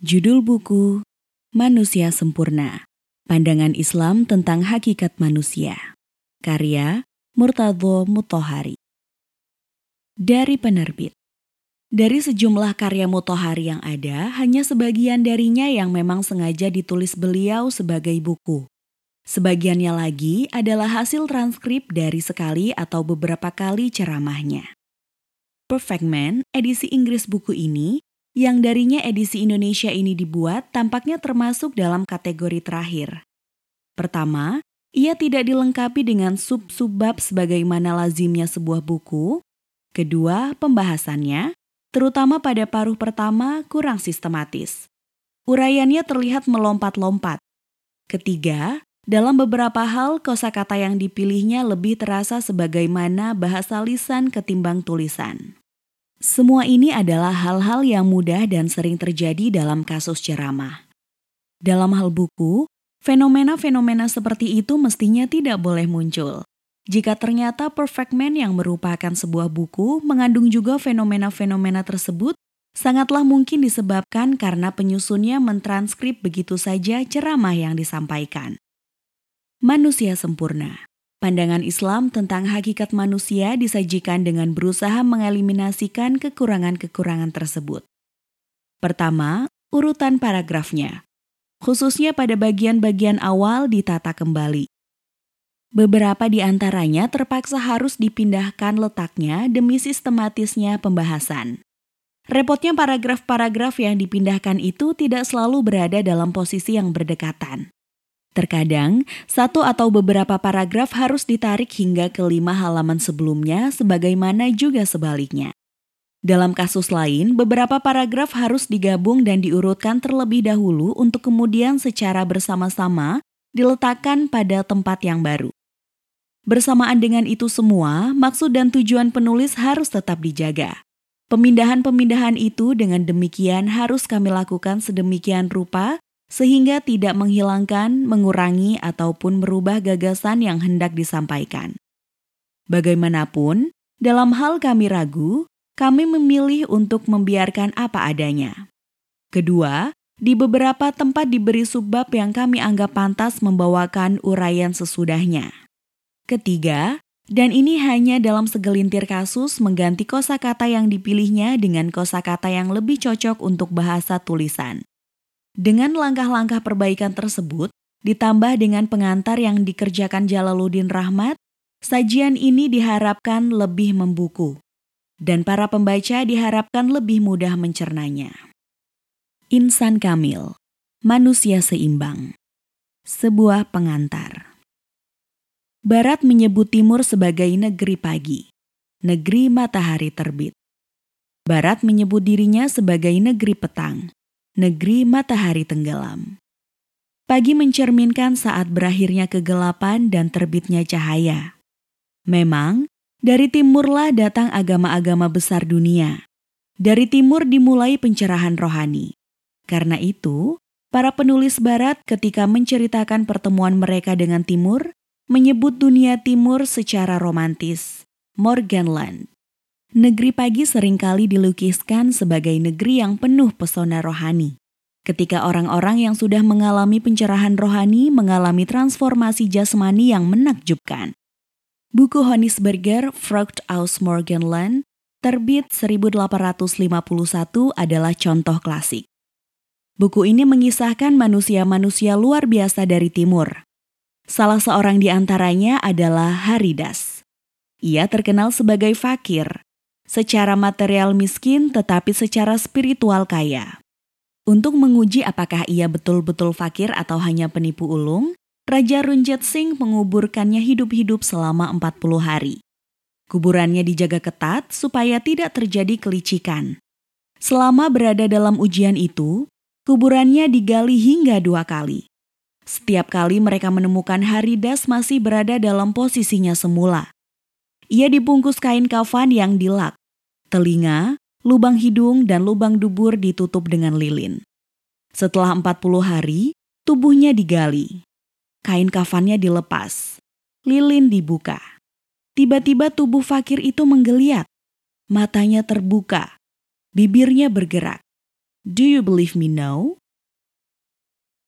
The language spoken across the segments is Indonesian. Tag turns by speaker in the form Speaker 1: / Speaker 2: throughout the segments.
Speaker 1: Judul buku Manusia Sempurna Pandangan Islam tentang Hakikat Manusia Karya Murtadho Mutohari Dari penerbit Dari sejumlah karya Mutohari yang ada, hanya sebagian darinya yang memang sengaja ditulis beliau sebagai buku. Sebagiannya lagi adalah hasil transkrip dari sekali atau beberapa kali ceramahnya. Perfect Man, edisi Inggris buku ini, yang darinya edisi Indonesia ini dibuat tampaknya termasuk dalam kategori terakhir. Pertama, ia tidak dilengkapi dengan sub-subbab sebagaimana lazimnya sebuah buku. Kedua, pembahasannya, terutama pada paruh pertama, kurang sistematis. Uraiannya terlihat melompat-lompat. Ketiga, dalam beberapa hal kosakata yang dipilihnya lebih terasa sebagaimana bahasa lisan ketimbang tulisan. Semua ini adalah hal-hal yang mudah dan sering terjadi dalam kasus ceramah. Dalam hal buku, fenomena-fenomena seperti itu mestinya tidak boleh muncul. Jika ternyata Perfect Man yang merupakan sebuah buku mengandung juga fenomena-fenomena tersebut, sangatlah mungkin disebabkan karena penyusunnya mentranskrip begitu saja ceramah yang disampaikan. Manusia sempurna Pandangan Islam tentang hakikat manusia disajikan dengan berusaha mengeliminasikan kekurangan-kekurangan tersebut. Pertama, urutan paragrafnya, khususnya pada bagian-bagian awal ditata kembali. Beberapa di antaranya terpaksa harus dipindahkan letaknya demi sistematisnya pembahasan. Repotnya paragraf-paragraf yang dipindahkan itu tidak selalu berada dalam posisi yang berdekatan. Terkadang, satu atau beberapa paragraf harus ditarik hingga ke lima halaman sebelumnya, sebagaimana juga sebaliknya. Dalam kasus lain, beberapa paragraf harus digabung dan diurutkan terlebih dahulu untuk kemudian secara bersama-sama diletakkan pada tempat yang baru. Bersamaan dengan itu semua, maksud dan tujuan penulis harus tetap dijaga. Pemindahan-pemindahan itu dengan demikian harus kami lakukan sedemikian rupa sehingga tidak menghilangkan, mengurangi, ataupun merubah gagasan yang hendak disampaikan. Bagaimanapun, dalam hal kami ragu, kami memilih untuk membiarkan apa adanya. Kedua, di beberapa tempat diberi subbab yang kami anggap pantas membawakan uraian sesudahnya. Ketiga, dan ini hanya dalam segelintir kasus mengganti kosakata yang dipilihnya dengan kosakata yang lebih cocok untuk bahasa tulisan. Dengan langkah-langkah perbaikan tersebut, ditambah dengan pengantar yang dikerjakan Jalaluddin Rahmat, sajian ini diharapkan lebih membuku. Dan para pembaca diharapkan lebih mudah mencernanya. Insan Kamil, Manusia Seimbang Sebuah pengantar Barat menyebut Timur sebagai negeri pagi, negeri matahari terbit. Barat menyebut dirinya sebagai negeri petang, negeri matahari tenggelam. Pagi mencerminkan saat berakhirnya kegelapan dan terbitnya cahaya. Memang, dari timurlah datang agama-agama besar dunia. Dari timur dimulai pencerahan rohani. Karena itu, para penulis barat ketika menceritakan pertemuan mereka dengan timur, menyebut dunia timur secara romantis, Morganland. Negeri pagi sering kali dilukiskan sebagai negeri yang penuh pesona rohani. Ketika orang-orang yang sudah mengalami pencerahan rohani mengalami transformasi jasmani yang menakjubkan. Buku Honisberger Frucht aus Morgenland terbit 1851 adalah contoh klasik. Buku ini mengisahkan manusia-manusia luar biasa dari timur. Salah seorang di antaranya adalah Haridas. Ia terkenal sebagai fakir, secara material miskin tetapi secara spiritual kaya. Untuk menguji apakah ia betul-betul fakir atau hanya penipu ulung, Raja Runjet Singh menguburkannya hidup-hidup selama 40 hari. Kuburannya dijaga ketat supaya tidak terjadi kelicikan. Selama berada dalam ujian itu, kuburannya digali hingga dua kali. Setiap kali mereka menemukan Haridas masih berada dalam posisinya semula. Ia dibungkus kain kafan yang dilak, telinga, lubang hidung, dan lubang dubur ditutup dengan lilin. Setelah 40 hari, tubuhnya digali. Kain kafannya dilepas. Lilin dibuka. Tiba-tiba tubuh fakir itu menggeliat. Matanya terbuka. Bibirnya bergerak. Do you believe me now?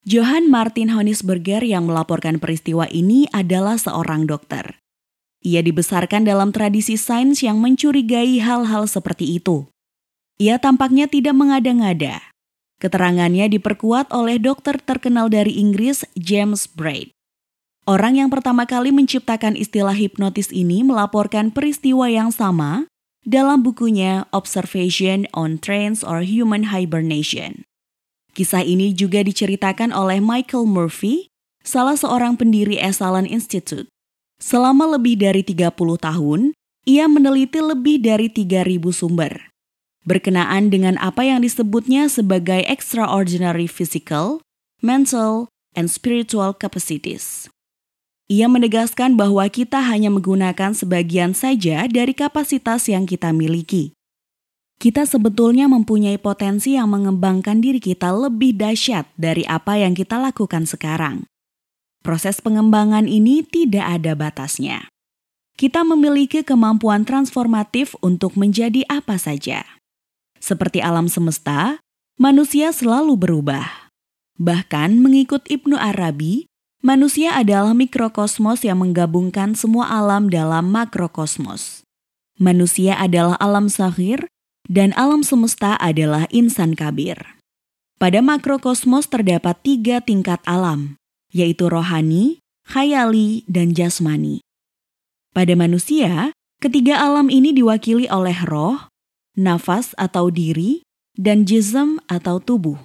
Speaker 1: Johann Martin Honisberger yang melaporkan peristiwa ini adalah seorang dokter. Ia dibesarkan dalam tradisi sains yang mencurigai hal-hal seperti itu. Ia tampaknya tidak mengada-ngada. Keterangannya diperkuat oleh dokter terkenal dari Inggris, James Braid. Orang yang pertama kali menciptakan istilah hipnotis ini melaporkan peristiwa yang sama dalam bukunya Observation on Trance or Human Hibernation. Kisah ini juga diceritakan oleh Michael Murphy, salah seorang pendiri Esalen Institute. Selama lebih dari 30 tahun, ia meneliti lebih dari 3.000 sumber. Berkenaan dengan apa yang disebutnya sebagai extraordinary physical, mental, and spiritual capacities. Ia menegaskan bahwa kita hanya menggunakan sebagian saja dari kapasitas yang kita miliki kita sebetulnya mempunyai potensi yang mengembangkan diri kita lebih dahsyat dari apa yang kita lakukan sekarang. Proses pengembangan ini tidak ada batasnya. Kita memiliki kemampuan transformatif untuk menjadi apa saja. Seperti alam semesta, manusia selalu berubah. Bahkan mengikut Ibnu Arabi, manusia adalah mikrokosmos yang menggabungkan semua alam dalam makrokosmos. Manusia adalah alam sahir dan alam semesta adalah insan kabir. Pada makrokosmos terdapat tiga tingkat alam, yaitu rohani, khayali, dan jasmani. Pada manusia, ketiga alam ini diwakili oleh roh, nafas atau diri, dan jism atau tubuh.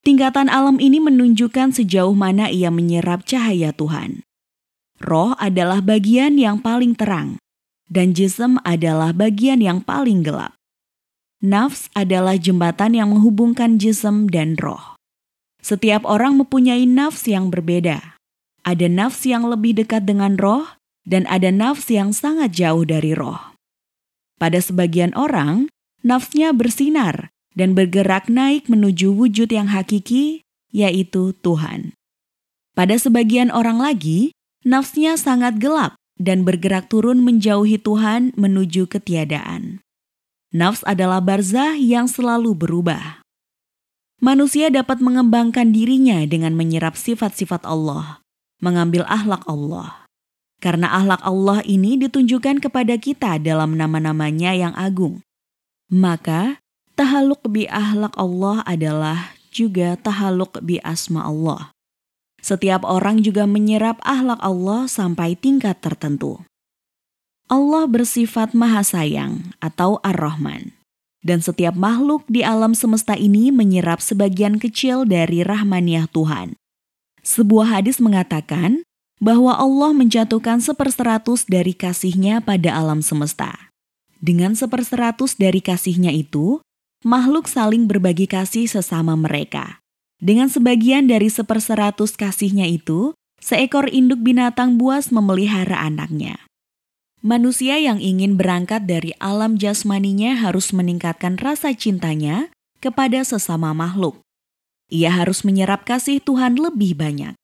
Speaker 1: Tingkatan alam ini menunjukkan sejauh mana ia menyerap cahaya Tuhan. Roh adalah bagian yang paling terang, dan jism adalah bagian yang paling gelap. Nafs adalah jembatan yang menghubungkan jism dan roh. Setiap orang mempunyai nafs yang berbeda. Ada nafs yang lebih dekat dengan roh, dan ada nafs yang sangat jauh dari roh. Pada sebagian orang, nafsnya bersinar dan bergerak naik menuju wujud yang hakiki, yaitu Tuhan. Pada sebagian orang lagi, nafsnya sangat gelap dan bergerak turun menjauhi Tuhan menuju ketiadaan. Nafs adalah barzah yang selalu berubah. Manusia dapat mengembangkan dirinya dengan menyerap sifat-sifat Allah, mengambil ahlak Allah. Karena ahlak Allah ini ditunjukkan kepada kita dalam nama-namanya yang agung. Maka, tahaluk bi ahlak Allah adalah juga tahaluk bi asma Allah. Setiap orang juga menyerap ahlak Allah sampai tingkat tertentu. Allah bersifat Maha Sayang atau Ar-Rahman. Dan setiap makhluk di alam semesta ini menyerap sebagian kecil dari rahmaniah Tuhan. Sebuah hadis mengatakan bahwa Allah menjatuhkan seperseratus dari kasihnya pada alam semesta. Dengan seperseratus dari kasihnya itu, makhluk saling berbagi kasih sesama mereka. Dengan sebagian dari seperseratus kasihnya itu, seekor induk binatang buas memelihara anaknya. Manusia yang ingin berangkat dari alam jasmaninya harus meningkatkan rasa cintanya kepada sesama makhluk. Ia harus menyerap kasih Tuhan lebih banyak.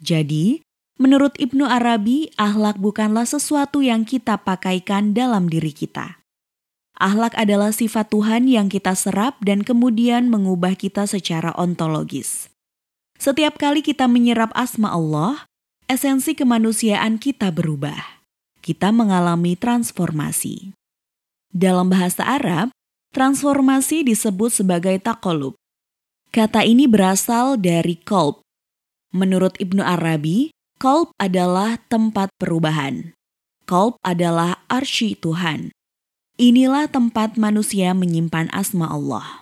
Speaker 1: Jadi, menurut Ibnu Arabi, ahlak bukanlah sesuatu yang kita pakaikan dalam diri kita. Ahlak adalah sifat Tuhan yang kita serap dan kemudian mengubah kita secara ontologis. Setiap kali kita menyerap asma Allah, esensi kemanusiaan kita berubah kita mengalami transformasi. Dalam bahasa Arab, transformasi disebut sebagai takolub. Kata ini berasal dari kolb. Menurut Ibnu Arabi, kolb adalah tempat perubahan. Kolb adalah arsy Tuhan. Inilah tempat manusia menyimpan asma Allah.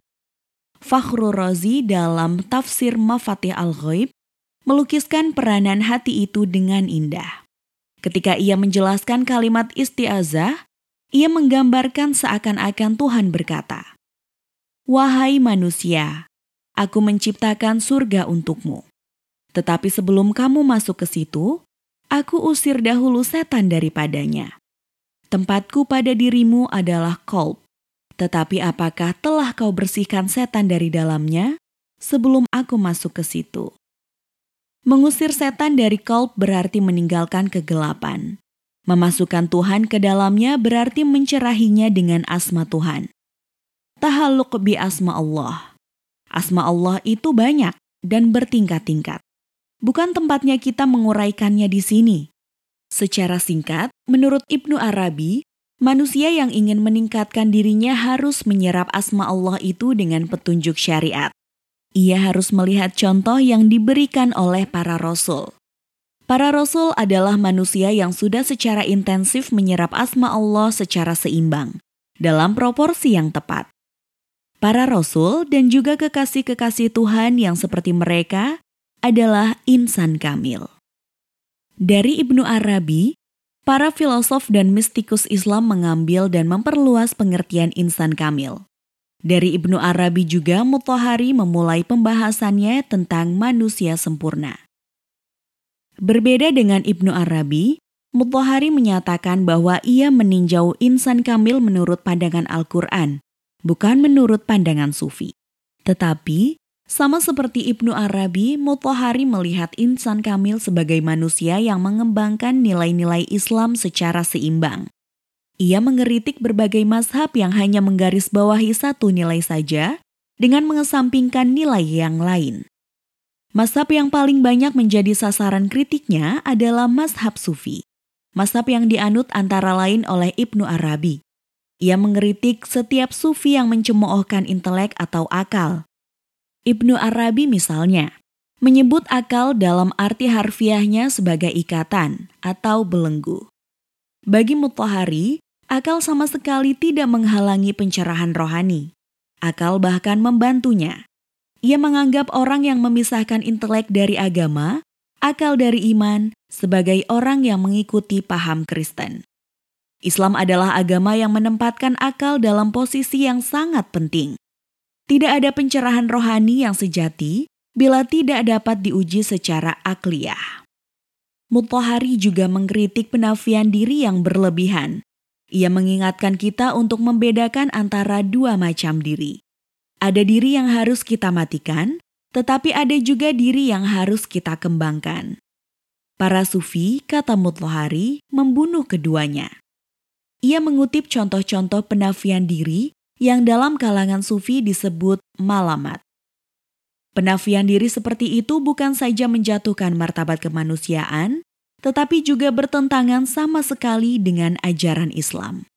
Speaker 1: Fakhrul Razi dalam tafsir Mafatih Al-Ghaib melukiskan peranan hati itu dengan indah. Ketika ia menjelaskan kalimat istiazah, ia menggambarkan seakan-akan Tuhan berkata, Wahai manusia, aku menciptakan surga untukmu. Tetapi sebelum kamu masuk ke situ, aku usir dahulu setan daripadanya. Tempatku pada dirimu adalah kolb, tetapi apakah telah kau bersihkan setan dari dalamnya sebelum aku masuk ke situ? Mengusir setan dari kolb berarti meninggalkan kegelapan. Memasukkan Tuhan ke dalamnya berarti mencerahinya dengan asma Tuhan. Tahaluk bi asma Allah. Asma Allah itu banyak dan bertingkat-tingkat. Bukan tempatnya kita menguraikannya di sini. Secara singkat, menurut Ibnu Arabi, manusia yang ingin meningkatkan dirinya harus menyerap asma Allah itu dengan petunjuk syariat. Ia harus melihat contoh yang diberikan oleh para rasul. Para rasul adalah manusia yang sudah secara intensif menyerap asma Allah secara seimbang, dalam proporsi yang tepat. Para rasul dan juga kekasih-kekasih Tuhan yang seperti mereka adalah insan kamil. Dari Ibnu Arabi, para filosof dan mistikus Islam mengambil dan memperluas pengertian insan kamil. Dari Ibnu Arabi juga Mutahari memulai pembahasannya tentang manusia sempurna. Berbeda dengan Ibnu Arabi, Mutahari menyatakan bahwa ia meninjau insan kamil menurut pandangan Al-Quran, bukan menurut pandangan sufi. Tetapi, sama seperti Ibnu Arabi, Mutahari melihat insan kamil sebagai manusia yang mengembangkan nilai-nilai Islam secara seimbang. Ia mengeritik berbagai mazhab yang hanya menggarisbawahi satu nilai saja dengan mengesampingkan nilai yang lain. Mazhab yang paling banyak menjadi sasaran kritiknya adalah mazhab sufi. Mazhab yang dianut antara lain oleh Ibnu Arabi. Ia mengeritik setiap sufi yang mencemoohkan intelek atau akal. Ibnu Arabi misalnya, menyebut akal dalam arti harfiahnya sebagai ikatan atau belenggu. Bagi Mutahari, akal sama sekali tidak menghalangi pencerahan rohani. Akal bahkan membantunya. Ia menganggap orang yang memisahkan intelek dari agama, akal dari iman, sebagai orang yang mengikuti paham Kristen. Islam adalah agama yang menempatkan akal dalam posisi yang sangat penting. Tidak ada pencerahan rohani yang sejati bila tidak dapat diuji secara akliyah. Mutahari juga mengkritik penafian diri yang berlebihan. Ia mengingatkan kita untuk membedakan antara dua macam diri. Ada diri yang harus kita matikan, tetapi ada juga diri yang harus kita kembangkan. Para sufi, kata Mutlohari, membunuh keduanya. Ia mengutip contoh-contoh penafian diri yang dalam kalangan sufi disebut malamat. Penafian diri seperti itu bukan saja menjatuhkan martabat kemanusiaan, tetapi juga bertentangan sama sekali dengan ajaran Islam.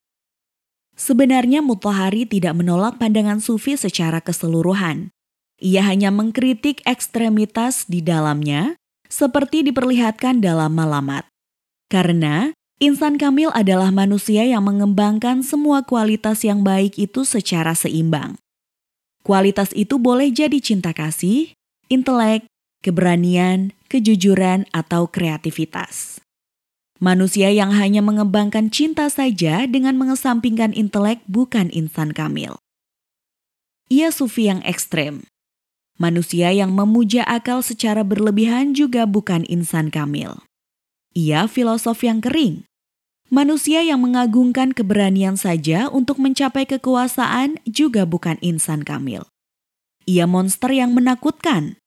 Speaker 1: Sebenarnya Mutahari tidak menolak pandangan sufi secara keseluruhan. Ia hanya mengkritik ekstremitas di dalamnya, seperti diperlihatkan dalam malamat. Karena insan kamil adalah manusia yang mengembangkan semua kualitas yang baik itu secara seimbang. Kualitas itu boleh jadi cinta kasih, intelek, keberanian, kejujuran, atau kreativitas. Manusia yang hanya mengembangkan cinta saja dengan mengesampingkan intelek bukan insan kamil. Ia sufi yang ekstrem. Manusia yang memuja akal secara berlebihan juga bukan insan kamil. Ia filosof yang kering. Manusia yang mengagungkan keberanian saja untuk mencapai kekuasaan juga bukan insan kamil. Ia monster yang menakutkan,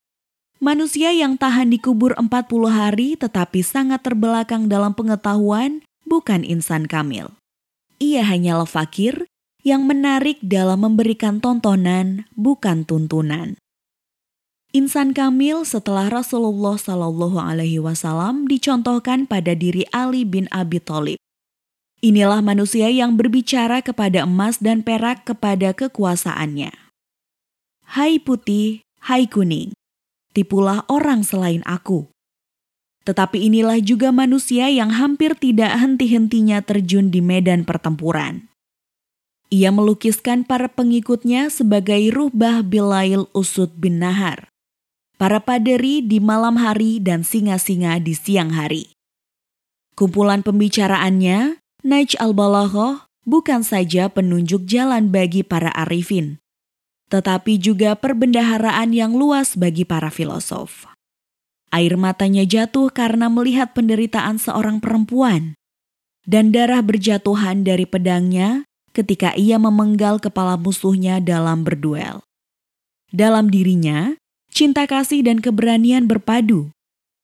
Speaker 1: Manusia yang tahan dikubur 40 hari tetapi sangat terbelakang dalam pengetahuan bukan insan kamil. Ia hanyalah fakir yang menarik dalam memberikan tontonan bukan tuntunan. Insan kamil setelah Rasulullah Shallallahu Alaihi Wasallam dicontohkan pada diri Ali bin Abi Thalib. Inilah manusia yang berbicara kepada emas dan perak kepada kekuasaannya. Hai putih, hai kuning, tipulah orang selain aku. Tetapi inilah juga manusia yang hampir tidak henti-hentinya terjun di medan pertempuran. Ia melukiskan para pengikutnya sebagai Ruhbah Bilail Usud bin Nahar, para paderi di malam hari dan singa-singa di siang hari. Kumpulan pembicaraannya, Naij al-Balaghoh, bukan saja penunjuk jalan bagi para arifin, tetapi juga perbendaharaan yang luas bagi para filosof. Air matanya jatuh karena melihat penderitaan seorang perempuan, dan darah berjatuhan dari pedangnya ketika ia memenggal kepala musuhnya dalam berduel. Dalam dirinya, cinta kasih dan keberanian berpadu.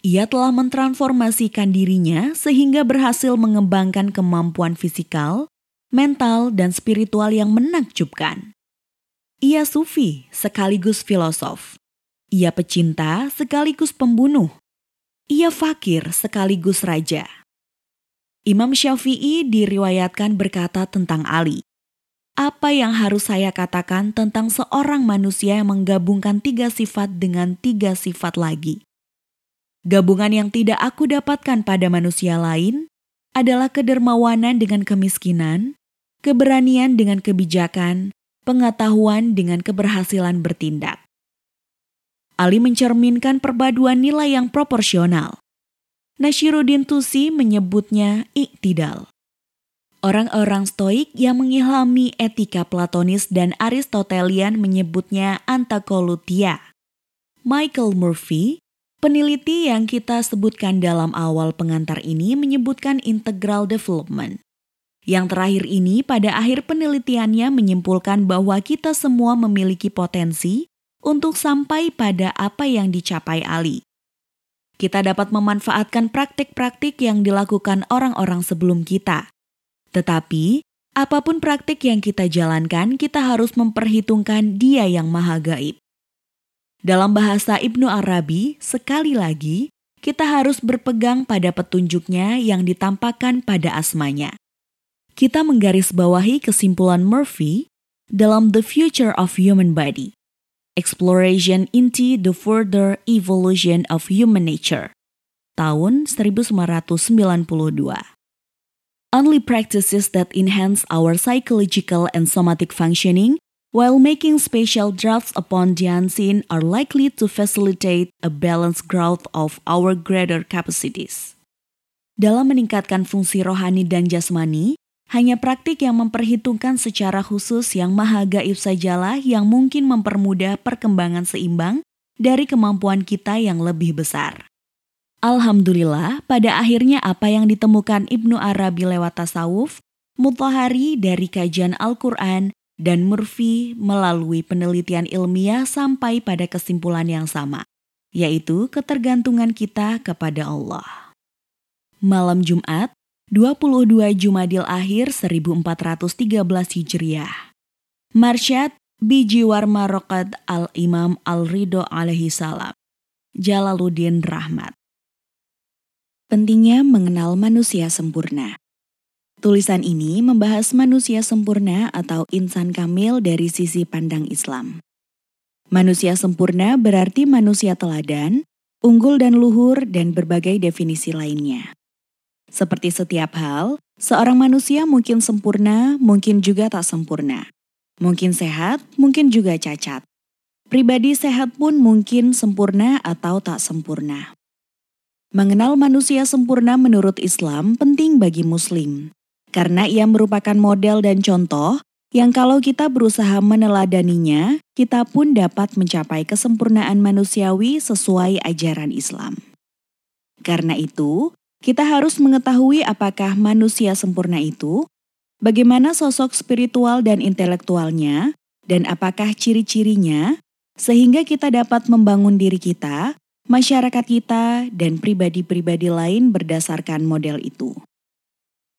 Speaker 1: Ia telah mentransformasikan dirinya sehingga berhasil mengembangkan kemampuan fisikal, mental, dan spiritual yang menakjubkan. Ia sufi sekaligus filosof. Ia pecinta sekaligus pembunuh. Ia fakir sekaligus raja. Imam Syafi'i diriwayatkan berkata tentang Ali. Apa yang harus saya katakan tentang seorang manusia yang menggabungkan tiga sifat dengan tiga sifat lagi? Gabungan yang tidak aku dapatkan pada manusia lain adalah kedermawanan dengan kemiskinan, keberanian dengan kebijakan, pengetahuan dengan keberhasilan bertindak. Ali mencerminkan perpaduan nilai yang proporsional. Nashiruddin Tusi menyebutnya iktidal. Orang-orang stoik yang mengilhami etika platonis dan aristotelian menyebutnya antakolutia. Michael Murphy, peneliti yang kita sebutkan dalam awal pengantar ini menyebutkan integral development. Yang terakhir ini pada akhir penelitiannya menyimpulkan bahwa kita semua memiliki potensi untuk sampai pada apa yang dicapai Ali. Kita dapat memanfaatkan praktik-praktik yang dilakukan orang-orang sebelum kita. Tetapi, apa pun praktik yang kita jalankan, kita harus memperhitungkan Dia yang Maha Gaib. Dalam bahasa Ibnu Arabi, sekali lagi, kita harus berpegang pada petunjuknya yang ditampakkan pada asmanya kita menggarisbawahi kesimpulan Murphy dalam The Future of Human Body, Exploration into the Further Evolution of Human Nature, tahun 1992. Only practices that enhance our psychological and somatic functioning while making special drafts upon the unseen are likely to facilitate a balanced growth of our greater capacities. Dalam meningkatkan fungsi rohani dan jasmani, hanya praktik yang memperhitungkan secara khusus yang maha gaib sajalah yang mungkin mempermudah perkembangan seimbang dari kemampuan kita yang lebih besar. Alhamdulillah, pada akhirnya apa yang ditemukan Ibnu Arabi lewat tasawuf, Mutahari dari kajian Al-Quran, dan Murphy melalui penelitian ilmiah sampai pada kesimpulan yang sama, yaitu ketergantungan kita kepada Allah. Malam Jumat, 22 Jumadil Akhir 1413 Hijriah. Marsyad Biji Warma Rokad Al-Imam Al-Ridho alaihi salam. Jalaluddin Rahmat. Pentingnya mengenal manusia sempurna. Tulisan ini membahas manusia sempurna atau insan kamil dari sisi pandang Islam. Manusia sempurna berarti manusia teladan, unggul dan luhur dan berbagai definisi lainnya. Seperti setiap hal, seorang manusia mungkin sempurna, mungkin juga tak sempurna. Mungkin sehat, mungkin juga cacat. Pribadi sehat pun mungkin sempurna atau tak sempurna. Mengenal manusia sempurna menurut Islam penting bagi Muslim, karena ia merupakan model dan contoh yang kalau kita berusaha meneladaninya, kita pun dapat mencapai kesempurnaan manusiawi sesuai ajaran Islam. Karena itu, kita harus mengetahui apakah manusia sempurna itu, bagaimana sosok spiritual dan intelektualnya, dan apakah ciri-cirinya, sehingga kita dapat membangun diri kita, masyarakat kita, dan pribadi-pribadi lain berdasarkan model itu.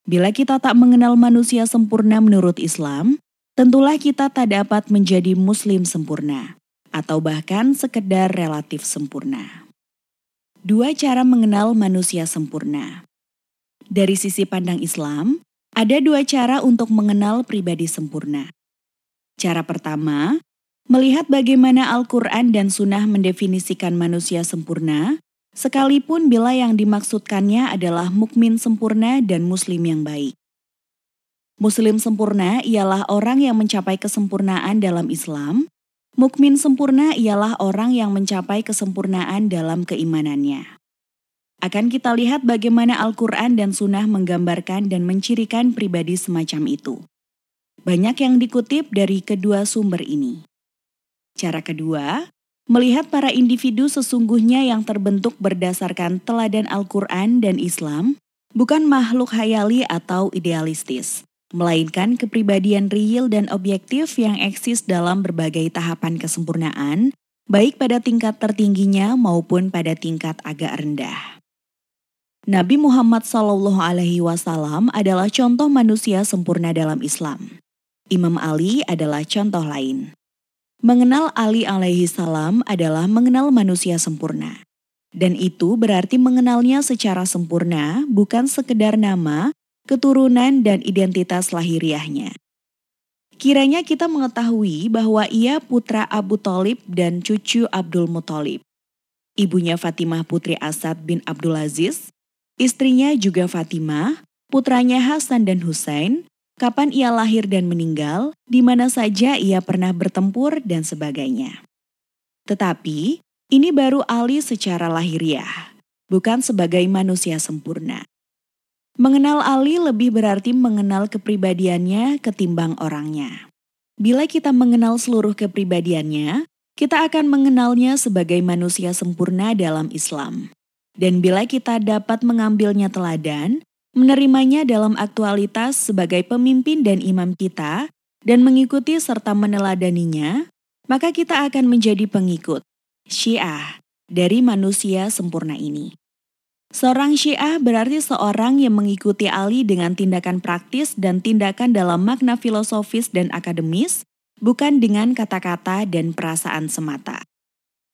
Speaker 1: Bila kita tak mengenal manusia sempurna menurut Islam, tentulah kita tak dapat menjadi Muslim sempurna, atau bahkan sekedar relatif sempurna. Dua cara mengenal manusia sempurna. Dari sisi pandang Islam, ada dua cara untuk mengenal pribadi sempurna. Cara pertama, melihat bagaimana Al-Quran dan Sunnah mendefinisikan manusia sempurna, sekalipun bila yang dimaksudkannya adalah mukmin sempurna dan muslim yang baik. Muslim sempurna ialah orang yang mencapai kesempurnaan dalam Islam, Mukmin sempurna ialah orang yang mencapai kesempurnaan dalam keimanannya. Akan kita lihat bagaimana Al-Quran dan Sunnah menggambarkan dan mencirikan pribadi semacam itu. Banyak yang dikutip dari kedua sumber ini. Cara kedua, melihat para individu sesungguhnya yang terbentuk berdasarkan teladan Al-Quran dan Islam, bukan makhluk hayali atau idealistis melainkan kepribadian real dan objektif yang eksis dalam berbagai tahapan kesempurnaan, baik pada tingkat tertingginya maupun pada tingkat agak rendah. Nabi Muhammad Wasallam adalah contoh manusia sempurna dalam Islam. Imam Ali adalah contoh lain. Mengenal Ali alaihi salam adalah mengenal manusia sempurna. Dan itu berarti mengenalnya secara sempurna, bukan sekedar nama, keturunan, dan identitas lahiriahnya. Kiranya kita mengetahui bahwa ia putra Abu Talib dan cucu Abdul Muthalib. Ibunya Fatimah putri Asad bin Abdul Aziz, istrinya juga Fatimah, putranya Hasan dan Husain, kapan ia lahir dan meninggal, di mana saja ia pernah bertempur, dan sebagainya. Tetapi, ini baru Ali secara lahiriah, bukan sebagai manusia sempurna. Mengenal Ali lebih berarti mengenal kepribadiannya ketimbang orangnya. Bila kita mengenal seluruh kepribadiannya, kita akan mengenalnya sebagai manusia sempurna dalam Islam. Dan bila kita dapat mengambilnya teladan, menerimanya dalam aktualitas sebagai pemimpin dan imam kita, dan mengikuti serta meneladaninya, maka kita akan menjadi pengikut, syiah, dari manusia sempurna ini. Seorang syiah berarti seorang yang mengikuti Ali dengan tindakan praktis dan tindakan dalam makna filosofis dan akademis, bukan dengan kata-kata dan perasaan semata.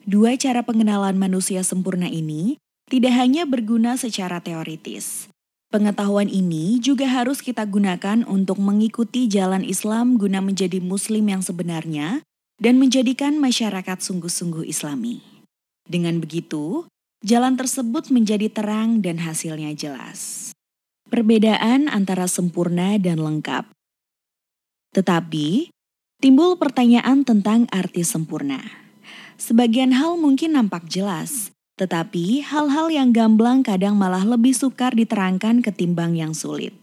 Speaker 1: Dua cara pengenalan manusia sempurna ini tidak hanya berguna secara teoritis, Pengetahuan ini juga harus kita gunakan untuk mengikuti jalan Islam guna menjadi Muslim yang sebenarnya dan menjadikan masyarakat sungguh-sungguh Islami. Dengan begitu, jalan tersebut menjadi terang dan hasilnya jelas. Perbedaan antara sempurna dan lengkap, tetapi timbul pertanyaan tentang arti sempurna. Sebagian hal mungkin nampak jelas, tetapi hal-hal yang gamblang kadang malah lebih sukar diterangkan ketimbang yang sulit.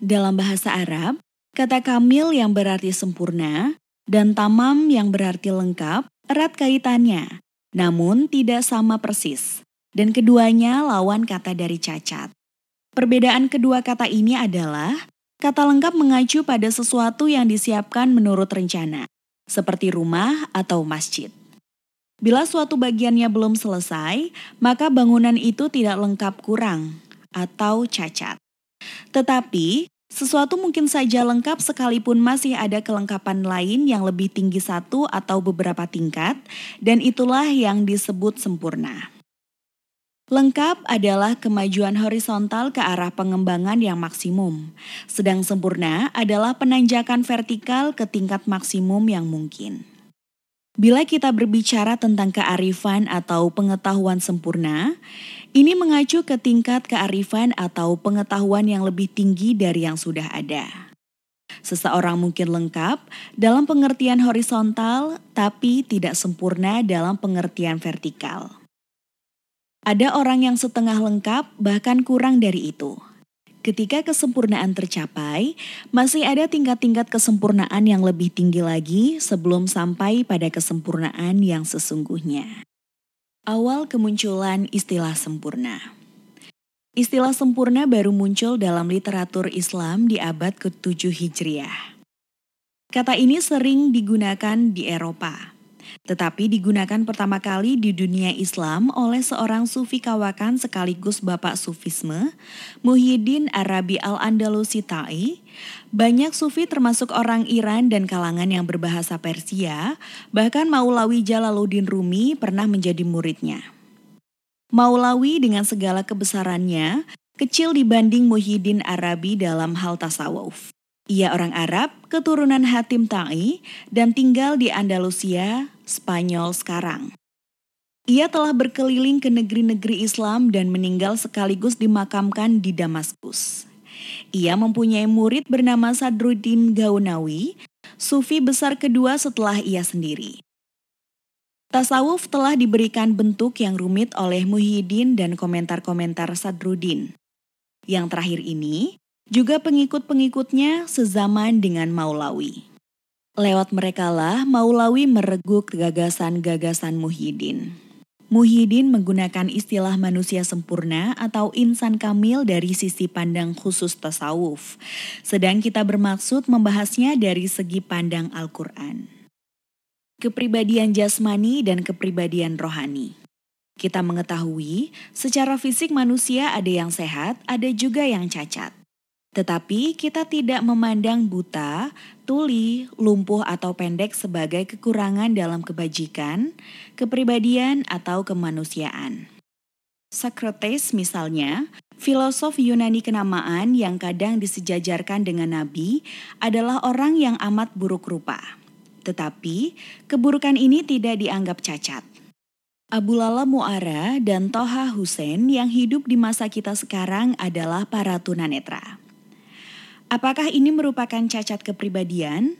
Speaker 1: Dalam bahasa Arab, kata kamil yang berarti sempurna dan tamam yang berarti lengkap erat kaitannya, namun tidak sama persis. Dan keduanya lawan kata dari cacat. Perbedaan kedua kata ini adalah kata lengkap mengacu pada sesuatu yang disiapkan menurut rencana, seperti rumah atau masjid. Bila suatu bagiannya belum selesai, maka bangunan itu tidak lengkap kurang atau cacat. Tetapi, sesuatu mungkin saja lengkap sekalipun masih ada kelengkapan lain yang lebih tinggi satu atau beberapa tingkat, dan itulah yang disebut sempurna. Lengkap adalah kemajuan horizontal ke arah pengembangan yang maksimum, sedang sempurna adalah penanjakan vertikal ke tingkat maksimum yang mungkin. Bila kita berbicara tentang kearifan atau pengetahuan sempurna, ini mengacu ke tingkat kearifan atau pengetahuan yang lebih tinggi dari yang sudah ada. Seseorang mungkin lengkap dalam pengertian horizontal, tapi tidak sempurna dalam pengertian vertikal. Ada orang yang setengah lengkap, bahkan kurang dari itu. Ketika kesempurnaan tercapai, masih ada tingkat-tingkat kesempurnaan yang lebih tinggi lagi sebelum sampai pada kesempurnaan yang sesungguhnya. Awal kemunculan istilah sempurna. Istilah sempurna baru muncul dalam literatur Islam di abad ke-7 Hijriah. Kata ini sering digunakan di Eropa, tetapi digunakan pertama kali di dunia Islam oleh seorang sufi kawakan sekaligus bapak sufisme, Muhyiddin Arabi al-Andalusi Ta'i. Banyak sufi termasuk orang Iran dan kalangan yang berbahasa Persia, bahkan Maulawi Jalaluddin Rumi pernah menjadi muridnya. Maulawi dengan segala kebesarannya kecil dibanding Muhyiddin Arabi dalam hal tasawuf. Ia orang Arab, keturunan Hatim Ta'i, dan tinggal di Andalusia, Spanyol sekarang. Ia telah berkeliling ke negeri-negeri Islam dan meninggal sekaligus dimakamkan di Damaskus. Ia mempunyai murid bernama Sadruddin Gaunawi, sufi besar kedua setelah ia sendiri. Tasawuf telah diberikan bentuk yang rumit oleh Muhyiddin dan komentar-komentar Sadruddin. Yang terakhir ini, juga pengikut-pengikutnya sezaman dengan Maulawi. Lewat merekalah Maulawi mereguk gagasan-gagasan Muhyiddin. Muhyiddin menggunakan istilah manusia sempurna atau insan kamil dari sisi pandang khusus tasawuf, sedang kita bermaksud membahasnya dari segi pandang Al-Quran. Kepribadian jasmani dan kepribadian rohani. Kita mengetahui, secara fisik manusia ada yang sehat, ada juga yang cacat. Tetapi kita tidak memandang buta, tuli, lumpuh atau pendek sebagai kekurangan dalam kebajikan, kepribadian atau kemanusiaan. Socrates misalnya, filosof Yunani kenamaan yang kadang disejajarkan dengan nabi, adalah orang yang amat buruk rupa. Tetapi keburukan ini tidak dianggap cacat. Abu Lala Muara dan Toha Hussein yang hidup di masa kita sekarang adalah para tunanetra. Apakah ini merupakan cacat kepribadian?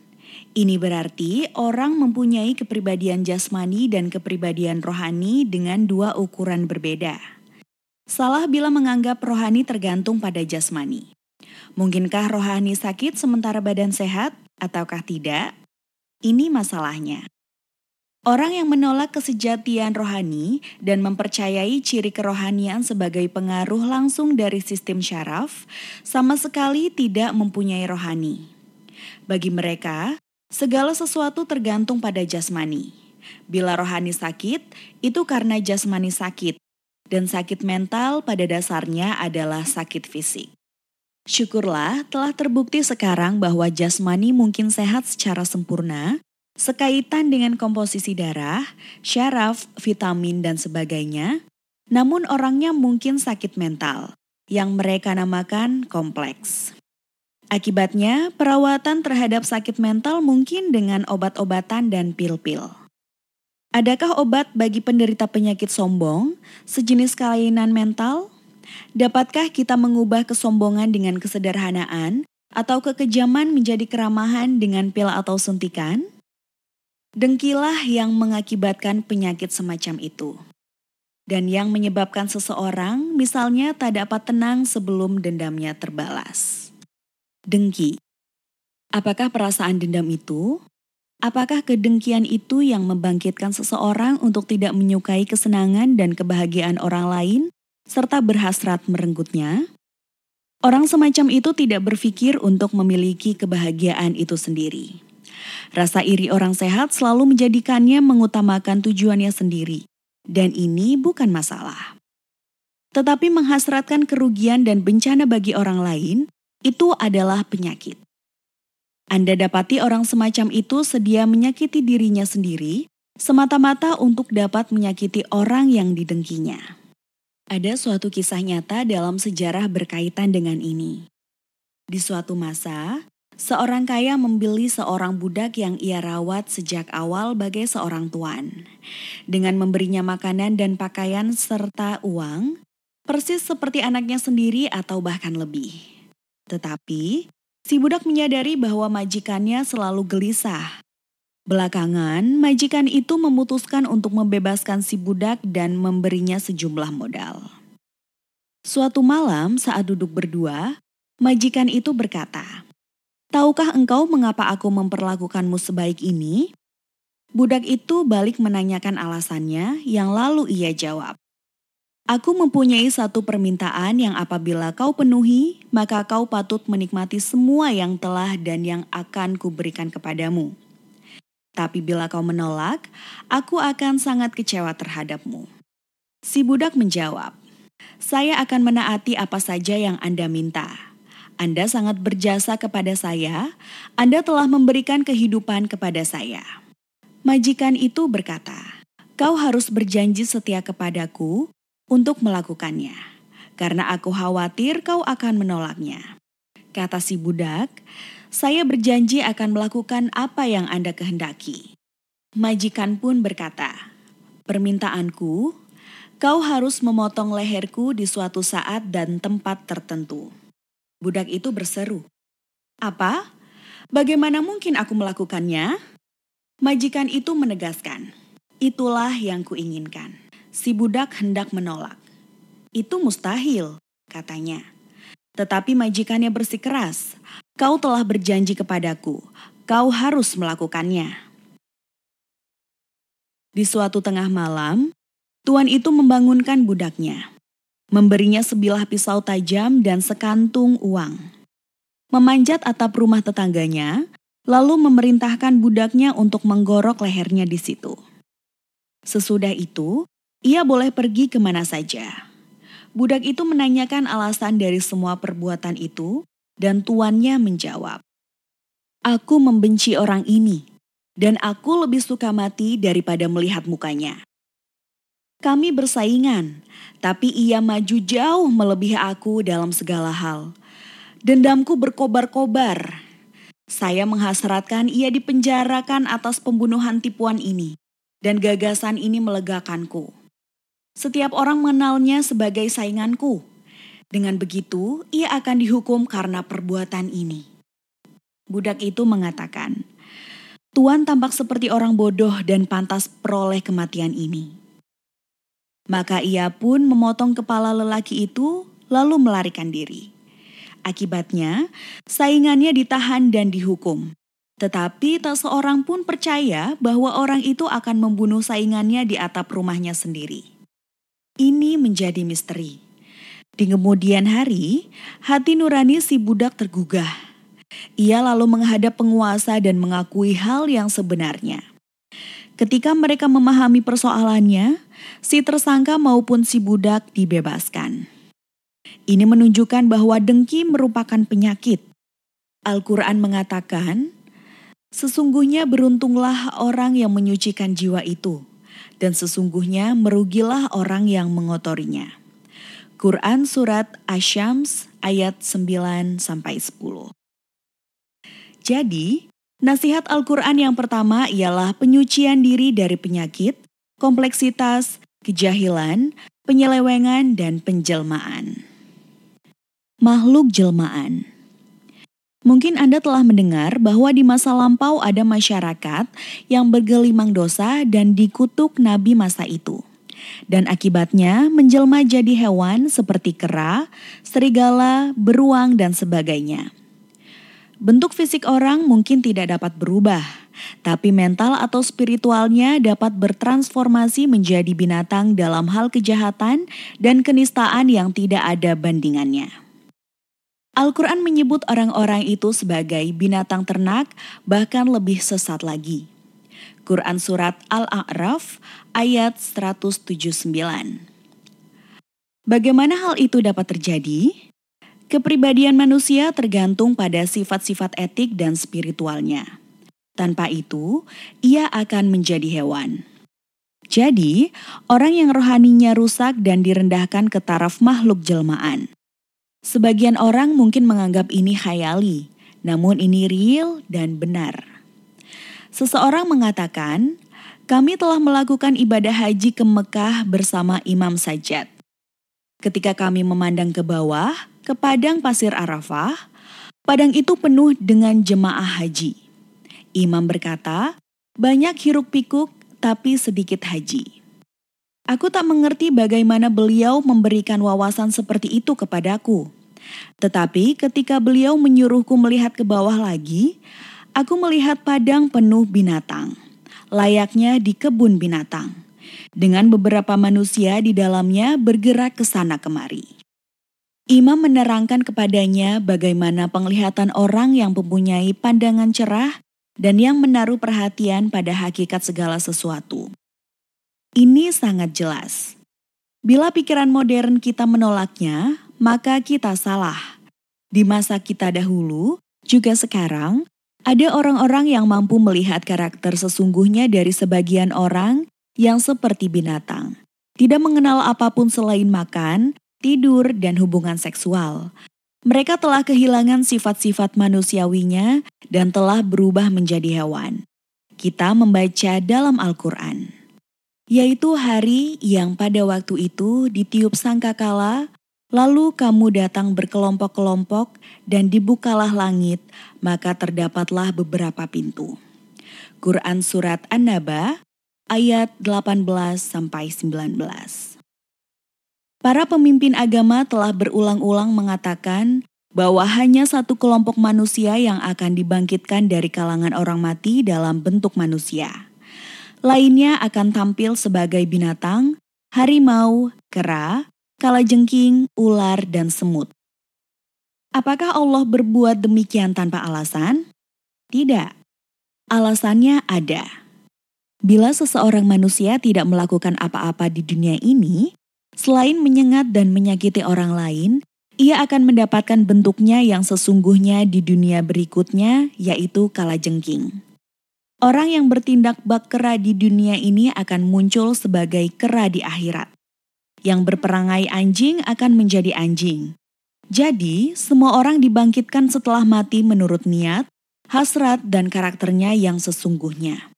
Speaker 1: Ini berarti orang mempunyai kepribadian jasmani dan kepribadian rohani dengan dua ukuran berbeda. Salah bila menganggap rohani tergantung pada jasmani. Mungkinkah rohani sakit sementara badan sehat, ataukah tidak? Ini masalahnya. Orang yang menolak kesejatian rohani dan mempercayai ciri kerohanian sebagai pengaruh langsung dari sistem syaraf, sama sekali tidak mempunyai rohani. Bagi mereka, segala sesuatu tergantung pada jasmani. Bila rohani sakit, itu karena jasmani sakit, dan sakit mental pada dasarnya adalah sakit fisik. Syukurlah telah terbukti sekarang bahwa jasmani mungkin sehat secara sempurna, sekaitan dengan komposisi darah, syaraf, vitamin, dan sebagainya, namun orangnya mungkin sakit mental, yang mereka namakan kompleks. Akibatnya, perawatan terhadap sakit mental mungkin dengan obat-obatan dan pil-pil. Adakah obat bagi penderita penyakit sombong, sejenis kelainan mental? Dapatkah kita mengubah kesombongan dengan kesederhanaan atau kekejaman menjadi keramahan dengan pil atau suntikan? Dengkilah yang mengakibatkan penyakit semacam itu. Dan yang menyebabkan seseorang misalnya tak dapat tenang sebelum dendamnya terbalas. Dengki. Apakah perasaan dendam itu? Apakah kedengkian itu yang membangkitkan seseorang untuk tidak menyukai kesenangan dan kebahagiaan orang lain serta berhasrat merenggutnya? Orang semacam itu tidak berpikir untuk memiliki kebahagiaan itu sendiri. Rasa iri orang sehat selalu menjadikannya mengutamakan tujuannya sendiri, dan ini bukan masalah. Tetapi menghasratkan kerugian dan bencana bagi orang lain itu adalah penyakit. Anda dapati orang semacam itu sedia menyakiti dirinya sendiri semata-mata untuk dapat menyakiti orang yang didengkinya. Ada suatu kisah nyata dalam sejarah berkaitan dengan ini. Di suatu masa, Seorang kaya membeli seorang budak yang ia rawat sejak awal bagai seorang tuan. Dengan memberinya makanan dan pakaian serta uang, persis seperti anaknya sendiri atau bahkan lebih. Tetapi, si budak menyadari bahwa majikannya selalu gelisah. Belakangan, majikan itu memutuskan untuk membebaskan si budak dan memberinya sejumlah modal. Suatu malam saat duduk berdua, majikan itu berkata, Tahukah engkau mengapa aku memperlakukanmu sebaik ini? Budak itu balik menanyakan alasannya, yang lalu ia jawab, Aku mempunyai satu permintaan yang apabila kau penuhi, maka kau patut menikmati semua yang telah dan yang akan kuberikan kepadamu. Tapi bila kau menolak, aku akan sangat kecewa terhadapmu. Si budak menjawab, Saya akan menaati apa saja yang Anda minta anda sangat berjasa kepada saya, Anda telah memberikan kehidupan kepada saya. Majikan itu berkata, Kau harus berjanji setia kepadaku untuk melakukannya, karena aku khawatir kau akan menolaknya. Kata si budak, saya berjanji akan melakukan apa yang Anda kehendaki. Majikan pun berkata, permintaanku, kau harus memotong leherku di suatu saat dan tempat tertentu. Budak itu berseru, "Apa? Bagaimana mungkin aku melakukannya?" Majikan itu menegaskan, "Itulah yang kuinginkan." Si budak hendak menolak. "Itu mustahil," katanya. Tetapi majikannya bersikeras, "Kau telah berjanji kepadaku, kau harus melakukannya." Di suatu tengah malam, tuan itu membangunkan budaknya memberinya sebilah pisau tajam dan sekantung uang. Memanjat atap rumah tetangganya, lalu memerintahkan budaknya untuk menggorok lehernya di situ. Sesudah itu, ia boleh pergi ke mana saja. Budak itu menanyakan alasan dari semua perbuatan itu, Dan tuannya menjawab, Aku membenci orang ini, dan aku lebih suka mati daripada melihat mukanya. Kami bersaingan, tapi ia maju jauh melebihi aku dalam segala hal. Dendamku berkobar-kobar. Saya menghasratkan ia dipenjarakan atas pembunuhan tipuan ini, dan gagasan ini melegakanku. Setiap orang mengenalnya sebagai sainganku. Dengan begitu, ia akan dihukum karena perbuatan ini. Budak itu mengatakan, Tuan tampak seperti orang bodoh dan pantas peroleh kematian ini. Maka ia pun memotong kepala lelaki itu, lalu melarikan diri. Akibatnya, saingannya ditahan dan dihukum. Tetapi tak seorang pun percaya bahwa orang itu akan membunuh saingannya di atap rumahnya sendiri. Ini menjadi misteri. Di kemudian hari, hati nurani si budak tergugah. Ia lalu menghadap penguasa dan mengakui hal yang sebenarnya. Ketika mereka memahami persoalannya, si tersangka maupun si budak dibebaskan. Ini menunjukkan bahwa dengki merupakan penyakit. Al-Quran mengatakan, Sesungguhnya beruntunglah orang yang menyucikan jiwa itu dan sesungguhnya merugilah orang yang mengotorinya. Quran Surat Asyams ayat 9 sampai 10. Jadi, nasihat Al-Quran yang pertama ialah penyucian diri dari penyakit, kompleksitas, kejahilan, penyelewengan, dan penjelmaan. Makhluk jelmaan Mungkin Anda telah mendengar bahwa di masa lampau ada masyarakat yang bergelimang dosa dan dikutuk nabi masa itu. Dan akibatnya menjelma jadi hewan seperti kera, serigala, beruang, dan sebagainya. Bentuk fisik orang mungkin tidak dapat berubah, tapi mental atau spiritualnya dapat bertransformasi menjadi binatang dalam hal kejahatan dan kenistaan yang tidak ada bandingannya. Al-Quran menyebut orang-orang itu sebagai binatang ternak, bahkan lebih sesat lagi. Quran Surat Al-A'raf ayat 179. Bagaimana hal itu dapat terjadi? Kepribadian manusia tergantung pada sifat-sifat etik dan spiritualnya. Tanpa itu, ia akan menjadi hewan. Jadi, orang yang rohaninya rusak dan direndahkan ke taraf makhluk jelmaan. Sebagian orang mungkin menganggap ini khayali, namun ini real dan benar. Seseorang mengatakan, kami telah melakukan ibadah haji ke Mekah bersama Imam Sajjad. Ketika kami memandang ke bawah, ke padang pasir Arafah, padang itu penuh dengan jemaah haji. Imam berkata, banyak hiruk pikuk tapi sedikit haji. Aku tak mengerti bagaimana beliau memberikan wawasan seperti itu kepadaku. Tetapi ketika beliau menyuruhku melihat ke bawah lagi, aku melihat padang penuh binatang, layaknya di kebun binatang, dengan beberapa manusia di dalamnya bergerak ke sana kemari. Imam menerangkan kepadanya bagaimana penglihatan orang yang mempunyai pandangan cerah dan yang menaruh perhatian pada hakikat segala sesuatu. Ini sangat jelas. Bila pikiran modern kita menolaknya, maka kita salah. Di masa kita dahulu, juga sekarang, ada orang-orang yang mampu melihat karakter sesungguhnya dari sebagian orang yang seperti binatang. Tidak mengenal apa pun selain makan, tidur, dan hubungan seksual. Mereka telah kehilangan sifat-sifat manusiawinya dan telah berubah menjadi hewan. Kita membaca dalam Al-Quran yaitu hari yang pada waktu itu ditiup sangkakala, lalu kamu datang berkelompok-kelompok dan dibukalah langit, maka terdapatlah beberapa pintu. Quran Surat An-Naba ayat 18 sampai 19. Para pemimpin agama telah berulang-ulang mengatakan bahwa hanya satu kelompok manusia yang akan dibangkitkan dari kalangan orang mati dalam bentuk manusia Lainnya akan tampil sebagai binatang, harimau, kera, kalajengking, ular, dan semut. Apakah Allah berbuat demikian tanpa alasan? Tidak. Alasannya ada. Bila seseorang manusia tidak melakukan apa-apa di dunia ini, selain menyengat dan menyakiti orang lain, ia akan mendapatkan bentuknya yang sesungguhnya di dunia berikutnya, yaitu kalajengking. Orang yang bertindak bak kera di dunia ini akan muncul sebagai kera di akhirat. Yang berperangai anjing akan menjadi anjing. Jadi, semua orang dibangkitkan setelah mati menurut niat, hasrat, dan karakternya yang sesungguhnya.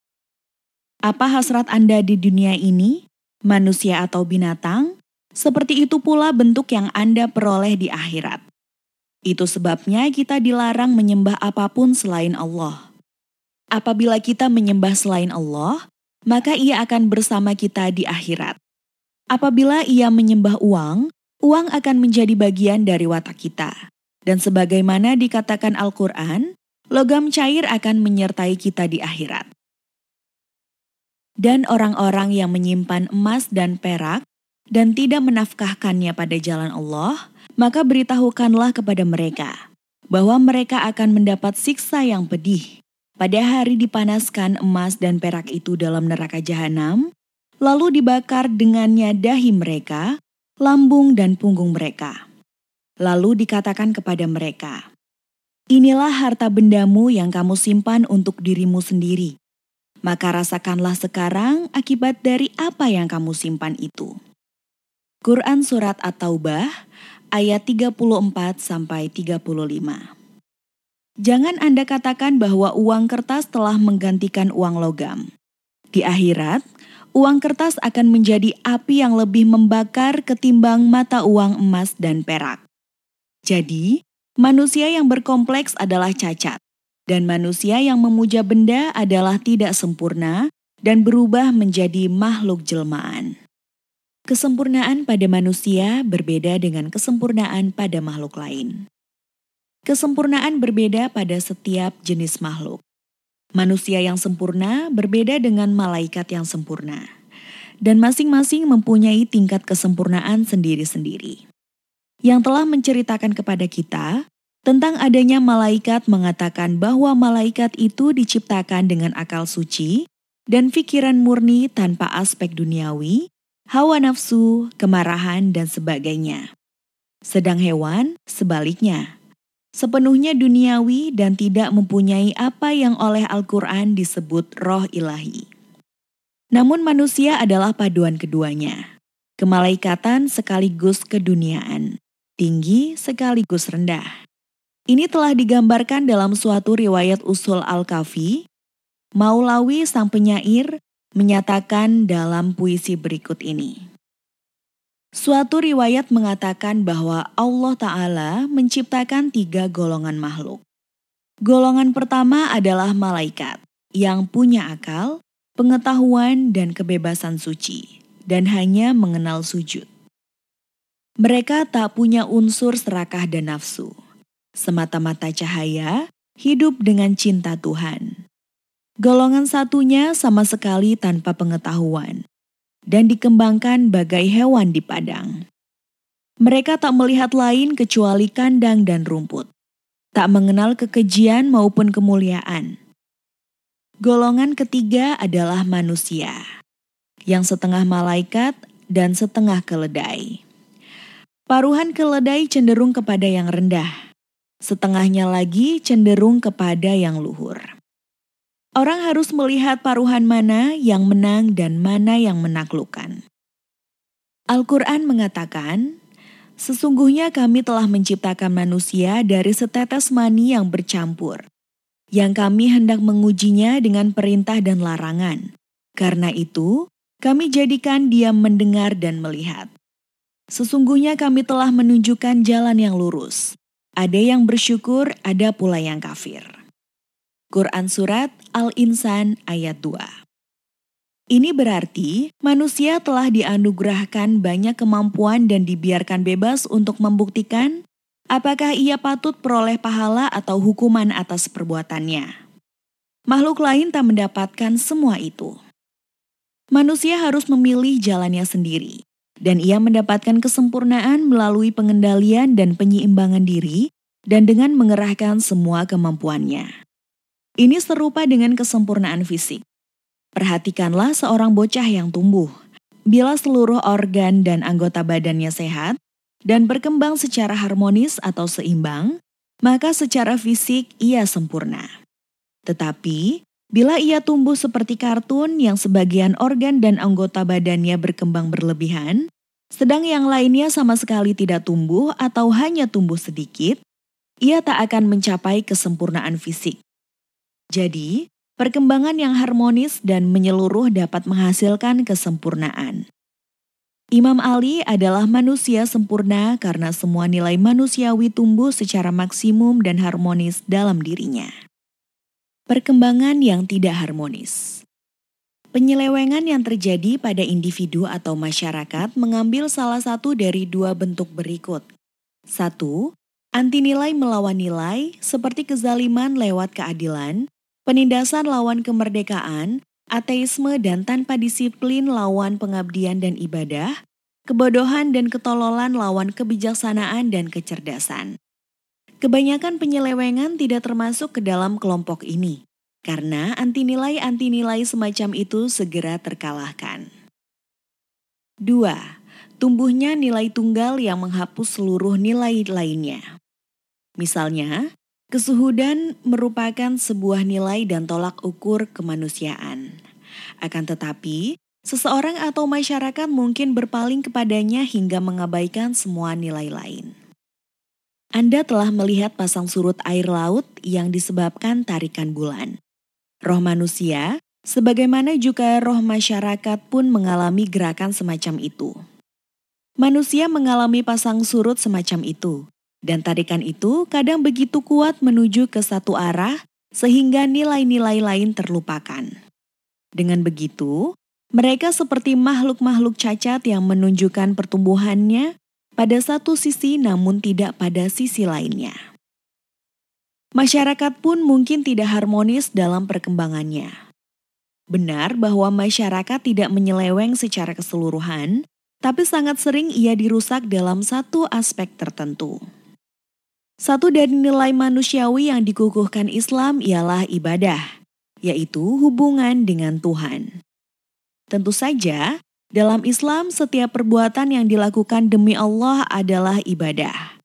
Speaker 1: Apa hasrat Anda di dunia ini? Manusia atau binatang? Seperti itu pula bentuk yang Anda peroleh di akhirat. Itu sebabnya kita dilarang menyembah apa pun selain Allah. Apabila kita menyembah selain Allah, maka ia akan bersama kita di akhirat. Apabila ia menyembah uang, uang akan menjadi bagian dari watak kita. Dan sebagaimana dikatakan Al-Quran, logam cair akan menyertai kita di akhirat. Dan orang-orang yang menyimpan emas dan perak dan tidak menafkahkannya pada jalan Allah, maka beritahukanlah kepada mereka bahwa mereka akan mendapat siksa yang pedih. Pada hari dipanaskan emas dan perak itu dalam neraka jahanam, lalu dibakar dengannya dahi mereka, lambung dan punggung mereka. Lalu dikatakan kepada mereka, Inilah harta bendamu yang kamu simpan untuk dirimu sendiri. Maka rasakanlah sekarang akibat dari apa yang kamu simpan itu. Quran Surat At-Taubah ayat 34 sampai 35. Jangan Anda katakan bahwa uang kertas telah menggantikan uang logam. Di akhirat, uang kertas akan menjadi api yang lebih membakar ketimbang mata uang emas dan perak. Jadi, manusia yang berkompleks adalah cacat, dan manusia yang memuja benda adalah tidak sempurna dan berubah menjadi makhluk jelmaan. Kesempurnaan pada manusia berbeda dengan kesempurnaan pada makhluk lain. Kesempurnaan berbeda pada setiap jenis makhluk. Manusia yang sempurna berbeda dengan malaikat yang sempurna, dan masing-masing mempunyai tingkat kesempurnaan sendiri-sendiri. Yang telah menceritakan kepada kita tentang adanya malaikat mengatakan bahwa malaikat itu diciptakan dengan akal suci dan pikiran murni tanpa aspek duniawi, hawa nafsu, kemarahan, dan sebagainya. Sedang hewan, sebaliknya, sepenuhnya duniawi dan tidak mempunyai apa yang oleh Al-Quran disebut roh ilahi. Namun manusia adalah paduan keduanya, kemalaikatan sekaligus keduniaan, tinggi sekaligus rendah. Ini telah digambarkan dalam suatu riwayat usul Al-Kafi, Maulawi sang penyair menyatakan dalam puisi berikut ini. Suatu riwayat mengatakan bahwa Allah Ta'ala menciptakan tiga golongan makhluk. Golongan pertama adalah malaikat yang punya akal, pengetahuan, dan kebebasan suci, dan hanya mengenal sujud. Mereka tak punya unsur serakah dan nafsu, semata-mata cahaya, hidup dengan cinta Tuhan. Golongan satunya sama sekali tanpa pengetahuan dan dikembangkan bagai hewan di padang. Mereka tak melihat lain kecuali kandang dan rumput, tak mengenal kekejian maupun kemuliaan. Golongan ketiga adalah manusia, yang setengah malaikat dan setengah keledai. Paruhan keledai cenderung kepada yang rendah, setengahnya lagi cenderung kepada yang luhur. Orang harus melihat paruhan mana yang menang dan mana yang menaklukkan. Al-Quran mengatakan, Sesungguhnya kami telah menciptakan manusia dari setetes mani yang bercampur, yang kami hendak mengujinya dengan perintah dan larangan. Karena itu, kami jadikan dia mendengar dan melihat. Sesungguhnya kami telah menunjukkan jalan yang lurus. Ada yang bersyukur, ada pula yang kafir. Quran Surat Al-Insan ayat 2 Ini berarti manusia telah dianugerahkan banyak kemampuan dan dibiarkan bebas untuk membuktikan apakah ia patut peroleh pahala atau hukuman atas perbuatannya. Makhluk lain tak mendapatkan semua itu. Manusia harus memilih jalannya sendiri, dan ia mendapatkan kesempurnaan melalui pengendalian dan penyeimbangan diri dan dengan mengerahkan semua kemampuannya. Ini serupa dengan kesempurnaan fisik. Perhatikanlah seorang bocah yang tumbuh. Bila seluruh organ dan anggota badannya sehat, dan berkembang secara harmonis atau seimbang, maka secara fisik ia sempurna. Tetapi, bila ia tumbuh seperti kartun yang sebagian organ dan anggota badannya berkembang berlebihan, sedang yang lainnya sama sekali tidak tumbuh atau hanya tumbuh sedikit, ia tak akan mencapai kesempurnaan fisik. Jadi, perkembangan yang harmonis dan menyeluruh dapat menghasilkan kesempurnaan. Imam Ali adalah manusia sempurna karena semua nilai manusiawi tumbuh secara maksimum dan harmonis dalam dirinya. Perkembangan yang tidak harmonis. Penyelewengan yang terjadi pada individu atau masyarakat mengambil salah satu dari dua bentuk berikut. Satu, anti nilai melawan nilai seperti kezaliman lewat keadilan, penindasan lawan kemerdekaan, ateisme dan tanpa disiplin lawan pengabdian dan ibadah, kebodohan dan ketololan lawan kebijaksanaan dan kecerdasan. Kebanyakan penyelewengan tidak termasuk ke dalam kelompok ini, karena anti-nilai-anti nilai semacam itu segera terkalahkan. 2. Tumbuhnya nilai tunggal yang menghapus seluruh nilai lainnya. Misalnya, Kesuhudan merupakan sebuah nilai dan tolak ukur kemanusiaan. Akan tetapi, seseorang atau masyarakat mungkin berpaling kepadanya hingga mengabaikan semua nilai lain. Anda telah melihat pasang surut air laut yang disebabkan tarikan bulan. Roh manusia, sebagaimana juga roh masyarakat pun mengalami gerakan semacam itu. Manusia mengalami pasang surut semacam itu, dan tarikan itu kadang begitu kuat menuju ke satu arah sehingga nilai-nilai lain terlupakan. Dengan begitu, mereka seperti makhluk-makhluk cacat yang menunjukkan pertumbuhannya pada satu sisi namun tidak pada sisi lainnya. Masyarakat pun mungkin tidak harmonis dalam perkembangannya. Benar bahwa masyarakat tidak menyeleweng secara keseluruhan, tapi sangat sering ia dirusak dalam satu aspek tertentu. Satu dari nilai manusiawi yang dikukuhkan Islam ialah ibadah, yaitu hubungan dengan Tuhan. Tentu saja, dalam Islam setiap perbuatan yang dilakukan demi Allah adalah ibadah.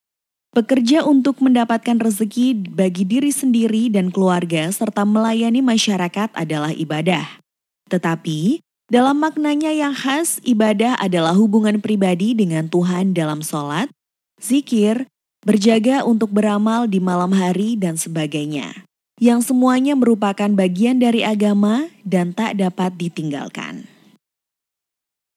Speaker 1: Bekerja untuk mendapatkan rezeki bagi diri sendiri dan keluarga serta melayani masyarakat adalah ibadah. Tetapi, dalam maknanya yang khas, ibadah adalah hubungan pribadi dengan Tuhan dalam sholat, zikir, berjaga untuk beramal di malam hari, dan sebagainya, yang semuanya merupakan bagian dari agama dan tak dapat ditinggalkan.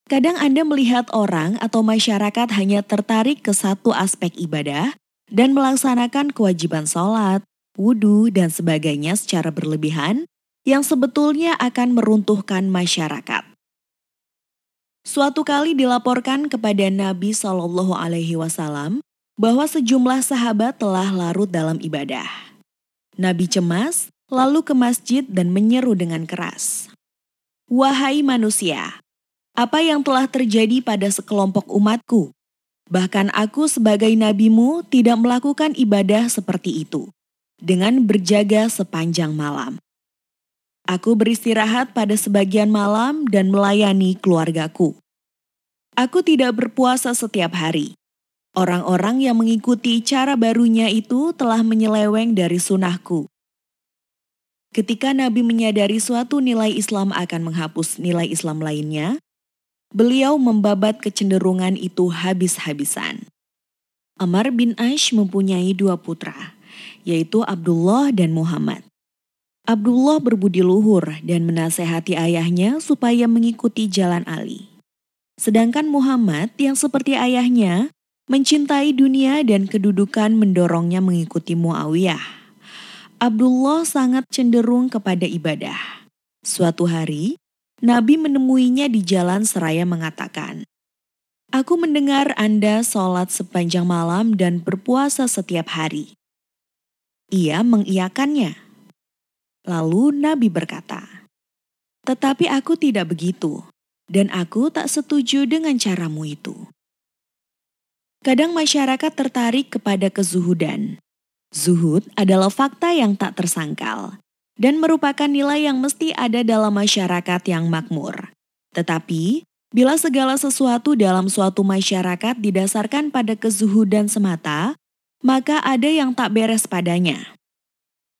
Speaker 1: Kadang Anda melihat orang atau masyarakat hanya tertarik ke satu aspek ibadah dan melaksanakan kewajiban sholat, wudhu, dan sebagainya secara berlebihan yang sebetulnya akan meruntuhkan masyarakat. Suatu kali dilaporkan kepada Nabi Shallallahu Alaihi Wasallam bahwa sejumlah sahabat telah larut dalam ibadah. Nabi cemas, lalu ke masjid dan menyeru dengan keras. Wahai manusia, apa yang telah terjadi pada sekelompok umatku? Bahkan aku sebagai nabimu tidak melakukan ibadah seperti itu, dengan berjaga sepanjang malam. Aku beristirahat pada sebagian malam dan melayani keluargaku. Aku tidak berpuasa setiap hari, Orang-orang yang mengikuti cara barunya itu telah menyeleweng dari sunnahku. Ketika Nabi menyadari suatu nilai Islam akan menghapus nilai Islam lainnya, beliau membabat kecenderungan itu habis-habisan. Amar bin Aish mempunyai dua putra, yaitu Abdullah dan Muhammad. Abdullah berbudi luhur dan menasehati ayahnya supaya mengikuti jalan Ali. Sedangkan Muhammad yang seperti ayahnya Mencintai dunia dan kedudukan mendorongnya mengikuti Muawiyah. Abdullah sangat cenderung kepada ibadah. Suatu hari, Nabi menemuinya di jalan seraya mengatakan, Aku mendengar Anda sholat sepanjang malam dan berpuasa setiap hari. Ia mengiyakannya. Lalu Nabi berkata, Tetapi aku tidak begitu, dan aku tak setuju dengan caramu itu. Kadang masyarakat tertarik kepada kezuhudan. Zuhud adalah fakta yang tak tersangkal dan merupakan nilai yang mesti ada dalam masyarakat yang makmur. Tetapi, Bila segala sesuatu dalam suatu masyarakat didasarkan pada kezuhudan semata, maka ada yang tak beres padanya.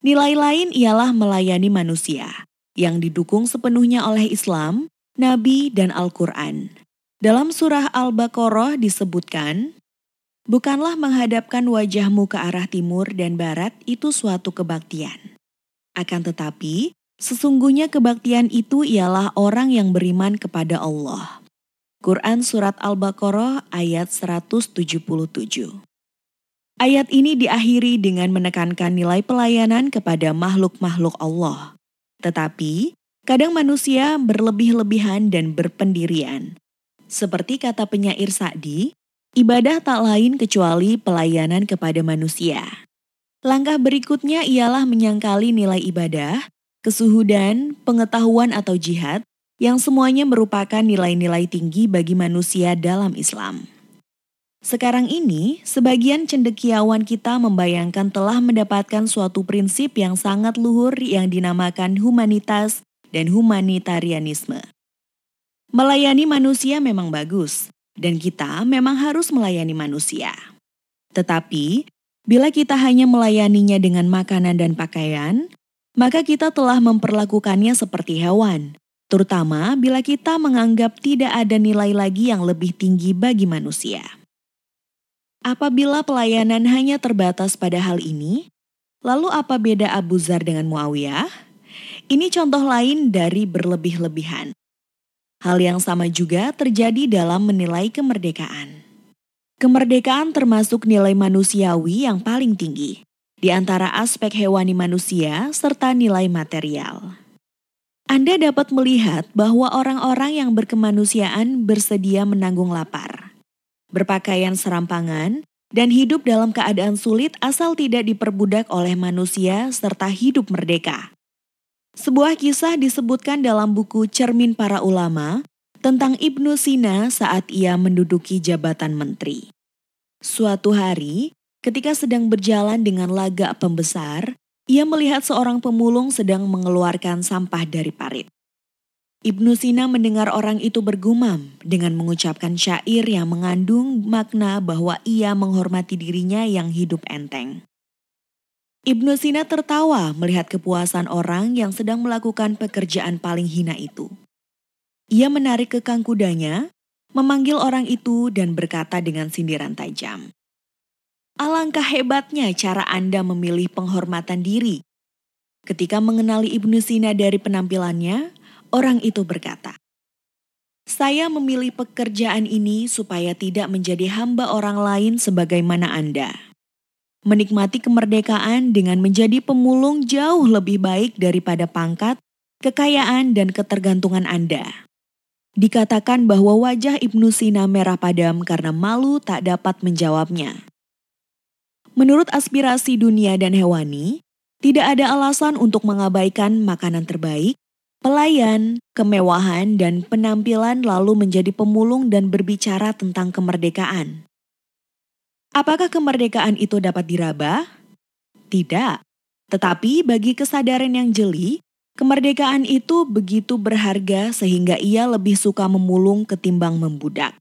Speaker 1: Nilai lain ialah melayani manusia, yang didukung sepenuhnya oleh Islam, Nabi, dan Al-Quran. Dalam surah Al-Baqarah disebutkan, Bukanlah menghadapkan wajahmu ke arah timur dan barat itu suatu kebaktian. Akan tetapi, sesungguhnya kebaktian itu ialah orang yang beriman kepada Allah. Quran Surat Al-Baqarah ayat 177 Ayat ini diakhiri dengan menekankan nilai pelayanan kepada makhluk-makhluk Allah. Tetapi, kadang manusia berlebih-lebihan dan berpendirian. Seperti kata penyair Sa'di, Ibadah tak lain kecuali pelayanan kepada manusia. Langkah berikutnya ialah menyangkali nilai ibadah, kesuhudan, pengetahuan atau jihad, yang semuanya merupakan nilai-nilai tinggi bagi manusia dalam Islam. Sekarang ini, sebagian cendekiawan kita membayangkan telah mendapatkan suatu prinsip yang sangat luhur yang dinamakan humanitas dan humanitarianisme. Melayani manusia memang bagus, dan kita memang harus melayani manusia. Tetapi, bila kita hanya melayaninya dengan makanan dan pakaian, maka kita telah memperlakukannya seperti hewan, terutama bila kita menganggap tidak ada nilai lagi yang lebih tinggi bagi manusia. Apabila pelayanan hanya terbatas pada hal ini, lalu apa beda Abu Zar dengan Muawiyah? Ini contoh lain dari berlebih-lebihan. Hal yang sama juga terjadi dalam menilai kemerdekaan. Kemerdekaan termasuk nilai manusiawi yang paling tinggi, di antara aspek hewani manusia serta nilai material. Anda dapat melihat bahwa orang-orang yang berkemanusiaan bersedia menanggung lapar, berpakaian serampangan, dan hidup dalam keadaan sulit asal tidak diperbudak oleh manusia serta hidup merdeka. Sebuah kisah disebutkan dalam buku Cermin Para Ulama tentang Ibnu Sina saat ia menduduki jabatan menteri. Suatu hari, ketika sedang berjalan dengan lagak pembesar, ia melihat seorang pemulung sedang mengeluarkan sampah dari parit. Ibnu Sina mendengar orang itu bergumam dengan mengucapkan syair yang mengandung makna bahwa ia menghormati dirinya yang hidup enteng. Ibnu Sina tertawa melihat kepuasan orang yang sedang melakukan pekerjaan paling hina itu. Ia menarik kekang kudanya, memanggil orang itu dan berkata dengan sindiran tajam. Alangkah hebatnya cara Anda memilih penghormatan diri. Ketika mengenali Ibnu Sina dari penampilannya, orang itu berkata, saya memilih pekerjaan ini supaya tidak menjadi hamba orang lain sebagaimana Anda menikmati kemerdekaan dengan menjadi pemulung jauh lebih baik daripada pangkat, kekayaan, dan ketergantungan Anda. Dikatakan bahwa wajah Ibnu Sina merah padam karena malu tak dapat menjawabnya. Menurut aspirasi dunia dan hewani, tidak ada alasan untuk mengabaikan makanan terbaik, pelayan, kemewahan, dan penampilan lalu menjadi pemulung dan berbicara tentang kemerdekaan. Apakah kemerdekaan itu dapat diraba? Tidak. Tetapi bagi kesadaran yang jeli, kemerdekaan itu begitu berharga sehingga ia lebih suka memulung ketimbang membudak.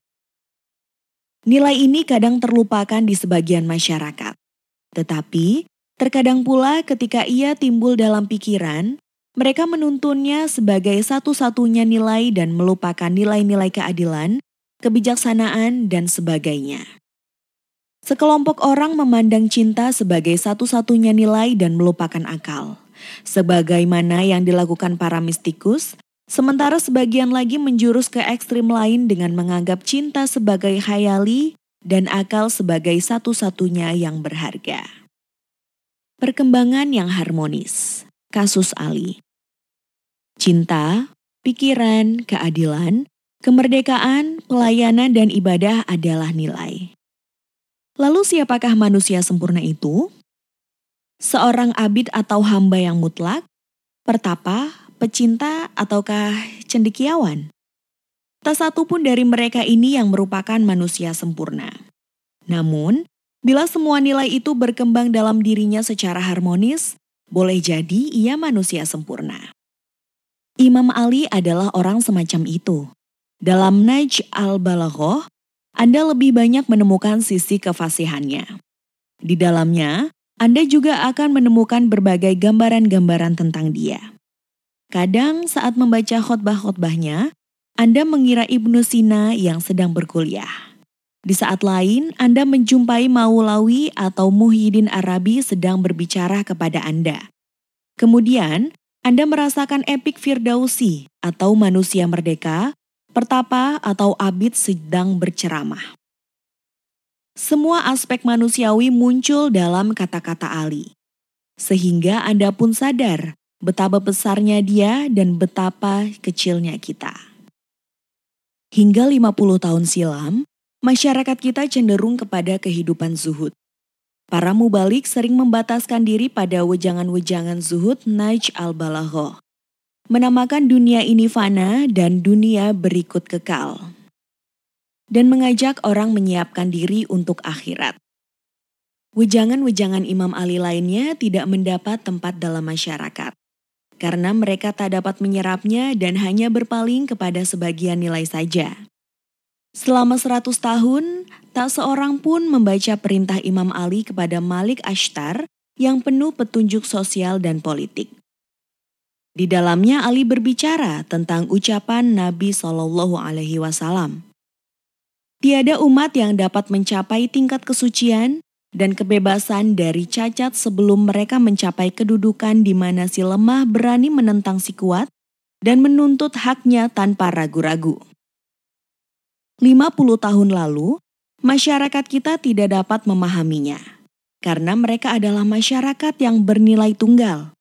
Speaker 1: Nilai ini kadang terlupakan di sebagian masyarakat. Tetapi, terkadang pula ketika ia timbul dalam pikiran, mereka menuntunnya sebagai satu-satunya nilai dan melupakan nilai-nilai keadilan, kebijaksanaan, dan sebagainya. Sekelompok orang memandang cinta sebagai satu-satunya nilai dan melupakan akal. Sebagaimana yang dilakukan para mistikus, sementara sebagian lagi menjurus ke ekstrim lain dengan menganggap cinta sebagai hayali dan akal sebagai satu-satunya yang berharga. Perkembangan yang harmonis. Kasus Ali. Cinta, pikiran, keadilan, kemerdekaan, pelayanan, dan ibadah adalah nilai. Lalu siapakah manusia sempurna itu? Seorang abid atau hamba yang mutlak? Pertapa, pecinta, ataukah cendekiawan? Tak satu pun dari mereka ini yang merupakan manusia sempurna. Namun, bila semua nilai itu berkembang dalam dirinya secara harmonis, boleh jadi ia manusia sempurna. Imam Ali adalah orang semacam itu. Dalam Naj al-Balaghoh, Anda lebih banyak menemukan sisi kefasihannya. Di dalamnya, Anda juga akan menemukan berbagai gambaran-gambaran tentang dia. Kadang saat membaca khotbah-khotbahnya, Anda mengira Ibnu Sina yang sedang berkuliah. Di saat lain, Anda menjumpai Maulawi atau Muhyiddin Arabi sedang berbicara kepada Anda. Kemudian, Anda merasakan epik Firdausi atau manusia merdeka pertapa atau abid sedang berceramah. Semua aspek manusiawi muncul dalam kata-kata Ali. Sehingga Anda pun sadar betapa besarnya dia dan betapa kecilnya kita. Hingga 50 tahun silam, masyarakat kita cenderung kepada kehidupan zuhud. Para mubalik sering membataskan diri pada wejangan-wejangan zuhud Naj al-Balaghoh menamakan dunia ini fana dan dunia berikut kekal, dan mengajak orang menyiapkan diri untuk akhirat. Wejangan-wejangan Imam Ali lainnya tidak mendapat tempat dalam masyarakat, karena mereka tak dapat menyerapnya dan hanya berpaling kepada sebagian nilai saja. Selama seratus tahun, tak seorang pun membaca perintah Imam Ali kepada Malik Ashtar yang penuh petunjuk sosial dan politik. Di dalamnya Ali berbicara tentang ucapan Nabi Shallallahu Alaihi Wasallam. Tiada umat yang dapat mencapai tingkat kesucian dan kebebasan dari cacat sebelum mereka mencapai kedudukan di mana si lemah berani menentang si kuat dan menuntut haknya tanpa ragu-ragu. 50 tahun lalu, masyarakat kita tidak dapat memahaminya karena mereka adalah masyarakat yang bernilai tunggal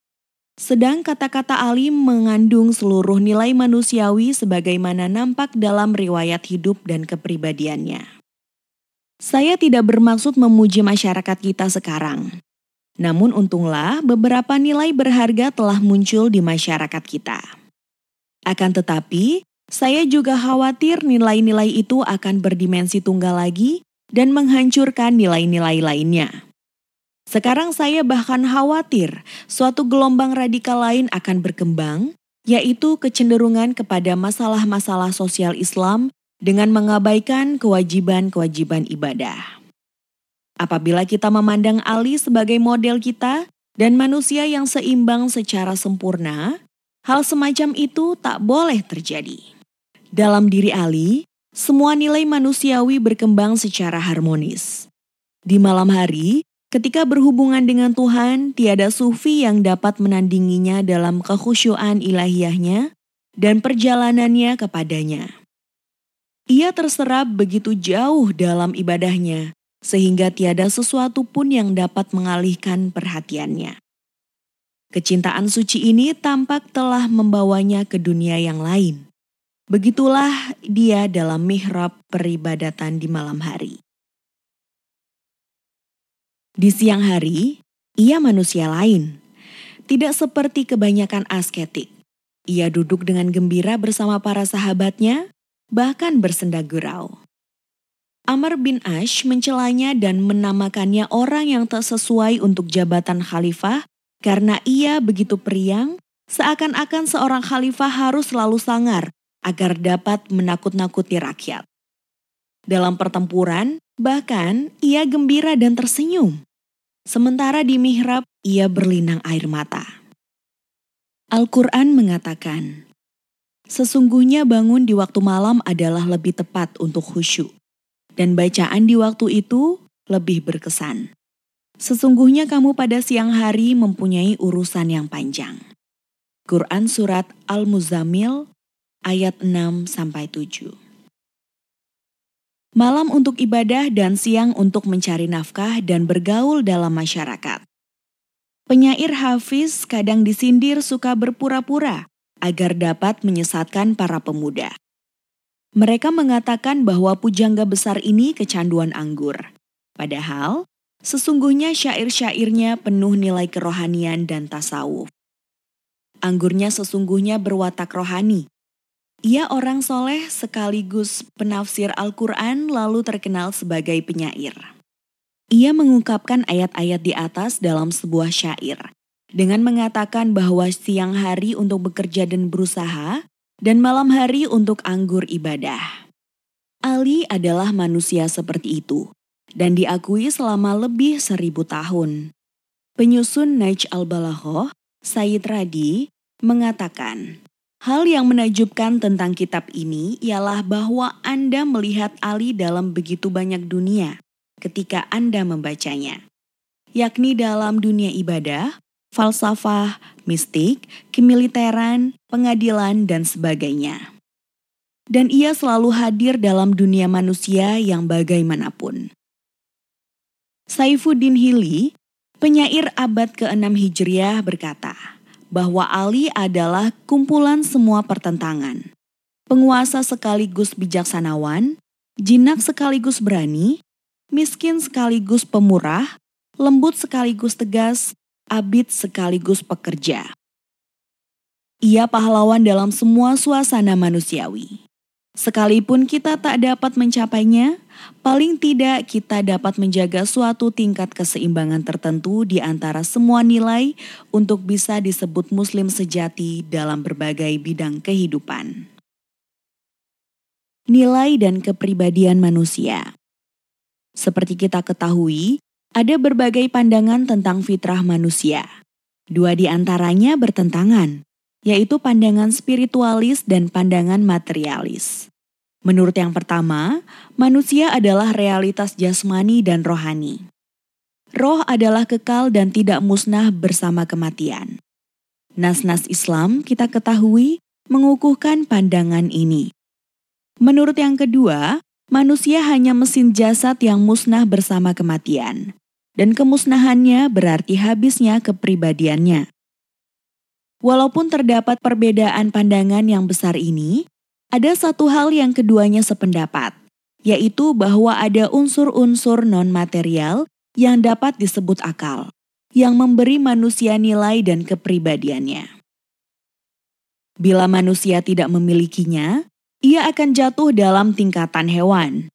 Speaker 1: sedang kata-kata Ali mengandung seluruh nilai manusiawi sebagaimana nampak dalam riwayat hidup dan kepribadiannya. Saya tidak bermaksud memuji masyarakat kita sekarang. Namun untunglah beberapa nilai berharga telah muncul di masyarakat kita. Akan tetapi, saya juga khawatir nilai-nilai itu akan berdimensi tunggal lagi dan menghancurkan nilai-nilai lainnya. Sekarang saya bahkan khawatir suatu gelombang radikal lain akan berkembang, yaitu kecenderungan kepada masalah-masalah sosial Islam dengan mengabaikan kewajiban-kewajiban ibadah. Apabila kita memandang Ali sebagai model kita dan manusia yang seimbang secara sempurna, hal semacam itu tak boleh terjadi. Dalam diri Ali, semua nilai manusiawi berkembang secara harmonis. Di malam hari, Ketika berhubungan dengan Tuhan, tiada sufi yang dapat menandinginya dalam kekhusyuan ilahiyahnya dan perjalanannya kepadanya. Ia terserap begitu jauh dalam ibadahnya, sehingga tiada sesuatu pun yang dapat mengalihkan perhatiannya. Kecintaan suci ini tampak telah membawanya ke dunia yang lain. Begitulah dia dalam mihrab peribadatan di malam hari. Di siang hari, ia manusia lain. Tidak seperti kebanyakan asketik. Ia duduk dengan gembira bersama para sahabatnya, bahkan bersenda gurau. Amr bin Ash mencelanya dan menamakannya orang yang tak sesuai untuk jabatan khalifah karena ia begitu periang, seakan-akan seorang khalifah harus selalu sangar agar dapat menakut-nakuti rakyat. Dalam pertempuran, Bahkan ia gembira dan tersenyum. Sementara di mihrab ia berlinang air mata. Al-Quran mengatakan, Sesungguhnya bangun di waktu malam adalah lebih tepat untuk khusyuk, dan bacaan di waktu itu lebih berkesan. Sesungguhnya kamu pada siang hari mempunyai urusan yang panjang. Quran Surat Al-Muzamil ayat 6 7. Malam untuk ibadah dan siang untuk mencari nafkah dan bergaul dalam masyarakat. Penyair Hafiz kadang disindir suka berpura-pura agar dapat menyesatkan para pemuda. Mereka mengatakan bahwa pujangga besar ini kecanduan anggur. Padahal, sesungguhnya syair-syairnya penuh nilai kerohanian dan tasawuf. Anggurnya sesungguhnya berwatak rohani, ia orang soleh sekaligus penafsir Al-Quran lalu terkenal sebagai penyair. Ia mengungkapkan ayat-ayat di atas dalam sebuah syair dengan mengatakan bahwa siang hari untuk bekerja dan berusaha dan malam hari untuk anggur ibadah. Ali adalah manusia seperti itu dan diakui selama lebih seribu tahun. Penyusun Naij al-Balaghah, Sayyid Radi, mengatakan, Hal yang menajubkan tentang kitab ini ialah bahwa Anda melihat Ali dalam begitu banyak dunia ketika Anda membacanya, yakni dalam dunia ibadah, falsafah, mistik, kemiliteran, pengadilan, dan sebagainya. Dan ia selalu hadir dalam dunia manusia yang bagaimanapun. Saifuddin Hili, penyair abad ke-6 Hijriah berkata bahwa Ali adalah kumpulan semua pertentangan. Penguasa sekaligus bijaksanawan, jinak sekaligus berani, miskin sekaligus pemurah, lembut sekaligus tegas, abid sekaligus pekerja. Ia pahlawan dalam semua suasana manusiawi. Sekalipun kita tak dapat mencapainya, paling tidak kita dapat menjaga suatu tingkat keseimbangan tertentu di antara semua nilai untuk bisa disebut Muslim sejati dalam berbagai bidang kehidupan. Nilai dan kepribadian manusia seperti kita ketahui, ada berbagai pandangan tentang fitrah manusia. Dua di antaranya bertentangan, yaitu pandangan spiritualis dan pandangan materialis. Menurut yang pertama, manusia adalah realitas jasmani dan rohani. Roh adalah kekal dan tidak musnah bersama kematian. Nas-nas Islam kita ketahui mengukuhkan pandangan ini. Menurut yang kedua, manusia hanya mesin jasad yang musnah bersama kematian dan kemusnahannya berarti habisnya kepribadiannya. Walaupun terdapat perbedaan pandangan yang besar ini, ada satu hal yang keduanya sependapat, yaitu bahwa ada unsur-unsur non-material yang dapat disebut akal, yang memberi manusia nilai dan kepribadiannya. Bila manusia tidak memilikinya, ia akan jatuh dalam tingkatan hewan,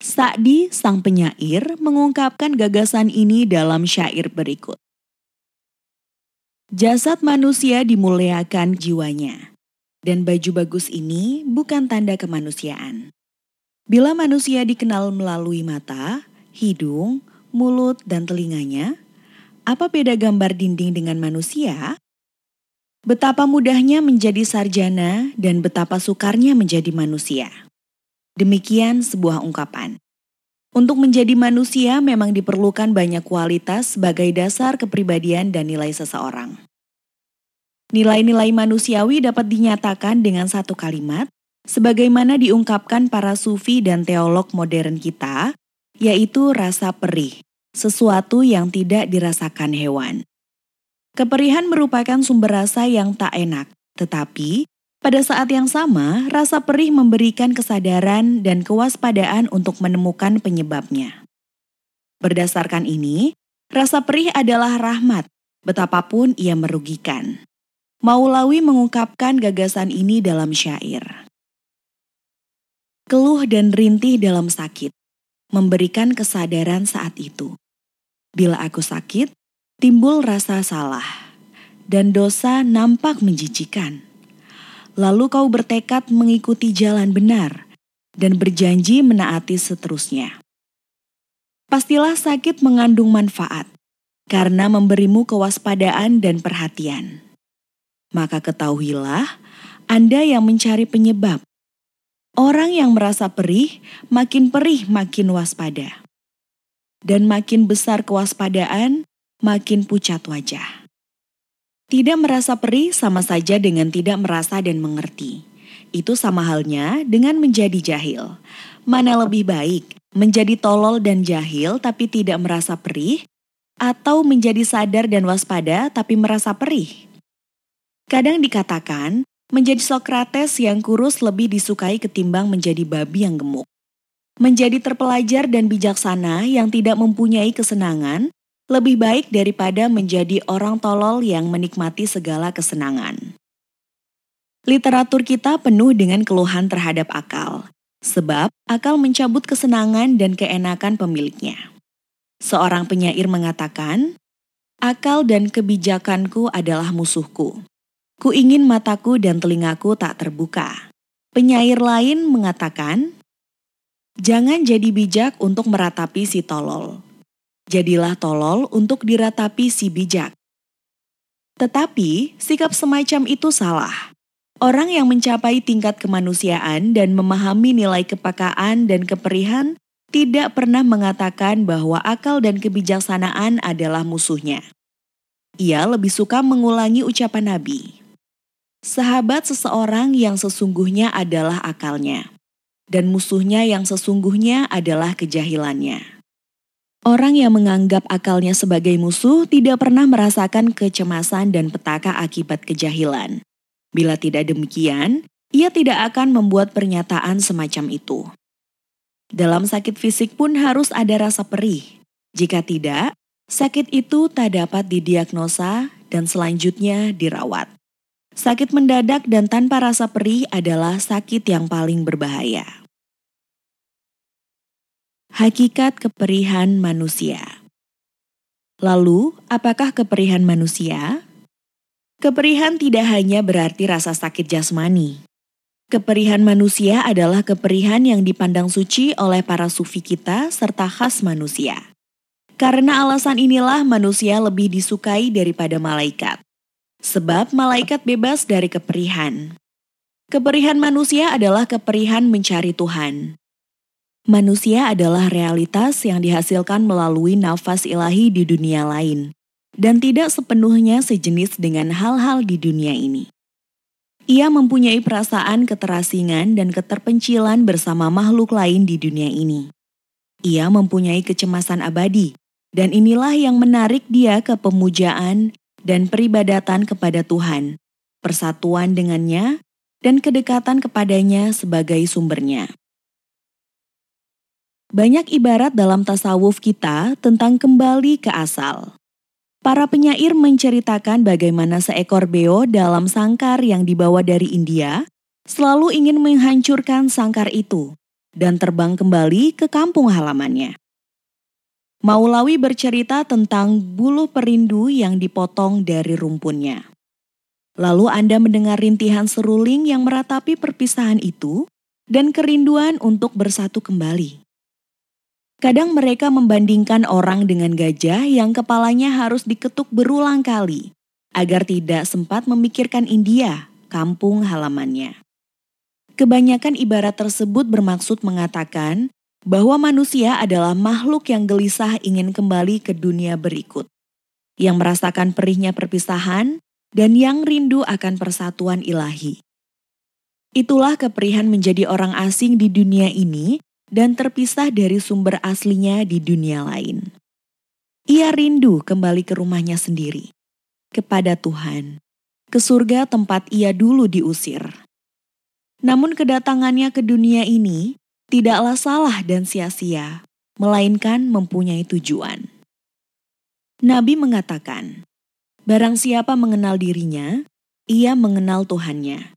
Speaker 1: Sa'di, sang penyair, mengungkapkan gagasan ini dalam syair berikut. Jasad manusia dimuliakan jiwanya, dan baju bagus ini bukan tanda kemanusiaan. Bila manusia dikenal melalui mata, hidung, mulut, dan telinganya, apa beda gambar dinding dengan manusia? Betapa mudahnya menjadi sarjana dan betapa sukarnya menjadi manusia. Demikian sebuah ungkapan. Untuk menjadi manusia memang diperlukan banyak kualitas sebagai dasar kepribadian dan nilai seseorang. Nilai-nilai manusiawi dapat dinyatakan dengan satu kalimat, sebagaimana diungkapkan para sufi dan teolog modern kita, yaitu rasa perih, sesuatu yang tidak dirasakan hewan. Keperihan merupakan sumber rasa yang tak enak, tetapi pada saat yang sama, rasa perih memberikan kesadaran dan kewaspadaan untuk menemukan penyebabnya. Berdasarkan ini, rasa perih adalah rahmat, betapapun ia merugikan. Maulawi mengungkapkan gagasan ini dalam syair. Keluh dan rintih dalam sakit, memberikan kesadaran saat itu. Bila aku sakit, timbul rasa salah, dan dosa nampak menjijikan lalu kau bertekad mengikuti jalan benar dan berjanji menaati seterusnya. Pastilah sakit mengandung manfaat karena memberimu kewaspadaan dan perhatian. Maka ketahuilah, Anda yang mencari penyebab. Orang yang merasa perih, makin perih makin waspada. Dan makin besar kewaspadaan, makin pucat wajah. Tidak merasa perih sama saja dengan tidak merasa dan mengerti. Itu sama halnya dengan menjadi jahil. Mana lebih baik, menjadi tolol dan jahil tapi tidak merasa perih, atau menjadi sadar dan waspada tapi merasa perih? Kadang dikatakan, menjadi Sokrates yang kurus lebih disukai ketimbang menjadi babi yang gemuk. Menjadi terpelajar dan bijaksana yang tidak mempunyai kesenangan lebih baik daripada menjadi orang tolol yang menikmati segala kesenangan. Literatur kita penuh dengan keluhan terhadap akal, sebab akal mencabut kesenangan dan keenakan pemiliknya. Seorang penyair mengatakan, "Akal dan kebijakanku adalah musuhku. Ku ingin mataku dan telingaku tak terbuka. Penyair lain mengatakan, Jangan jadi bijak untuk meratapi si tolol. Jadilah tolol untuk diratapi si bijak. Tetapi sikap semacam itu salah. Orang yang mencapai tingkat kemanusiaan dan memahami nilai kepakaan dan keperihan tidak pernah mengatakan bahwa akal dan kebijaksanaan adalah musuhnya. Ia lebih suka mengulangi ucapan Nabi. Sahabat seseorang yang sesungguhnya adalah akalnya, dan musuhnya yang sesungguhnya adalah kejahilannya. Orang yang menganggap akalnya sebagai musuh tidak pernah merasakan kecemasan dan petaka akibat kejahilan. Bila tidak demikian, ia tidak akan membuat pernyataan semacam itu. Dalam sakit fisik pun harus ada rasa perih. Jika tidak, sakit itu tak dapat didiagnosa dan selanjutnya dirawat. Sakit mendadak dan tanpa rasa perih adalah sakit yang paling berbahaya. Hakikat keperihan manusia. Lalu, apakah keperihan manusia? Keperihan tidak hanya berarti rasa sakit jasmani. Keperihan manusia adalah keperihan yang dipandang suci oleh para sufi kita serta khas manusia. Karena alasan inilah manusia lebih disukai daripada malaikat. Sebab malaikat bebas dari keperihan. Keperihan manusia adalah keperihan mencari Tuhan. Manusia adalah realitas yang dihasilkan melalui nafas ilahi di dunia lain, dan tidak sepenuhnya sejenis dengan hal-hal di dunia ini. Ia mempunyai perasaan keterasingan dan keterpencilan bersama makhluk lain di dunia ini. Ia mempunyai kecemasan abadi, dan inilah yang menarik dia ke pemujaan dan peribadatan kepada Tuhan, persatuan dengannya, dan kedekatan kepadanya sebagai sumbernya. Banyak ibarat dalam tasawuf kita tentang kembali ke asal. Para penyair menceritakan bagaimana seekor beo dalam sangkar yang dibawa dari India selalu ingin menghancurkan sangkar itu dan terbang kembali ke kampung halamannya. Maulawi bercerita tentang bulu perindu yang dipotong dari rumpunnya. Lalu Anda mendengar rintihan seruling yang meratapi perpisahan itu dan kerinduan untuk bersatu kembali. Kadang mereka membandingkan orang dengan gajah yang kepalanya harus diketuk berulang kali agar tidak sempat memikirkan India, kampung halamannya. Kebanyakan ibarat tersebut bermaksud mengatakan bahwa manusia adalah makhluk yang gelisah ingin kembali ke dunia berikut, yang merasakan perihnya perpisahan dan yang rindu akan persatuan ilahi. Itulah keperihan menjadi orang asing di dunia ini dan terpisah dari sumber aslinya di dunia lain. Ia rindu kembali ke rumahnya sendiri, kepada Tuhan, ke surga tempat ia dulu diusir. Namun kedatangannya ke dunia ini tidaklah salah dan sia-sia, melainkan mempunyai tujuan. Nabi mengatakan, Barang siapa mengenal dirinya, ia mengenal Tuhannya.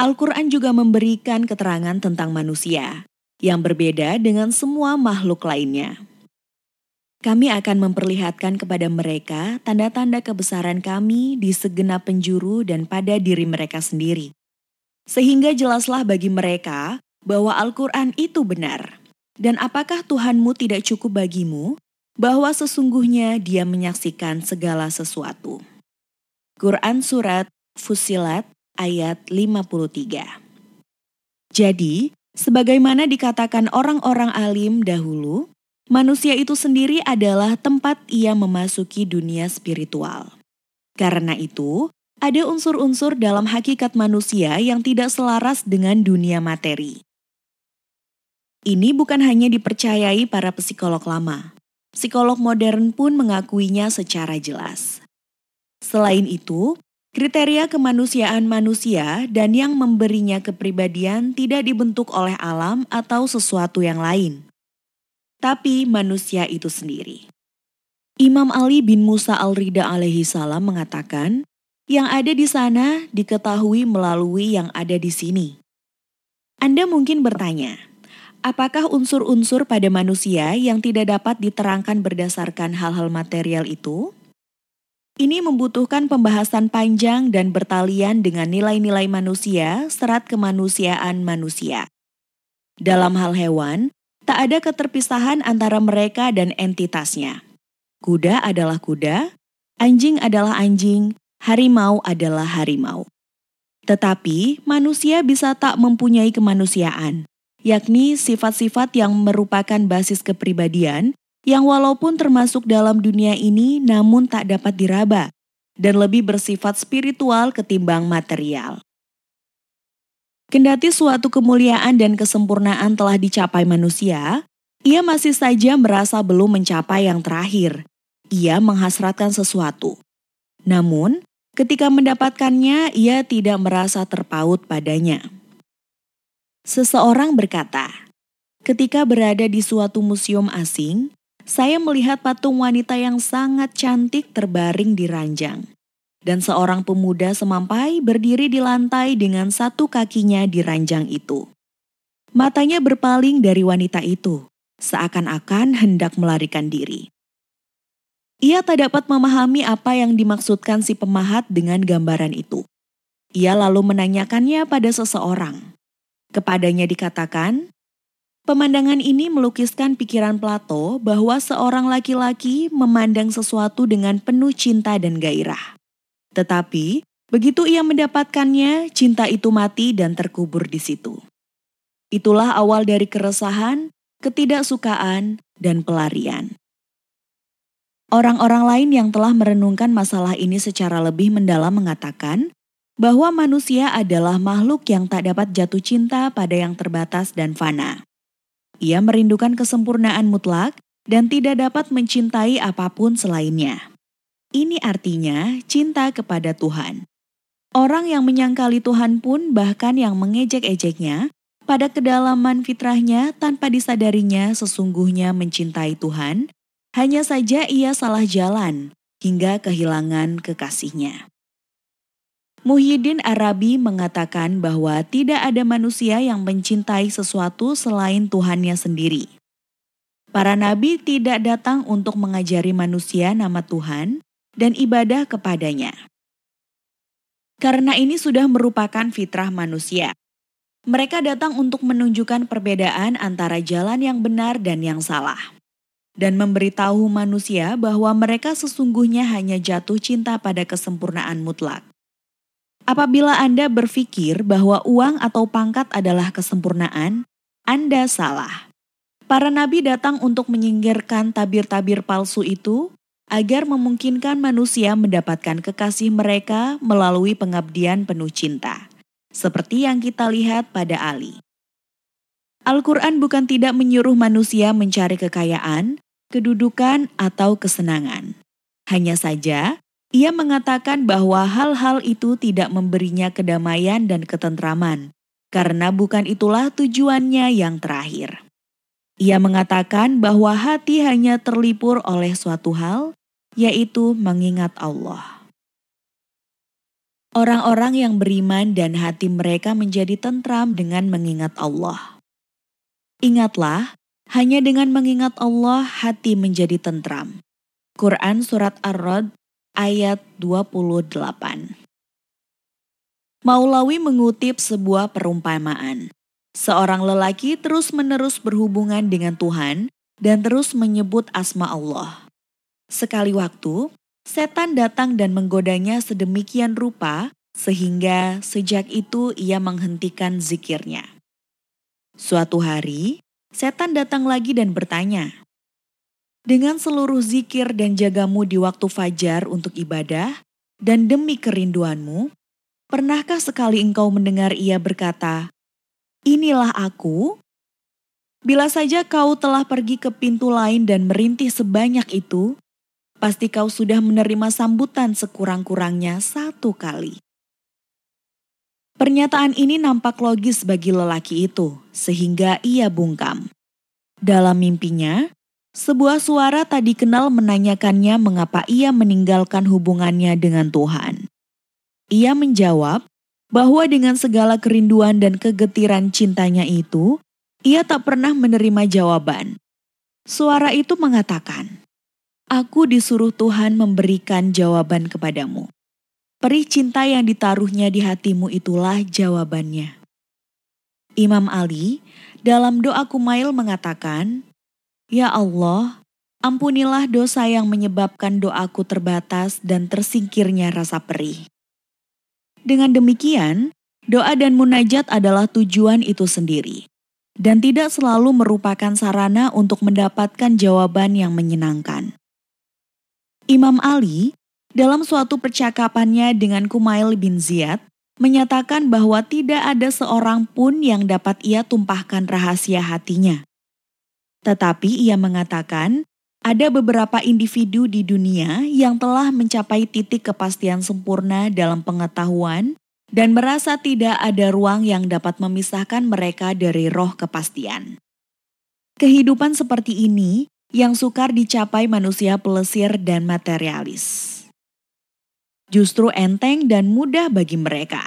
Speaker 1: Al-Quran juga memberikan keterangan tentang manusia yang berbeda dengan semua makhluk lainnya. Kami akan memperlihatkan kepada mereka tanda-tanda kebesaran kami di segenap penjuru dan pada diri mereka sendiri. Sehingga jelaslah bagi mereka bahwa Al-Quran itu benar. Dan apakah Tuhanmu tidak cukup bagimu bahwa sesungguhnya dia menyaksikan segala sesuatu. Quran Surat Fusilat ayat 53 Jadi, sebagaimana dikatakan orang-orang alim dahulu, manusia itu sendiri adalah tempat ia memasuki dunia spiritual. Karena itu, ada unsur-unsur dalam hakikat manusia yang tidak selaras dengan dunia materi. Ini bukan hanya dipercayai para psikolog lama. Psikolog modern pun mengakuinya secara jelas. Selain itu, kriteria kemanusiaan manusia dan yang memberinya kepribadian tidak dibentuk oleh alam atau sesuatu yang lain, tapi manusia itu sendiri. Imam Ali bin Musa al-Rida alaihi salam mengatakan, yang ada di sana diketahui melalui yang ada di sini. Anda mungkin bertanya, Apakah unsur-unsur pada manusia yang tidak dapat diterangkan berdasarkan hal-hal material itu? Ini membutuhkan pembahasan panjang dan bertalian dengan nilai-nilai manusia, serat kemanusiaan manusia. Dalam hal hewan, tak ada keterpisahan antara mereka dan entitasnya. Kuda adalah kuda, anjing adalah anjing, harimau adalah harimau. Tetapi manusia bisa tak mempunyai kemanusiaan, yakni sifat-sifat yang merupakan basis kepribadian yang walaupun termasuk dalam dunia ini namun tak dapat diraba dan lebih bersifat spiritual ketimbang material. Kendati suatu kemuliaan dan kesempurnaan telah dicapai manusia, ia masih saja merasa belum mencapai yang terakhir. Ia menghasratkan sesuatu. Namun, ketika mendapatkannya, ia tidak merasa terpaut padanya. Seseorang berkata, "Ketika berada di suatu museum asing, saya melihat patung wanita yang sangat cantik terbaring di ranjang. Dan seorang pemuda semampai berdiri di lantai dengan satu kakinya di ranjang itu. Matanya berpaling dari wanita itu, seakan-akan hendak melarikan diri. Ia tak dapat memahami apa yang dimaksudkan si pemahat dengan gambaran itu. Ia lalu menanyakannya pada seseorang. Kepadanya dikatakan, Pemandangan ini melukiskan pikiran Plato bahwa seorang laki-laki memandang sesuatu dengan penuh cinta dan gairah. Tetapi, begitu ia mendapatkannya, cinta itu mati dan terkubur di situ. Itulah awal dari keresahan, ketidaksukaan, dan pelarian. Orang-orang lain yang telah merenungkan masalah ini secara lebih mendalam mengatakan bahwa manusia adalah makhluk yang tak dapat jatuh cinta pada yang terbatas dan fana. Ia merindukan kesempurnaan mutlak dan tidak dapat mencintai apa pun selainnya. Ini artinya cinta kepada Tuhan. Orang yang menyangkali Tuhan pun bahkan yang mengejek-ejeknya, pada kedalaman fitrahnya tanpa disadarinya sesungguhnya mencintai Tuhan, hanya saja ia salah jalan hingga kehilangan kekasihnya. Muhyiddin Arabi mengatakan bahwa tidak ada manusia yang mencintai sesuatu selain Tuhannya sendiri. Para nabi tidak datang untuk mengajari manusia nama Tuhan dan ibadah kepadanya. Karena ini sudah merupakan fitrah manusia. Mereka datang untuk menunjukkan perbedaan antara jalan yang benar dan yang salah. Dan memberitahu manusia bahwa mereka sesungguhnya hanya jatuh cinta pada kesempurnaan mutlak. Apabila Anda berpikir bahwa uang atau pangkat adalah kesempurnaan, Anda salah. Para nabi datang untuk menyingkirkan tabir-tabir palsu itu agar memungkinkan manusia mendapatkan kekasih mereka melalui pengabdian penuh cinta, seperti yang kita lihat pada Ali. Al-Quran bukan tidak menyuruh manusia mencari kekayaan, kedudukan, atau kesenangan. Hanya saja, ia mengatakan bahwa hal-hal itu tidak memberinya kedamaian dan ketentraman, karena bukan itulah tujuannya yang terakhir. Ia mengatakan bahwa hati hanya terlipur oleh suatu hal, yaitu mengingat Allah. Orang-orang yang beriman dan hati mereka menjadi tentram dengan mengingat Allah. Ingatlah, hanya dengan mengingat Allah hati menjadi tentram. Quran Surat Ar-Rod ayat 28. Maulawi mengutip sebuah perumpamaan. Seorang lelaki terus-menerus berhubungan dengan Tuhan dan terus menyebut asma Allah. Sekali waktu, setan datang dan menggodanya sedemikian rupa sehingga sejak itu ia menghentikan zikirnya. Suatu hari, setan datang lagi dan bertanya, dengan seluruh zikir dan jagamu di waktu fajar untuk ibadah, dan demi kerinduanmu, pernahkah sekali engkau mendengar ia berkata, Inilah aku? Bila saja kau telah pergi ke pintu lain dan merintih sebanyak itu, pasti kau sudah menerima sambutan sekurang-kurangnya satu kali. Pernyataan ini nampak logis bagi lelaki itu, sehingga ia bungkam. Dalam mimpinya, sebuah suara tak dikenal menanyakannya mengapa ia meninggalkan hubungannya dengan Tuhan. Ia menjawab bahwa dengan segala kerinduan dan kegetiran cintanya itu, ia tak pernah menerima jawaban. Suara itu mengatakan, aku disuruh Tuhan memberikan jawaban kepadamu. Perih cinta yang ditaruhnya di hatimu itulah jawabannya. Imam Ali dalam doa Kumail mengatakan, Ya Allah, ampunilah dosa yang menyebabkan doaku terbatas dan tersingkirnya rasa perih. Dengan demikian, doa dan munajat adalah tujuan itu sendiri dan tidak selalu merupakan sarana untuk mendapatkan jawaban yang menyenangkan. Imam Ali dalam suatu percakapannya dengan Kumail bin Ziyad menyatakan bahwa tidak ada seorang pun yang dapat ia tumpahkan rahasia hatinya. Tetapi ia mengatakan ada beberapa individu di dunia yang telah mencapai titik kepastian sempurna dalam pengetahuan dan merasa tidak ada ruang yang dapat memisahkan mereka dari roh kepastian. Kehidupan seperti ini yang sukar dicapai manusia pelesir dan materialis. Justru enteng dan mudah bagi mereka.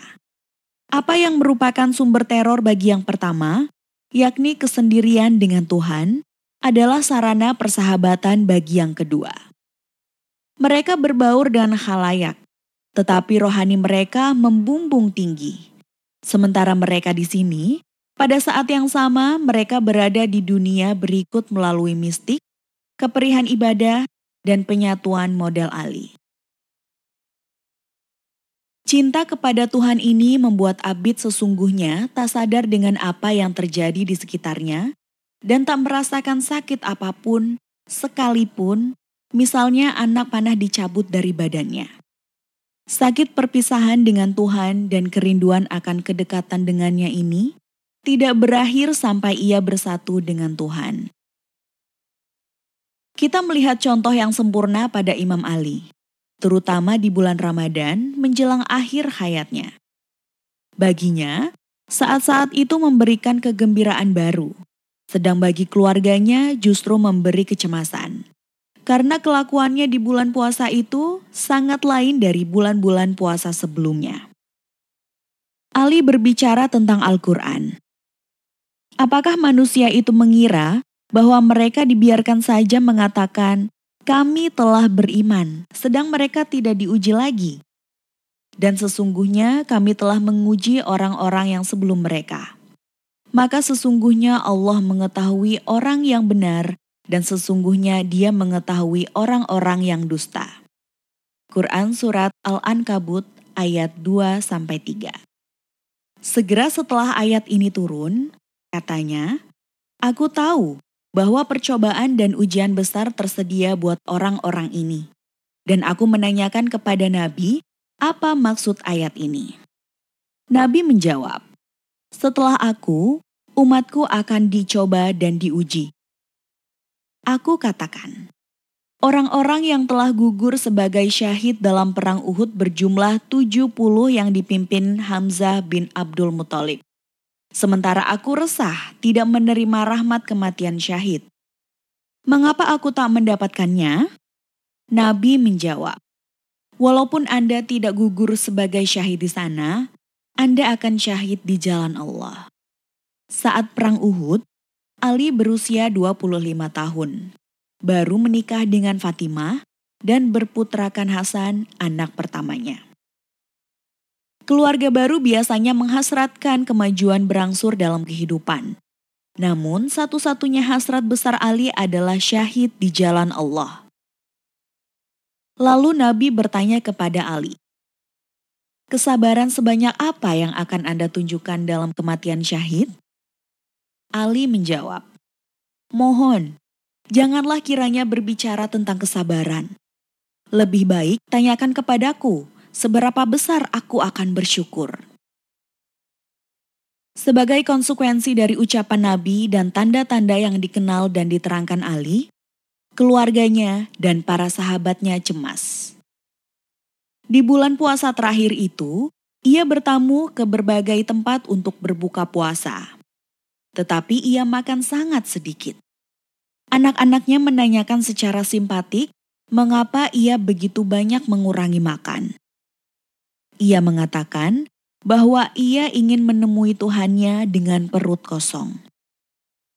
Speaker 1: Apa yang merupakan sumber teror bagi yang pertama, yakni kesendirian dengan Tuhan, adalah sarana persahabatan bagi yang kedua. Mereka berbaur dengan halayak, tetapi rohani mereka membumbung tinggi. Sementara mereka di sini, pada saat yang sama mereka berada di dunia berikut melalui mistik, keperihan ibadah, dan penyatuan model Ali. Cinta kepada Tuhan ini membuat Abid sesungguhnya tak sadar dengan apa yang terjadi di sekitarnya dan tak merasakan sakit apa pun, sekalipun misalnya anak panah dicabut dari badannya. Sakit perpisahan dengan Tuhan dan kerinduan akan kedekatan dengannya ini tidak berakhir sampai ia bersatu dengan Tuhan. Kita melihat contoh yang sempurna pada Imam Ali, terutama di bulan Ramadan menjelang akhir hayatnya. Baginya, saat-saat itu memberikan kegembiraan baru, sedang bagi keluarganya justru memberi kecemasan. Karena kelakuannya di bulan puasa itu sangat lain dari bulan-bulan puasa sebelumnya. Ali berbicara tentang Al-Quran. Apakah manusia itu mengira bahwa mereka dibiarkan saja mengatakan, "Kami telah beriman," sedang mereka tidak diuji lagi. Dan sesungguhnya kami telah menguji orang-orang yang sebelum mereka. Maka sesungguhnya Allah mengetahui orang yang benar dan sesungguhnya Dia mengetahui orang-orang yang dusta. Quran Surat Al-Ankabut ayat 2 3. Segera setelah ayat ini turun, katanya, "Aku tahu bahwa percobaan dan ujian besar tersedia buat orang-orang ini. Dan aku menanyakan kepada Nabi, apa maksud ayat ini? Nabi menjawab, setelah aku, umatku akan dicoba dan diuji. Aku katakan, orang-orang yang telah gugur sebagai syahid dalam perang Uhud berjumlah 70 yang dipimpin Hamzah bin Abdul Muthalib. Sementara aku resah tidak menerima rahmat kematian syahid. Mengapa aku tak mendapatkannya? Nabi menjawab, Walaupun Anda tidak gugur sebagai syahid di sana, Anda akan syahid di jalan Allah. Saat perang Uhud, Ali berusia 25 tahun. Baru menikah dengan Fatimah dan berputrakan Hasan, anak pertamanya. Keluarga baru biasanya menghasratkan kemajuan berangsur dalam kehidupan. Namun, satu-satunya hasrat besar Ali adalah syahid di jalan Allah. Lalu Nabi bertanya kepada Ali, "Kesabaran sebanyak apa yang akan Anda tunjukkan dalam kematian syahid?" Ali menjawab, "Mohon, janganlah kiranya berbicara tentang kesabaran. Lebih baik tanyakan kepadaku seberapa besar aku akan bersyukur. Sebagai konsekuensi dari ucapan Nabi dan tanda-tanda yang dikenal dan diterangkan Ali, keluarganya dan para sahabatnya cemas. Di bulan puasa terakhir itu, ia bertamu ke berbagai tempat untuk berbuka puasa. Tetapi ia makan sangat sedikit. Anak-anaknya menanyakan secara simpatik mengapa ia begitu banyak mengurangi makan. Ia mengatakan bahwa ia ingin menemui Tuhannya dengan perut kosong.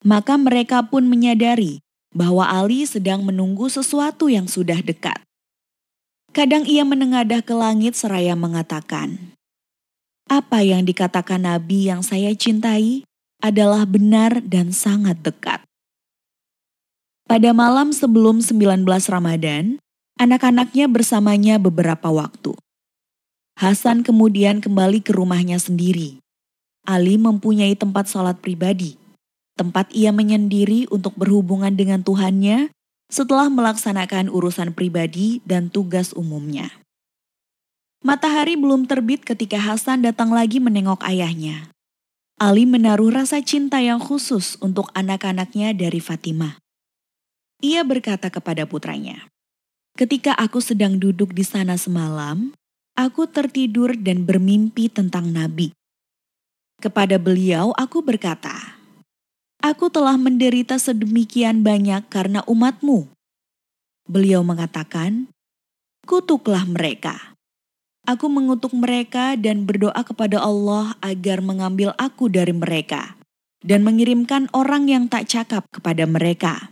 Speaker 1: Maka mereka pun menyadari bahwa Ali sedang menunggu sesuatu yang sudah dekat. Kadang ia menengadah ke langit seraya mengatakan, "Apa yang dikatakan Nabi yang saya cintai adalah benar dan sangat dekat." Pada malam sebelum 19 Ramadan, anak-anaknya bersamanya beberapa waktu. Hasan kemudian kembali ke rumahnya sendiri. Ali mempunyai tempat sholat pribadi tempat ia menyendiri untuk berhubungan dengan Tuhannya setelah melaksanakan urusan pribadi dan tugas umumnya. Matahari belum terbit ketika Hasan datang lagi menengok ayahnya. Ali menaruh rasa cinta yang khusus untuk anak-anaknya dari Fatimah. Ia berkata kepada putranya, "Ketika aku sedang duduk di sana semalam, aku tertidur dan bermimpi tentang Nabi. Kepada beliau, aku berkata, Aku telah menderita sedemikian banyak karena umatmu. Beliau mengatakan, kutuklah mereka. Aku mengutuk mereka dan berdoa kepada Allah agar mengambil aku dari mereka dan mengirimkan orang yang tak cakap kepada mereka.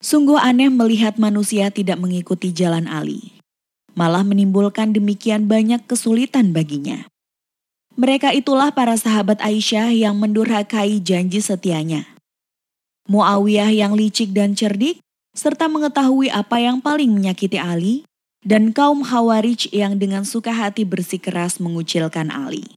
Speaker 1: Sungguh aneh melihat manusia tidak mengikuti jalan Ali, malah menimbulkan demikian banyak kesulitan baginya. Mereka itulah para sahabat Aisyah yang mendurhakai janji setianya. Muawiyah yang licik dan cerdik, serta mengetahui apa yang paling menyakiti Ali, dan kaum Khawarij yang dengan suka hati bersikeras mengucilkan Ali.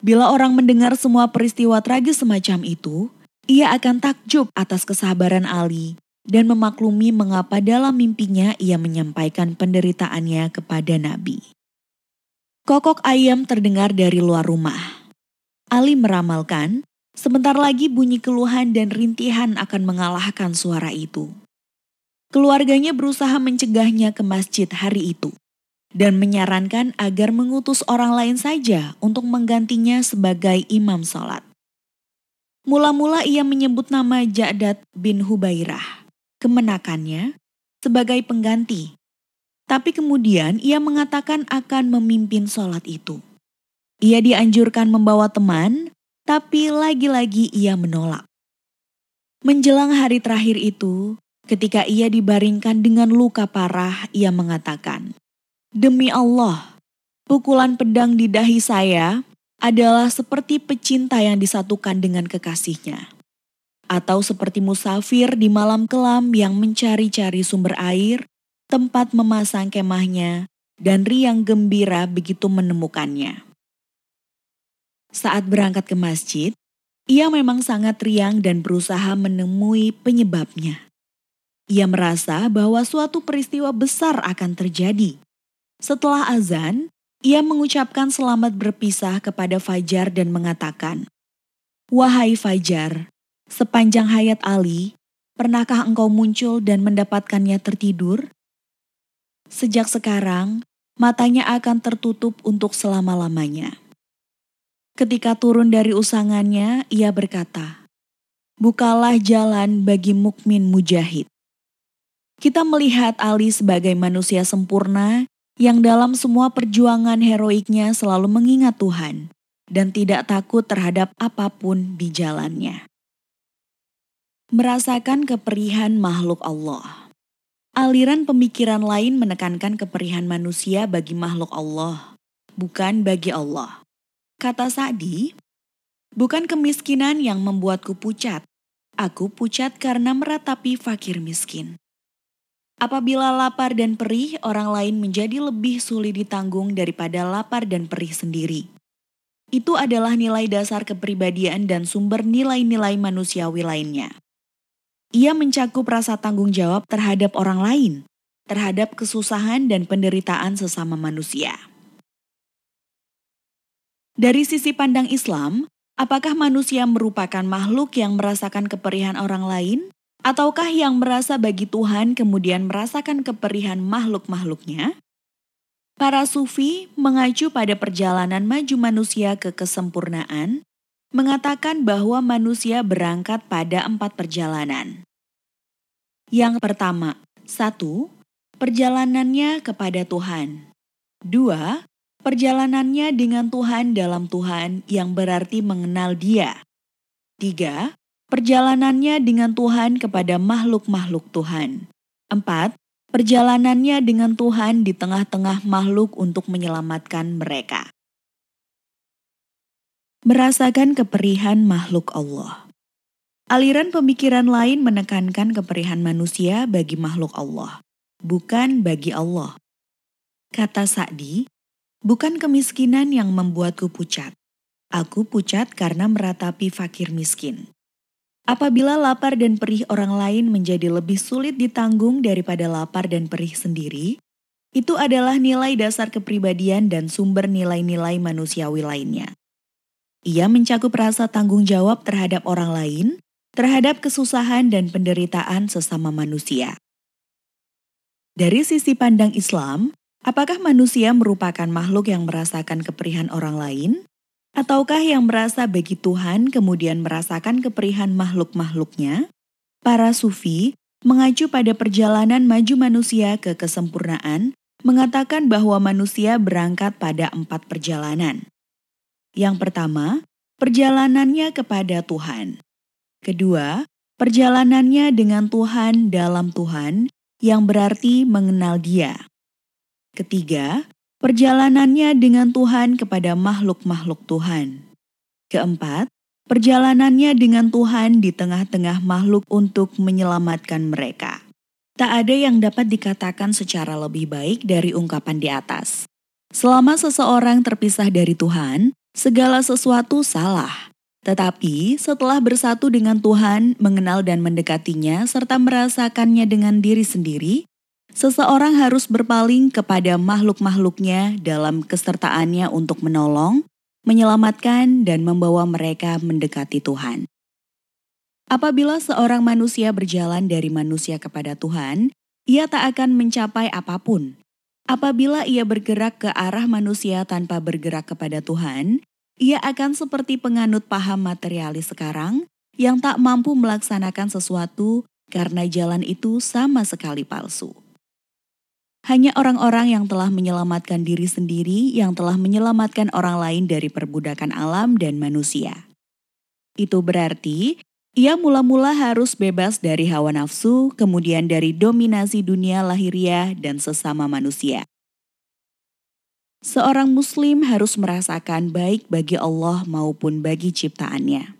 Speaker 1: Bila orang mendengar semua peristiwa tragis semacam itu, ia akan takjub atas kesabaran Ali dan memaklumi mengapa dalam mimpinya ia menyampaikan penderitaannya kepada Nabi. Kokok ayam terdengar dari luar rumah. Ali meramalkan, sebentar lagi bunyi keluhan dan rintihan akan mengalahkan suara itu. Keluarganya berusaha mencegahnya ke masjid hari itu dan menyarankan agar mengutus orang lain saja untuk menggantinya sebagai imam sholat. Mula-mula ia menyebut nama Ja'dad bin Hubairah, kemenakannya, sebagai pengganti tapi kemudian ia mengatakan akan memimpin sholat itu. Ia dianjurkan membawa teman, tapi lagi-lagi ia menolak. Menjelang hari terakhir itu, ketika ia dibaringkan dengan luka parah, ia mengatakan, "Demi Allah, pukulan pedang di dahi saya adalah seperti pecinta yang disatukan dengan kekasihnya." Atau seperti musafir di malam kelam yang mencari-cari sumber air tempat memasang kemahnya, dan riang gembira begitu menemukannya. Saat berangkat ke masjid, ia memang sangat riang dan berusaha menemui penyebabnya. Ia merasa bahwa suatu peristiwa besar akan terjadi. Setelah azan, ia mengucapkan selamat berpisah kepada Fajar dan mengatakan, Wahai Fajar, sepanjang hayat Ali, pernahkah engkau muncul dan mendapatkannya tertidur? Sejak sekarang, matanya akan tertutup untuk selama-lamanya. Ketika turun dari usangannya, ia berkata, "Bukalah jalan bagi mukmin mujahid." Kita melihat Ali sebagai manusia sempurna yang dalam semua perjuangan heroiknya selalu mengingat Tuhan dan tidak takut terhadap apa pun di jalannya. Merasakan keperihan makhluk Allah. Aliran pemikiran lain menekankan keperihan manusia bagi makhluk Allah, bukan bagi Allah. Kata Sa'di, bukan kemiskinan yang membuatku pucat. Aku pucat karena meratapi fakir miskin. Apabila lapar dan perih, orang lain menjadi lebih sulit ditanggung daripada lapar dan perih sendiri. Itu adalah nilai dasar kepribadian dan sumber nilai-nilai manusiawi lainnya. Ia mencakup rasa tanggung jawab terhadap orang lain, terhadap kesusahan dan penderitaan sesama manusia. Dari sisi pandang Islam, apakah manusia merupakan makhluk yang merasakan keperihan orang lain, ataukah yang merasa bagi Tuhan kemudian merasakan keperihan makhluk-makhluknya? Para sufi mengacu pada perjalanan maju manusia ke kesempurnaan, mengatakan bahwa manusia berangkat pada empat perjalanan. Yang pertama, satu, perjalanannya kepada Tuhan. Dua, perjalanannya dengan Tuhan dalam Tuhan yang berarti mengenal Dia. Tiga, perjalanannya dengan Tuhan kepada makhluk-makhluk Tuhan. 4. Perjalanannya dengan Tuhan di tengah-tengah makhluk untuk menyelamatkan mereka. Merasakan keperihan makhluk Allah. Aliran pemikiran lain menekankan keperihan manusia bagi makhluk Allah, bukan bagi Allah. Kata Sa'di, bukan kemiskinan yang membuatku pucat. Aku pucat karena meratapi fakir miskin. Apabila lapar dan perih orang lain menjadi lebih sulit ditanggung daripada lapar dan perih sendiri, itu adalah nilai dasar kepribadian dan sumber nilai-nilai manusiawi lainnya. Ia mencakup rasa tanggung jawab terhadap orang lain, terhadap kesusahan dan penderitaan sesama manusia. Dari sisi pandang Islam, apakah manusia merupakan makhluk yang merasakan keperihan orang lain? Ataukah yang merasa bagi Tuhan kemudian merasakan keperihan makhluk-makhluknya? Para sufi mengacu pada perjalanan maju manusia ke kesempurnaan, mengatakan bahwa manusia berangkat pada empat perjalanan. Yang pertama, perjalanannya kepada Tuhan. Kedua, perjalanannya dengan Tuhan dalam Tuhan, yang berarti mengenal Dia. Ketiga, Perjalanannya dengan Tuhan kepada makhluk-makhluk Tuhan. Keempat, perjalanannya dengan Tuhan di tengah-tengah makhluk untuk menyelamatkan mereka. Tak ada yang dapat dikatakan secara lebih baik dari ungkapan di atas. Selama seseorang terpisah dari Tuhan, segala sesuatu salah. Tetapi setelah bersatu dengan Tuhan, mengenal dan mendekatinya, serta merasakannya dengan diri sendiri, seseorang harus berpaling kepada makhluk-makhluknya dalam kesertaannya untuk menolong, menyelamatkan, dan membawa mereka mendekati Tuhan. Apabila seorang manusia berjalan dari manusia kepada Tuhan, ia tak akan mencapai apa pun. Apabila ia bergerak ke arah manusia tanpa bergerak kepada Tuhan, ia akan seperti penganut paham materialis sekarang yang tak mampu melaksanakan sesuatu karena jalan itu sama sekali palsu. Hanya orang-orang yang telah menyelamatkan diri sendiri yang telah menyelamatkan orang lain dari perbudakan alam dan manusia. Itu berarti ia mula-mula harus bebas dari hawa nafsu, kemudian dari dominasi dunia lahiriah dan sesama manusia. Seorang Muslim harus merasakan baik bagi Allah maupun bagi ciptaannya.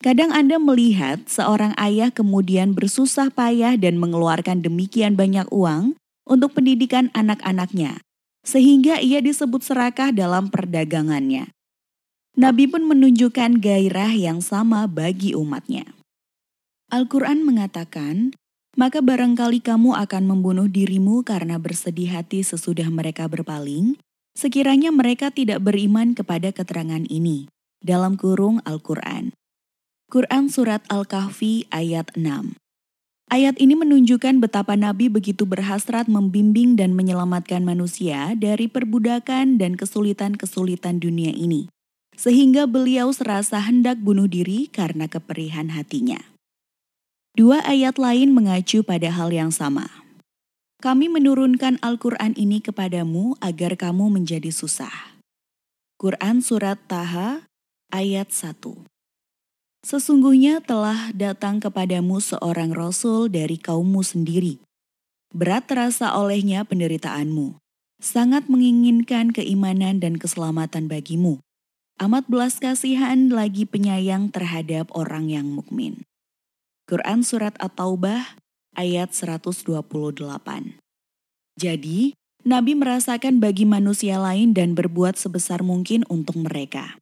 Speaker 1: Kadang Anda melihat seorang ayah kemudian bersusah payah dan mengeluarkan demikian banyak uang untuk pendidikan anak-anaknya, sehingga ia disebut serakah dalam perdagangannya. Nabi pun menunjukkan gairah yang sama bagi umatnya. Al-Quran mengatakan, maka barangkali kamu akan membunuh dirimu karena bersedih hati sesudah mereka berpaling, sekiranya mereka tidak beriman kepada keterangan ini. Dalam kurung Al-Quran. Quran Surat Al-Kahfi ayat 6 Ayat ini menunjukkan betapa Nabi begitu berhasrat membimbing dan menyelamatkan manusia dari perbudakan dan kesulitan-kesulitan dunia ini, sehingga beliau serasa hendak bunuh diri karena keperihan hatinya. Dua ayat lain mengacu pada hal yang sama. Kami menurunkan Al-Quran ini kepadamu agar kamu menjadi susah. Quran Surat Taha ayat 1 Sesungguhnya telah datang kepadamu seorang rasul dari kaummu sendiri. Berat terasa olehnya penderitaanmu, sangat menginginkan keimanan dan keselamatan bagimu. Amat belas kasihan lagi penyayang terhadap orang yang mukmin. Quran Surat At-Taubah ayat 128 Jadi, Nabi merasakan bagi manusia lain dan berbuat sebesar mungkin untuk mereka.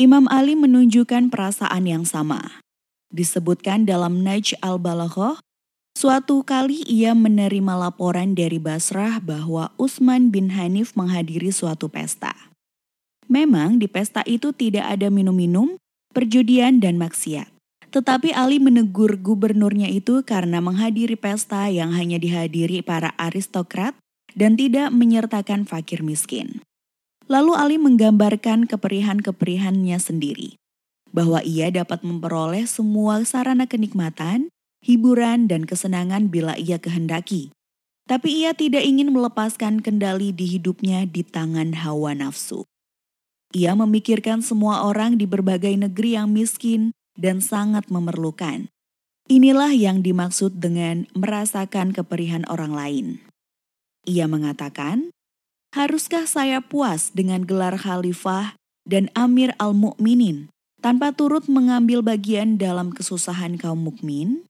Speaker 1: Imam Ali menunjukkan perasaan yang sama. Disebutkan dalam Naj al-Balaghah, suatu kali ia menerima laporan dari Basrah bahwa Utsman bin Hanif menghadiri suatu pesta. Memang di pesta itu tidak ada minum-minum, perjudian, dan maksiat. Tetapi Ali menegur gubernurnya itu karena menghadiri pesta yang hanya dihadiri para aristokrat dan tidak menyertakan fakir miskin. Lalu Ali menggambarkan keperihan-keperihannya sendiri, bahwa ia dapat memperoleh semua sarana kenikmatan, hiburan, dan kesenangan bila ia kehendaki. Tapi ia tidak ingin melepaskan kendali di hidupnya di tangan hawa nafsu. Ia memikirkan semua orang di berbagai negeri yang miskin, dan sangat memerlukan. Inilah yang dimaksud dengan merasakan keperihan orang lain. Ia mengatakan, "Haruskah saya puas dengan gelar khalifah dan Amir al-Mu'minin tanpa turut mengambil bagian dalam kesusahan kaum mukmin?"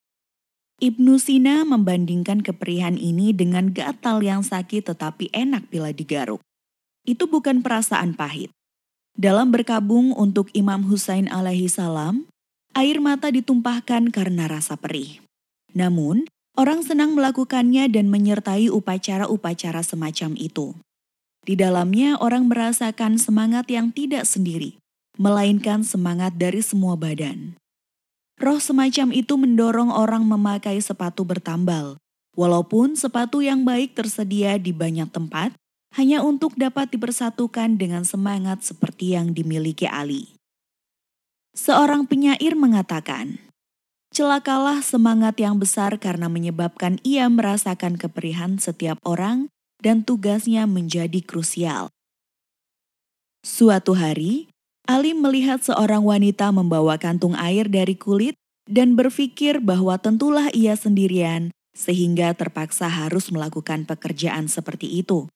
Speaker 1: Ibnu Sina membandingkan keperihan ini dengan gatal yang sakit tetapi enak bila digaruk. Itu bukan perasaan pahit. Dalam berkabung untuk Imam Husain alaihi salam, air mata ditumpahkan karena rasa perih. Namun, orang senang melakukannya dan menyertai upacara-upacara semacam itu. Di dalamnya orang merasakan semangat yang tidak sendiri, melainkan semangat dari semua badan. Roh semacam itu mendorong orang memakai sepatu bertambal, walaupun sepatu yang baik tersedia di banyak tempat, hanya untuk dapat dipersatukan dengan semangat seperti yang dimiliki Ali. Seorang penyair mengatakan, Celakalah semangat yang besar karena menyebabkan ia merasakan keperihan setiap orang dan tugasnya menjadi krusial. Suatu hari, Ali melihat seorang wanita membawa kantung air dari kulit dan berpikir bahwa tentulah ia sendirian sehingga terpaksa harus melakukan pekerjaan seperti itu.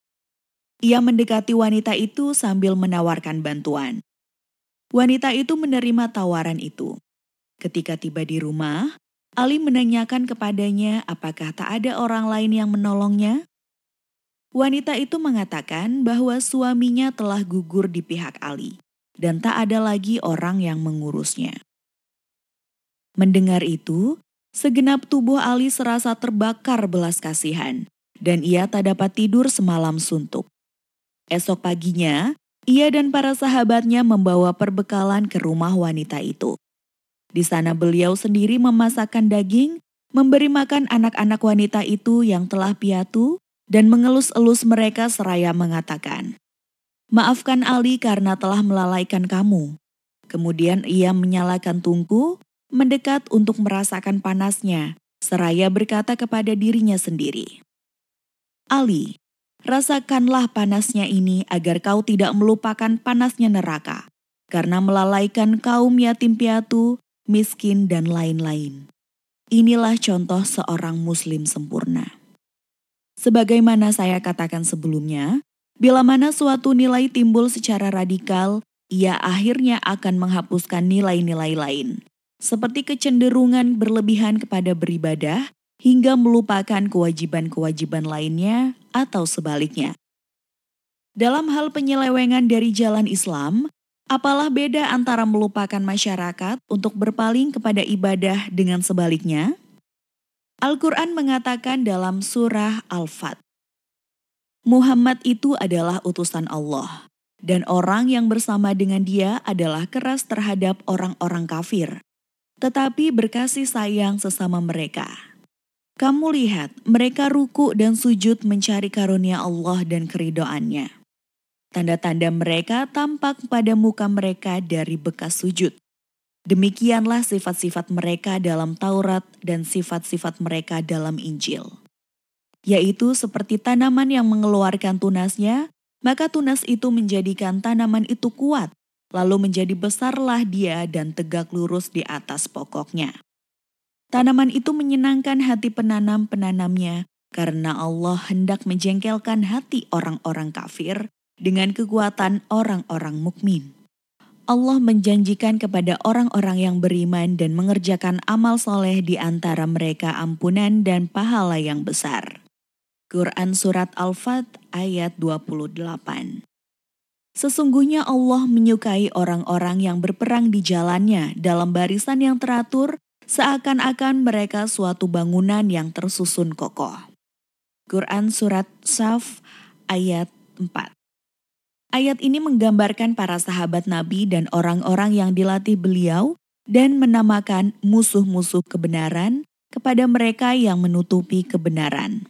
Speaker 1: Ia mendekati wanita itu sambil menawarkan bantuan. Wanita itu menerima tawaran itu. Ketika tiba di rumah, Ali menanyakan kepadanya apakah tak ada orang lain yang menolongnya. Wanita itu mengatakan bahwa suaminya telah gugur di pihak Ali dan tak ada lagi orang yang mengurusnya. Mendengar itu, segenap tubuh Ali serasa terbakar belas kasihan, dan ia tak dapat tidur semalam suntuk. Esok paginya, ia dan para sahabatnya membawa perbekalan ke rumah wanita itu. Di sana beliau sendiri memasakkan daging, memberi makan anak-anak wanita itu yang telah piatu, dan mengelus-elus mereka seraya mengatakan, Maafkan Ali karena telah melalaikan kamu. Kemudian ia menyalakan tungku, mendekat untuk merasakan panasnya, seraya berkata kepada dirinya sendiri. Ali, rasakanlah panasnya ini agar kau tidak melupakan panasnya neraka, karena melalaikan kaum yatim piatu, miskin, dan lain-lain. Inilah contoh seorang muslim sempurna. Sebagaimana saya katakan sebelumnya, Bila mana suatu nilai timbul secara radikal, ia akhirnya akan menghapuskan nilai-nilai lain, seperti kecenderungan berlebihan kepada beribadah hingga melupakan kewajiban-kewajiban lainnya atau sebaliknya. Dalam hal penyelewengan dari jalan Islam, apalah beda antara melupakan masyarakat untuk berpaling kepada ibadah dengan sebaliknya? Al-Quran mengatakan dalam surah Al-Fat, Muhammad itu adalah utusan Allah, dan orang yang bersama dengan dia adalah keras terhadap orang-orang kafir, tetapi berkasih sayang sesama mereka. Kamu lihat, mereka ruku dan sujud mencari karunia Allah dan keridoannya. Tanda-tanda mereka tampak pada muka mereka dari bekas sujud. Demikianlah sifat-sifat mereka dalam Taurat dan sifat-sifat mereka dalam Injil yaitu seperti tanaman yang mengeluarkan tunasnya, maka tunas itu menjadikan tanaman itu kuat, lalu menjadi besarlah dia dan tegak lurus di atas pokoknya. Tanaman itu menyenangkan hati penanam-penanamnya karena Allah hendak menjengkelkan hati orang-orang kafir dengan kekuatan orang-orang mukmin. Allah menjanjikan kepada orang-orang yang beriman dan mengerjakan amal soleh di antara mereka ampunan dan pahala yang besar. Quran Surat Al-Fat ayat 28 Sesungguhnya Allah menyukai orang-orang yang berperang di jalannya dalam barisan yang teratur seakan-akan mereka suatu bangunan yang tersusun kokoh. Quran Surat Saf ayat 4 Ayat ini menggambarkan para sahabat Nabi dan orang-orang yang dilatih beliau dan menamakan musuh-musuh kebenaran kepada mereka yang menutupi kebenaran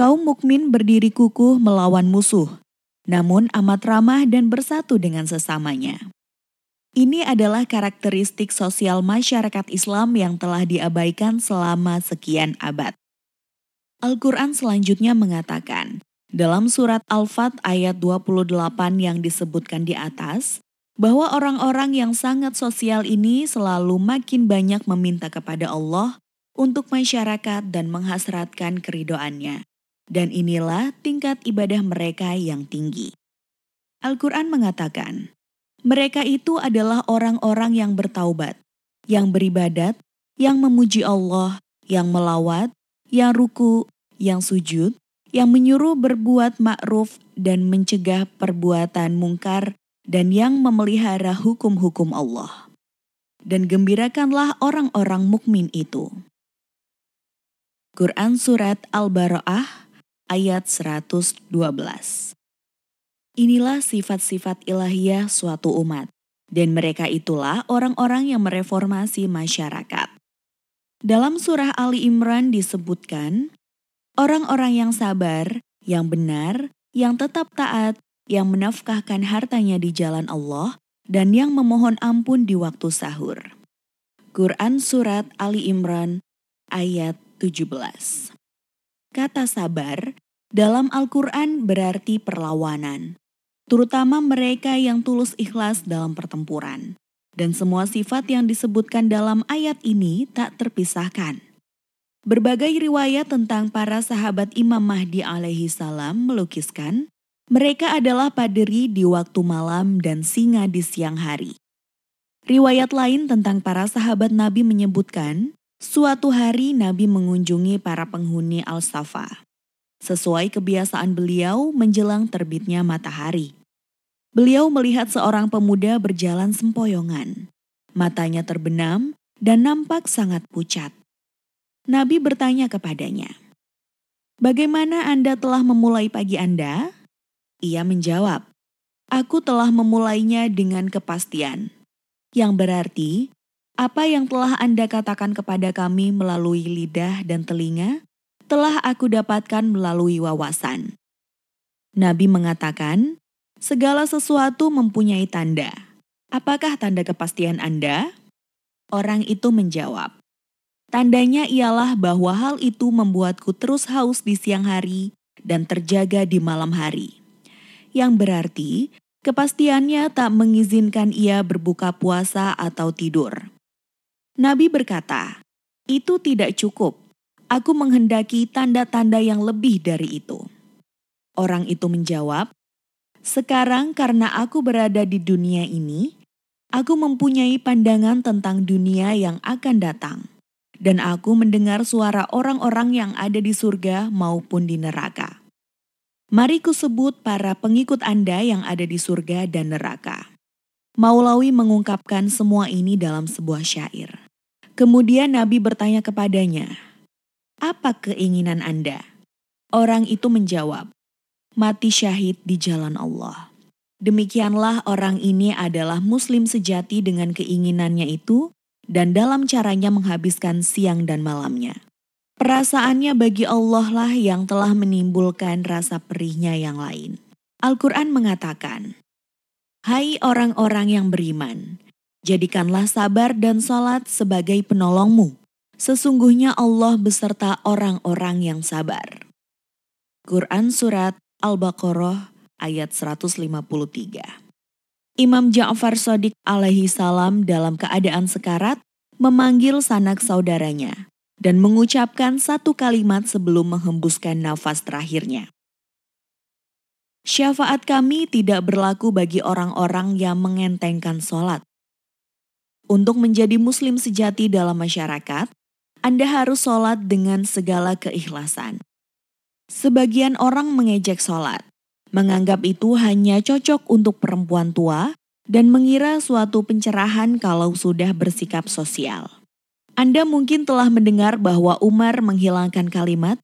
Speaker 1: kaum mukmin berdiri kukuh melawan musuh, namun amat ramah dan bersatu dengan sesamanya. Ini adalah karakteristik sosial masyarakat Islam yang telah diabaikan selama sekian abad. Al-Quran selanjutnya mengatakan, dalam surat Al-Fat ayat 28 yang disebutkan di atas, bahwa orang-orang yang sangat sosial ini selalu makin banyak meminta kepada Allah untuk masyarakat dan menghasratkan keridoannya. Dan inilah tingkat ibadah mereka yang tinggi. Al-Quran mengatakan, mereka itu adalah orang-orang yang bertaubat, yang beribadat, yang memuji Allah, yang melawat, yang ruku, yang sujud, yang menyuruh berbuat ma'ruf dan mencegah perbuatan mungkar dan yang memelihara hukum-hukum Allah. Dan gembirakanlah orang-orang mukmin itu. Quran Surat Al-Bara'ah ayat 112 Inilah sifat-sifat ilahiyah suatu umat, dan mereka itulah orang-orang yang mereformasi masyarakat. Dalam surah Ali Imran disebutkan, orang-orang yang sabar, yang benar, yang tetap taat, yang menafkahkan hartanya di jalan Allah, dan yang memohon ampun di waktu sahur. Quran Surat Ali Imran ayat 17 Kata sabar dalam Al-Quran berarti perlawanan, terutama mereka yang tulus ikhlas dalam pertempuran. Dan semua sifat yang disebutkan dalam ayat ini tak terpisahkan. Berbagai riwayat tentang para sahabat Imam Mahdi alaihi salam melukiskan mereka adalah paderi di waktu malam dan singa di siang hari. Riwayat lain tentang para sahabat Nabi menyebutkan, suatu hari Nabi mengunjungi para penghuni Al-Safa. Sesuai kebiasaan beliau menjelang terbitnya matahari. Beliau melihat seorang pemuda berjalan sempoyongan. Matanya terbenam dan nampak sangat pucat. Nabi bertanya kepadanya, "Bagaimana Anda telah memulai pagi Anda?" Ia menjawab, Aku telah memulainya dengan kepastian. Yang berarti, apa yang telah Anda katakan kepada kami melalui lidah dan telinga, telah aku dapatkan melalui wawasan. Nabi mengatakan, segala sesuatu mempunyai tanda. Apakah tanda kepastian Anda? Orang itu menjawab, Tandanya ialah bahwa hal itu membuatku terus haus di siang hari dan terjaga di malam hari yang berarti kepastiannya tak mengizinkan ia berbuka puasa atau tidur. Nabi berkata, "Itu tidak cukup. Aku menghendaki tanda-tanda yang lebih dari itu." Orang itu menjawab, "Sekarang, karena aku berada di dunia ini, aku mempunyai pandangan tentang dunia yang akan datang." dan aku mendengar suara orang-orang yang ada di surga maupun di neraka. Mari kusebut para pengikut Anda yang ada di surga dan neraka. Maulawi mengungkapkan semua ini dalam sebuah syair. Kemudian Nabi bertanya kepadanya, "Apa keinginan Anda?" Orang itu menjawab, "Mati syahid di jalan Allah." Demikianlah orang ini adalah muslim sejati dengan keinginannya itu dan dalam caranya menghabiskan siang dan malamnya. Perasaannya bagi Allah lah yang telah menimbulkan rasa perihnya yang lain. Al-Quran mengatakan, Hai orang-orang yang beriman, jadikanlah sabar dan salat sebagai penolongmu. Sesungguhnya Allah beserta orang-orang yang sabar. Quran Surat Al-Baqarah ayat 153 Imam Ja'far Sodik alaihi salam dalam keadaan sekarat memanggil sanak saudaranya dan mengucapkan satu kalimat sebelum menghembuskan nafas terakhirnya. Syafaat kami tidak berlaku bagi orang-orang yang mengentengkan sholat. Untuk menjadi muslim sejati dalam masyarakat, Anda harus sholat dengan segala keikhlasan. Sebagian orang mengejek sholat, menganggap itu hanya cocok untuk perempuan tua, dan mengira suatu pencerahan kalau sudah bersikap sosial. Anda mungkin telah mendengar bahwa Umar menghilangkan kalimat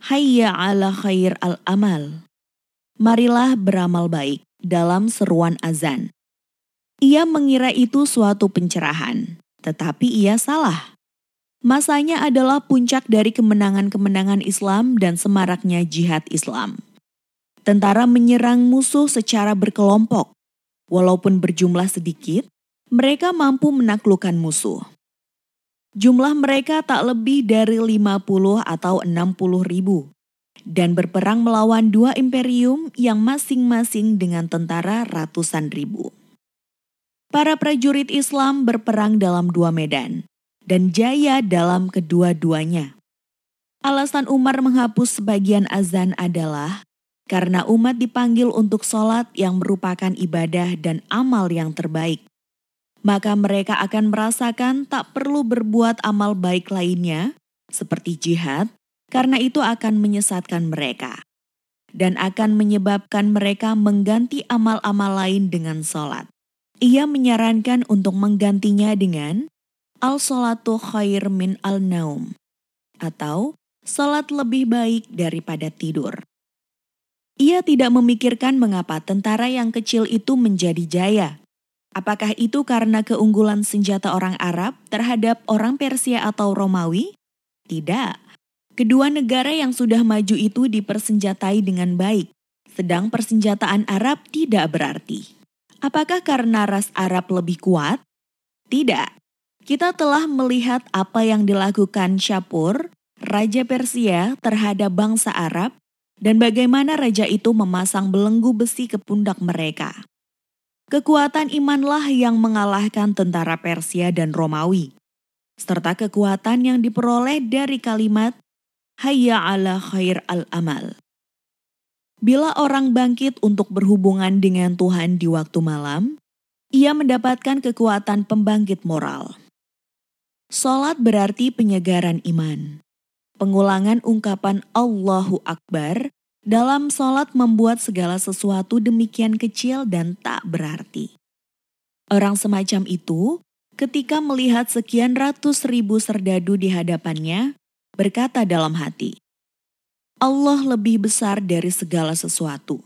Speaker 1: Hayya ala khair al-amal. Marilah beramal baik dalam seruan azan. Ia mengira itu suatu pencerahan, tetapi ia salah. Masanya adalah puncak dari kemenangan-kemenangan Islam dan semaraknya jihad Islam. Tentara menyerang musuh secara berkelompok. Walaupun berjumlah sedikit, mereka mampu menaklukkan musuh. Jumlah mereka tak lebih dari 50 atau 60 ribu dan berperang melawan dua imperium yang masing-masing dengan tentara ratusan ribu. Para prajurit Islam berperang dalam dua medan dan jaya dalam kedua-duanya. Alasan Umar menghapus sebagian azan adalah karena umat dipanggil untuk sholat yang merupakan ibadah dan amal yang terbaik. Maka mereka akan merasakan tak perlu berbuat amal baik lainnya, seperti jihad, karena itu akan menyesatkan mereka. Dan akan menyebabkan mereka mengganti amal-amal lain dengan sholat. Ia menyarankan untuk menggantinya dengan al-sholatu khair min al-naum, atau sholat lebih baik daripada tidur. Ia tidak memikirkan mengapa tentara yang kecil itu menjadi jaya. Apakah itu karena keunggulan senjata orang Arab terhadap orang Persia atau Romawi? Tidak. Kedua negara yang sudah maju itu dipersenjatai dengan baik, sedang persenjataan Arab tidak berarti. Apakah karena ras Arab lebih kuat? Tidak. Kita telah melihat apa yang dilakukan Syapur, Raja Persia terhadap bangsa Arab dan bagaimana raja itu memasang belenggu besi ke pundak mereka. Kekuatan imanlah yang mengalahkan tentara Persia dan Romawi, serta kekuatan yang diperoleh dari kalimat Hayya ala khair al-amal. Bila orang bangkit untuk berhubungan dengan Tuhan di waktu malam, ia mendapatkan kekuatan pembangkit moral. Salat berarti penyegaran iman. Pengulangan ungkapan Allahu Akbar dalam sholat membuat segala sesuatu demikian kecil dan tak berarti. Orang semacam itu, ketika melihat sekian ratus ribu serdadu di hadapannya, berkata dalam hati, Allah lebih besar dari segala sesuatu.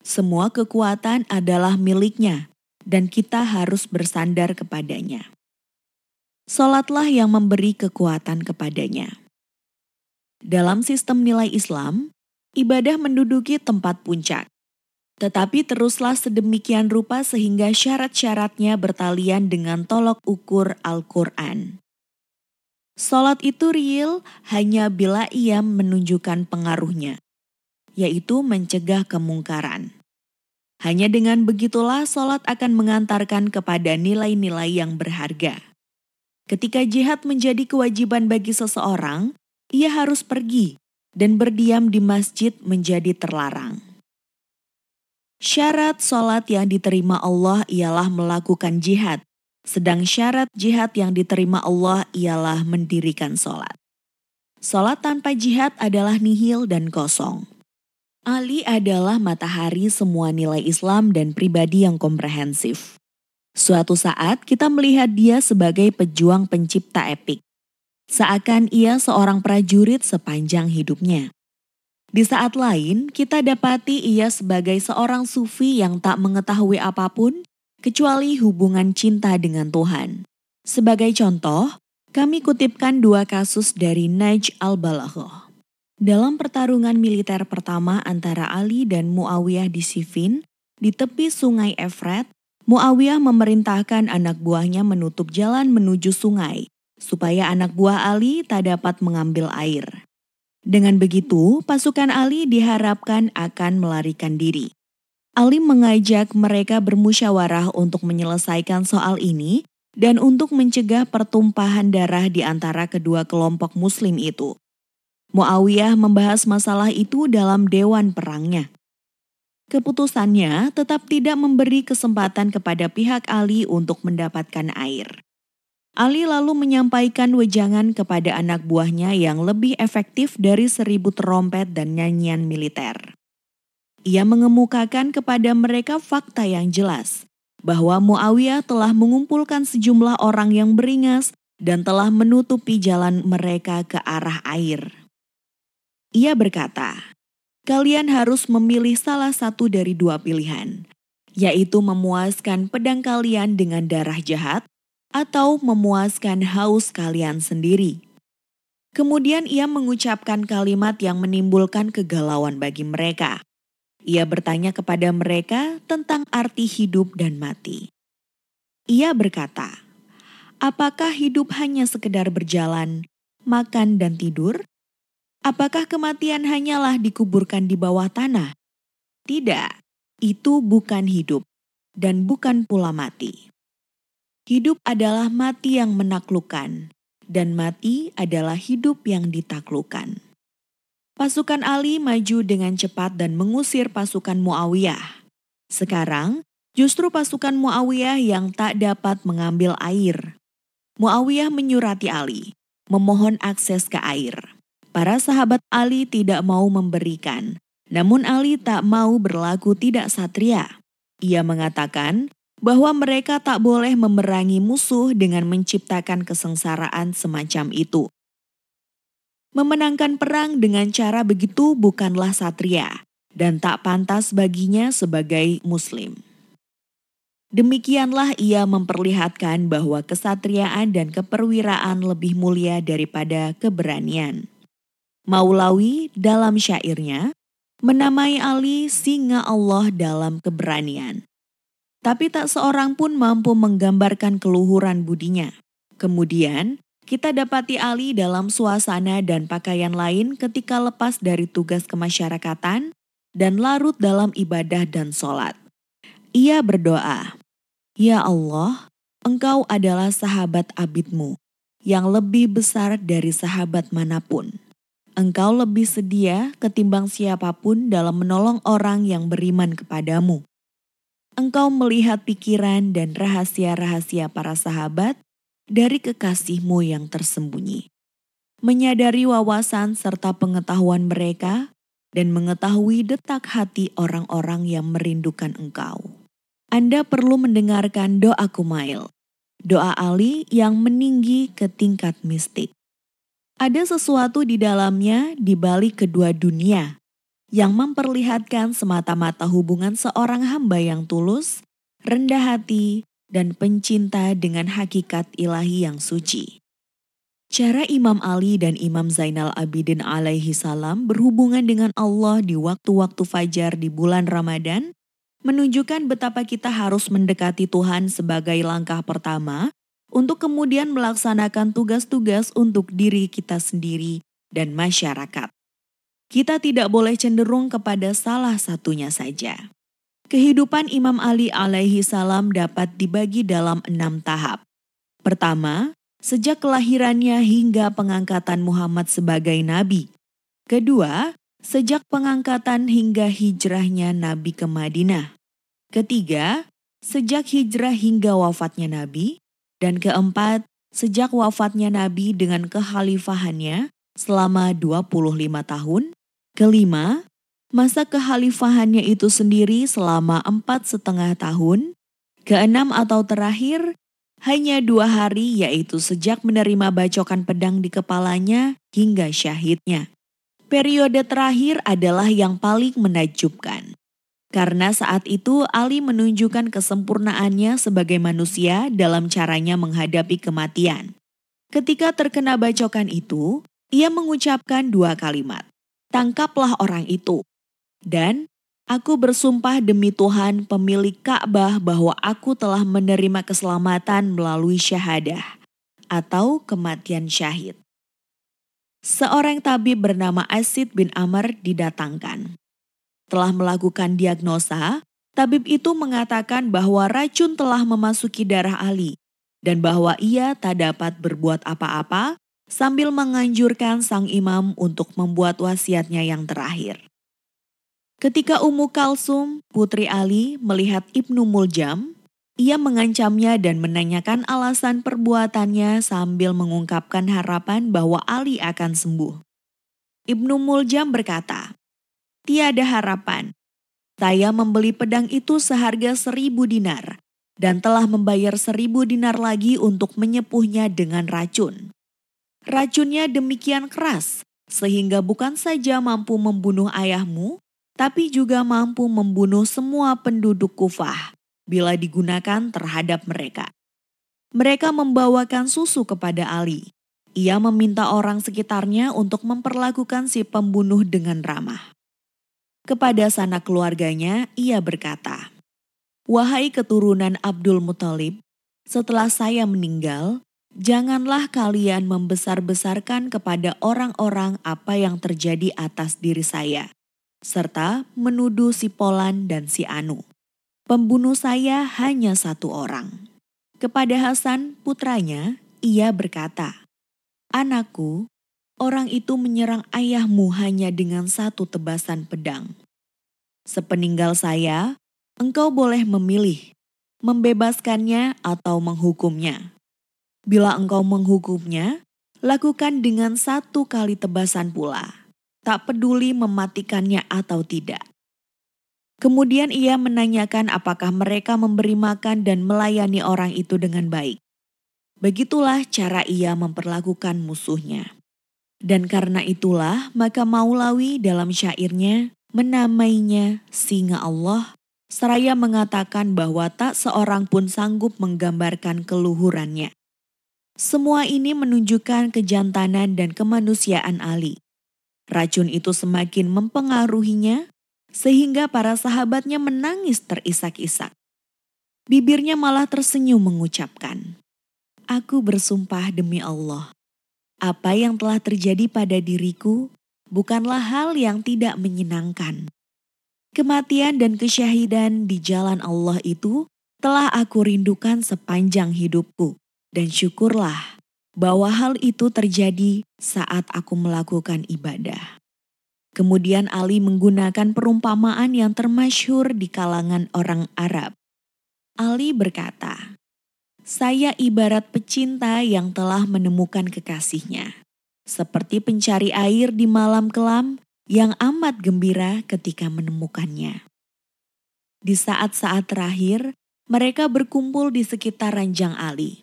Speaker 1: Semua kekuatan adalah miliknya, dan kita harus bersandar kepadanya. Solatlah yang memberi kekuatan kepadanya. Dalam sistem nilai Islam, ibadah menduduki tempat puncak. Tetapi teruslah sedemikian rupa sehingga syarat-syaratnya bertalian dengan tolok ukur Al-Quran. Salat itu real hanya bila ia menunjukkan pengaruhnya, yaitu mencegah kemungkaran. Hanya dengan begitulah salat akan mengantarkan kepada nilai-nilai yang berharga. Ketika jihad menjadi kewajiban bagi seseorang, ia harus pergi dan berdiam di masjid menjadi terlarang. Syarat sholat yang diterima Allah ialah melakukan jihad, sedang syarat jihad yang diterima Allah ialah mendirikan sholat. Sholat tanpa jihad adalah nihil dan kosong. Ali adalah matahari semua nilai Islam dan pribadi yang komprehensif. Suatu saat kita melihat dia sebagai pejuang pencipta epik seakan ia seorang prajurit sepanjang hidupnya. Di saat lain, kita dapati ia sebagai seorang sufi yang tak mengetahui apa pun kecuali hubungan cinta dengan Tuhan. Sebagai contoh, kami kutipkan dua kasus dari Naj al-Balaghoh. Dalam pertarungan militer pertama antara Ali dan Muawiyah di Sifin, di tepi sungai Efrat, Muawiyah memerintahkan anak buahnya menutup jalan menuju sungai supaya anak buah Ali tak dapat mengambil air. Dengan begitu, pasukan Ali diharapkan akan melarikan diri. Ali mengajak mereka bermusyawarah untuk menyelesaikan soal ini dan untuk mencegah pertumpahan darah di antara kedua kelompok muslim itu. Muawiyah membahas masalah itu dalam dewan perangnya. Keputusannya tetap tidak memberi kesempatan kepada pihak Ali untuk mendapatkan air. Ali lalu menyampaikan wejangan kepada anak buahnya yang lebih efektif dari seribu terompet dan nyanyian militer. Ia mengemukakan kepada mereka fakta yang jelas bahwa Muawiyah telah mengumpulkan sejumlah orang yang beringas dan telah menutupi jalan mereka ke arah air. Ia berkata, "Kalian harus memilih salah satu dari dua pilihan, yaitu memuaskan pedang kalian dengan darah jahat atau memuaskan haus kalian sendiri. Kemudian ia mengucapkan kalimat yang menimbulkan kegalauan bagi mereka. Ia bertanya kepada mereka tentang arti hidup dan mati. Ia berkata, "Apakah hidup hanya sekedar berjalan, makan, dan tidur? Apakah kematian hanyalah dikuburkan di bawah tanah? Tidak, itu bukan hidup dan bukan pula mati. hidup adalah mati yang menaklukkan, dan mati adalah hidup yang ditaklukkan. Pasukan Ali maju dengan cepat dan mengusir pasukan Muawiyah. Sekarang, justru pasukan Muawiyah yang tak dapat mengambil air. Muawiyah menyurati Ali, memohon akses ke air. Para sahabat Ali tidak mau memberikan, namun Ali tak mau berlaku tidak satria. Ia mengatakan bahwa mereka tak boleh memerangi musuh dengan menciptakan kesengsaraan semacam itu. Memenangkan perang dengan cara begitu bukanlah satria dan tak pantas baginya sebagai Muslim. Demikianlah ia memperlihatkan bahwa kesatriaan dan keperwiraan lebih mulia daripada keberanian. Maulawi dalam syairnya menamai Ali singa Allah dalam keberanian. Tapi tak seorang pun mampu menggambarkan keluhuran budinya. Kemudian, kita dapati Ali dalam suasana dan pakaian lain ketika lepas dari tugas kemasyarakatan dan larut dalam ibadah dan sholat. Ia berdoa, Ya Allah, Engkau adalah sahabat abidmu yang lebih besar dari sahabat mana pun. Engkau lebih sedia ketimbang siapa pun dalam menolong orang yang beriman kepadamu engkau melihat pikiran dan rahasia-rahasia para sahabat dari kekasihmu yang tersembunyi. Menyadari wawasan serta pengetahuan mereka dan mengetahui detak hati orang-orang yang merindukan engkau. Anda perlu mendengarkan doa Kumail, doa Ali yang meninggi ke tingkat mistik. Ada sesuatu di dalamnya di balik kedua dunia yang memperlihatkan semata-mata hubungan seorang hamba yang tulus, rendah hati, dan pencinta dengan hakikat ilahi yang suci. Cara Imam Ali dan Imam Zainal Abidin alaihi salam berhubungan dengan Allah di waktu-waktu fajar di bulan Ramadan menunjukkan betapa kita harus mendekati Tuhan sebagai langkah pertama untuk kemudian melaksanakan tugas-tugas untuk diri kita sendiri dan masyarakat kita tidak boleh cenderung kepada salah satunya saja. Kehidupan Imam Ali alaihi salam dapat dibagi dalam enam tahap. Pertama, sejak kelahirannya hingga pengangkatan Muhammad sebagai nabi. Kedua, sejak pengangkatan hingga hijrahnya Nabi ke Madinah. Ketiga, sejak hijrah hingga wafatnya Nabi. Dan keempat, sejak wafatnya Nabi dengan kekhalifahannya selama 25 tahun Kelima, masa kekhalifahannya itu sendiri selama empat setengah tahun. Keenam atau terakhir, hanya dua hari yaitu sejak menerima bacokan pedang di kepalanya hingga syahidnya. Periode terakhir adalah yang paling menakjubkan. Karena saat itu Ali menunjukkan kesempurnaannya sebagai manusia dalam caranya menghadapi kematian. Ketika terkena bacokan itu, ia mengucapkan dua kalimat tangkaplah orang itu. Dan aku bersumpah demi Tuhan pemilik Ka'bah bahwa aku telah menerima keselamatan melalui syahadah atau kematian syahid. Seorang tabib bernama Asid bin Amr didatangkan. Telah melakukan diagnosa, tabib itu mengatakan bahwa racun telah memasuki darah Ali dan bahwa ia tak dapat berbuat apa-apa sambil menganjurkan sang imam untuk membuat wasiatnya yang terakhir. Ketika Ummu Kalsum, putri Ali, melihat Ibnu Muljam, ia mengancamnya dan menanyakan alasan perbuatannya sambil mengungkapkan harapan bahwa Ali akan sembuh. Ibnu Muljam berkata, Tiada harapan. Saya membeli pedang itu seharga seribu dinar dan telah membayar seribu dinar lagi untuk menyepuhnya dengan racun. Racunnya demikian keras, sehingga bukan saja mampu membunuh ayahmu, tapi juga mampu membunuh semua penduduk Kufah bila digunakan terhadap mereka. Mereka membawakan susu kepada Ali. Ia meminta orang sekitarnya untuk memperlakukan si pembunuh dengan ramah. Kepada sanak keluarganya, ia berkata, Wahai keturunan Abdul Muthalib, setelah saya meninggal, Janganlah kalian membesar-besarkan kepada orang-orang apa yang terjadi atas diri saya, serta menuduh si Polan dan si Anu. Pembunuh saya hanya satu orang. Kepada Hasan, putranya, ia berkata, Anakku, orang itu menyerang ayahmu hanya dengan satu tebasan pedang. Sepeninggal saya, engkau boleh memilih, membebaskannya atau menghukumnya. Bila engkau menghukumnya, lakukan dengan satu kali tebasan pula, tak peduli mematikannya atau tidak. Kemudian ia menanyakan apakah mereka memberi makan dan melayani orang itu dengan baik. Begitulah cara ia memperlakukan musuhnya. Dan karena itulah maka Maulawi dalam syairnya menamainya singa Allah seraya mengatakan bahwa tak seorang pun sanggup menggambarkan keluhurannya. Semua ini menunjukkan kejantanan dan kemanusiaan Ali. Racun itu semakin mempengaruhinya sehingga para sahabatnya menangis terisak-isak. Bibirnya malah tersenyum mengucapkan, Aku bersumpah demi Allah, apa yang telah terjadi pada diriku bukanlah hal yang tidak menyenangkan. Kematian dan kesyahidan di jalan Allah itu telah aku rindukan sepanjang hidupku, dan syukurlah bahwa hal itu terjadi saat aku melakukan ibadah. Kemudian Ali menggunakan perumpamaan yang termasyhur di kalangan orang Arab. Ali berkata, "Saya ibarat pecinta yang telah menemukan kekasihnya, seperti pencari air di malam kelam yang amat gembira ketika menemukannya." Di saat-saat terakhir, mereka berkumpul di sekitar ranjang Ali.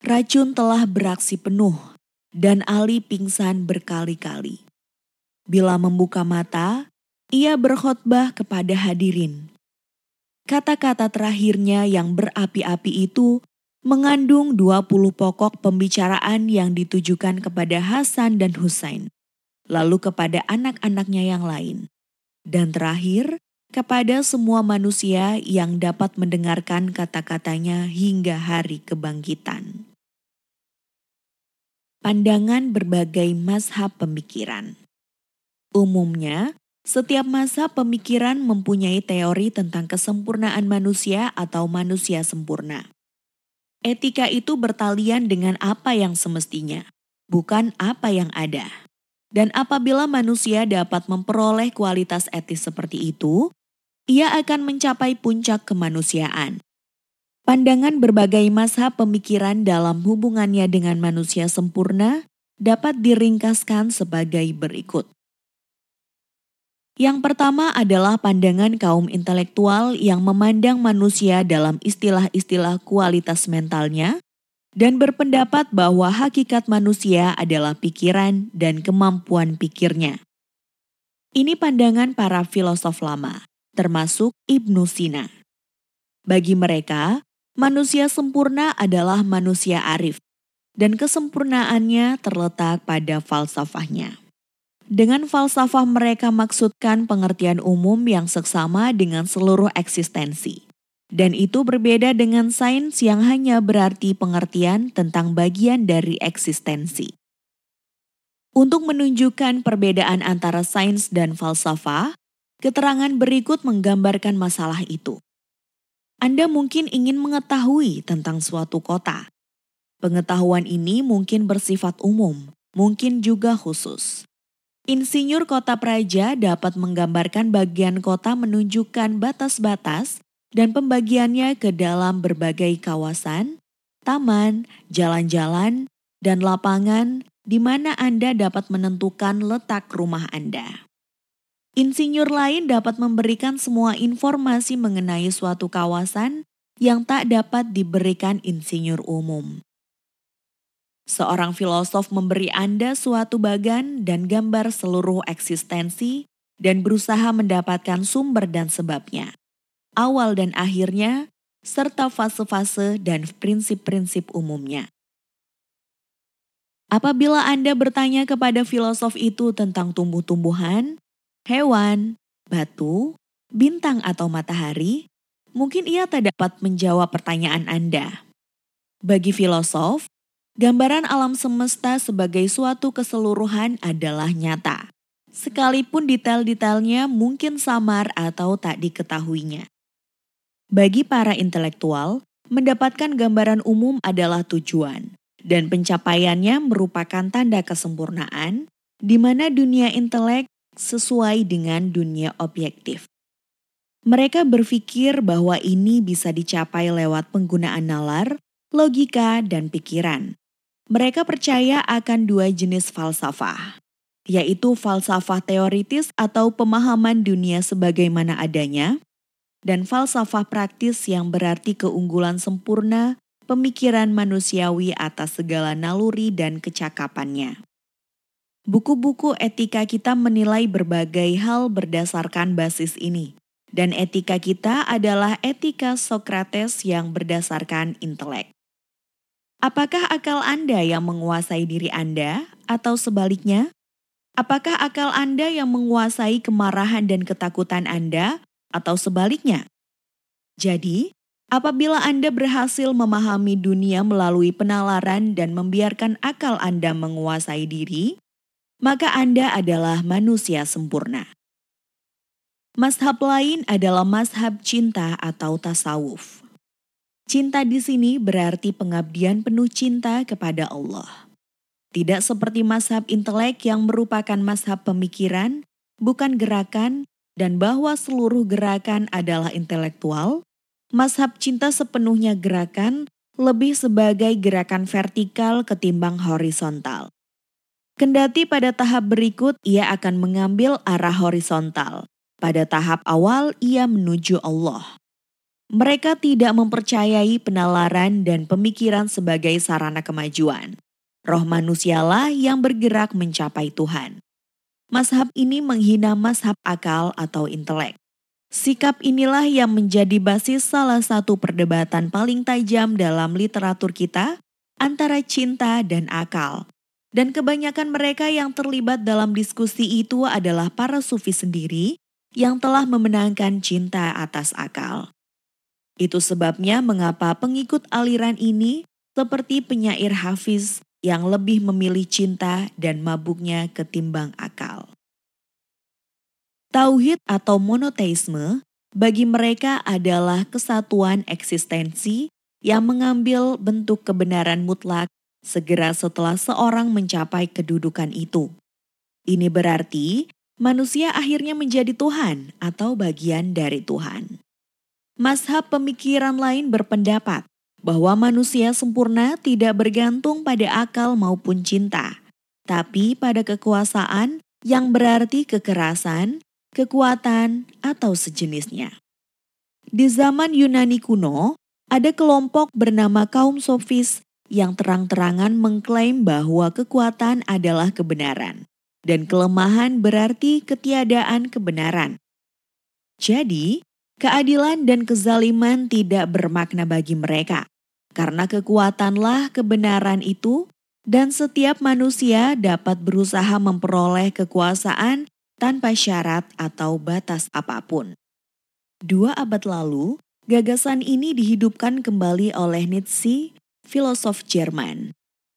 Speaker 1: Racun telah beraksi penuh, dan Ali pingsan berkali-kali. Bila membuka mata, ia berkhotbah kepada hadirin. Kata-kata terakhirnya yang berapi-api itu mengandung 20 pokok pembicaraan yang ditujukan kepada Hasan dan Husain, lalu kepada anak-anaknya yang lain, dan terakhir kepada semua manusia yang dapat mendengarkan kata-katanya hingga hari kebangkitan. Pandangan berbagai mazhab pemikiran. Umumnya, setiap masa pemikiran mempunyai teori tentang kesempurnaan manusia atau manusia sempurna. Etika itu bertalian dengan apa yang semestinya, bukan apa yang ada. Dan apabila manusia dapat memperoleh kualitas etis seperti itu, ia akan mencapai puncak kemanusiaan. Pandangan berbagai masa pemikiran dalam hubungannya dengan manusia sempurna dapat diringkaskan sebagai berikut. Yang pertama adalah pandangan kaum intelektual yang memandang manusia dalam istilah-istilah kualitas mentalnya dan berpendapat bahwa hakikat manusia adalah pikiran dan kemampuan pikirnya. Ini pandangan para filosof lama, termasuk Ibnu Sina. Bagi mereka, manusia sempurna adalah manusia arif, dan kesempurnaannya terletak pada falsafahnya. Dengan falsafah mereka maksudkan pengertian umum yang seksama dengan seluruh eksistensi. Dan itu berbeda dengan sains yang hanya berarti pengertian tentang bagian dari eksistensi. Untuk menunjukkan perbedaan antara sains dan falsafah, keterangan berikut menggambarkan masalah itu. Anda mungkin ingin mengetahui tentang suatu kota. Pengetahuan ini mungkin bersifat umum, mungkin juga khusus. Insinyur kota praja dapat menggambarkan bagian kota menunjukkan batas-batas dan pembagiannya ke dalam berbagai kawasan, taman, jalan-jalan, dan lapangan di mana Anda dapat menentukan letak rumah Anda. Insinyur lain dapat memberikan semua informasi mengenai suatu kawasan yang tak dapat diberikan insinyur umum. Seorang filosof memberi Anda suatu bagan dan gambar seluruh eksistensi dan berusaha mendapatkan sumber dan sebabnya, awal dan akhirnya, serta fase-fase dan prinsip-prinsip umumnya. Apabila Anda bertanya kepada filosof itu tentang tumbuh-tumbuhan, hewan, batu, bintang atau matahari, mungkin ia tak dapat menjawab pertanyaan Anda. Bagi filosof, Gambaran alam semesta sebagai suatu keseluruhan adalah nyata, sekalipun detail-detailnya mungkin samar atau tak diketahuinya. Bagi para intelektual, mendapatkan gambaran umum adalah tujuan, dan pencapaiannya merupakan tanda kesempurnaan, di mana dunia intelek sesuai dengan dunia objektif. Mereka berpikir bahwa ini bisa dicapai lewat penggunaan nalar, logika, dan pikiran. Mereka percaya akan dua jenis falsafah, yaitu falsafah teoritis atau pemahaman dunia sebagaimana adanya, dan falsafah praktis yang berarti keunggulan sempurna pemikiran manusiawi atas segala naluri dan kecakapannya. Buku-buku etika kita menilai berbagai hal berdasarkan basis ini, dan etika kita adalah etika Sokrates yang berdasarkan intelek. Apakah akal Anda yang menguasai diri Anda, atau sebaliknya? Apakah akal Anda yang menguasai kemarahan dan ketakutan Anda, atau sebaliknya. Jadi, apabila Anda berhasil memahami dunia melalui penalaran dan membiarkan akal Anda menguasai diri, maka Anda adalah manusia sempurna. Mazhab lain adalah mazhab cinta atau tasawuf. Cinta di sini berarti pengabdian penuh cinta kepada Allah. Tidak seperti mazhab intelek yang merupakan mazhab pemikiran, bukan gerakan, dan bahwa seluruh gerakan adalah intelektual, mazhab cinta sepenuhnya gerakan lebih sebagai gerakan vertikal ketimbang horizontal. Kendati pada tahap berikut ia akan mengambil arah horizontal, pada tahap awal ia menuju Allah. Mereka tidak mempercayai penalaran dan pemikiran sebagai sarana kemajuan. Roh manusialah yang bergerak mencapai Tuhan. Mazhab ini menghina mazhab akal atau intelek. Sikap inilah yang menjadi basis salah satu perdebatan paling tajam dalam literatur kita antara cinta dan akal. Dan kebanyakan mereka yang terlibat dalam diskusi itu adalah para sufi sendiri yang telah memenangkan cinta atas akal. Itu sebabnya mengapa pengikut aliran ini seperti penyair Hafiz yang lebih memilih cinta dan mabuknya ketimbang akal. Tauhid atau monoteisme bagi mereka adalah kesatuan eksistensi yang mengambil bentuk kebenaran mutlak segera setelah seorang mencapai kedudukan itu. Ini berarti manusia akhirnya menjadi Tuhan atau bagian dari Tuhan. Mazhab pemikiran lain berpendapat bahwa manusia sempurna tidak bergantung pada akal maupun cinta, tapi pada kekuasaan yang berarti kekerasan, kekuatan, atau sejenisnya. Di zaman Yunani kuno, ada kelompok bernama kaum sofis yang terang-terangan mengklaim bahwa kekuatan adalah kebenaran dan kelemahan berarti ketiadaan kebenaran. Jadi, keadilan dan kezaliman tidak bermakna bagi mereka karena kekuatanlah kebenaran itu, dan setiap manusia dapat berusaha memperoleh kekuasaan tanpa syarat atau batas apa pun. Dua abad lalu, gagasan ini dihidupkan kembali oleh Nietzsche, filosof Jerman.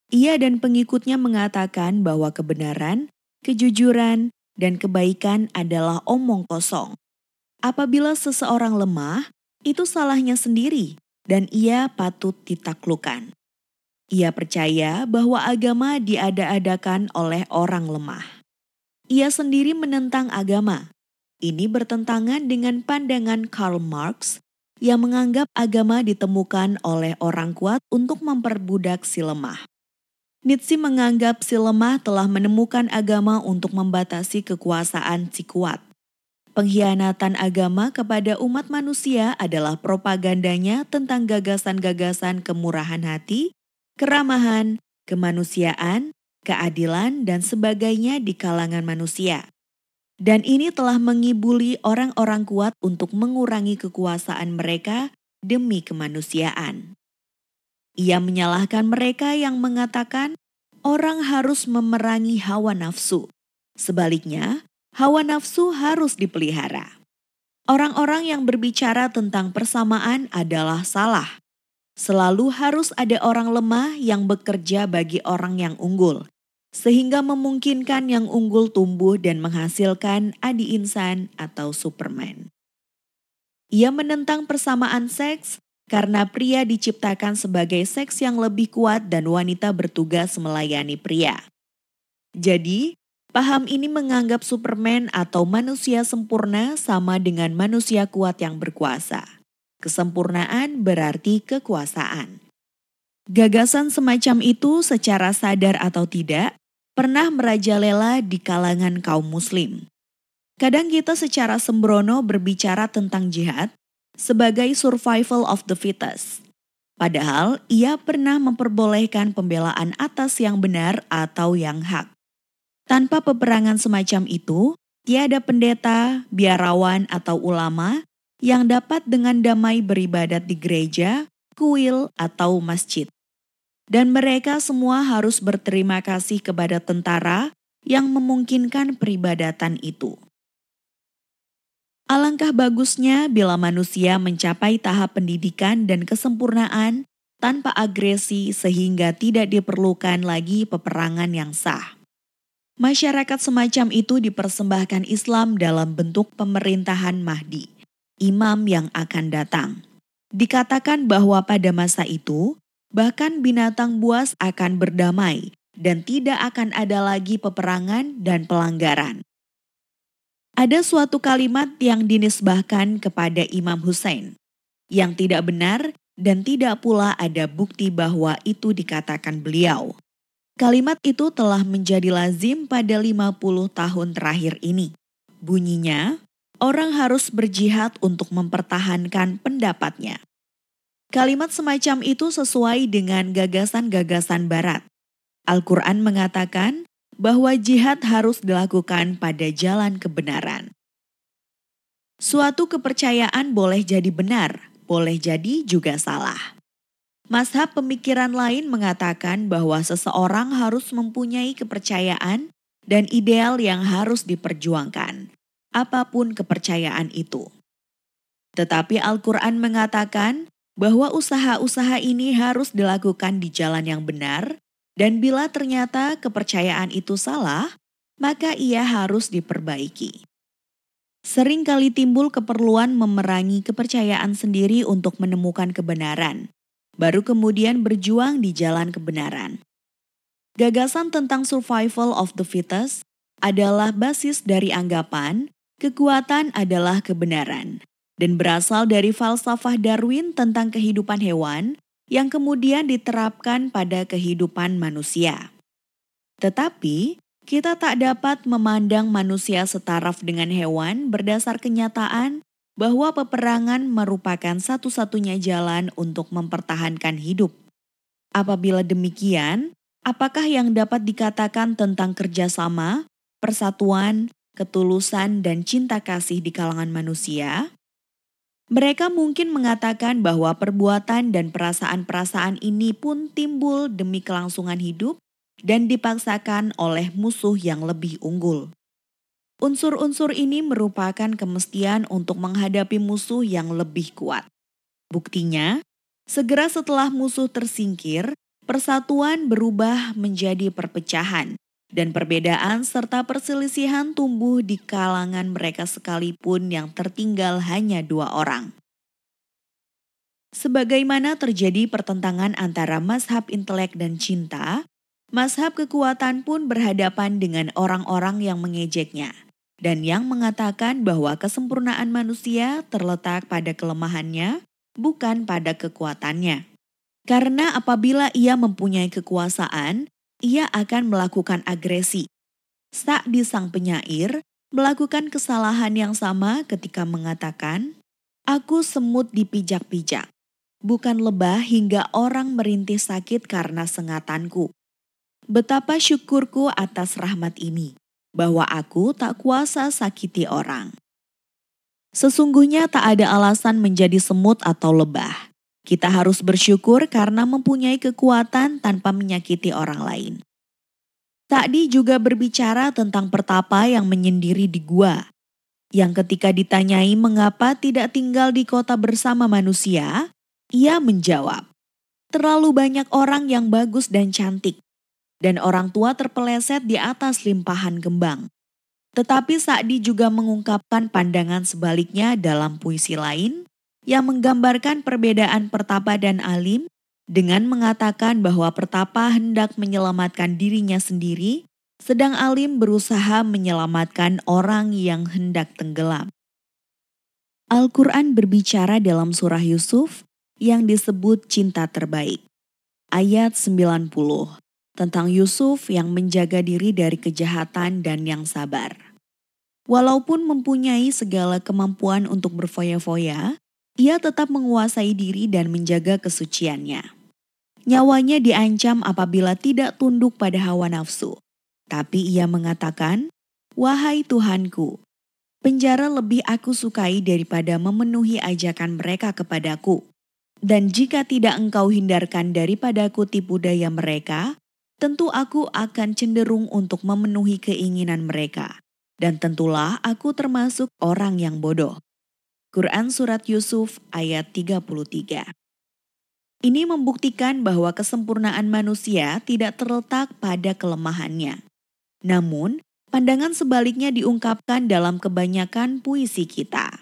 Speaker 1: Ia dan pengikutnya mengatakan bahwa kebenaran, kejujuran, dan kebaikan adalah omong kosong. Apabila seseorang lemah, itu salahnya sendiri, dan ia patut ditaklukkan. Ia percaya bahwa agama diada-adakan oleh orang lemah. Ia sendiri menentang agama. Ini bertentangan dengan pandangan Karl Marx yang menganggap agama ditemukan oleh orang kuat untuk memperbudak si lemah. Nietzsche menganggap si lemah telah menemukan agama untuk membatasi kekuasaan si kuat. Pengkhianatan agama kepada umat manusia adalah propagandanya tentang gagasan-gagasan kemurahan hati, keramahan, kemanusiaan, keadilan, dan sebagainya di kalangan manusia. Dan ini telah mengibuli orang-orang kuat untuk mengurangi kekuasaan mereka demi kemanusiaan. Ia menyalahkan mereka yang mengatakan orang harus memerangi hawa nafsu. Sebaliknya, hawa nafsu harus dipelihara. Orang-orang yang berbicara tentang persamaan adalah salah. Selalu harus ada orang lemah yang bekerja bagi orang yang unggul, sehingga memungkinkan yang unggul tumbuh dan menghasilkan adi insan atau Superman. Ia menentang persamaan seks karena pria diciptakan sebagai seks yang lebih kuat dan wanita bertugas melayani pria. Jadi, paham ini menganggap Superman atau manusia sempurna sama dengan manusia kuat yang berkuasa. Kesempurnaan berarti kekuasaan. Gagasan semacam itu secara sadar atau tidak pernah merajalela di kalangan kaum muslim. Kadang kita secara sembrono berbicara tentang jihad sebagai survival of the fittest. Padahal ia pernah memperbolehkan pembelaan atas yang benar atau yang hak. Tanpa peperangan semacam itu, tiada pendeta, biarawan, atau ulama yang dapat dengan damai beribadat di gereja, kuil, atau masjid. Dan mereka semua harus berterima kasih kepada tentara yang memungkinkan peribadatan itu. Alangkah bagusnya bila manusia mencapai tahap pendidikan dan kesempurnaan tanpa agresi sehingga tidak diperlukan lagi peperangan yang sah. Masyarakat semacam itu dipersembahkan Islam dalam bentuk pemerintahan Mahdi, imam yang akan datang. Dikatakan bahwa pada masa itu, bahkan binatang buas akan berdamai dan tidak akan ada lagi peperangan dan pelanggaran. Ada suatu kalimat yang dinisbahkan kepada Imam Hussein yang tidak benar dan tidak pula ada bukti bahwa itu dikatakan beliau. Kalimat itu telah menjadi lazim pada 50 tahun terakhir ini. Bunyinya, orang harus berjihad untuk mempertahankan pendapatnya. Kalimat semacam itu sesuai dengan gagasan-gagasan barat. Al-Quran mengatakan, bahwa jihad harus dilakukan pada jalan kebenaran. Suatu kepercayaan boleh jadi benar, boleh jadi juga salah. Mazhab pemikiran lain mengatakan bahwa seseorang harus mempunyai kepercayaan dan ideal yang harus diperjuangkan, apa pun kepercayaan itu. Tetapi Al-Quran mengatakan bahwa usaha-usaha ini harus dilakukan di jalan yang benar dan bila ternyata kepercayaan itu salah, maka ia harus diperbaiki. Sering kali timbul keperluan memerangi kepercayaan sendiri untuk menemukan kebenaran, baru kemudian berjuang di jalan kebenaran. Gagasan tentang survival of the fittest adalah basis dari anggapan kekuatan adalah kebenaran dan berasal dari falsafah Darwin tentang kehidupan hewan yang kemudian diterapkan pada kehidupan manusia. Tetapi, kita tak dapat memandang manusia setaraf dengan hewan berdasar kenyataan bahwa peperangan merupakan satu-satunya jalan untuk mempertahankan hidup. Apabila demikian, apakah yang dapat dikatakan tentang kerjasama, persatuan, ketulusan, dan cinta kasih di kalangan manusia? Mereka mungkin mengatakan bahwa perbuatan dan perasaan-perasaan ini pun timbul demi kelangsungan hidup dan dipaksakan oleh musuh yang lebih unggul. Unsur-unsur ini merupakan kemestian untuk menghadapi musuh yang lebih kuat. Buktinya, segera setelah musuh tersingkir, persatuan berubah menjadi perpecahan dan perbedaan serta perselisihan tumbuh di kalangan mereka sekalipun yang tertinggal hanya dua orang. Sebagaimana terjadi pertentangan antara mazhab intelek dan cinta, mazhab kekuatan pun berhadapan dengan orang-orang yang mengejeknya dan yang mengatakan bahwa kesempurnaan manusia terletak pada kelemahannya, bukan pada kekuatannya. Karena apabila ia mempunyai kekuasaan, ia akan melakukan agresi. Sa'di sang penyair melakukan kesalahan yang sama ketika mengatakan, Aku semut dipijak-pijak, bukan lebah hingga orang merintih sakit karena sengatanku. Betapa syukurku atas rahmat ini, bahwa aku tak kuasa sakiti orang. Sesungguhnya tak ada alasan menjadi semut atau lebah. Kita harus bersyukur karena mempunyai kekuatan tanpa menyakiti orang lain. Sa'di juga berbicara tentang pertapa yang menyendiri di gua, yang ketika ditanyai mengapa tidak tinggal di kota bersama manusia, ia menjawab, terlalu banyak orang yang bagus dan cantik, dan orang tua terpeleset di atas limpahan kembang. Tetapi Sa'di juga mengungkapkan pandangan sebaliknya dalam puisi lain, yang menggambarkan perbedaan pertapa dan alim dengan mengatakan bahwa pertapa hendak menyelamatkan dirinya sendiri, sedang alim berusaha menyelamatkan orang yang hendak tenggelam. Al-Quran berbicara dalam surah Yusuf yang disebut cinta terbaik. Ayat 90 tentang Yusuf yang menjaga diri dari kejahatan dan yang sabar. Walaupun mempunyai segala kemampuan untuk berfoya-foya, ia tetap menguasai diri dan menjaga kesuciannya. Nyawanya diancam apabila tidak tunduk pada hawa nafsu. Tapi ia mengatakan, Wahai Tuhanku, penjara lebih aku sukai daripada memenuhi ajakan mereka kepadaku. Dan jika tidak engkau hindarkan daripadaku tipu daya mereka, tentu aku akan cenderung untuk memenuhi keinginan mereka. Dan tentulah aku termasuk orang yang bodoh. Quran Surat Yusuf ayat 33 Ini membuktikan bahwa kesempurnaan manusia tidak terletak pada kelemahannya. Namun, pandangan sebaliknya diungkapkan dalam kebanyakan puisi kita.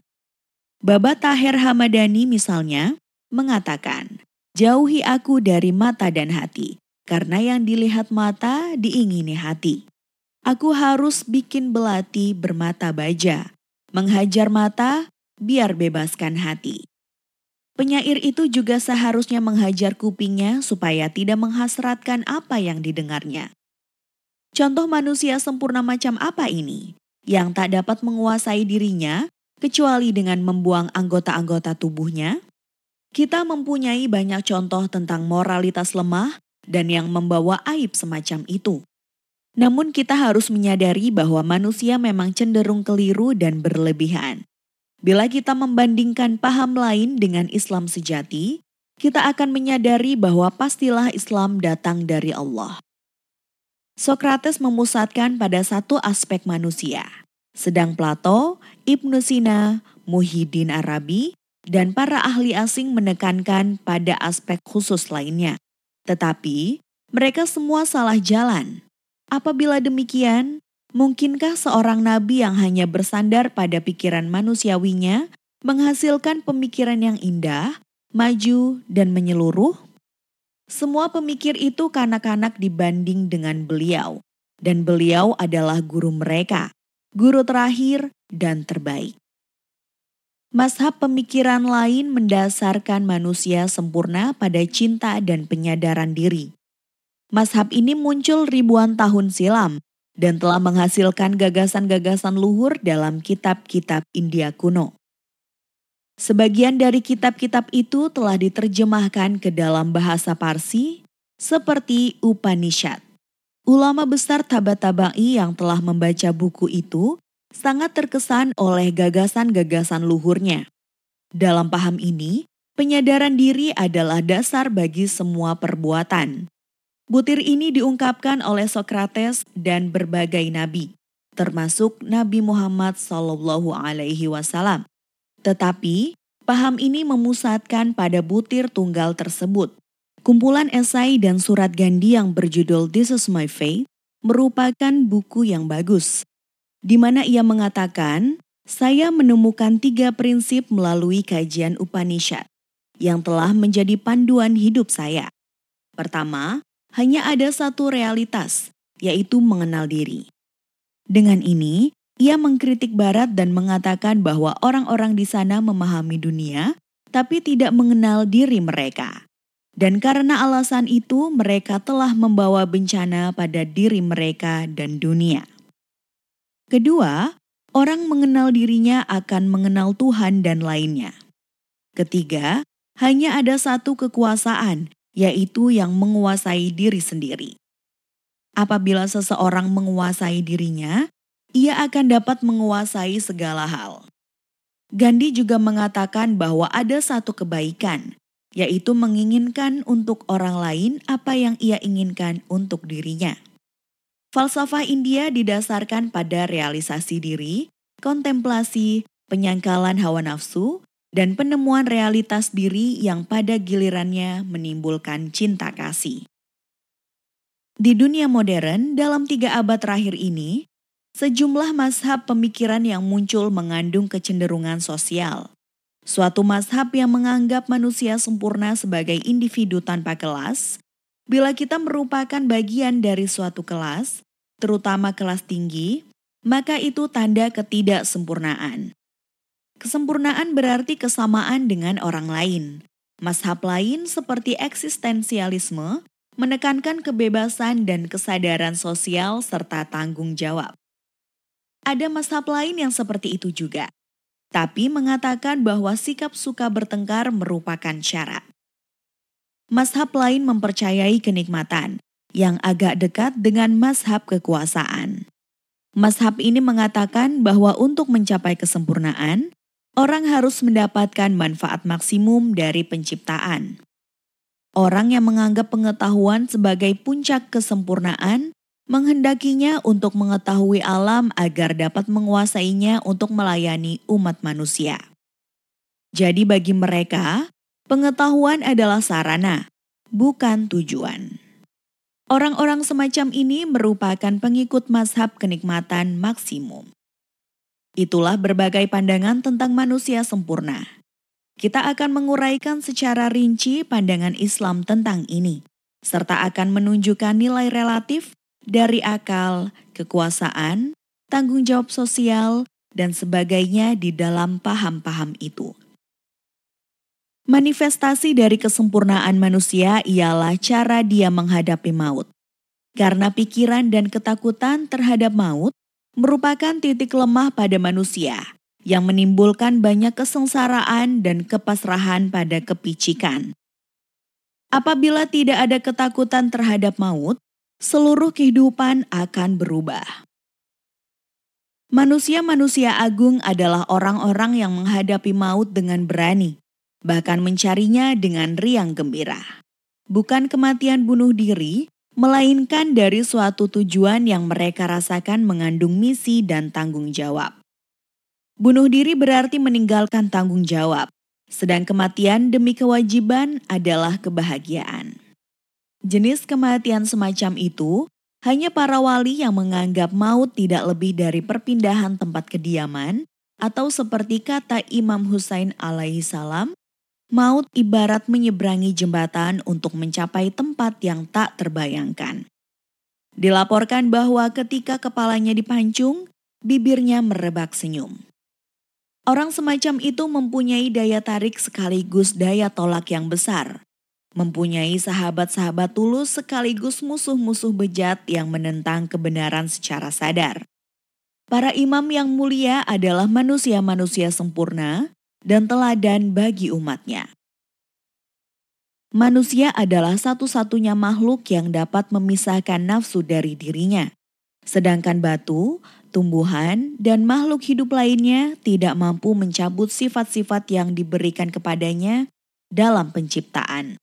Speaker 1: Baba Taher Hamadani misalnya mengatakan, Jauhi aku dari mata dan hati, karena yang dilihat mata diingini hati. Aku harus bikin belati bermata baja, menghajar mata biar bebaskan hati. Penyair itu juga seharusnya menghajar kupingnya supaya tidak menghasratkan apa yang didengarnya. Contoh manusia sempurna macam apa ini? Yang tak dapat menguasai dirinya kecuali dengan membuang anggota-anggota tubuhnya? Kita mempunyai banyak contoh tentang moralitas lemah dan yang membawa aib semacam itu. Namun kita harus menyadari bahwa manusia memang cenderung keliru dan berlebihan. Bila kita membandingkan paham lain dengan Islam sejati, kita akan menyadari bahwa pastilah Islam datang dari Allah. Sokrates memusatkan pada satu aspek manusia, sedang Plato, Ibnu Sina, Muhyiddin Arabi, dan para ahli asing menekankan pada aspek khusus lainnya. Tetapi mereka semua salah jalan. Apabila demikian, mungkinkah seorang nabi yang hanya bersandar pada pikiran manusiawinya menghasilkan pemikiran yang indah, maju, dan menyeluruh? Semua pemikir itu kanak-kanak dibanding dengan beliau, dan beliau adalah guru mereka, guru terakhir dan terbaik. Mazhab pemikiran lain mendasarkan manusia sempurna pada cinta dan penyadaran diri. Mazhab ini muncul ribuan tahun silam dan telah menghasilkan gagasan-gagasan luhur dalam kitab-kitab India kuno. Sebagian dari kitab-kitab itu telah diterjemahkan ke dalam bahasa Parsi seperti Upanishad. Ulama besar Tabatabai yang telah membaca buku itu sangat terkesan oleh gagasan-gagasan luhurnya. Dalam paham ini, penyadaran diri adalah dasar bagi semua perbuatan. Butir ini diungkapkan oleh Sokrates dan berbagai nabi, termasuk Nabi Muhammad Sallallahu Alaihi Wasallam. Tetapi paham ini memusatkan pada butir tunggal tersebut. Kumpulan esai dan surat Gandhi yang berjudul This Is My Faith merupakan buku yang bagus di mana ia mengatakan, saya menemukan tiga prinsip melalui kajian Upanishad yang telah menjadi panduan hidup saya. Pertama, hanya ada satu realitas, yaitu mengenal diri. Dengan ini, ia mengkritik Barat dan mengatakan bahwa orang-orang di sana memahami dunia, tapi tidak mengenal diri mereka. Dan karena alasan itu, mereka telah membawa bencana pada diri mereka dan dunia. Kedua, orang mengenal dirinya akan mengenal Tuhan dan lainnya. Ketiga, hanya ada satu kekuasaan, yaitu yang menguasai diri sendiri. Apabila seseorang menguasai dirinya, ia akan dapat menguasai segala hal. Gandhi juga mengatakan bahwa ada satu kebaikan, yaitu menginginkan untuk orang lain apa yang ia inginkan untuk dirinya. Falsafah India didasarkan pada realisasi diri, kontemplasi, penyangkalan hawa nafsu, dan penemuan realitas diri yang pada gilirannya menimbulkan cinta kasih. Di dunia modern, dalam tiga abad terakhir ini, sejumlah mazhab pemikiran yang muncul mengandung kecenderungan sosial. suatu mazhab yang menganggap manusia sempurna sebagai individu tanpa kelas, bila kita merupakan bagian dari suatu kelas, terutama kelas tinggi, maka itu tanda ketidaksempurnaan. Kesempurnaan berarti kesamaan dengan orang lain. Mazhab lain seperti eksistensialisme menekankan kebebasan dan kesadaran sosial serta tanggung jawab. Ada mazhab lain yang seperti itu juga, tapi mengatakan bahwa sikap suka bertengkar merupakan syarat. Mazhab lain mempercayai kenikmatan yang agak dekat dengan mazhab kekuasaan. Mazhab ini mengatakan bahwa untuk mencapai kesempurnaan, orang harus mendapatkan manfaat maksimum dari penciptaan. Orang yang menganggap pengetahuan sebagai puncak kesempurnaan menghendakinya untuk mengetahui alam agar dapat menguasainya untuk melayani umat manusia. Jadi, bagi mereka, pengetahuan adalah sarana, bukan tujuan. Orang-orang semacam ini merupakan pengikut mazhab kenikmatan maksimum. Itulah berbagai pandangan tentang manusia sempurna. Kita akan menguraikan secara rinci pandangan Islam tentang ini, serta akan menunjukkan nilai relatif dari akal, kekuasaan, tanggung jawab sosial, dan sebagainya di dalam paham-paham itu. Manifestasi dari kesempurnaan manusia ialah cara dia menghadapi maut. Karena pikiran dan ketakutan terhadap maut merupakan titik lemah pada manusia yang menimbulkan banyak kesengsaraan dan kepasrahan pada kepicikan. Apabila tidak ada ketakutan terhadap maut, seluruh kehidupan akan berubah. Manusia-manusia agung adalah orang-orang yang menghadapi maut dengan berani, bahkan mencarinya dengan riang gembira. Bukan kematian bunuh diri, melainkan dari suatu tujuan yang mereka rasakan mengandung misi dan tanggung jawab. Bunuh diri berarti meninggalkan tanggung jawab, sedang kematian demi kewajiban adalah kebahagiaan. Jenis kematian semacam itu hanya para wali yang menganggap maut tidak lebih dari perpindahan tempat kediaman, atau seperti kata Imam Husain alaihi salam, maut ibarat menyeberangi jembatan untuk mencapai tempat yang tak terbayangkan. Dilaporkan bahwa ketika kepalanya dipancung, bibirnya merebak senyum. Orang semacam itu mempunyai daya tarik sekaligus daya tolak yang besar. Mempunyai sahabat-sahabat tulus sekaligus musuh-musuh bejat yang menentang kebenaran secara sadar. Para imam yang mulia adalah manusia-manusia sempurna dan teladan bagi umatnya. Manusia adalah satu-satunya makhluk yang dapat memisahkan nafsu dari dirinya. Sedangkan batu, tumbuhan, dan makhluk hidup lainnya tidak mampu mencabut sifat-sifat yang diberikan kepadanya dalam penciptaan.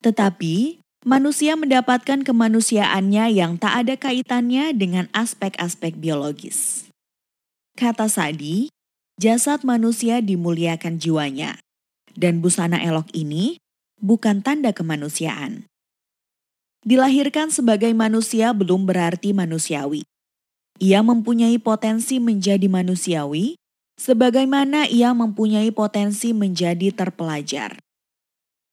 Speaker 1: Tetapi, manusia mendapatkan kemanusiaannya yang tak ada kaitannya dengan aspek-aspek biologis. Kata Sadi, jasad manusia dimuliakan jiwanya, dan busana elok ini bukan tanda kemanusiaan. Dilahirkan sebagai manusia belum berarti manusiawi. Ia mempunyai potensi menjadi manusiawi, sebagaimana ia mempunyai potensi menjadi terpelajar.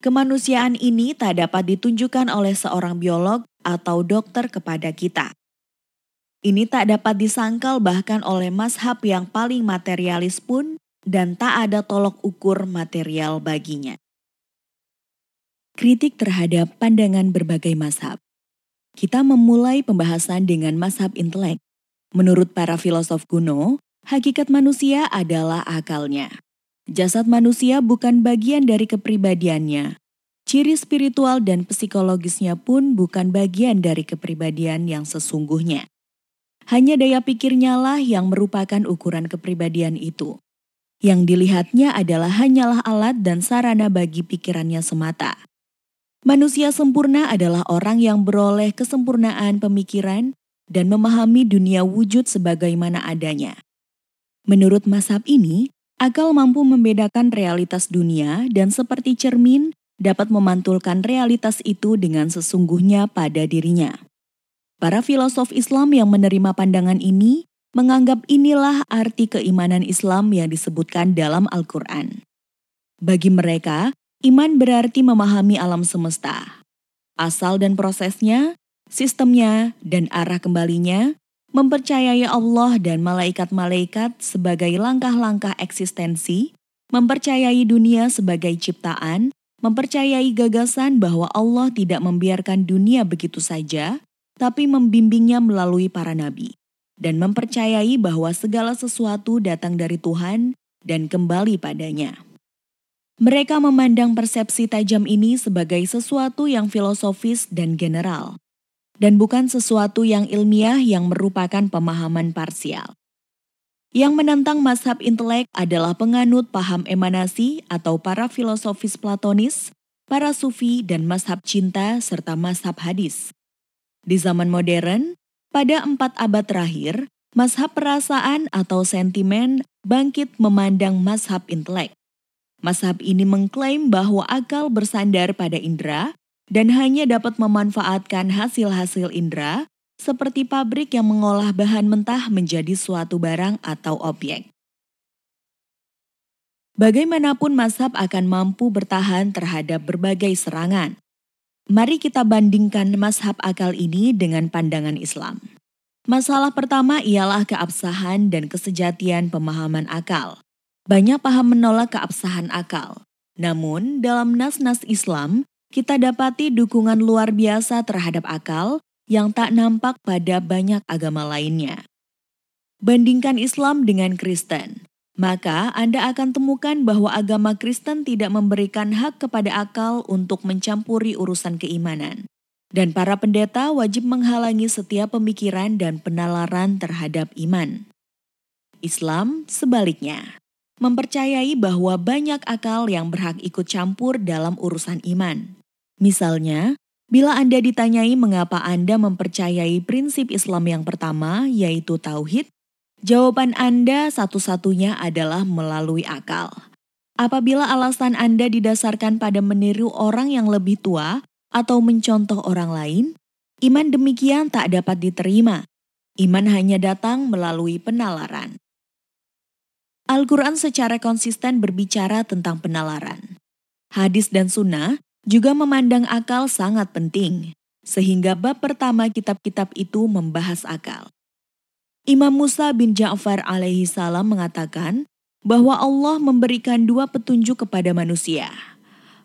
Speaker 1: Kemanusiaan ini tak dapat ditunjukkan oleh seorang biolog atau dokter kepada kita. Ini tak dapat disangkal bahkan oleh mazhab yang paling materialis pun dan tak ada tolok ukur material baginya. Kritik terhadap pandangan berbagai mazhab. Kita memulai pembahasan dengan mazhab intelek Menurut para filosof kuno, hakikat manusia adalah akalnya. Jasad manusia bukan bagian dari kepribadiannya. Ciri spiritual dan psikologisnya pun bukan bagian dari kepribadian yang sesungguhnya. Hanya daya pikirnya lah yang merupakan ukuran kepribadian itu. Yang dilihatnya adalah hanyalah alat dan sarana bagi pikirannya semata. Manusia sempurna adalah orang yang beroleh kesempurnaan pemikiran dan memahami dunia wujud sebagaimana adanya. Menurut masab ini, akal mampu membedakan realitas dunia dan seperti cermin dapat memantulkan realitas itu dengan sesungguhnya pada dirinya. Para filosof Islam yang menerima pandangan ini menganggap inilah arti keimanan Islam yang disebutkan dalam Al-Quran. Bagi mereka, iman berarti memahami alam semesta, asal dan prosesnya, sistemnya, dan arah kembalinya, mempercayai Allah dan malaikat-malaikat sebagai langkah-langkah eksistensi, mempercayai dunia sebagai ciptaan, mempercayai gagasan bahwa Allah tidak membiarkan dunia begitu saja, tapi membimbingnya melalui para nabi, dan mempercayai bahwa segala sesuatu datang dari Tuhan dan kembali padanya. Mereka memandang persepsi tajam ini sebagai sesuatu yang filosofis dan general, dan bukan sesuatu yang ilmiah yang merupakan pemahaman parsial. Yang menentang mazhab intelek adalah penganut paham emanasi atau para filosofis platonis, para sufi dan mazhab cinta serta mazhab hadis. Di zaman modern, pada empat abad terakhir, mazhab perasaan atau sentimen bangkit memandang mazhab intelek. Mazhab ini mengklaim bahwa akal bersandar pada indera dan hanya dapat memanfaatkan hasil-hasil indera seperti pabrik yang mengolah bahan mentah menjadi suatu barang atau objek. Bagaimanapun mazhab akan mampu bertahan terhadap berbagai serangan. Mari kita bandingkan mazhab akal ini dengan pandangan Islam. Masalah pertama ialah keabsahan dan kesejatian pemahaman akal. Banyak paham menolak keabsahan akal. Namun, dalam nas-nas Islam, kita dapati dukungan luar biasa terhadap akal yang tak nampak pada banyak agama lainnya. Bandingkan Islam dengan Kristen, maka Anda akan temukan bahwa agama Kristen tidak memberikan hak kepada akal untuk mencampuri urusan keimanan. Dan para pendeta wajib menghalangi setiap pemikiran dan penalaran terhadap iman. Islam sebaliknya, mempercayai bahwa banyak akal yang berhak ikut campur dalam urusan iman. Misalnya, Bila Anda ditanyai mengapa Anda mempercayai prinsip Islam yang pertama, yaitu tauhid, jawaban Anda satu-satunya adalah melalui akal. Apabila alasan Anda didasarkan pada meniru orang yang lebih tua atau mencontoh orang lain, iman demikian tak dapat diterima. Iman hanya datang melalui penalaran. Al-Quran secara konsisten berbicara tentang penalaran. Hadis dan sunnah juga memandang akal sangat penting, sehingga bab pertama kitab-kitab itu membahas akal. Imam Musa bin Ja'far alaihi salam mengatakan bahwa Allah memberikan dua petunjuk kepada manusia.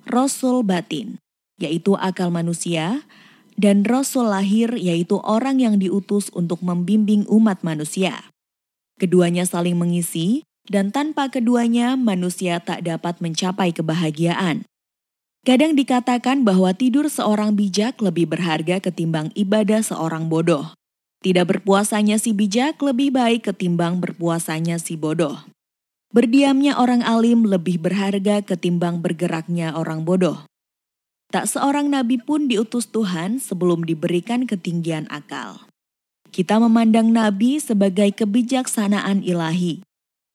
Speaker 1: Rasul batin, yaitu akal manusia, dan Rasul lahir yaitu orang yang diutus untuk membimbing umat manusia. Keduanya saling mengisi, dan tanpa keduanya manusia tak dapat mencapai kebahagiaan. Kadang dikatakan bahwa tidur seorang bijak lebih berharga ketimbang ibadah seorang bodoh. Tidak berpuasanya si bijak lebih baik ketimbang berpuasanya si bodoh. Berdiamnya orang alim lebih berharga ketimbang bergeraknya orang bodoh. Tak seorang nabi pun diutus Tuhan sebelum diberikan ketinggian akal. Kita memandang nabi sebagai kebijaksanaan ilahi,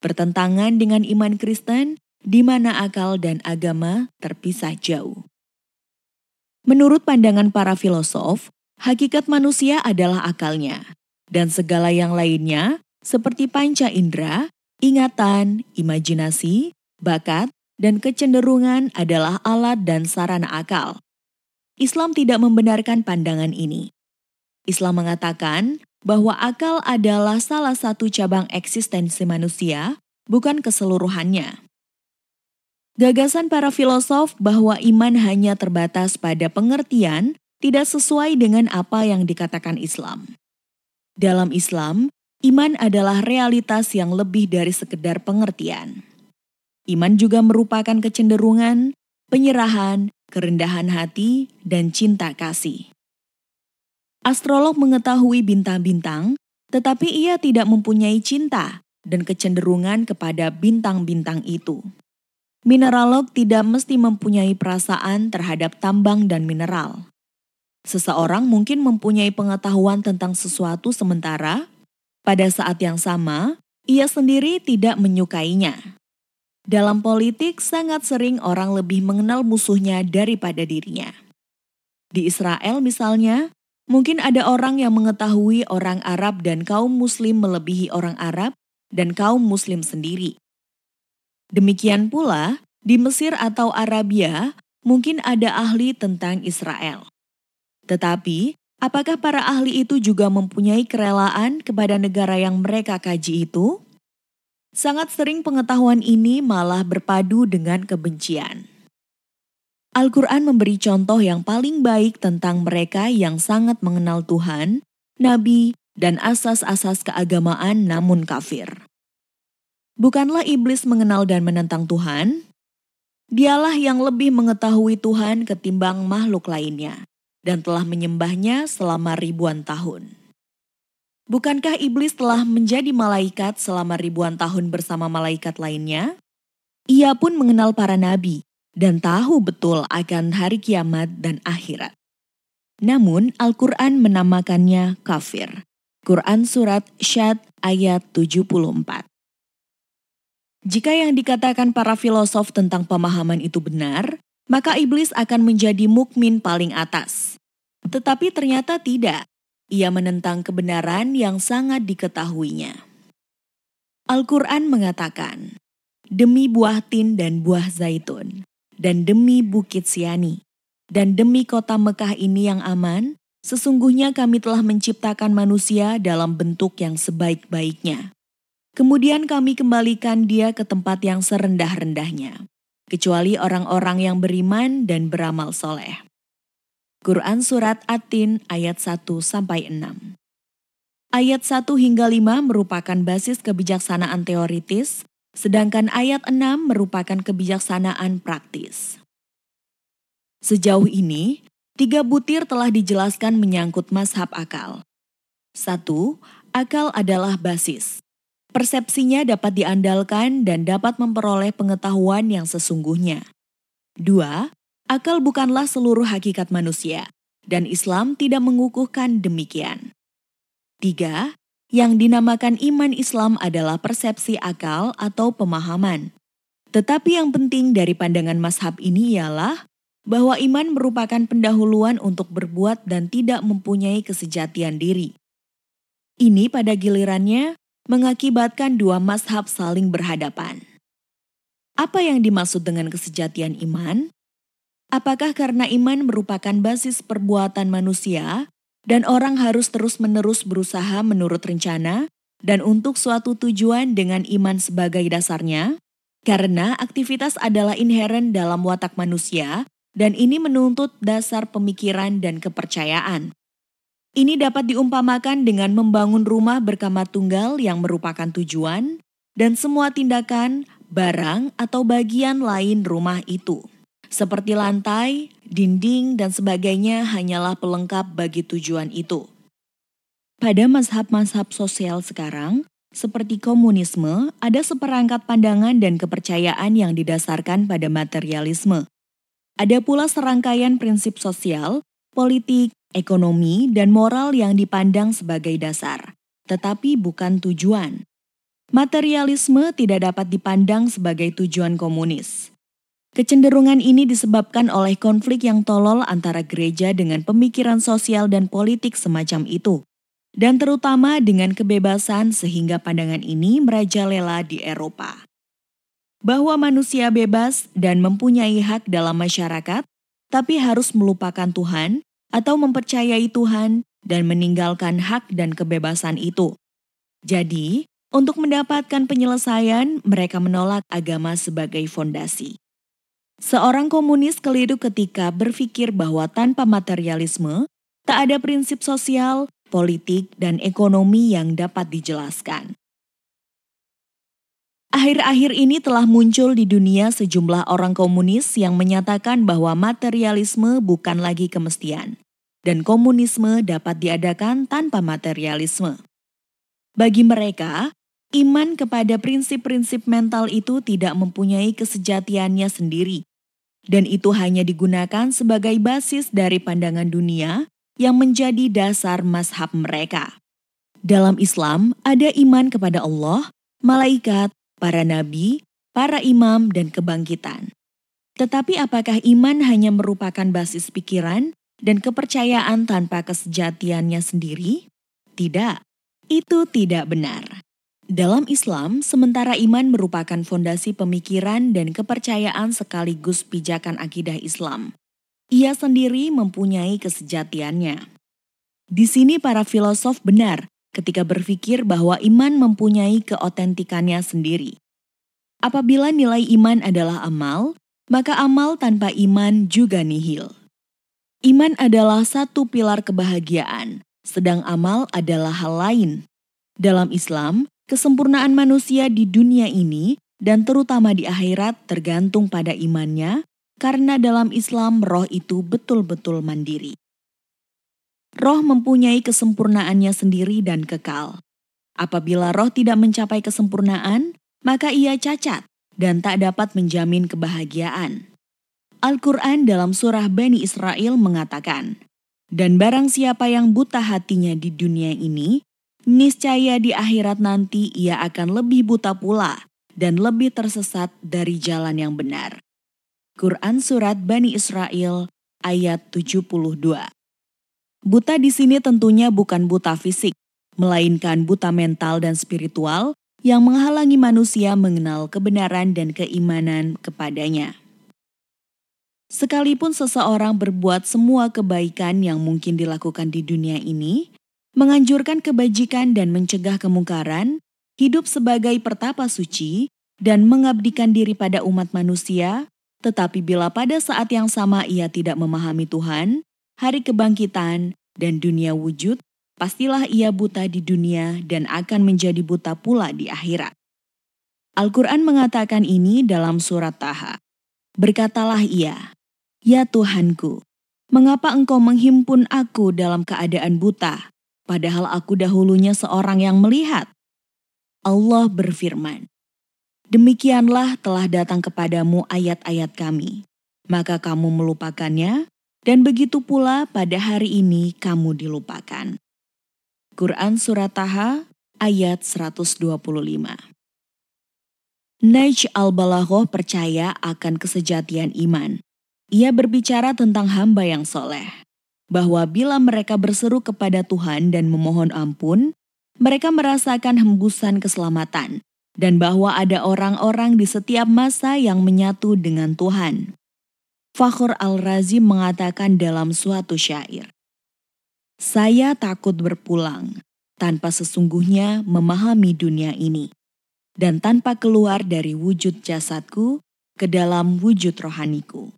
Speaker 1: bertentangan dengan iman Kristen di mana akal dan agama terpisah jauh. Menurut pandangan para filosof, hakikat manusia adalah akalnya, dan segala yang lainnya seperti panca indera, ingatan, imajinasi, bakat, dan kecenderungan adalah alat dan sarana akal. Islam tidak membenarkan pandangan ini. Islam mengatakan bahwa akal adalah salah satu cabang eksistensi manusia, bukan keseluruhannya. Gagasan para filosof bahwa iman hanya terbatas pada pengertian tidak sesuai dengan apa yang dikatakan Islam. Dalam Islam, iman adalah realitas yang lebih dari sekedar pengertian. Iman juga merupakan kecenderungan, penyerahan, kerendahan hati, dan cinta kasih. Astrolog mengetahui bintang-bintang, tetapi ia tidak mempunyai cinta dan kecenderungan kepada bintang-bintang itu. Mineralog tidak mesti mempunyai perasaan terhadap tambang dan mineral. Seseorang mungkin mempunyai pengetahuan tentang sesuatu sementara, pada saat yang sama, ia sendiri tidak menyukainya. Dalam politik, sangat sering orang lebih mengenal musuhnya daripada dirinya. Di Israel misalnya, Mungkin ada orang yang mengetahui orang Arab dan kaum Muslim melebihi orang Arab dan kaum Muslim sendiri. Demikian pula, di Mesir atau Arabia mungkin ada ahli tentang Israel. Tetapi, apakah para ahli itu juga mempunyai kerelaan kepada negara yang mereka kaji itu? Sangat sering pengetahuan ini malah berpadu dengan kebencian. Al-Quran memberi contoh yang paling baik tentang mereka yang sangat mengenal Tuhan, Nabi, dan asas-asas keagamaan namun kafir. Bukanlah iblis mengenal dan menentang Tuhan? Dialah yang lebih mengetahui Tuhan ketimbang makhluk lainnya dan telah menyembahnya selama ribuan tahun. Bukankah iblis telah menjadi malaikat selama ribuan tahun bersama malaikat lainnya? Ia pun mengenal para nabi dan tahu betul akan hari kiamat dan akhirat. Namun Al-Quran menamakannya kafir. Quran Surat Syad ayat 74. Jika yang dikatakan para filosof tentang pemahaman itu benar, maka iblis akan menjadi mukmin paling atas. Tetapi ternyata tidak. Ia menentang kebenaran yang sangat diketahuinya. Al-Quran mengatakan, Demi buah tin dan buah zaitun, dan demi Bukit Siani, dan demi kota Mekah ini yang aman, sesungguhnya kami telah menciptakan manusia dalam bentuk yang sebaik-baiknya. Kemudian kami kembalikan dia ke tempat yang serendah-rendahnya, kecuali orang-orang yang beriman dan beramal soleh. Quran Surat At-Tin ayat 1 sampai 6. Ayat 1 hingga 5 merupakan basis kebijaksanaan teoritis sedangkan ayat 6 merupakan kebijaksanaan praktis. Sejauh ini, tiga butir telah dijelaskan menyangkut mazhab akal. Satu, akal adalah basis. Persepsinya dapat diandalkan dan dapat memperoleh pengetahuan yang sesungguhnya. Dua, akal bukanlah seluruh hakikat manusia, dan Islam tidak mengukuhkan demikian. Tiga, yang dinamakan iman Islam adalah persepsi akal atau pemahaman. Tetapi yang penting dari pandangan mazhab ini ialah bahwa iman merupakan pendahuluan untuk berbuat dan tidak mempunyai kesejatian diri. Ini pada gilirannya mengakibatkan dua mazhab saling berhadapan. Apa yang dimaksud dengan kesejatian iman? Apakah karena iman merupakan basis perbuatan manusia dan orang harus terus-menerus berusaha menurut rencana dan untuk suatu tujuan dengan iman sebagai dasarnya, karena aktivitas adalah inheren dalam watak manusia dan ini menuntut dasar pemikiran dan kepercayaan. Ini dapat diumpamakan dengan membangun rumah berkamar tunggal yang merupakan tujuan dan semua tindakan, barang, atau bagian lain rumah itu seperti lantai, dinding, dan sebagainya hanyalah pelengkap bagi tujuan itu. Pada mazhab-mazhab sosial sekarang, seperti komunisme, ada seperangkat pandangan dan kepercayaan yang didasarkan pada materialisme. Ada pula serangkaian prinsip sosial, politik, ekonomi, dan moral yang dipandang sebagai dasar, tetapi bukan tujuan. Materialisme tidak dapat dipandang sebagai tujuan komunis. Kecenderungan ini disebabkan oleh konflik yang tolol antara gereja dengan pemikiran sosial dan politik semacam itu, dan terutama dengan kebebasan sehingga pandangan ini merajalela di Eropa. Bahwa manusia bebas dan mempunyai hak dalam masyarakat, tapi harus melupakan Tuhan atau mempercayai Tuhan dan meninggalkan hak dan kebebasan itu. Jadi, untuk mendapatkan penyelesaian, mereka menolak agama sebagai fondasi. Seorang komunis keliru ketika berpikir bahwa tanpa materialisme, tak ada prinsip sosial, politik, dan ekonomi yang dapat dijelaskan. Akhir-akhir ini telah muncul di dunia sejumlah orang komunis yang menyatakan bahwa materialisme bukan lagi kemestian, dan komunisme dapat diadakan tanpa materialisme. Bagi mereka, iman kepada prinsip-prinsip mental itu tidak mempunyai kesejatiannya sendiri, dan itu hanya digunakan sebagai basis dari pandangan dunia yang menjadi dasar mazhab mereka. Dalam Islam, ada iman kepada Allah, malaikat, para nabi, para imam, dan kebangkitan. Tetapi apakah iman hanya merupakan basis pikiran dan kepercayaan tanpa kesejatiannya sendiri? Tidak, itu tidak benar. Dalam Islam, sementara iman merupakan fondasi pemikiran dan kepercayaan sekaligus pijakan akidah Islam. Ia sendiri mempunyai kesejatiannya. Di sini para filosof benar ketika berpikir bahwa iman mempunyai keotentikannya sendiri. Apabila nilai iman adalah amal, maka amal tanpa iman juga nihil. Iman adalah satu pilar kebahagiaan, sedang amal adalah hal lain. Dalam Islam, kesempurnaan manusia di dunia ini dan terutama di akhirat tergantung pada imannya, karena dalam Islam roh itu betul-betul mandiri. Roh mempunyai kesempurnaannya sendiri dan kekal. Apabila roh tidak mencapai kesempurnaan, maka ia cacat dan tak dapat menjamin kebahagiaan. Al-Quran dalam surah Bani Israel mengatakan, Dan barang siapa yang buta hatinya di dunia ini, niscaya di akhirat nanti ia akan lebih buta pula dan lebih tersesat dari jalan yang benar. Quran Surat Bani Israel ayat 72 Buta di sini tentunya bukan buta fisik, melainkan buta mental dan spiritual yang menghalangi manusia mengenal kebenaran dan keimanan kepadanya. Sekalipun seseorang berbuat semua kebaikan yang mungkin dilakukan di dunia ini, menganjurkan kebajikan dan mencegah kemungkaran, hidup sebagai pertapa suci, dan mengabdikan diri pada umat manusia, tetapi bila pada saat yang sama ia tidak memahami Tuhan, hari kebangkitan, dan dunia wujud, pastilah ia buta di dunia dan akan menjadi buta pula di akhirat. Al-Quran mengatakan ini dalam surat Taha. Berkatalah ia, Ya Tuhanku, mengapa engkau menghimpun aku dalam keadaan buta, padahal aku dahulunya seorang yang melihat? Allah berfirman, Demikianlah telah datang kepadamu ayat-ayat kami, maka kamu melupakannya, dan begitu pula pada hari ini kamu dilupakan. Quran Surat Taha ayat 125 Najj al-Balaghoh percaya akan kesejatian iman. Ia berbicara tentang hamba yang soleh, bahwa bila mereka berseru kepada Tuhan dan memohon ampun, mereka merasakan hembusan keselamatan, dan bahwa ada orang-orang di setiap masa yang menyatu dengan Tuhan. Fakhr al-Razi mengatakan dalam suatu syair, Saya takut berpulang tanpa sesungguhnya memahami dunia ini, dan tanpa keluar dari wujud jasadku ke dalam wujud rohaniku.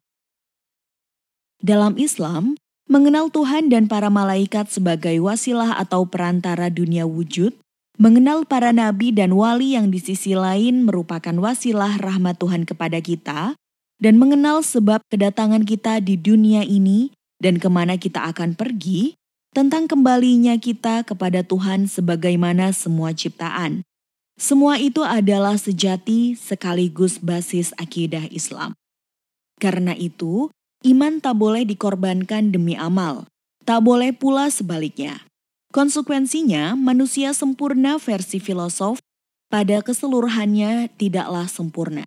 Speaker 1: Dalam Islam, mengenal Tuhan dan para malaikat sebagai wasilah atau perantara dunia wujud, mengenal para nabi dan wali yang di sisi lain merupakan wasilah rahmat Tuhan kepada kita, dan mengenal sebab kedatangan kita di dunia ini dan ke mana kita akan pergi, tentang kembalinya kita kepada Tuhan sebagaimana semua ciptaan. Semua itu adalah sejati sekaligus basis akidah Islam. Karena itu, Iman tak boleh dikorbankan demi amal, tak boleh pula sebaliknya. Konsekuensinya, manusia sempurna versi filosof pada keseluruhannya tidaklah sempurna.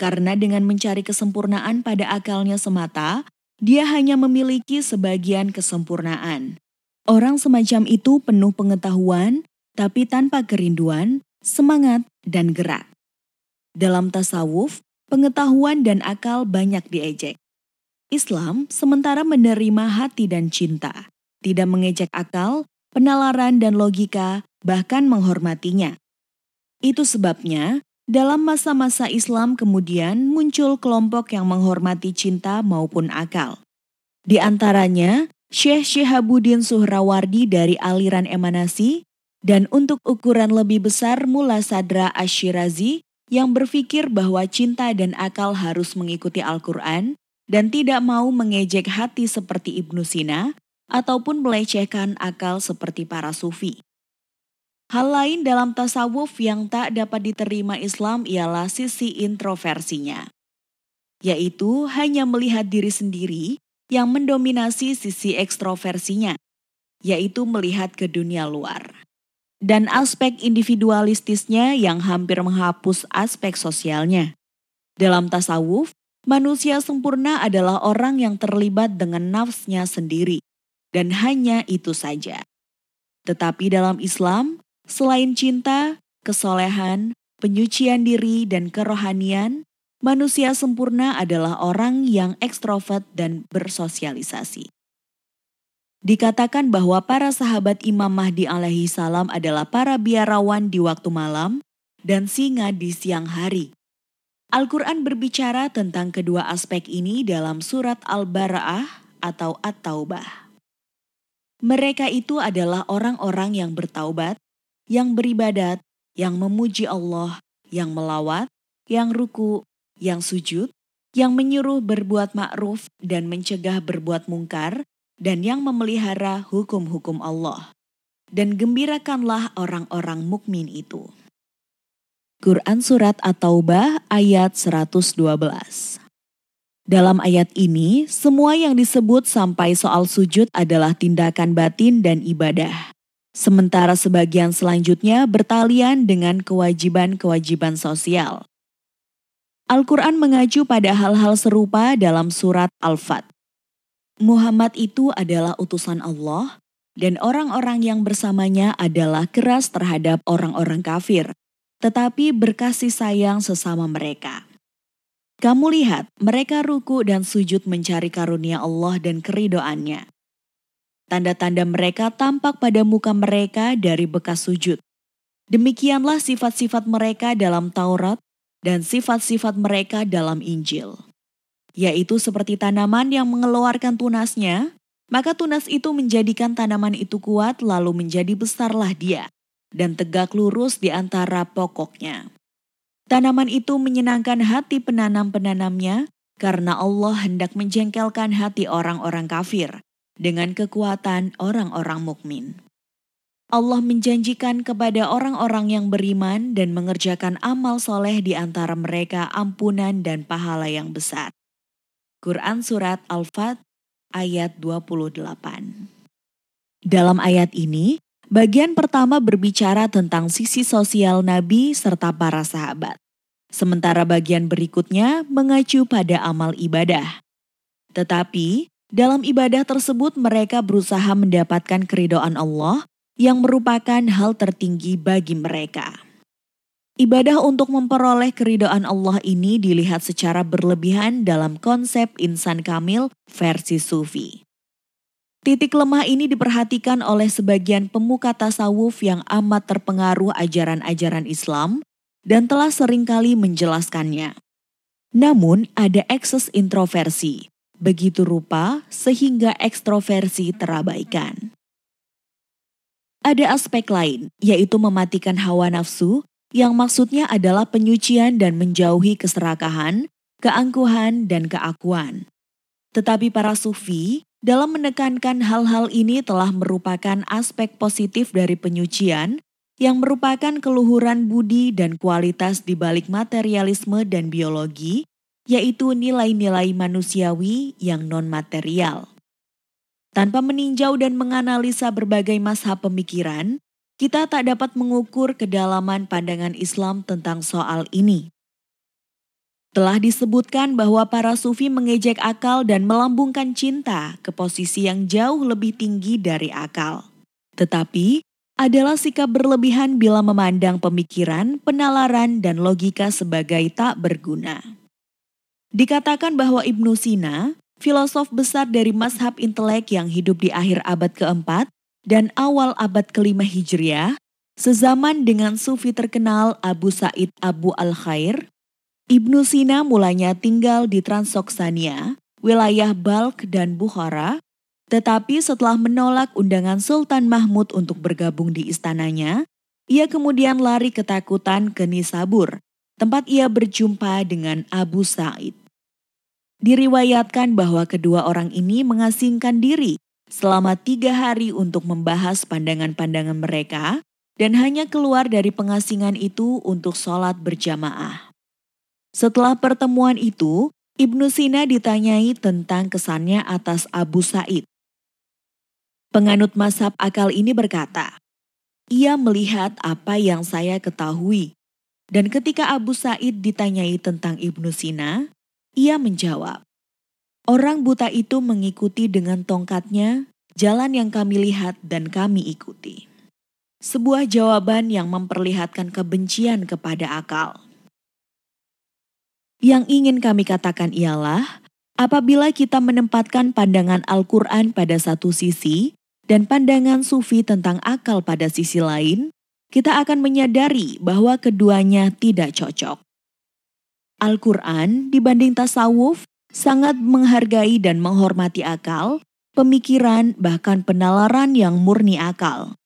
Speaker 1: Karena dengan mencari kesempurnaan pada akalnya semata, dia hanya memiliki sebagian kesempurnaan. Orang semacam itu penuh pengetahuan, tapi tanpa kerinduan, semangat, dan gerak. Dalam tasawuf, pengetahuan dan akal banyak diejek. Islam sementara menerima hati dan cinta, tidak mengejek akal, penalaran dan logika, bahkan menghormatinya. Itu sebabnya, dalam masa-masa Islam kemudian muncul kelompok yang menghormati cinta maupun akal. Di antaranya, Syekh Syihabuddin Suhrawardi dari aliran emanasi, dan untuk ukuran lebih besar Mula Sadra Ashirazi yang berpikir bahwa cinta dan akal harus mengikuti Al-Quran dan tidak mau mengejek hati seperti Ibnu Sina ataupun melecehkan akal seperti para sufi. Hal lain dalam tasawuf yang tak dapat diterima Islam ialah sisi introversinya, yaitu hanya melihat diri sendiri yang mendominasi sisi ekstroversinya, yaitu melihat ke dunia luar. Dan aspek individualistisnya yang hampir menghapus aspek sosialnya. Dalam tasawuf, Manusia sempurna adalah orang yang terlibat dengan nafsnya sendiri, dan hanya itu saja. Tetapi dalam Islam, selain cinta, kesolehan, penyucian diri, dan kerohanian, manusia sempurna adalah orang yang ekstrovert dan bersosialisasi. Dikatakan bahwa para sahabat Imam Mahdi alaihi salam adalah para biarawan di waktu malam dan singa di siang hari. Al-Quran berbicara tentang kedua aspek ini dalam surat Al-Bara'ah atau At-Taubah. Mereka itu adalah orang-orang yang bertaubat, yang beribadat, yang memuji Allah, yang melawat, yang ruku, yang sujud, yang menyuruh berbuat ma'ruf dan mencegah berbuat mungkar, dan yang memelihara hukum-hukum Allah. Dan gembirakanlah orang-orang mukmin itu. Quran Surat At-Taubah ayat 112. Dalam ayat ini, semua yang disebut sampai soal sujud adalah tindakan batin dan ibadah. Sementara sebagian selanjutnya bertalian dengan kewajiban-kewajiban sosial. Al-Quran mengacu pada hal-hal serupa dalam surat Al-Fat. Muhammad itu adalah utusan Allah, dan orang-orang yang bersamanya adalah keras terhadap orang-orang kafir tetapi berkasih sayang sesama mereka. Kamu lihat, mereka ruku dan sujud mencari karunia Allah dan keridoannya. Tanda-tanda mereka tampak pada muka mereka dari bekas sujud. Demikianlah sifat-sifat mereka dalam Taurat dan sifat-sifat mereka dalam Injil. Yaitu seperti tanaman yang mengeluarkan tunasnya, maka tunas itu menjadikan tanaman itu kuat lalu menjadi besarlah dia dan tegak lurus di antara pokoknya. Tanaman itu menyenangkan hati penanam-penanamnya karena Allah hendak menjengkelkan hati orang-orang kafir dengan kekuatan orang-orang mukmin. Allah menjanjikan kepada orang-orang yang beriman dan mengerjakan amal soleh di antara mereka ampunan dan pahala yang besar. Quran Surat Al-Fat ayat 28 Dalam ayat ini, Bagian pertama berbicara tentang sisi sosial Nabi serta para sahabat. Sementara bagian berikutnya mengacu pada amal ibadah. Tetapi, dalam ibadah tersebut mereka berusaha mendapatkan keridoan Allah yang merupakan hal tertinggi bagi mereka. Ibadah untuk memperoleh keridoan Allah ini dilihat secara berlebihan dalam konsep insan kamil versi sufi. Titik lemah ini diperhatikan oleh sebagian pemuka tasawuf yang amat terpengaruh ajaran-ajaran Islam dan telah sering kali menjelaskannya. Namun ada ekses introversi, begitu rupa sehingga ekstroversi terabaikan. Ada aspek lain, yaitu mematikan hawa nafsu yang maksudnya adalah penyucian dan menjauhi keserakahan, keangkuhan, dan keakuan. Tetapi para sufi dalam menekankan hal-hal ini telah merupakan aspek positif dari penyucian yang merupakan keluhuran budi dan kualitas di balik materialisme dan biologi, yaitu nilai-nilai manusiawi yang non-material. Tanpa meninjau dan menganalisa berbagai masa pemikiran, kita tak dapat mengukur kedalaman pandangan Islam tentang soal ini. Telah disebutkan bahwa para sufi mengejek akal dan melambungkan cinta ke posisi yang jauh lebih tinggi dari akal. Tetapi, adalah sikap berlebihan bila memandang pemikiran, penalaran, dan logika sebagai tak berguna. Dikatakan bahwa Ibnu Sina, filosof besar dari mazhab intelek yang hidup di akhir abad keempat dan awal abad kelima Hijriah, sezaman dengan sufi terkenal Abu Said Abu Al-Khair, Ibnu Sina mulanya tinggal di Transoksania, wilayah Balk dan Bukhara, tetapi setelah menolak undangan Sultan Mahmud untuk bergabung di istananya, ia kemudian lari ketakutan ke Nisabur, tempat ia berjumpa dengan Abu Said. Diriwayatkan bahwa kedua orang ini mengasingkan diri selama tiga hari untuk membahas pandangan-pandangan mereka dan hanya keluar dari pengasingan itu untuk sholat berjamaah. Setelah pertemuan itu, Ibnu Sina ditanyai tentang kesannya atas Abu Said. Penganut masab akal ini berkata, ia melihat apa yang saya ketahui. Dan ketika Abu Said ditanyai tentang Ibnu Sina, Ia menjawab, Orang buta itu mengikuti dengan tongkatnya jalan yang kami lihat dan kami ikuti. Sebuah jawaban yang memperlihatkan kebencian kepada akal. Yang ingin kami katakan ialah, apabila kita menempatkan pandangan Al-Quran pada satu sisi dan pandangan sufi tentang akal pada sisi lain, kita akan menyadari bahwa keduanya tidak cocok. Al-Quran dibanding tasawuf sangat menghargai dan menghormati akal, pemikiran, bahkan penalaran yang murni akal.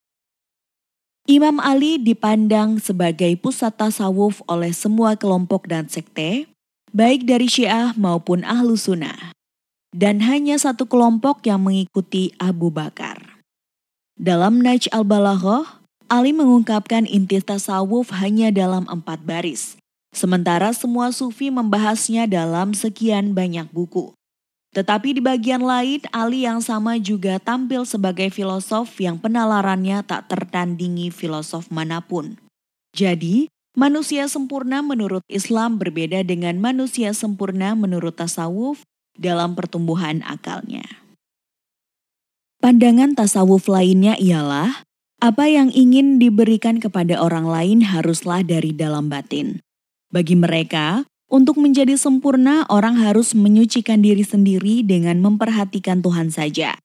Speaker 1: Imam Ali dipandang sebagai pusat tasawuf oleh semua kelompok dan sekte, baik dari Syiah maupun Ahlu Sunnah. Dan hanya satu kelompok yang mengikuti Abu Bakar. Dalam Naj al-Balaghah, Ali mengungkapkan inti tasawuf hanya dalam empat baris, sementara semua sufi membahasnya dalam sekian banyak buku. Tetapi di bagian lain, Ali yang sama juga tampil sebagai filosof yang penalarannya tak tertandingi filosof mana pun. Jadi, manusia sempurna menurut Islam berbeda dengan manusia sempurna menurut tasawuf dalam pertumbuhan akalnya. Pandangan tasawuf lainnya ialah apa yang ingin diberikan kepada orang lain haruslah dari dalam batin. Bagi mereka, untuk menjadi sempurna, orang harus menyucikan diri sendiri dengan memperhatikan Tuhan saja,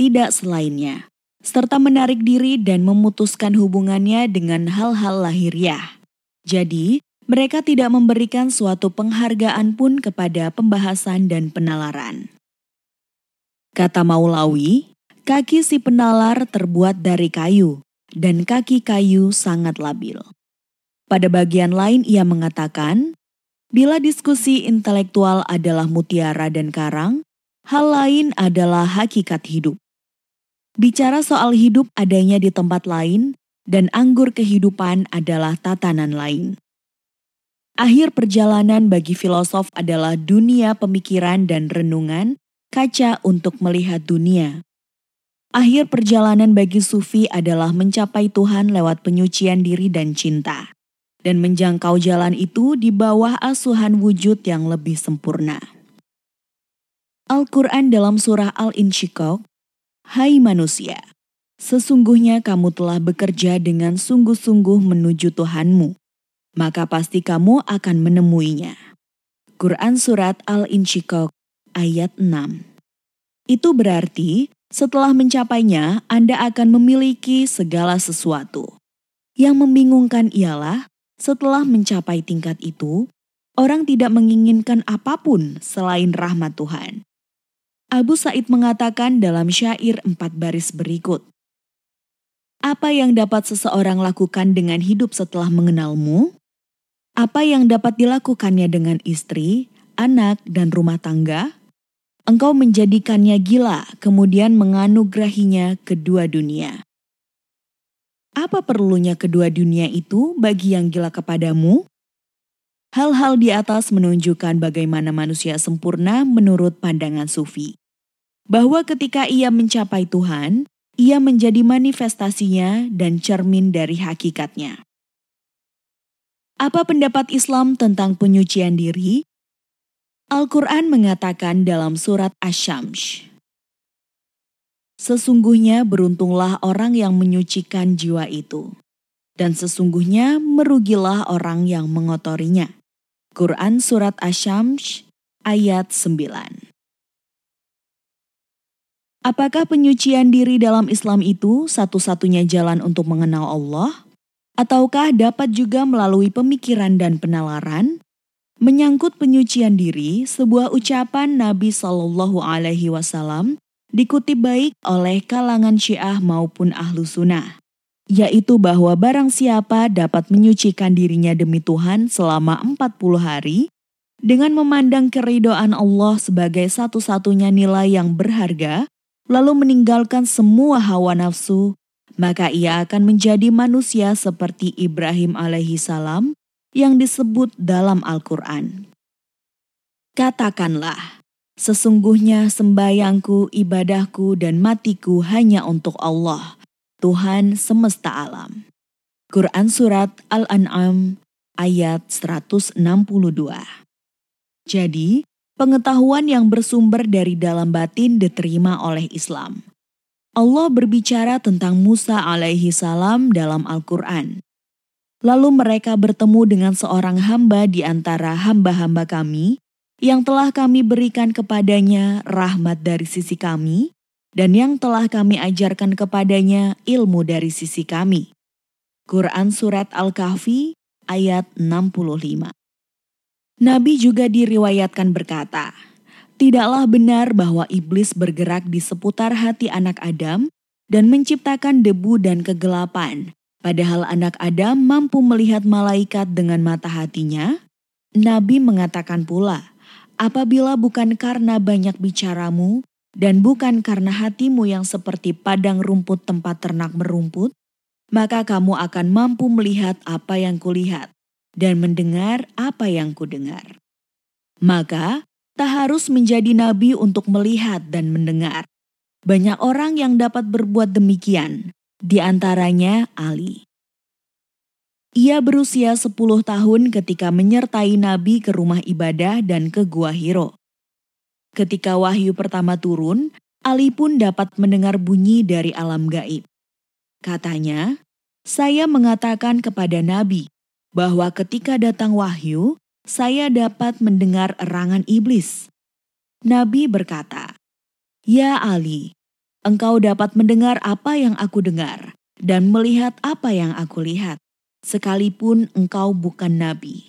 Speaker 1: tidak selainnya, serta menarik diri dan memutuskan hubungannya dengan hal-hal lahiriah. Jadi, mereka tidak memberikan suatu penghargaan pun kepada pembahasan dan penalaran. Kata Maulawi, kaki si penalar terbuat dari kayu, dan kaki kayu sangat labil. Pada bagian lain ia mengatakan, Bila diskusi intelektual adalah mutiara dan karang, hal lain adalah hakikat hidup. Bicara soal hidup adanya di tempat lain, dan anggur kehidupan adalah tatanan lain. Akhir perjalanan bagi filosof adalah dunia pemikiran dan renungan, kaca untuk melihat dunia. Akhir perjalanan bagi sufi adalah mencapai Tuhan lewat penyucian diri dan cinta dan menjangkau jalan itu di bawah asuhan wujud yang lebih sempurna. Al-Quran dalam surah Al-Insyikok, Hai manusia, sesungguhnya kamu telah bekerja dengan sungguh-sungguh menuju Tuhanmu, maka pasti kamu akan menemuinya. Quran Surat Al-Insyikok ayat 6 Itu berarti setelah mencapainya Anda akan memiliki segala sesuatu. Yang membingungkan ialah setelah mencapai tingkat itu, orang tidak menginginkan apa pun selain rahmat Tuhan. Abu Said mengatakan dalam syair empat baris berikut, Apa yang dapat seseorang lakukan dengan hidup setelah mengenalmu? Apa yang dapat dilakukannya dengan istri, anak, dan rumah tangga? Engkau menjadikannya gila, kemudian menganugerahinya kedua dunia. Apa perlunya kedua dunia itu bagi yang gila kepadamu? Hal-hal di atas menunjukkan bagaimana manusia sempurna menurut pandangan sufi. Bahwa ketika ia mencapai Tuhan, ia menjadi manifestasinya dan cermin dari hakikatnya. Apa pendapat Islam tentang penyucian diri? Al-Quran mengatakan dalam surat Asy-Syams, Sesungguhnya beruntunglah orang yang menyucikan jiwa itu, dan sesungguhnya merugilah orang yang mengotorinya. Quran Surat Asyams ayat 9 Apakah penyucian diri dalam Islam itu satu-satunya jalan untuk mengenal Allah? Ataukah dapat juga melalui pemikiran dan penalaran? Menyangkut penyucian diri, sebuah ucapan Nabi Shallallahu Alaihi Wasallam dikutip baik oleh kalangan Syiah maupun Ahlu Sunnah, yaitu bahwa barang siapa dapat menyucikan dirinya demi Tuhan selama 40 hari dengan memandang keridoan Allah sebagai satu-satunya nilai yang berharga, lalu meninggalkan semua hawa nafsu, maka ia akan menjadi manusia seperti Ibrahim alaihi salam yang disebut dalam Al-Quran. Katakanlah, Sesungguhnya sembayangku, ibadahku, dan matiku hanya untuk Allah, Tuhan semesta alam. Quran Surat Al-An'am ayat 162 Jadi, pengetahuan yang bersumber dari dalam batin diterima oleh Islam. Allah berbicara tentang Musa alaihi salam dalam Al-Quran. Lalu mereka bertemu dengan seorang hamba di antara hamba-hamba kami yang telah kami berikan kepadanya rahmat dari sisi kami dan yang telah kami ajarkan kepadanya ilmu dari sisi kami. Quran Surat Al-Kahfi ayat 65 Nabi juga diriwayatkan berkata, Tidaklah benar bahwa iblis bergerak di seputar hati anak Adam dan menciptakan debu dan kegelapan, padahal anak Adam mampu melihat malaikat dengan mata hatinya. Nabi mengatakan pula, apabila bukan karena banyak bicaramu dan bukan karena hatimu yang seperti padang rumput tempat ternak merumput, maka kamu akan mampu melihat apa yang kulihat dan mendengar apa yang kudengar. Maka, tak harus menjadi nabi untuk melihat dan mendengar. Banyak orang yang dapat berbuat demikian, di antaranya Ali. Ia berusia 10 tahun ketika menyertai Nabi ke rumah ibadah dan ke Gua Hiro. Ketika wahyu pertama turun, Ali pun dapat mendengar bunyi dari alam gaib. Katanya, saya mengatakan kepada Nabi, bahwa ketika datang wahyu, saya dapat mendengar erangan iblis. Nabi berkata, "Ya Ali, engkau dapat mendengar apa yang aku dengar dan melihat apa yang aku lihat, sekalipun engkau bukan nabi."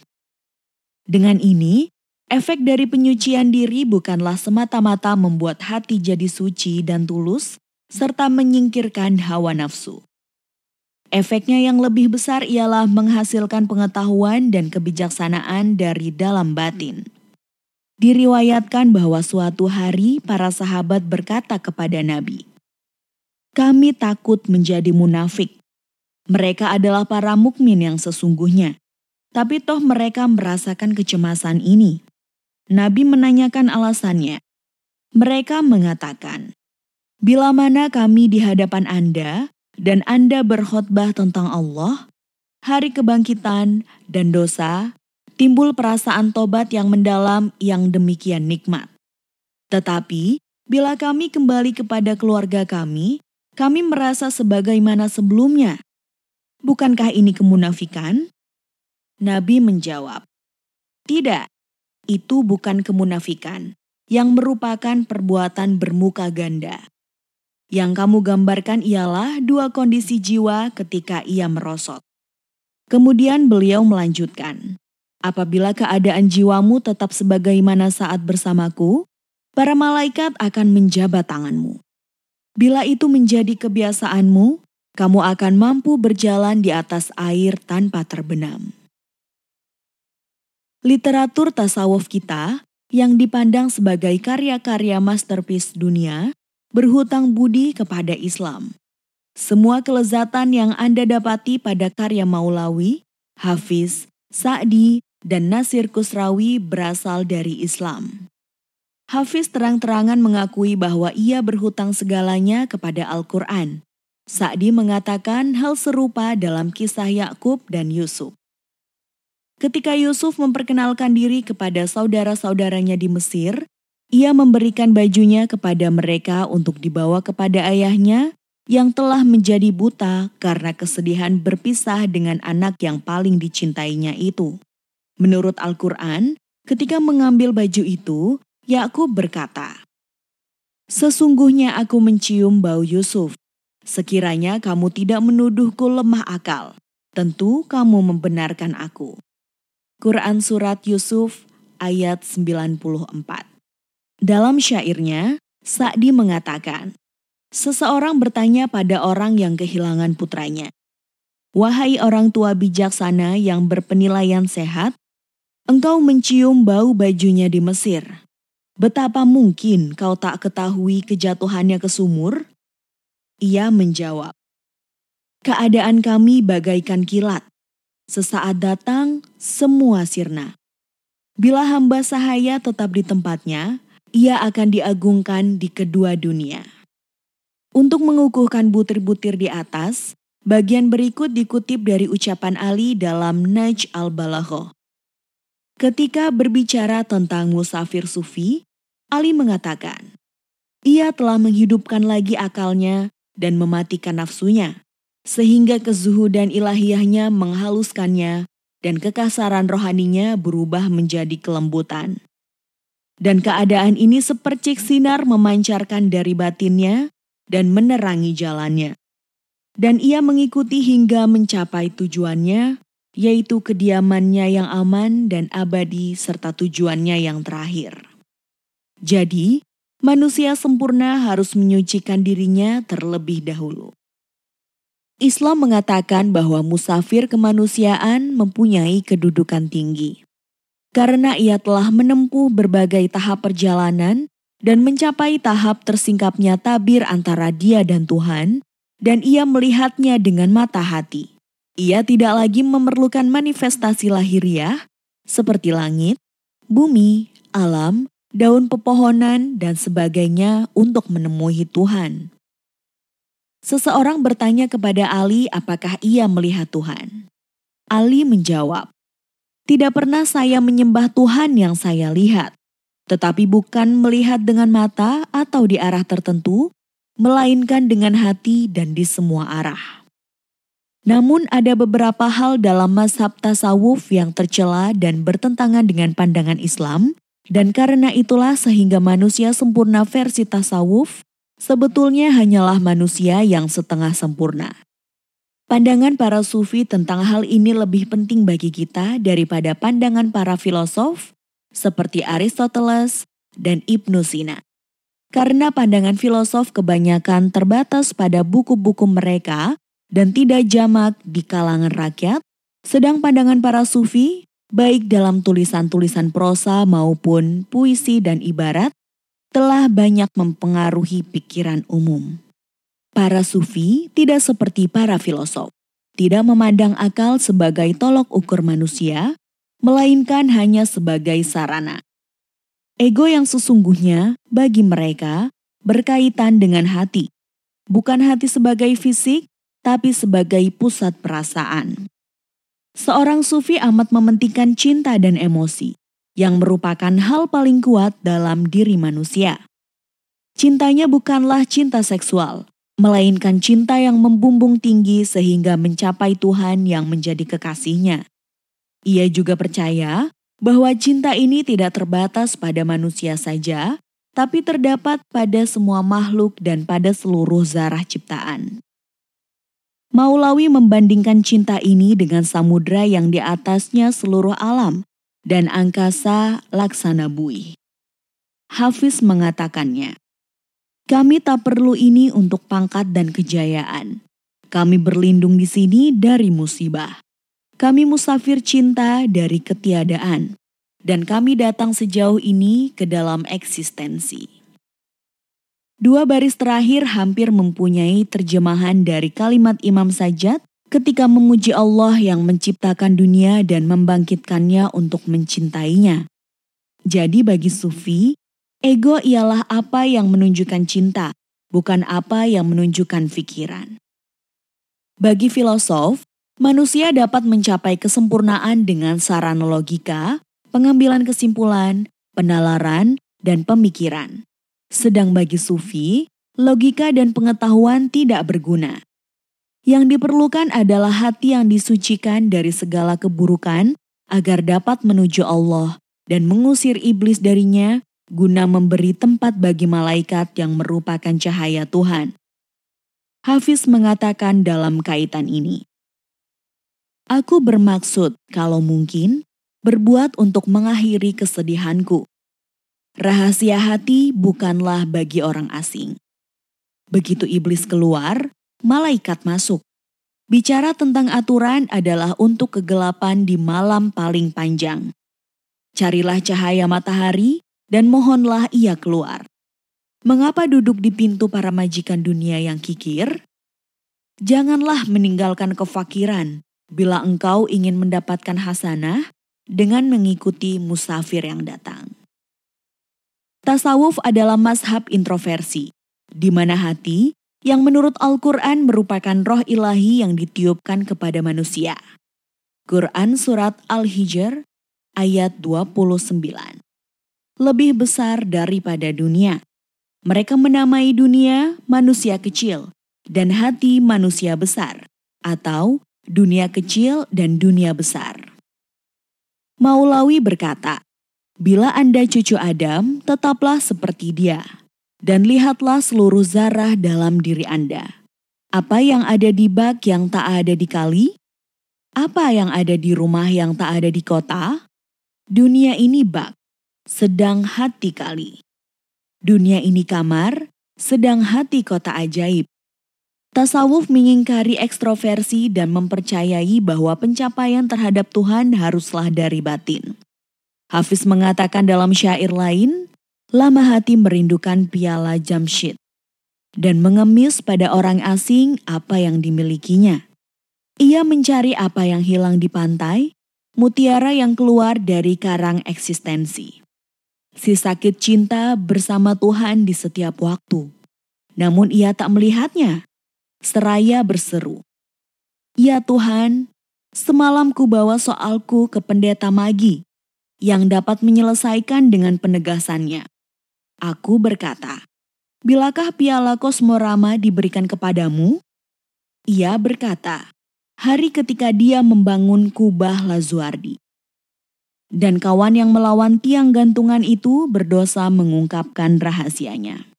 Speaker 1: Dengan ini, efek dari penyucian diri bukanlah semata-mata membuat hati jadi suci dan tulus, serta menyingkirkan hawa nafsu. Efeknya yang lebih besar ialah menghasilkan pengetahuan dan kebijaksanaan dari dalam batin. Diriwayatkan bahwa suatu hari para sahabat berkata kepada Nabi, "Kami takut menjadi munafik. Mereka adalah para mukmin yang sesungguhnya, tapi toh mereka merasakan kecemasan ini." Nabi menanyakan alasannya. Mereka mengatakan, "Bila mana kami di hadapan Anda, dan Anda berkhotbah tentang Allah, hari kebangkitan, dan dosa, timbul perasaan tobat yang mendalam yang demikian nikmat. Tetapi, bila kami kembali kepada keluarga kami, kami merasa sebagaimana sebelumnya. Bukankah ini kemunafikan? Nabi menjawab, "Tidak, itu bukan kemunafikan, yang merupakan perbuatan bermuka ganda." Yang kamu gambarkan ialah dua kondisi jiwa ketika ia merosot. Kemudian beliau melanjutkan, apabila keadaan jiwamu tetap sebagaimana saat bersamaku, para malaikat akan menjabat tanganmu. Bila itu menjadi kebiasaanmu, kamu akan mampu berjalan di atas air tanpa terbenam. Literatur tasawuf kita yang dipandang sebagai karya-karya masterpiece dunia berhutang budi kepada Islam. Semua kelezatan yang Anda dapati pada karya Maulawi, Hafiz, Sa'di, dan Nasir Kusrawi berasal dari Islam. Hafiz terang-terangan mengakui bahwa ia berhutang segalanya kepada Al-Quran. Sa'di mengatakan hal serupa dalam kisah Yakub dan Yusuf. Ketika Yusuf memperkenalkan diri kepada saudara-saudaranya di Mesir, ia memberikan bajunya kepada mereka untuk dibawa kepada ayahnya yang telah menjadi buta karena kesedihan berpisah dengan anak yang paling dicintainya itu. Menurut Al-Quran, ketika mengambil baju itu, Yakub berkata, Sesungguhnya aku mencium bau Yusuf. Sekiranya kamu tidak menuduhku lemah akal, tentu kamu membenarkan aku. Quran Surat Yusuf ayat 94 dalam syairnya, Sa'di mengatakan, Seseorang bertanya pada orang yang kehilangan putranya, Wahai orang tua bijaksana yang berpenilaian sehat, engkau mencium bau bajunya di Mesir. Betapa mungkin kau tak ketahui kejatuhannya ke sumur? Ia menjawab, Keadaan kami bagaikan kilat. Sesaat datang, semua sirna. Bila hamba sahaya tetap di tempatnya, ia akan diagungkan di kedua dunia. Untuk mengukuhkan butir-butir di atas, bagian berikut dikutip dari ucapan Ali dalam Naj al-Balagho. Ketika berbicara tentang musafir sufi, Ali mengatakan, ia telah menghidupkan lagi akalnya dan mematikan nafsunya, sehingga kezuhudan ilahiyahnya menghaluskannya dan kekasaran rohaninya berubah menjadi kelembutan. Dan keadaan ini sepercik sinar memancarkan dari batinnya dan menerangi jalannya. Dan ia mengikuti hingga mencapai tujuannya yaitu kediamannya yang aman dan abadi serta tujuannya yang terakhir. Jadi, manusia sempurna harus menyucikan dirinya terlebih dahulu. Islam mengatakan bahwa musafir kemanusiaan mempunyai kedudukan tinggi. Karena ia telah menempuh berbagai tahap perjalanan dan mencapai tahap tersingkapnya tabir antara dia dan Tuhan, dan ia melihatnya dengan mata hati. Ia tidak lagi memerlukan manifestasi lahiriah seperti langit, bumi, alam, daun pepohonan, dan sebagainya untuk menemui Tuhan. Seseorang bertanya kepada Ali apakah ia melihat Tuhan. Ali menjawab, "Tidak pernah saya menyembah Tuhan yang saya lihat, tetapi bukan melihat dengan mata atau di arah tertentu, melainkan dengan hati dan di semua arah." Namun ada beberapa hal dalam mazhab tasawuf yang tercela dan bertentangan dengan pandangan Islam, dan karena itulah sehingga manusia sempurna versi tasawuf sebetulnya hanyalah manusia yang setengah sempurna. Pandangan para sufi tentang hal ini lebih penting bagi kita daripada pandangan para filosof seperti Aristoteles dan Ibnu Sina. Karena pandangan filosof kebanyakan terbatas pada buku-buku mereka dan tidak jamak di kalangan rakyat, sedang pandangan para sufi, baik dalam tulisan-tulisan prosa maupun puisi dan ibarat, telah banyak mempengaruhi pikiran umum. Para sufi tidak seperti para filosof, tidak memandang akal sebagai tolok ukur manusia, melainkan hanya sebagai sarana. Ego yang sesungguhnya bagi mereka berkaitan dengan hati, bukan hati sebagai fisik, tapi sebagai pusat perasaan. Seorang sufi amat mementingkan cinta dan emosi, yang merupakan hal paling kuat dalam diri manusia. Cintanya bukanlah cinta seksual, melainkan cinta yang membumbung tinggi sehingga mencapai Tuhan yang menjadi kekasihnya. Ia juga percaya bahwa cinta ini tidak terbatas pada manusia saja, tapi terdapat pada semua makhluk dan pada seluruh zarah ciptaan. Maulawi membandingkan cinta ini dengan samudra yang di atasnya seluruh alam dan angkasa laksana bui. Hafiz mengatakannya, kami tak perlu ini untuk pangkat dan kejayaan. Kami berlindung di sini dari musibah. Kami musafir cinta dari ketiadaan. Dan kami datang sejauh ini ke dalam eksistensi. Dua baris terakhir hampir mempunyai terjemahan dari kalimat Imam Sajjad ketika memuji Allah yang menciptakan dunia dan membangkitkannya untuk mencintainya. Jadi bagi sufi, ego ialah apa yang menunjukkan cinta, bukan apa yang menunjukkan pikiran. Bagi filosof, manusia dapat mencapai kesempurnaan dengan sarana logika, pengambilan kesimpulan, penalaran, dan pemikiran. Sedang bagi sufi, logika dan pengetahuan tidak berguna. Yang diperlukan adalah hati yang disucikan dari segala keburukan agar dapat menuju Allah dan mengusir iblis darinya guna memberi tempat bagi malaikat yang merupakan cahaya Tuhan. Hafiz mengatakan dalam kaitan ini, Aku bermaksud, kalau mungkin, berbuat untuk mengakhiri kesedihanku. Rahasia hati bukanlah bagi orang asing. Begitu iblis keluar, malaikat masuk. Bicara tentang aturan adalah untuk kegelapan di malam paling panjang. Carilah cahaya matahari dan mohonlah ia keluar. Mengapa duduk di pintu para majikan dunia yang kikir? Janganlah meninggalkan kefakiran bila engkau ingin mendapatkan hasanah dengan mengikuti musafir yang datang. Tasawuf adalah mazhab introversi, di mana hati yang menurut Al-Quran merupakan roh ilahi yang ditiupkan kepada manusia. Quran Surat Al-Hijr ayat 29. Lebih besar daripada dunia. Mereka menamai dunia manusia kecil dan hati manusia besar, atau dunia kecil dan dunia besar. Maulawi berkata, Bila Anda cucu Adam, tetaplah seperti dia, dan lihatlah seluruh zarah dalam diri Anda. Apa yang ada di bak yang tak ada di kali? Apa yang ada di rumah yang tak ada di kota? Dunia ini bak, sedang hati kali. Dunia ini kamar, sedang hati kota ajaib. Tasawuf mengingkari ekstroversi dan mempercayai bahwa pencapaian terhadap Tuhan haruslah dari batin. Hafiz mengatakan dalam syair lain, lama hati merindukan piala jamshid dan mengemis pada orang asing apa yang dimilikinya. Ia mencari apa yang hilang di pantai, mutiara yang keluar dari karang eksistensi. Si sakit cinta bersama Tuhan di setiap waktu. Namun ia tak melihatnya. Seraya berseru. Ya Tuhan, semalam ku bawa soalku ke pendeta Magi yang dapat menyelesaikan dengan penegasannya. Aku berkata, Bilakah piala kosmorama diberikan kepadamu? Ia berkata, hari ketika dia membangun kubah Lazuardi. Dan kawan yang melawan tiang gantungan itu berdosa mengungkapkan rahasianya.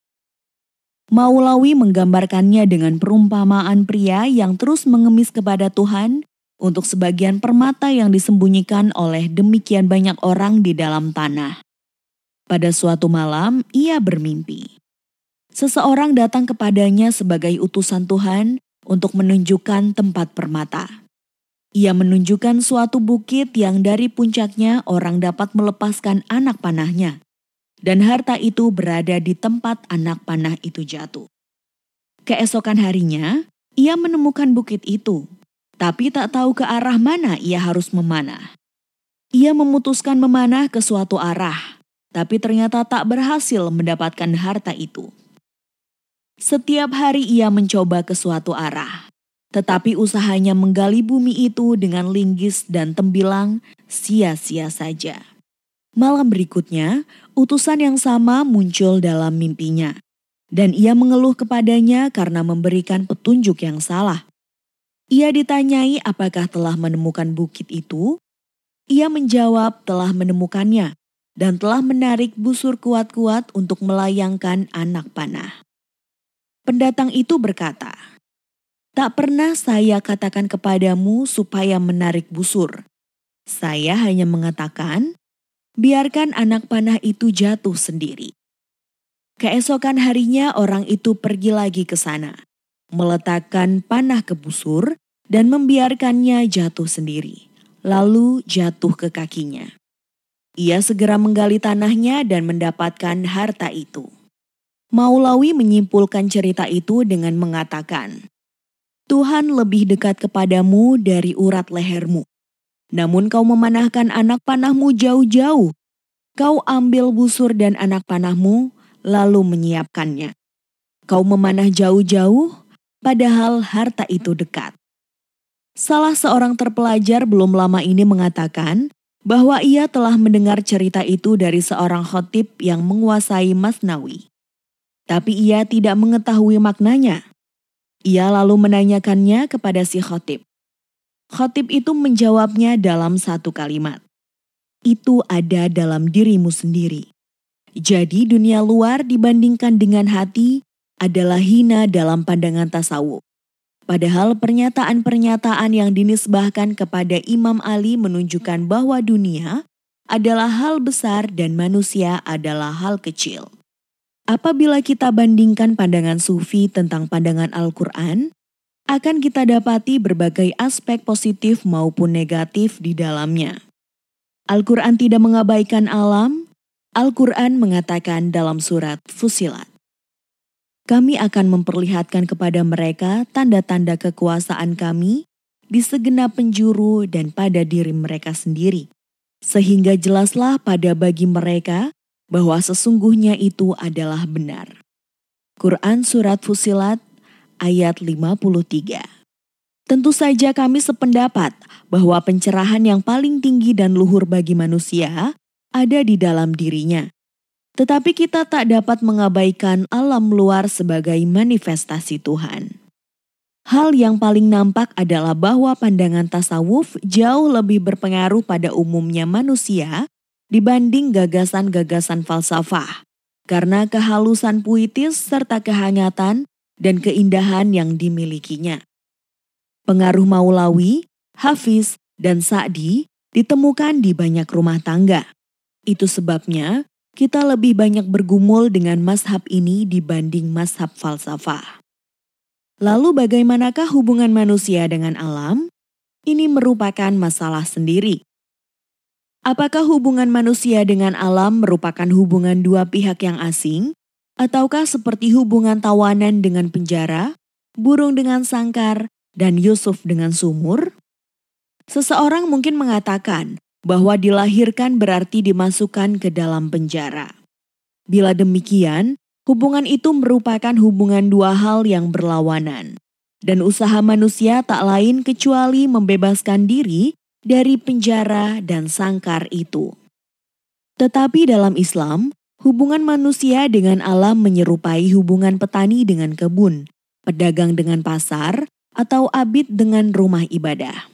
Speaker 1: Maulawi menggambarkannya dengan perumpamaan pria yang terus mengemis kepada Tuhan untuk sebagian permata yang disembunyikan oleh demikian banyak orang di dalam tanah. Pada suatu malam, ia bermimpi. Seseorang datang kepadanya sebagai utusan Tuhan untuk menunjukkan tempat permata. Ia menunjukkan suatu bukit yang dari puncaknya orang dapat melepaskan anak panahnya. Dan harta itu berada di tempat anak panah itu jatuh. Keesokan harinya, ia menemukan bukit itu, tapi tak tahu ke arah mana ia harus memanah. Ia memutuskan memanah ke suatu arah, tapi ternyata tak berhasil mendapatkan harta itu. Setiap hari ia mencoba ke suatu arah, tetapi usahanya menggali bumi itu dengan linggis dan tembilang sia-sia saja. Malam berikutnya, utusan yang sama muncul dalam mimpinya. Dan ia mengeluh kepadanya karena memberikan petunjuk yang salah. Ia ditanyai apakah telah menemukan bukit itu. Ia menjawab telah menemukannya dan telah menarik busur kuat-kuat untuk melayangkan anak panah. Pendatang itu berkata, Tak pernah saya katakan kepadamu supaya menarik busur. Saya hanya mengatakan, biarkan anak panah itu jatuh sendiri. Keesokan harinya orang itu pergi lagi ke sana, meletakkan panah ke busur dan membiarkannya jatuh sendiri, lalu jatuh ke kakinya. Ia segera menggali tanahnya dan mendapatkan harta itu. Maulawi menyimpulkan cerita itu dengan mengatakan, Tuhan lebih dekat kepadamu dari urat lehermu. Namun kau memanahkan anak panahmu jauh-jauh. Kau ambil busur dan anak panahmu, lalu menyiapkannya. Kau memanah jauh-jauh, padahal harta itu dekat. Salah seorang terpelajar belum lama ini mengatakan bahwa ia telah mendengar cerita itu dari seorang khotib yang menguasai Masnawi. Tapi ia tidak mengetahui maknanya. Ia lalu menanyakannya kepada si khotib. Khotib itu menjawabnya dalam satu kalimat. Itu ada dalam dirimu sendiri. Jadi dunia luar dibandingkan dengan hati adalah hina dalam pandangan tasawuf. Padahal pernyataan-pernyataan yang dinisbahkan kepada Imam Ali menunjukkan bahwa dunia adalah hal besar dan manusia adalah hal kecil. Apabila kita bandingkan pandangan sufi tentang pandangan Al-Quran, akan kita dapati berbagai aspek positif maupun negatif di dalamnya. Al-Quran tidak mengabaikan alam, Al-Quran mengatakan dalam surat Fusilat. Kami akan memperlihatkan kepada mereka tanda-tanda kekuasaan kami di segenap penjuru dan pada diri mereka sendiri. Sehingga jelaslah pada bagi mereka bahwa sesungguhnya itu adalah benar. Quran Surat Fusilat ayat 53 Tentu saja kami sependapat bahwa pencerahan yang paling tinggi dan luhur bagi manusia ada di dalam dirinya. Tetapi kita tak dapat mengabaikan alam luar sebagai manifestasi Tuhan. Hal yang paling nampak adalah bahwa pandangan tasawuf jauh lebih berpengaruh pada umumnya manusia dibanding gagasan-gagasan falsafah, karena kehalusan puitis serta kehangatan dan keindahan yang dimilikinya. Pengaruh Maulawi, Hafiz, dan Sa'di ditemukan di banyak rumah tangga. Itu sebabnya kita lebih banyak bergumul dengan mazhab ini dibanding mazhab falsafah. Lalu bagaimanakah hubungan manusia dengan alam? Ini merupakan masalah sendiri. Apakah hubungan manusia dengan alam merupakan hubungan dua pihak yang asing? Ataukah seperti hubungan tawanan dengan penjara, burung dengan sangkar, dan Yusuf dengan sumur? Seseorang mungkin mengatakan bahwa dilahirkan berarti dimasukkan ke dalam penjara. Bila demikian, Hubungan itu merupakan hubungan dua hal yang berlawanan, dan usaha manusia tak lain kecuali membebaskan diri dari penjara dan sangkar itu. Tetapi dalam Islam, hubungan manusia dengan alam menyerupai hubungan petani dengan kebun, pedagang dengan pasar, atau abid dengan rumah ibadah.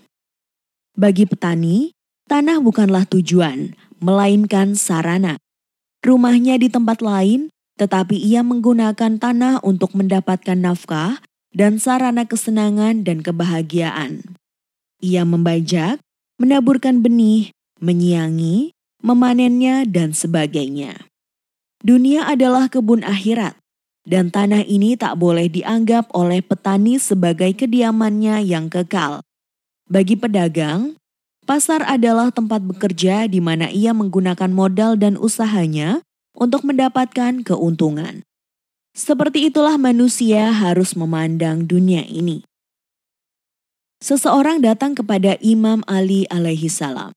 Speaker 1: Bagi petani, tanah bukanlah tujuan, melainkan sarana. Rumahnya di tempat lain tetapi ia menggunakan tanah untuk mendapatkan nafkah dan sarana kesenangan dan kebahagiaan. Ia membajak, menaburkan benih, menyiangi, memanennya, dan sebagainya. Dunia adalah kebun akhirat, dan tanah ini tak boleh dianggap oleh petani sebagai kediamannya yang kekal. Bagi pedagang, pasar adalah tempat bekerja di mana ia menggunakan modal dan usahanya untuk mendapatkan keuntungan. Seperti itulah manusia harus memandang dunia ini. Seseorang datang kepada Imam Ali alaihi salam,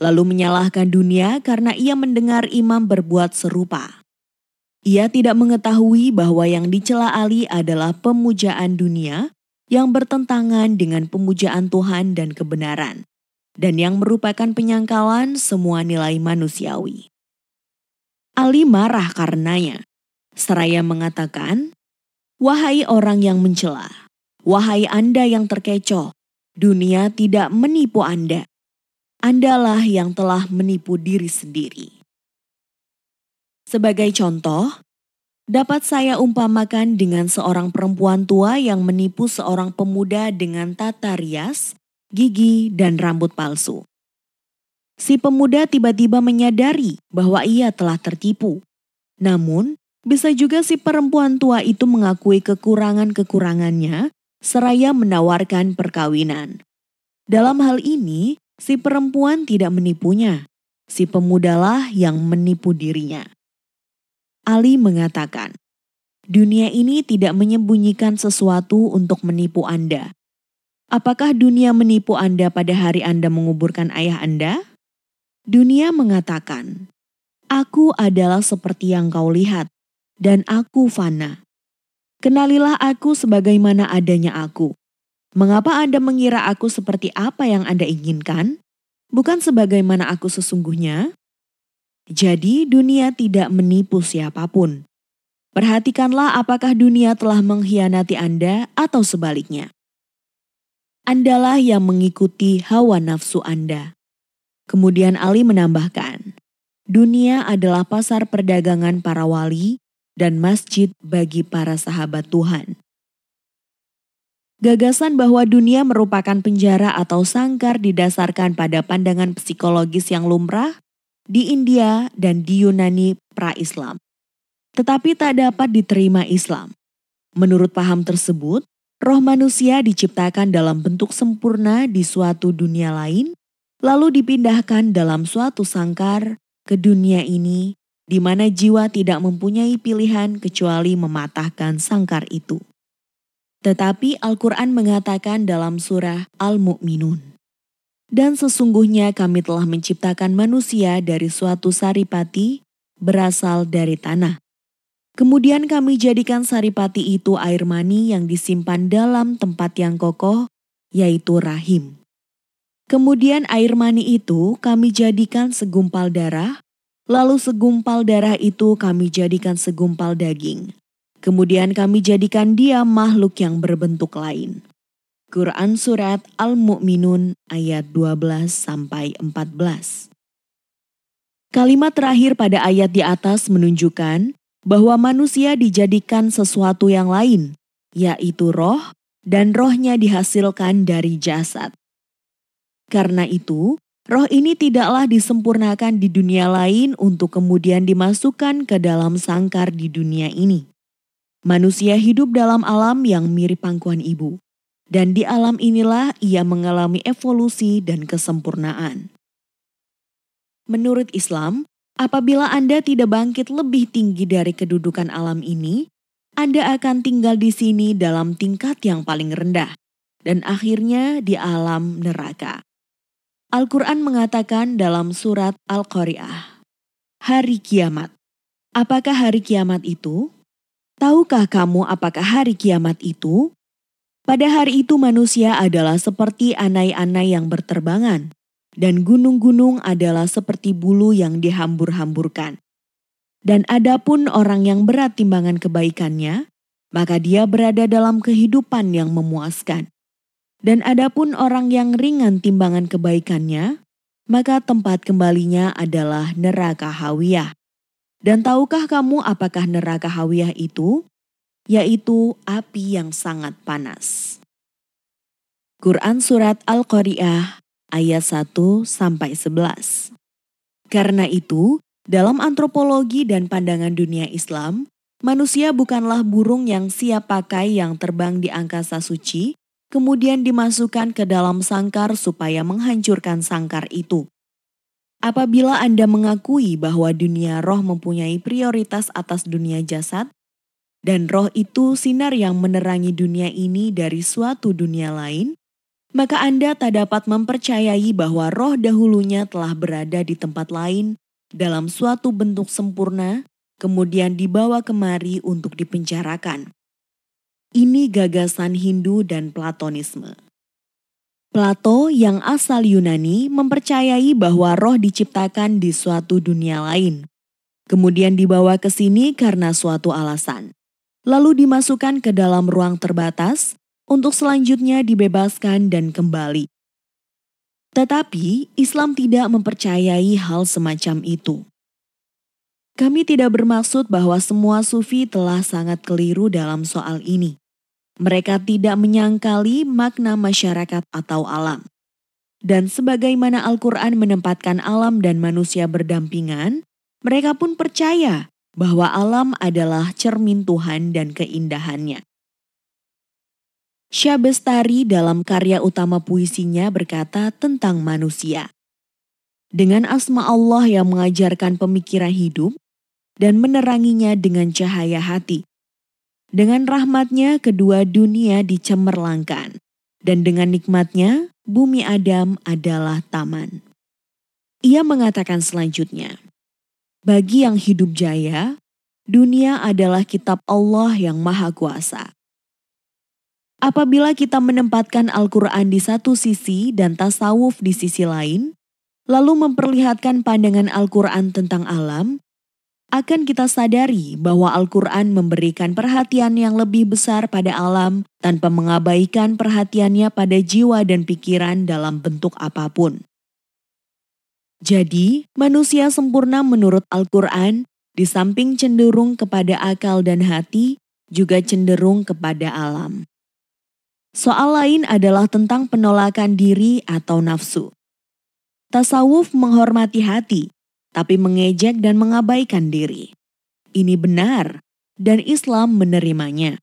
Speaker 1: lalu menyalahkan dunia karena ia mendengar imam berbuat serupa. Ia tidak mengetahui bahwa yang dicela Ali adalah pemujaan dunia yang bertentangan dengan pemujaan Tuhan dan kebenaran, dan yang merupakan penyangkalan semua nilai manusiawi. Ali marah karenanya. Seraya mengatakan, Wahai orang yang mencela, wahai Anda yang terkecoh, dunia tidak menipu Anda. Andalah yang telah menipu diri sendiri. Sebagai contoh, dapat saya umpamakan dengan seorang perempuan tua yang menipu seorang pemuda dengan tata rias, gigi, dan rambut palsu. Si pemuda tiba-tiba menyadari bahwa ia telah tertipu. Namun, bisa juga si perempuan tua itu mengakui kekurangan-kekurangannya seraya menawarkan perkawinan. Dalam hal ini, si perempuan tidak menipunya. Si pemudalah yang menipu dirinya. Ali mengatakan, dunia ini tidak menyembunyikan sesuatu untuk menipu Anda. Apakah dunia menipu Anda pada hari Anda menguburkan ayah Anda? Dunia mengatakan, "Aku adalah seperti yang kau lihat, dan aku fana. Kenalilah aku sebagaimana adanya aku. Mengapa Anda mengira aku seperti apa yang Anda inginkan, bukan sebagaimana aku sesungguhnya?" Jadi, dunia tidak menipu siapa pun. Perhatikanlah apakah dunia telah mengkhianati Anda atau sebaliknya. Andalah yang mengikuti hawa nafsu Anda. Kemudian Ali menambahkan, dunia adalah pasar perdagangan para wali dan masjid bagi para sahabat Tuhan. Gagasan bahwa dunia merupakan penjara atau sangkar didasarkan pada pandangan psikologis yang lumrah di India dan di Yunani pra-Islam. Tetapi tak dapat diterima Islam. Menurut paham tersebut, roh manusia diciptakan dalam bentuk sempurna di suatu dunia lain lalu dipindahkan dalam suatu sangkar ke dunia ini di mana jiwa tidak mempunyai pilihan kecuali mematahkan sangkar itu. Tetapi Al-Quran mengatakan dalam surah Al-Mu'minun, Dan sesungguhnya kami telah menciptakan manusia dari suatu saripati berasal dari tanah. Kemudian kami jadikan saripati itu air mani yang disimpan dalam tempat yang kokoh yaitu rahim. Kemudian air mani itu kami jadikan segumpal darah, lalu segumpal darah itu kami jadikan segumpal daging. Kemudian kami jadikan dia makhluk yang berbentuk lain. Quran Surat Al-Mu'minun ayat 12 sampai 14. Kalimat terakhir pada ayat di atas menunjukkan bahwa manusia dijadikan sesuatu yang lain, yaitu roh, dan rohnya dihasilkan dari jasad. Karena itu, roh ini tidaklah disempurnakan di dunia lain untuk kemudian dimasukkan ke dalam sangkar di dunia ini. Manusia hidup dalam alam yang mirip pangkuan ibu, dan di alam inilah ia mengalami evolusi dan kesempurnaan. Menurut Islam, apabila Anda tidak bangkit lebih tinggi dari kedudukan alam ini, Anda akan tinggal di sini dalam tingkat yang paling rendah, dan akhirnya di alam neraka. Al-Quran mengatakan dalam surat Al-Qari'ah, Hari Kiamat. Apakah hari kiamat itu? Tahukah kamu apakah hari kiamat itu? Pada hari itu manusia adalah seperti anai-anai yang berterbangan, dan gunung-gunung adalah seperti bulu yang dihambur-hamburkan. Dan adapun orang yang berat timbangan kebaikannya, maka dia berada dalam kehidupan yang memuaskan. Dan adapun orang yang ringan timbangan kebaikannya, maka tempat kembalinya adalah neraka hawiyah. Dan tahukah kamu apakah neraka hawiyah itu? Yaitu api yang sangat panas. Quran Surat Al-Qari'ah ayat 1 sampai 11. Karena itu, dalam antropologi dan pandangan dunia Islam, manusia bukanlah burung yang siap pakai yang terbang di angkasa suci, kemudian dimasukkan ke dalam sangkar supaya menghancurkan sangkar itu. Apabila Anda mengakui bahwa dunia roh mempunyai prioritas atas dunia jasad, dan roh itu sinar yang menerangi dunia ini dari suatu dunia lain, maka Anda tak dapat mempercayai bahwa roh dahulunya telah berada di tempat lain dalam suatu bentuk sempurna, kemudian dibawa kemari untuk dipenjarakan. Ini gagasan Hindu dan Platonisme. Plato yang asal Yunani mempercayai bahwa roh diciptakan di suatu dunia lain, kemudian dibawa ke sini karena suatu alasan, lalu dimasukkan ke dalam ruang terbatas untuk selanjutnya dibebaskan dan kembali. Tetapi Islam tidak mempercayai hal semacam itu. Kami tidak bermaksud bahwa semua sufi telah sangat keliru dalam soal ini. Mereka tidak menyangkali makna masyarakat atau alam. Dan sebagaimana Al-Quran menempatkan alam dan manusia berdampingan, mereka pun percaya bahwa alam adalah cermin Tuhan dan keindahannya. Syabestari dalam karya utama puisinya berkata tentang manusia. Dengan asma Allah yang mengajarkan pemikiran hidup, dan meneranginya dengan cahaya hati. Dengan rahmatnya kedua dunia dicemerlangkan, dan dengan nikmatnya bumi Adam adalah taman. Ia mengatakan selanjutnya, bagi yang hidup jaya, dunia adalah kitab Allah yang maha kuasa. Apabila kita menempatkan Al-Quran di satu sisi dan tasawuf di sisi lain, lalu memperlihatkan pandangan Al-Quran tentang alam, akan kita sadari bahwa Al-Quran memberikan perhatian yang lebih besar pada alam tanpa mengabaikan perhatiannya pada jiwa dan pikiran dalam bentuk apa pun. Jadi, manusia sempurna menurut Al-Quran di samping cenderung kepada akal dan hati, juga cenderung kepada alam. Soal lain adalah tentang penolakan diri atau nafsu. Tasawuf menghormati hati, tapi mengejek dan mengabaikan diri. Ini benar, dan Islam menerimanya.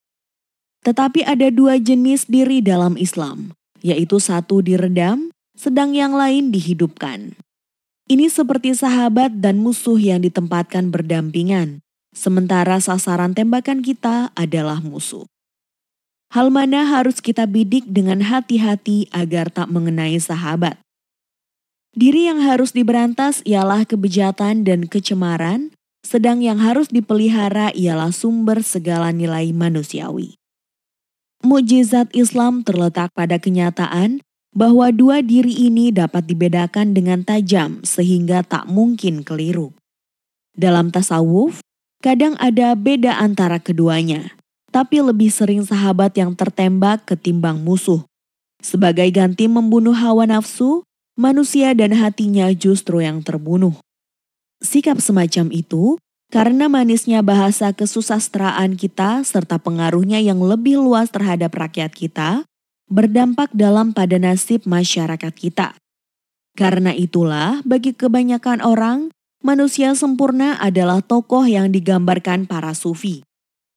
Speaker 1: Tetapi ada dua jenis diri dalam Islam, yaitu satu diredam, sedang yang lain dihidupkan. Ini seperti sahabat dan musuh yang ditempatkan berdampingan, sementara sasaran tembakan kita adalah musuh. Hal mana harus kita bidik dengan hati-hati agar tak mengenai sahabat? Diri yang harus diberantas ialah kebejatan dan kecemaran, sedang yang harus dipelihara ialah sumber segala nilai manusiawi. mujizat Islam terletak pada kenyataan bahwa dua diri ini dapat dibedakan dengan tajam sehingga tak mungkin keliru. Dalam tasawuf, kadang ada beda antara keduanya, tapi lebih sering sahabat yang tertembak ketimbang musuh. Sebagai ganti membunuh hawa nafsu, manusia dan hatinya justru yang terbunuh. Sikap semacam itu karena manisnya bahasa kesusastraan kita serta pengaruhnya yang lebih luas terhadap rakyat kita, berdampak dalam pada nasib masyarakat kita. Karena itulah, bagi kebanyakan orang, manusia sempurna adalah tokoh yang digambarkan para sufi.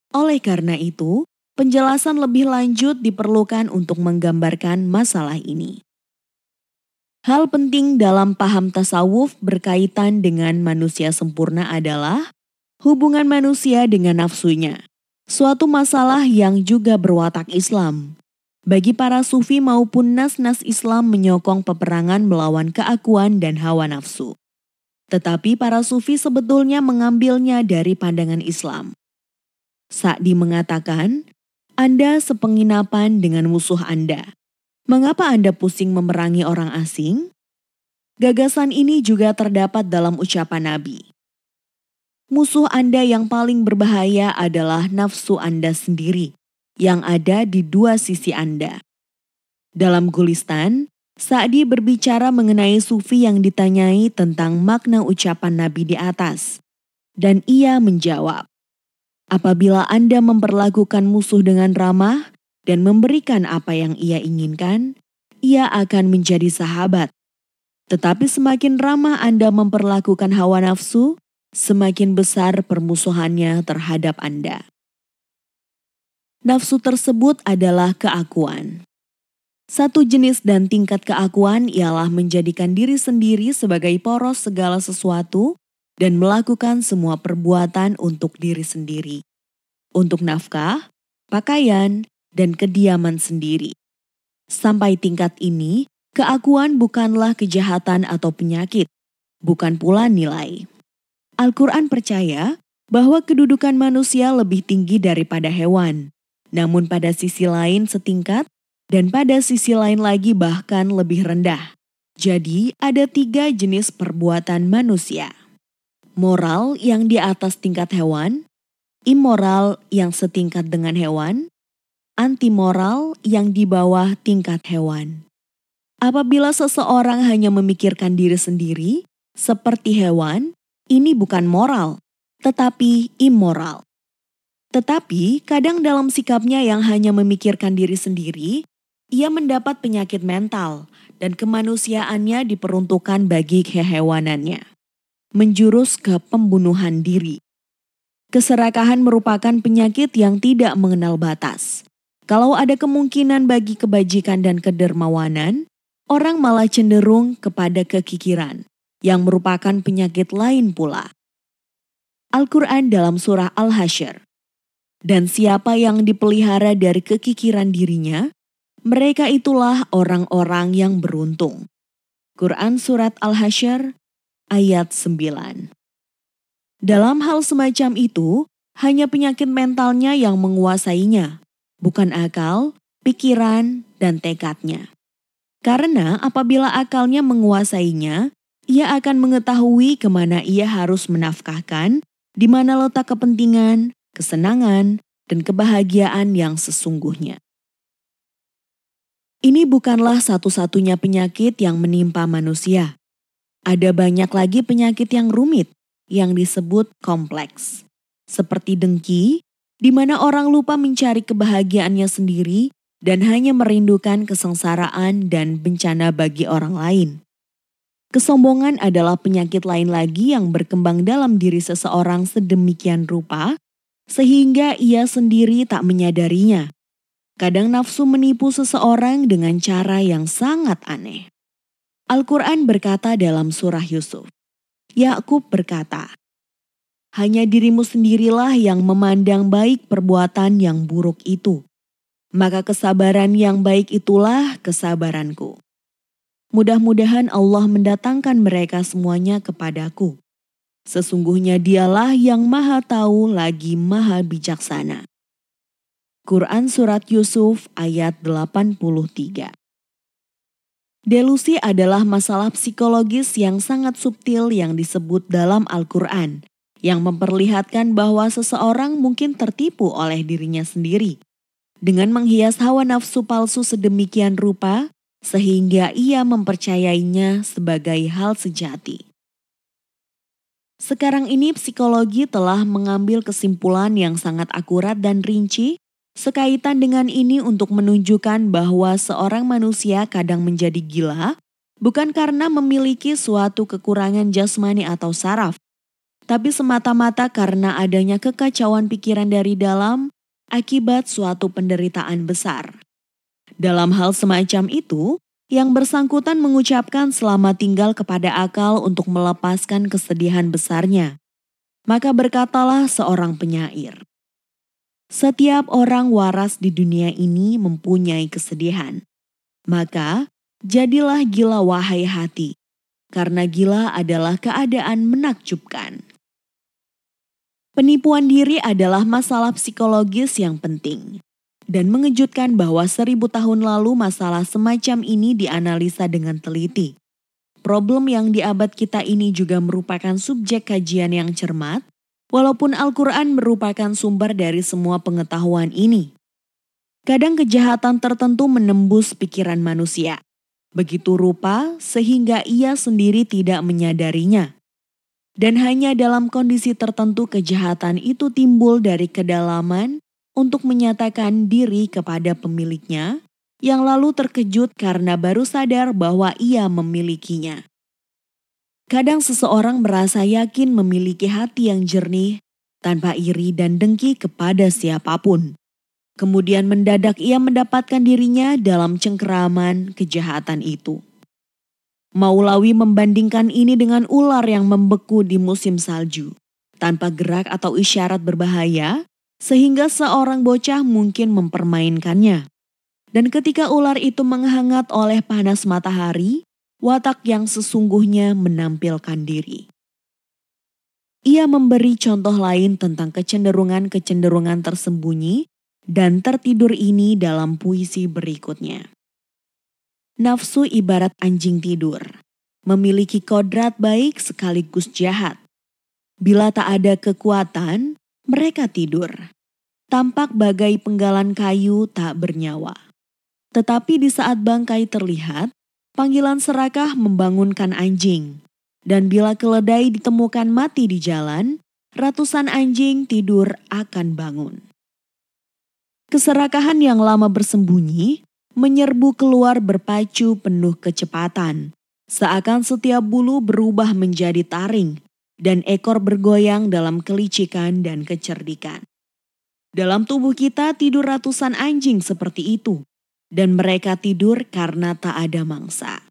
Speaker 1: Oleh karena itu, penjelasan lebih lanjut diperlukan untuk menggambarkan masalah ini. Hal penting dalam paham tasawuf berkaitan dengan manusia sempurna adalah hubungan manusia dengan nafsunya, suatu masalah yang juga berwatak Islam. Bagi para sufi maupun nas-nas Islam menyokong peperangan melawan keakuan dan hawa nafsu. Tetapi para sufi sebetulnya mengambilnya dari pandangan Islam. Sa'di mengatakan, Anda sepenginapan dengan musuh Anda. Mengapa Anda pusing memerangi orang asing? Gagasan ini juga terdapat dalam ucapan Nabi. Musuh Anda yang paling berbahaya adalah nafsu Anda sendiri yang ada di dua sisi Anda. Dalam Gulistan, Sa'di berbicara mengenai sufi yang ditanyai tentang makna ucapan Nabi di atas. Dan ia menjawab, Apabila Anda memperlakukan musuh dengan ramah dan memberikan apa yang ia inginkan, ia akan menjadi sahabat. Tetapi semakin ramah Anda memperlakukan hawa nafsu, semakin besar permusuhannya terhadap Anda. Nafsu tersebut adalah keakuan. Satu jenis dan tingkat keakuan ialah menjadikan diri sendiri sebagai poros segala sesuatu dan melakukan semua perbuatan untuk diri sendiri. Untuk nafkah, pakaian, dan kediaman sendiri. Sampai tingkat ini, keakuan bukanlah kejahatan atau penyakit, bukan pula nilai. Al-Quran percaya bahwa kedudukan manusia lebih tinggi daripada hewan, namun pada sisi lain setingkat dan pada sisi lain lagi bahkan lebih rendah. Jadi ada tiga jenis perbuatan manusia. Moral yang di atas tingkat hewan, immoral yang setingkat dengan hewan, antimoral yang di bawah tingkat hewan. Apabila seseorang hanya memikirkan diri sendiri, seperti hewan, ini bukan moral, tetapi immoral. Tetapi kadang dalam sikapnya yang hanya memikirkan diri sendiri, ia mendapat penyakit mental dan kemanusiaannya diperuntukkan bagi kehewanannya. Menjurus ke pembunuhan diri. Keserakahan merupakan penyakit yang tidak mengenal batas. Kalau ada kemungkinan bagi kebajikan dan kedermawanan, orang malah cenderung kepada kekikiran yang merupakan penyakit lain pula. Al-Quran dalam surah Al-Hasyr. Dan siapa yang dipelihara dari kekikiran dirinya, mereka itulah orang-orang yang beruntung. Quran Surat Al-Hasyr ayat 9 Dalam hal semacam itu, hanya penyakit mentalnya yang menguasainya, bukan akal, pikiran, dan tekadnya. Karena apabila akalnya menguasainya, ia akan mengetahui ke mana ia harus menafkahkan, di mana letak kepentingan, kesenangan, dan kebahagiaan yang sesungguhnya. Ini bukanlah satu-satunya penyakit yang menimpa manusia. Ada banyak lagi penyakit yang rumit yang disebut kompleks, seperti dengki, di mana orang lupa mencari kebahagiaannya sendiri dan hanya merindukan kesengsaraan dan bencana bagi orang lain. Kesombongan adalah penyakit lain lagi yang berkembang dalam diri seseorang sedemikian rupa, sehingga ia sendiri tak menyadarinya. Kadang nafsu menipu seseorang dengan cara yang sangat aneh. Al-Quran berkata dalam surah Yusuf, Yakub berkata, hanya dirimu sendirilah yang memandang baik perbuatan yang buruk itu. Maka kesabaran yang baik itulah kesabaranku. Mudah-mudahan Allah mendatangkan mereka semuanya kepadaku. Sesungguhnya dialah yang maha tahu lagi maha bijaksana. Quran Surat Yusuf ayat 83 Delusi adalah masalah psikologis yang sangat subtil yang disebut dalam Al-Quran, yang memperlihatkan bahwa seseorang mungkin tertipu oleh dirinya sendiri. Dengan menghias hawa nafsu palsu sedemikian rupa, sehingga ia mempercayainya sebagai hal sejati. Sekarang ini psikologi telah mengambil kesimpulan yang sangat akurat dan rinci sekaitan dengan ini untuk menunjukkan bahwa seorang manusia kadang menjadi gila bukan karena memiliki suatu kekurangan jasmani atau saraf, tapi semata-mata karena adanya kekacauan pikiran dari dalam akibat suatu penderitaan besar. Dalam hal semacam itu, yang bersangkutan mengucapkan selamat tinggal kepada akal untuk melepaskan kesedihan besarnya. Maka berkatalah seorang penyair, "Setiap orang waras di dunia ini mempunyai kesedihan, maka jadilah gila, wahai hati, karena gila adalah keadaan menakjubkan." Penipuan diri adalah masalah psikologis yang penting dan mengejutkan bahwa seribu tahun lalu masalah semacam ini dianalisa dengan teliti. Problem yang di abad kita ini juga merupakan subjek kajian yang cermat, walaupun Al-Quran merupakan sumber dari semua pengetahuan ini. Kadang kejahatan tertentu menembus pikiran manusia, begitu rupa sehingga ia sendiri tidak menyadarinya. Dan hanya dalam kondisi tertentu kejahatan itu timbul dari kedalaman untuk menyatakan diri kepada pemiliknya, yang lalu terkejut karena baru sadar bahwa ia memilikinya. Kadang seseorang merasa yakin memiliki hati yang jernih tanpa iri dan dengki kepada siapa pun. Kemudian mendadak ia mendapatkan dirinya dalam cengkeraman kejahatan itu. Maulawi membandingkan ini dengan ular yang membeku di musim salju. Tanpa gerak atau isyarat berbahaya, sehingga seorang bocah mungkin mempermainkannya. Dan ketika ular itu menghangat oleh panas matahari, watak yang sesungguhnya menampilkan diri. Ia memberi contoh lain tentang kecenderungan-kecenderungan tersembunyi dan tertidur ini dalam puisi berikutnya. Nafsu ibarat anjing tidur, memiliki kodrat baik sekaligus jahat. Bila tak ada kekuatan, mereka tidur. Tampak bagai penggalan kayu tak bernyawa. Tetapi di saat bangkai terlihat, panggilan serakah membangunkan anjing. Dan bila keledai ditemukan mati di jalan, ratusan anjing tidur akan bangun. Keserakahan yang lama bersembunyi menyerbu keluar berpacu penuh kecepatan, seakan setiap bulu berubah menjadi taring dan ekor bergoyang dalam kelicikan dan kecerdikan. Dalam tubuh kita tidur ratusan anjing seperti itu, dan mereka tidur karena tak ada mangsa.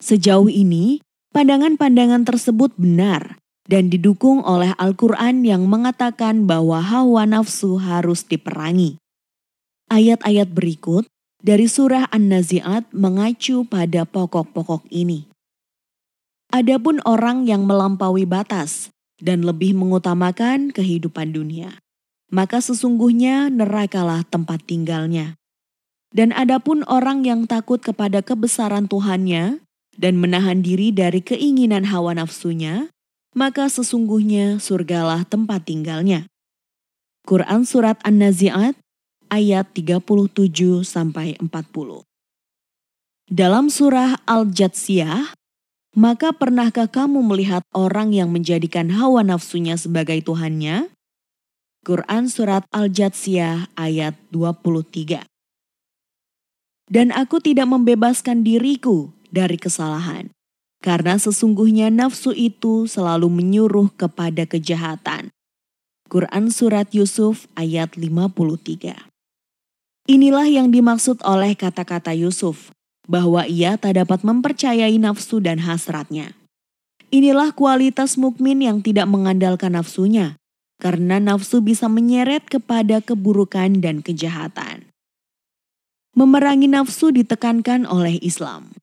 Speaker 1: Sejauh ini, pandangan-pandangan tersebut benar dan didukung oleh Al-Quran yang mengatakan bahwa hawa nafsu harus diperangi. Ayat-ayat berikut dari surah An-Nazi'at mengacu pada pokok-pokok ini. Adapun orang yang melampaui batas dan lebih mengutamakan kehidupan dunia, maka sesungguhnya nerakalah tempat tinggalnya. Dan adapun orang yang takut kepada kebesaran Tuhannya dan menahan diri dari keinginan hawa nafsunya, maka sesungguhnya surgalah tempat tinggalnya. Quran Surat An-Nazi'at ayat 37 sampai 40. Dalam surah Al-Jatsiyah maka pernahkah kamu melihat orang yang menjadikan hawa nafsunya sebagai Tuhannya? Quran Surat Al-Jatsiyah ayat 23 Dan aku tidak membebaskan diriku dari kesalahan, karena sesungguhnya nafsu itu selalu menyuruh kepada kejahatan. Quran Surat Yusuf ayat 53 Inilah yang dimaksud oleh kata-kata Yusuf bahwa ia tak dapat mempercayai nafsu dan hasratnya. Inilah kualitas mukmin yang tidak mengandalkan nafsunya, karena nafsu bisa menyeret kepada keburukan dan kejahatan. Memerangi nafsu ditekankan oleh Islam.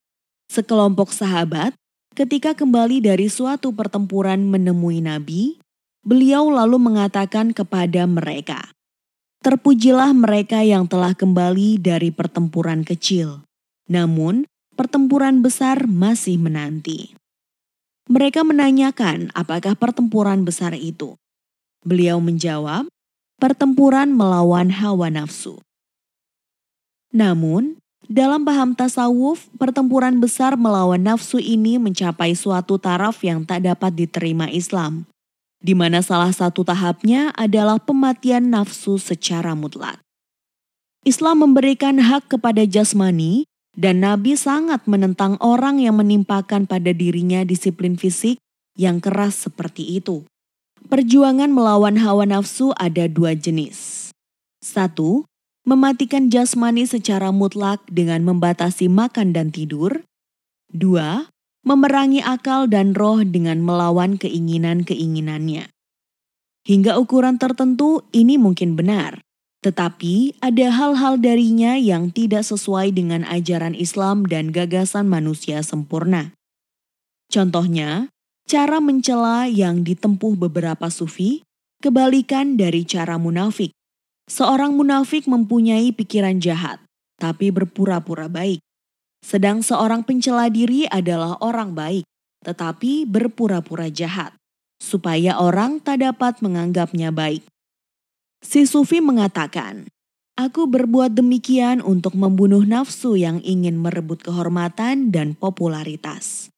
Speaker 1: Sekelompok sahabat, ketika kembali dari suatu pertempuran menemui Nabi, beliau lalu mengatakan kepada mereka, Terpujilah mereka yang telah kembali dari pertempuran kecil. Namun, pertempuran besar masih menanti. Mereka menanyakan apakah pertempuran besar itu. Beliau menjawab, pertempuran melawan hawa nafsu. Namun, dalam paham tasawuf, pertempuran besar melawan nafsu ini mencapai suatu taraf yang tak dapat diterima Islam di mana salah satu tahapnya adalah pematian nafsu secara mutlak. Islam memberikan hak kepada jasmani dan Nabi sangat menentang orang yang menimpakan pada dirinya disiplin fisik yang keras seperti itu. Perjuangan melawan hawa nafsu ada dua jenis. Satu, mematikan jasmani secara mutlak dengan membatasi makan dan tidur. Dua, memerangi akal dan roh dengan melawan keinginan-keinginannya. Hingga ukuran tertentu ini mungkin benar, tetapi ada hal-hal darinya yang tidak sesuai dengan ajaran Islam dan gagasan manusia sempurna. Contohnya, cara mencela yang ditempuh beberapa sufi kebalikan dari cara munafik. Seorang munafik mempunyai pikiran jahat, tapi berpura-pura baik. Sedang seorang pencela diri adalah orang baik, tetapi berpura-pura jahat, supaya orang tak dapat menganggapnya baik. Si Sufi mengatakan, Aku berbuat demikian untuk membunuh nafsu yang ingin merebut kehormatan dan popularitas.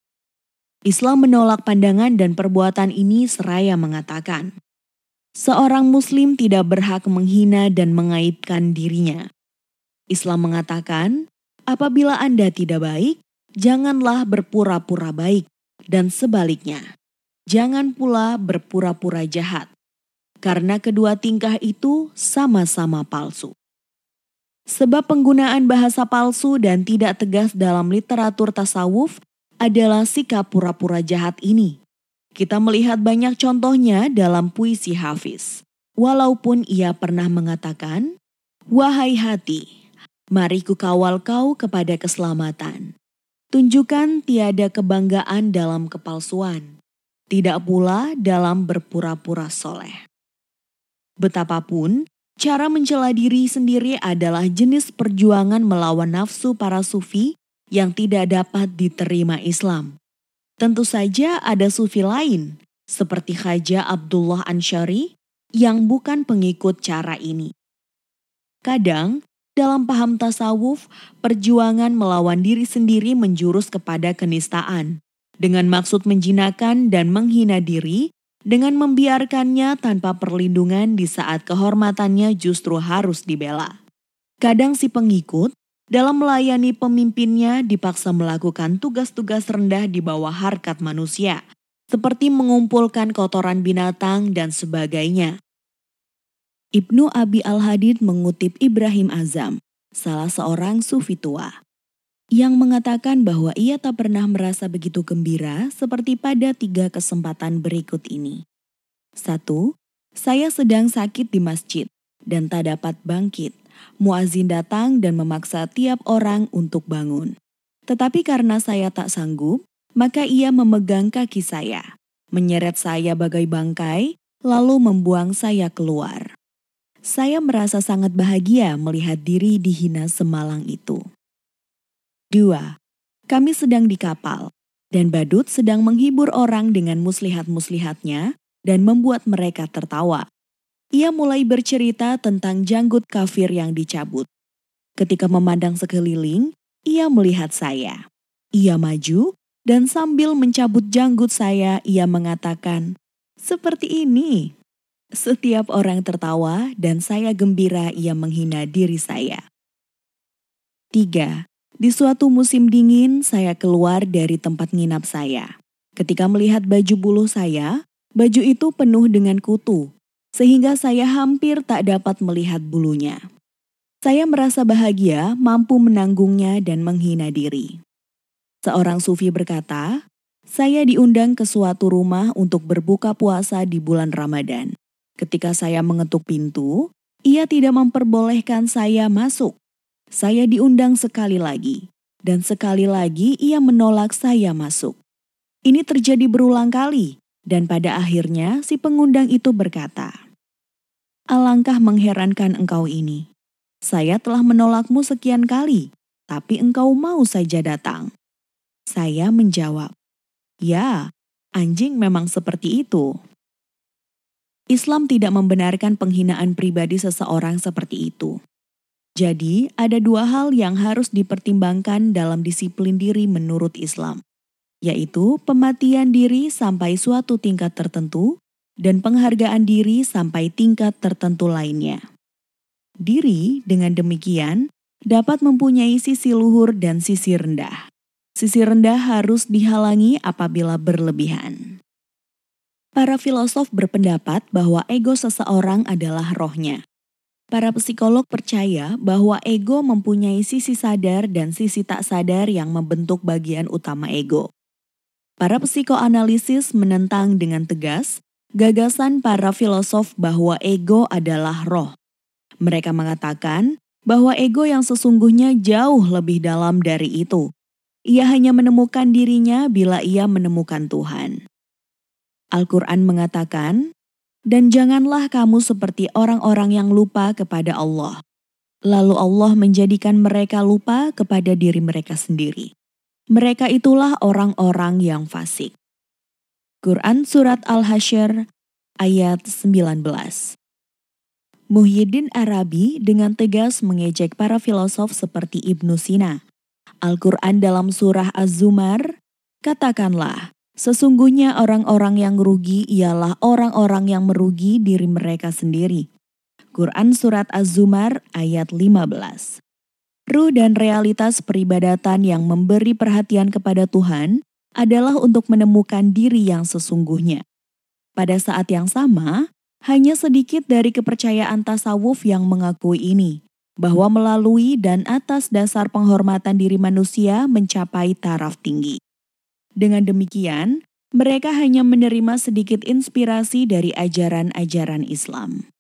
Speaker 1: Islam menolak pandangan dan perbuatan ini seraya mengatakan, seorang muslim tidak berhak menghina dan mengaibkan dirinya. Islam mengatakan, Apabila Anda tidak baik, janganlah berpura-pura baik, dan sebaliknya, jangan pula berpura-pura jahat, karena kedua tingkah itu sama-sama palsu. Sebab penggunaan bahasa palsu dan tidak tegas dalam literatur tasawuf adalah sikap pura-pura jahat ini. Kita melihat banyak contohnya dalam puisi Hafiz. Walaupun ia pernah mengatakan, "Wahai hati, Mari ku kawal kau kepada keselamatan. Tunjukkan tiada kebanggaan dalam kepalsuan, tidak pula dalam berpura-pura soleh. Betapapun, cara mencela diri sendiri adalah jenis perjuangan melawan nafsu para sufi yang tidak dapat diterima Islam. Tentu saja ada sufi lain, seperti Haja Abdullah Ansyari, yang bukan pengikut cara ini. Kadang, dalam paham tasawuf, perjuangan melawan diri sendiri menjurus kepada kenistaan, dengan maksud menjinakan dan menghina diri, dengan membiarkannya tanpa perlindungan di saat kehormatannya justru harus dibela. Kadang si pengikut, dalam melayani pemimpinnya dipaksa melakukan tugas-tugas rendah di bawah harkat manusia, seperti mengumpulkan kotoran binatang dan sebagainya, Ibnu Abi Al-Hadid mengutip Ibrahim Azam, salah seorang sufi tua, yang mengatakan bahwa ia tak pernah merasa begitu gembira seperti pada tiga kesempatan berikut ini. Satu, saya sedang sakit di masjid dan tak dapat bangkit. Muazin datang dan memaksa tiap orang untuk bangun. Tetapi karena saya tak sanggup, maka ia memegang kaki saya, menyeret saya bagai bangkai, lalu membuang saya keluar. Saya merasa sangat bahagia melihat diri dihina semalang itu. 2. Kami sedang di kapal, dan badut sedang menghibur orang dengan muslihat-muslihatnya dan membuat mereka tertawa. Ia mulai bercerita tentang janggut kafir yang dicabut. Ketika memandang sekeliling, ia melihat saya. Ia maju, dan sambil mencabut janggut saya, ia mengatakan, "Seperti ini, setiap orang tertawa dan saya gembira ia menghina diri saya. 3. Di suatu musim dingin, saya keluar dari tempat nginap saya. Ketika melihat baju buluh saya, baju itu penuh dengan kutu, sehingga saya hampir tak dapat melihat bulunya. Saya merasa bahagia mampu menanggungnya dan menghina diri. Seorang sufi berkata, saya diundang ke suatu rumah untuk berbuka puasa di bulan Ramadan. Ketika saya mengetuk pintu, ia tidak memperbolehkan saya masuk. Saya diundang sekali lagi, dan sekali lagi ia menolak saya masuk. Ini terjadi berulang kali, dan pada akhirnya si pengundang itu berkata, alangkah mengherankan engkau ini. Saya telah menolakmu sekian kali, tapi engkau mau saja datang. Saya menjawab, Ya, anjing memang seperti itu. Islam tidak membenarkan penghinaan pribadi seseorang seperti itu. Jadi, ada dua hal yang harus dipertimbangkan dalam disiplin diri menurut Islam, yaitu pematian diri sampai suatu tingkat tertentu dan penghargaan diri sampai tingkat tertentu lainnya. Diri, dengan demikian, dapat mempunyai sisi luhur dan sisi rendah. Sisi rendah harus dihalangi apabila berlebihan. Para filosof berpendapat bahwa ego seseorang adalah rohnya. Para psikolog percaya bahwa ego mempunyai sisi sadar dan sisi tak sadar yang membentuk bagian utama ego. Para psikoanalisis menentang dengan tegas gagasan para filosof bahwa ego adalah roh. Mereka mengatakan bahwa ego yang sesungguhnya jauh lebih dalam dari itu, ia hanya menemukan dirinya bila ia menemukan Tuhan. Al-Quran mengatakan, "Dan janganlah kamu seperti orang-orang yang lupa kepada Allah." Lalu Allah menjadikan mereka lupa kepada diri mereka sendiri. Mereka itulah orang-orang yang fasik. Quran Surat Al-Hasyr ayat 19 Muhyiddin Arabi dengan tegas mengejek para filosof seperti Ibnu Sina. Al-Quran dalam surah Az-Zumar, katakanlah, sesungguhnya orang-orang yang rugi ialah orang-orang yang merugi diri mereka sendiri. Quran Surat Az-Zumar ayat 15 Ruh dan realitas peribadatan yang memberi perhatian kepada Tuhan adalah untuk menemukan diri yang sesungguhnya. Pada saat yang sama, hanya sedikit dari kepercayaan tasawuf yang mengakui ini, bahwa melalui dan atas dasar penghormatan diri manusia mencapai taraf tinggi. Dengan demikian, mereka hanya menerima sedikit inspirasi dari ajaran-ajaran Islam.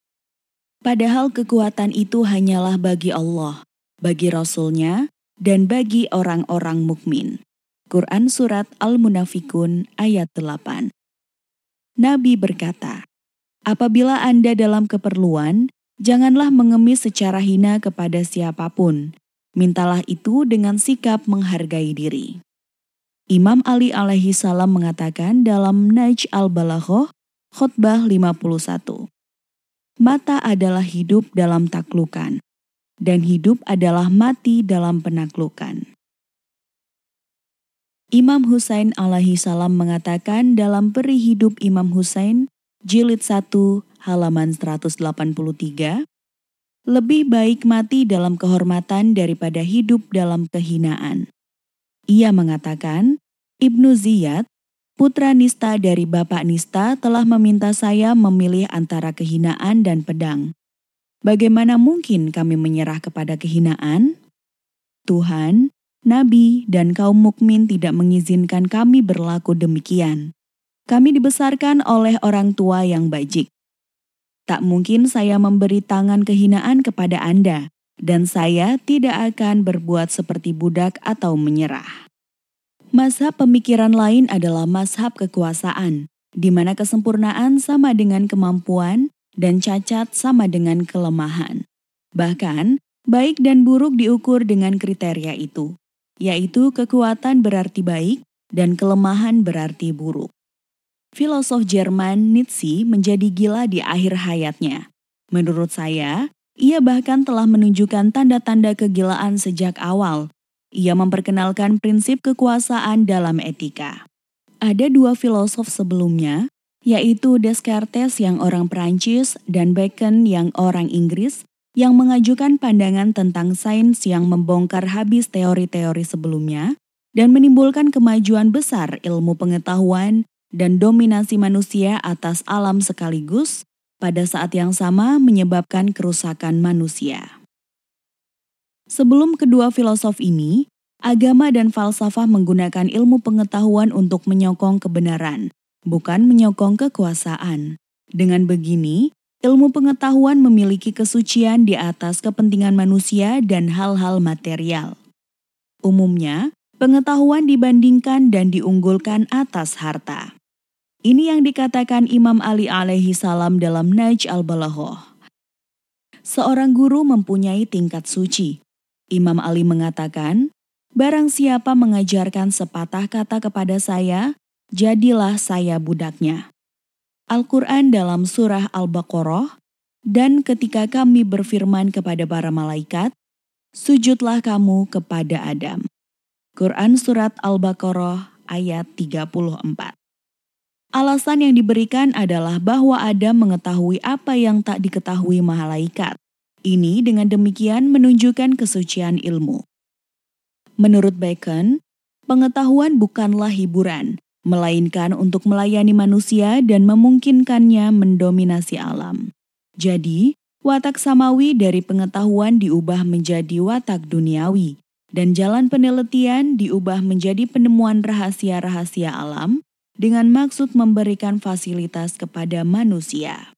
Speaker 1: Padahal kekuatan itu hanyalah bagi Allah, bagi Rasul-Nya, dan bagi orang-orang mukmin. Quran Surat Al-Munafikun ayat 8 Nabi berkata, Apabila Anda dalam keperluan, Janganlah mengemis secara hina kepada siapa pun. Mintalah itu dengan sikap menghargai diri. Imam Ali alaihi salam mengatakan dalam Naj al-Balaghoh, khutbah 51. Mata adalah hidup dalam taklukan, dan hidup adalah mati dalam penaklukan. Imam Husain alaihi salam mengatakan dalam peri hidup Imam Husain, jilid 1 halaman 183, lebih baik mati dalam kehormatan daripada hidup dalam kehinaan. Ia mengatakan, Ibnu Ziyad, putra Nista dari Bapak Nista telah meminta saya memilih antara kehinaan dan pedang. Bagaimana mungkin kami menyerah kepada kehinaan? Tuhan, Nabi, dan kaum mukmin tidak mengizinkan kami berlaku demikian. Kami dibesarkan oleh orang tua yang bajik. Tak mungkin saya memberi tangan kehinaan kepada Anda, dan saya tidak akan berbuat seperti budak atau menyerah. Mazhab pemikiran lain adalah mazhab kekuasaan, di mana kesempurnaan sama dengan kemampuan dan cacat sama dengan kelemahan. Bahkan, baik dan buruk diukur dengan kriteria itu, yaitu kekuatan berarti baik dan kelemahan berarti buruk. Filosof Jerman Nietzsche menjadi gila di akhir hayatnya. Menurut saya, ia bahkan telah menunjukkan tanda-tanda kegilaan sejak awal. Ia memperkenalkan prinsip kekuasaan dalam etika. Ada dua filosof sebelumnya, yaitu Descartes yang orang Perancis dan Bacon yang orang Inggris, yang mengajukan pandangan tentang sains yang membongkar habis teori-teori sebelumnya dan menimbulkan kemajuan besar ilmu pengetahuan dan dominasi manusia atas alam sekaligus pada saat yang sama menyebabkan kerusakan manusia. Sebelum kedua filosof ini, agama dan falsafah menggunakan ilmu pengetahuan untuk menyokong kebenaran, bukan menyokong kekuasaan. Dengan begini, ilmu pengetahuan memiliki kesucian di atas kepentingan manusia dan hal-hal material. Umumnya, pengetahuan dibandingkan dan diunggulkan atas harta. Ini yang dikatakan Imam Ali alaihi salam dalam Naj al-Balaghoh. seorang guru mempunyai tingkat suci. Imam Ali mengatakan, Barang siapa mengajarkan sepatah kata kepada saya, jadilah saya budaknya. Al-Quran dalam surah Al-Baqarah, dan ketika kami berfirman kepada para malaikat, sujudlah kamu kepada Adam. Quran Surat Al-Baqarah ayat 34 Alasan yang diberikan adalah bahwa Adam mengetahui apa yang tak diketahui malaikat. Ini dengan demikian menunjukkan kesucian ilmu. Menurut Bacon, pengetahuan bukanlah hiburan, melainkan untuk melayani manusia dan memungkinkannya mendominasi alam. Jadi, watak samawi dari pengetahuan diubah menjadi watak duniawi, dan jalan penelitian diubah menjadi penemuan rahasia-rahasia alam dengan maksud memberikan fasilitas kepada manusia.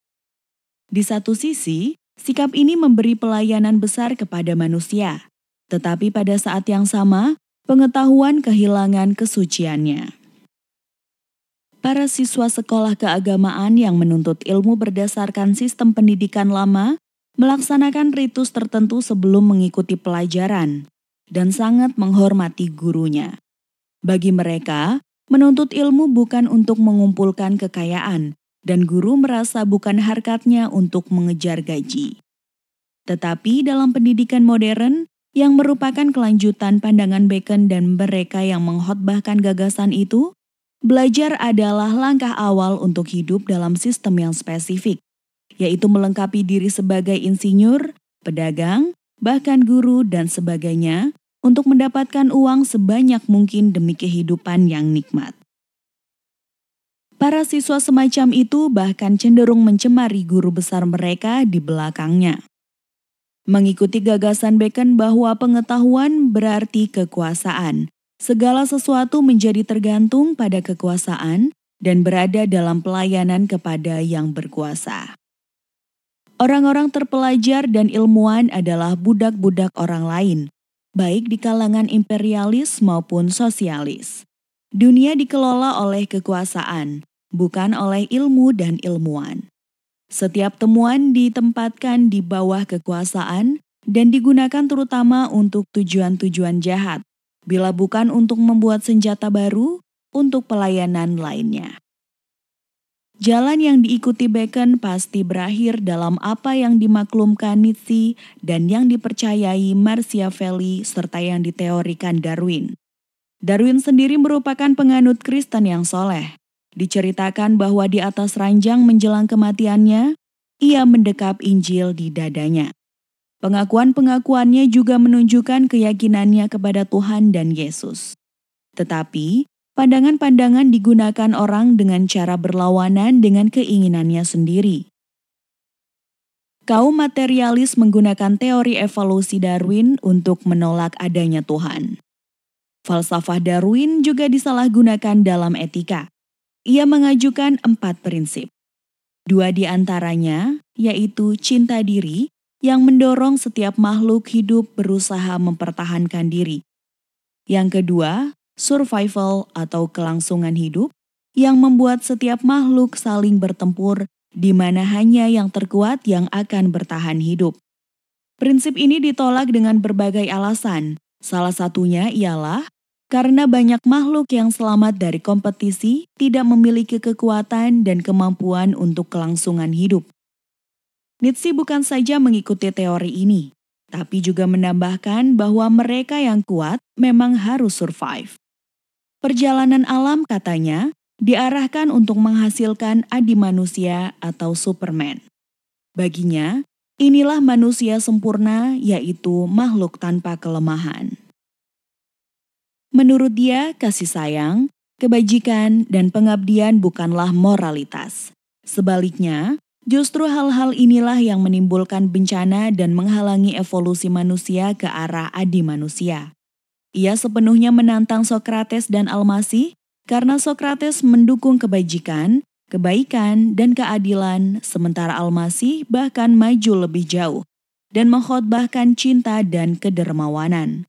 Speaker 1: Di satu sisi, sikap ini memberi pelayanan besar kepada manusia, tetapi pada saat yang sama, pengetahuan kehilangan kesuciannya. Para siswa sekolah keagamaan yang menuntut ilmu berdasarkan sistem pendidikan lama melaksanakan ritus tertentu sebelum mengikuti pelajaran dan sangat menghormati gurunya. Bagi mereka, menuntut ilmu bukan untuk mengumpulkan kekayaan, dan guru merasa bukan harkatnya untuk mengejar gaji. Tetapi dalam pendidikan modern, yang merupakan kelanjutan pandangan Bacon dan mereka yang menghotbahkan gagasan itu, belajar adalah langkah awal untuk hidup dalam sistem yang spesifik, yaitu melengkapi diri sebagai insinyur, pedagang, bahkan guru, dan sebagainya untuk mendapatkan uang sebanyak mungkin demi kehidupan yang nikmat. Para siswa semacam itu bahkan cenderung mencemari guru besar mereka di belakangnya. Mengikuti gagasan Bacon bahwa pengetahuan berarti kekuasaan. Segala sesuatu menjadi tergantung pada kekuasaan dan berada dalam pelayanan kepada yang berkuasa. Orang-orang terpelajar dan ilmuwan adalah budak-budak orang lain, baik di kalangan imperialis maupun sosialis. Dunia dikelola oleh kekuasaan, bukan oleh ilmu dan ilmuwan. Setiap temuan ditempatkan di bawah kekuasaan dan digunakan terutama untuk tujuan-tujuan jahat, bila bukan untuk membuat senjata baru untuk pelayanan lainnya. Jalan yang diikuti Bacon pasti berakhir dalam apa yang dimaklumkan Nietzsche dan yang dipercayai Machiavelli serta yang diteorikan Darwin. Darwin sendiri merupakan penganut Kristen yang soleh. Diceritakan bahwa di atas ranjang menjelang kematiannya, ia mendekap Injil di dadanya. Pengakuan-pengakuannya juga menunjukkan keyakinannya kepada Tuhan dan Yesus. Tetapi, pandangan-pandangan digunakan orang dengan cara berlawanan dengan keinginannya sendiri. Kaum materialis menggunakan teori evolusi Darwin untuk menolak adanya Tuhan. Falsafah Darwin juga disalahgunakan dalam etika. Ia mengajukan empat prinsip. Dua di antaranya, yaitu cinta diri, yang mendorong setiap makhluk hidup berusaha mempertahankan diri. Yang kedua, survival atau kelangsungan hidup, yang membuat setiap makhluk saling bertempur, di mana hanya yang terkuat yang akan bertahan hidup. Prinsip ini ditolak dengan berbagai alasan. Salah satunya ialah karena banyak makhluk yang selamat dari kompetisi tidak memiliki kekuatan dan kemampuan untuk kelangsungan hidup. Nietzsche bukan saja mengikuti teori ini, tapi juga menambahkan bahwa mereka yang kuat memang harus survive. Perjalanan alam katanya diarahkan untuk menghasilkan adi manusia atau Superman. Baginya, inilah manusia sempurna yaitu makhluk tanpa kelemahan. Menurut dia, kasih sayang, kebajikan, dan pengabdian bukanlah moralitas. Sebaliknya, justru hal-hal inilah yang menimbulkan bencana dan menghalangi evolusi manusia ke arah adi manusia. Ia sepenuhnya menantang Sokrates dan Almasih karena Sokrates mendukung kebajikan, kebaikan, dan keadilan, sementara Almasih bahkan maju lebih jauh dan mengkhotbahkan cinta dan kedermawanan.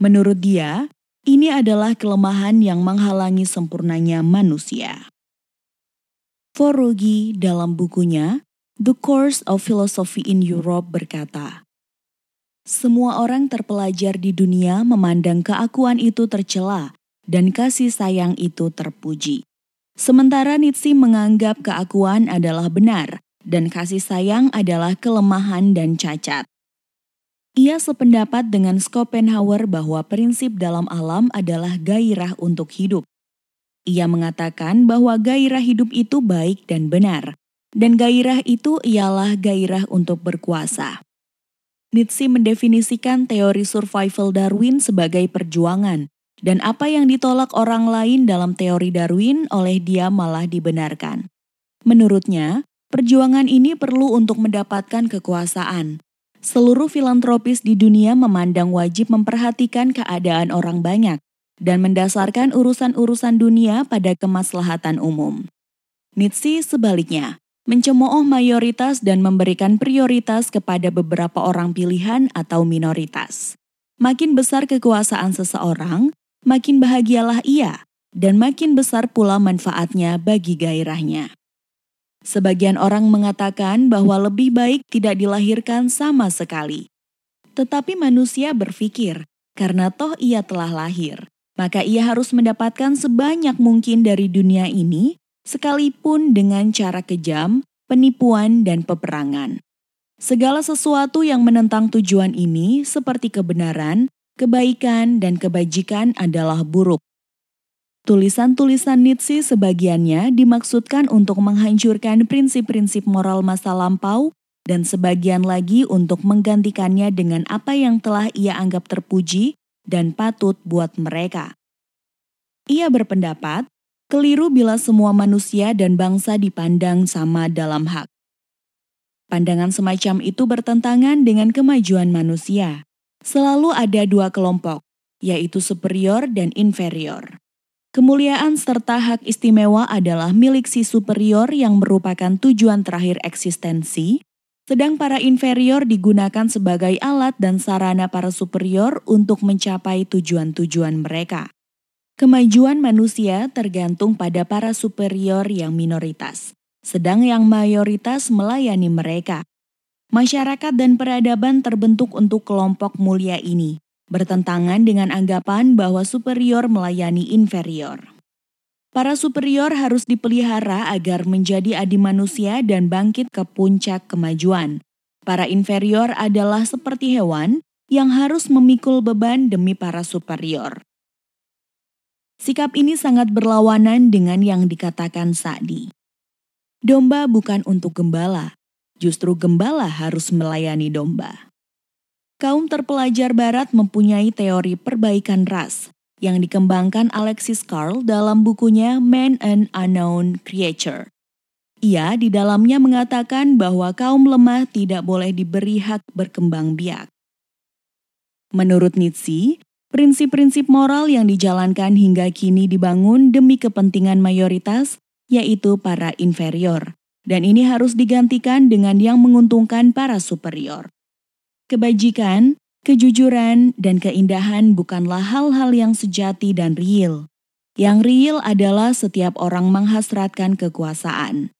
Speaker 1: Menurut dia, ini adalah kelemahan yang menghalangi sempurnanya manusia. Forogi dalam bukunya The Course of Philosophy in Europe berkata, Semua orang terpelajar di dunia memandang keakuan itu tercela dan kasih sayang itu terpuji. Sementara Nietzsche menganggap keakuan adalah benar dan kasih sayang adalah kelemahan dan cacat. Ia sependapat dengan Schopenhauer bahwa prinsip dalam alam adalah gairah untuk hidup. Ia mengatakan bahwa gairah hidup itu baik dan benar, dan gairah itu ialah gairah untuk berkuasa. Nietzsche mendefinisikan teori survival Darwin sebagai perjuangan, dan apa yang ditolak orang lain dalam teori Darwin oleh dia malah dibenarkan. Menurutnya, perjuangan ini perlu untuk mendapatkan kekuasaan. Seluruh filantropis di dunia memandang wajib memperhatikan keadaan orang banyak dan mendasarkan urusan-urusan dunia pada kemaslahatan umum. Nietzsche sebaliknya, mencemooh mayoritas dan memberikan prioritas kepada beberapa orang pilihan atau minoritas. Makin besar kekuasaan seseorang, makin bahagialah ia, dan makin besar pula manfaatnya bagi gairahnya. Sebagian orang mengatakan bahwa lebih baik tidak dilahirkan sama sekali. Tetapi manusia berpikir, karena toh ia telah lahir, maka ia harus mendapatkan sebanyak mungkin dari dunia ini, sekalipun dengan cara kejam, penipuan, dan peperangan. Segala sesuatu yang menentang tujuan ini, seperti kebenaran, kebaikan dan kebajikan adalah buruk. Tulisan-tulisan Nietzsche sebagiannya dimaksudkan untuk menghancurkan prinsip-prinsip moral masa lampau dan sebagian lagi untuk menggantikannya dengan apa yang telah ia anggap terpuji dan patut buat mereka. Ia berpendapat, keliru bila semua manusia dan bangsa dipandang sama dalam hak. Pandangan semacam itu bertentangan dengan kemajuan manusia. Selalu ada dua kelompok, yaitu superior dan inferior. Kemuliaan serta hak istimewa adalah milik si superior yang merupakan tujuan terakhir eksistensi, sedang para inferior digunakan sebagai alat dan sarana para superior untuk mencapai tujuan-tujuan mereka. Kemajuan manusia tergantung pada para superior yang minoritas, sedang yang mayoritas melayani mereka. Masyarakat dan peradaban terbentuk untuk kelompok mulia ini, bertentangan dengan anggapan bahwa superior melayani inferior. Para superior harus dipelihara agar menjadi adi manusia dan bangkit ke puncak kemajuan. Para inferior adalah seperti hewan yang harus memikul beban demi para superior. Sikap ini sangat berlawanan dengan yang dikatakan Sa'di. Domba bukan untuk gembala, Justru gembala harus melayani domba. Kaum terpelajar barat mempunyai teori perbaikan ras yang dikembangkan Alexis Carl dalam bukunya Man and Unknown Creature. Ia di dalamnya mengatakan bahwa kaum lemah tidak boleh diberi hak berkembang biak. Menurut Nietzsche, prinsip-prinsip moral yang dijalankan hingga kini dibangun demi kepentingan mayoritas, yaitu para inferior, dan ini harus digantikan dengan yang menguntungkan para superior. Kebajikan, kejujuran, dan keindahan bukanlah hal-hal yang sejati dan real. Yang real adalah setiap orang menghasratkan kekuasaan.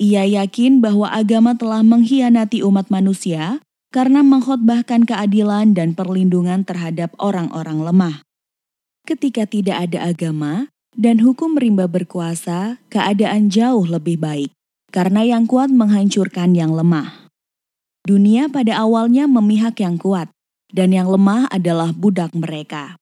Speaker 1: Ia yakin bahwa agama telah mengkhianati umat manusia karena mengkhotbahkan keadilan dan perlindungan terhadap orang-orang lemah. Ketika tidak ada agama dan hukum rimba berkuasa, keadaan jauh lebih baik karena yang kuat menghancurkan yang lemah. Dunia pada awalnya memihak yang kuat, dan yang lemah adalah budak mereka.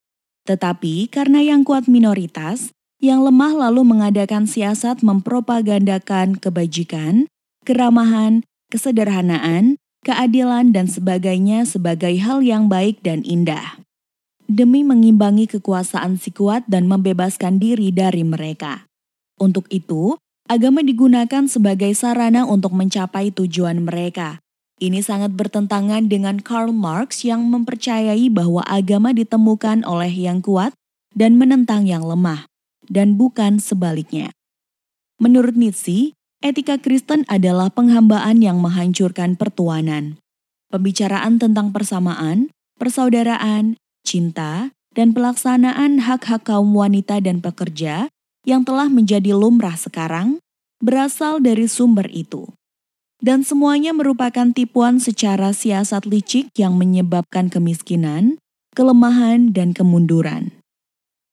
Speaker 1: Tetapi karena yang kuat minoritas, yang lemah lalu mengadakan siasat mempropagandakan kebajikan, keramahan, kesederhanaan, keadilan, dan sebagainya sebagai hal yang baik dan indah. Demi mengimbangi kekuasaan si kuat dan membebaskan diri dari mereka. Untuk itu, agama digunakan sebagai sarana untuk mencapai tujuan mereka. Ini sangat bertentangan dengan Karl Marx yang mempercayai bahwa agama ditemukan oleh yang kuat dan menentang yang lemah, dan bukan sebaliknya. Menurut Nietzsche, etika Kristen adalah penghambaan yang menghancurkan pertuanan. Pembicaraan tentang persamaan, persaudaraan, cinta, dan pelaksanaan hak-hak kaum wanita dan pekerja yang telah menjadi lumrah sekarang berasal dari sumber itu. Dan semuanya merupakan tipuan secara siasat licik yang menyebabkan kemiskinan, kelemahan, dan kemunduran.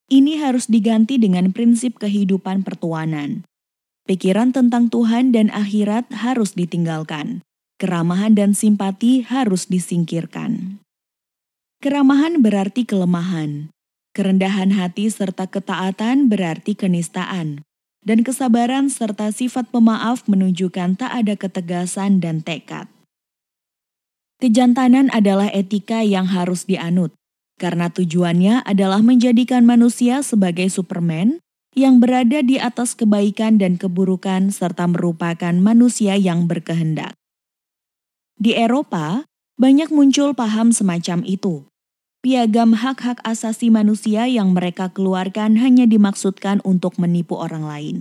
Speaker 1: Ini harus diganti dengan prinsip kehidupan pertuanan. Pikiran tentang Tuhan dan akhirat harus ditinggalkan. Keramahan dan simpati harus disingkirkan. Keramahan berarti kelemahan. Kerendahan hati serta ketaatan berarti kenistaan dan kesabaran serta sifat pemaaf menunjukkan tak ada ketegasan dan tekad. Kejantanan adalah etika yang harus dianut, karena tujuannya adalah menjadikan manusia sebagai Superman yang berada di atas kebaikan dan keburukan serta merupakan manusia yang berkehendak. Di Eropa, banyak muncul paham semacam itu, piagam hak-hak asasi manusia yang mereka keluarkan hanya dimaksudkan untuk menipu orang lain.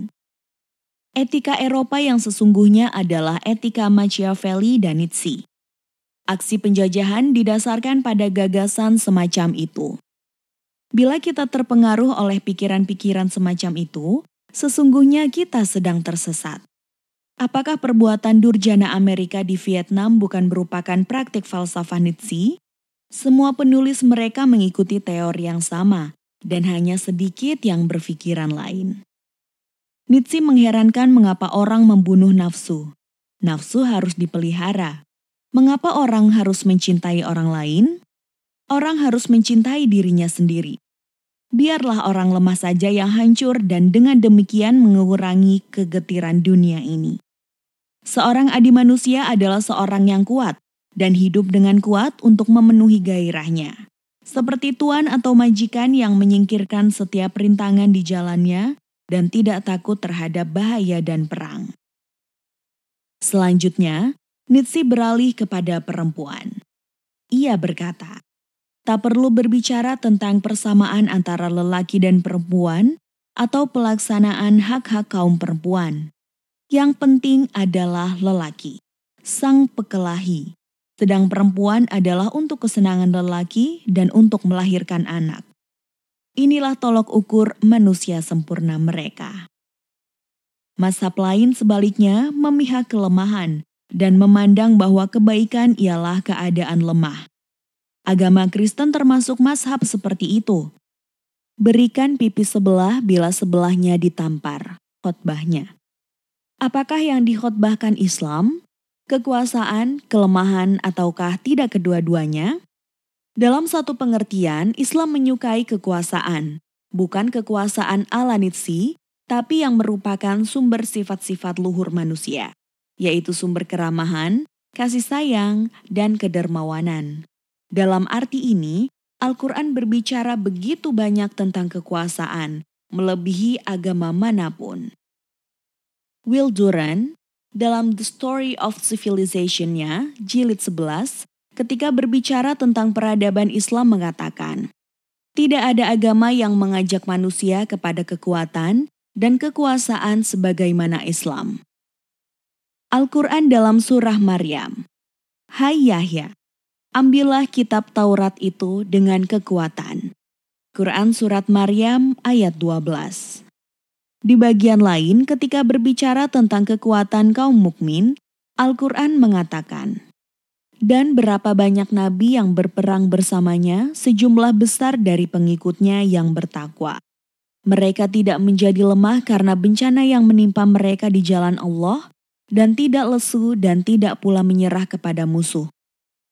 Speaker 1: Etika Eropa yang sesungguhnya adalah etika Machiavelli dan Nietzsche. Aksi penjajahan didasarkan pada gagasan semacam itu. Bila kita terpengaruh oleh pikiran-pikiran semacam itu, sesungguhnya kita sedang tersesat. Apakah perbuatan durjana Amerika di Vietnam bukan merupakan praktik falsafah Nietzsche? Semua penulis mereka mengikuti teori yang sama, dan hanya sedikit yang berpikiran lain. Nietzsche mengherankan mengapa orang membunuh nafsu. Nafsu harus dipelihara. Mengapa orang harus mencintai orang lain? Orang harus mencintai dirinya sendiri. Biarlah orang lemah saja yang hancur dan dengan demikian mengurangi kegetiran dunia ini. Seorang adi manusia adalah seorang yang kuat, dan hidup dengan kuat untuk memenuhi gairahnya. Seperti tuan atau majikan yang menyingkirkan setiap rintangan di jalannya dan tidak takut terhadap bahaya dan perang. Selanjutnya, Nietzsche beralih kepada perempuan. Ia berkata, tak perlu berbicara tentang persamaan antara lelaki dan perempuan atau pelaksanaan hak-hak kaum perempuan. Yang penting adalah lelaki, sang pekelahi, sedang perempuan adalah untuk kesenangan lelaki dan untuk melahirkan anak. Inilah tolok ukur manusia sempurna mereka. Mazhab lain sebaliknya memihak kelemahan dan memandang bahwa kebaikan ialah keadaan lemah. Agama Kristen termasuk mazhab seperti itu. Berikan pipi sebelah bila sebelahnya ditampar, khotbahnya. Apakah yang dikhotbahkan Islam? Kekuasaan, kelemahan, ataukah tidak kedua-duanya? Dalam satu pengertian, Islam menyukai kekuasaan, bukan kekuasaan ala Nietzsche, tapi yang merupakan sumber sifat-sifat luhur manusia, yaitu sumber keramahan, kasih sayang, dan kedermawanan. Dalam arti ini, Al-Quran berbicara begitu banyak tentang kekuasaan, melebihi agama mana pun. Will Durant, dalam The Story of Civilization-nya, jilid 11, ketika berbicara tentang peradaban Islam mengatakan, tidak ada agama yang mengajak manusia kepada kekuatan dan kekuasaan sebagaimana Islam. Al-Quran dalam surah Maryam. Hai Yahya, ambillah kitab Taurat itu dengan kekuatan. Quran Surat Maryam ayat 12 di bagian lain, ketika berbicara tentang kekuatan kaum mukmin, Al-Quran mengatakan, dan berapa banyak nabi yang berperang bersamanya, sejumlah besar dari pengikutnya yang bertakwa. Mereka tidak menjadi lemah karena bencana yang menimpa mereka di jalan Allah, dan tidak lesu dan tidak pula menyerah kepada musuh.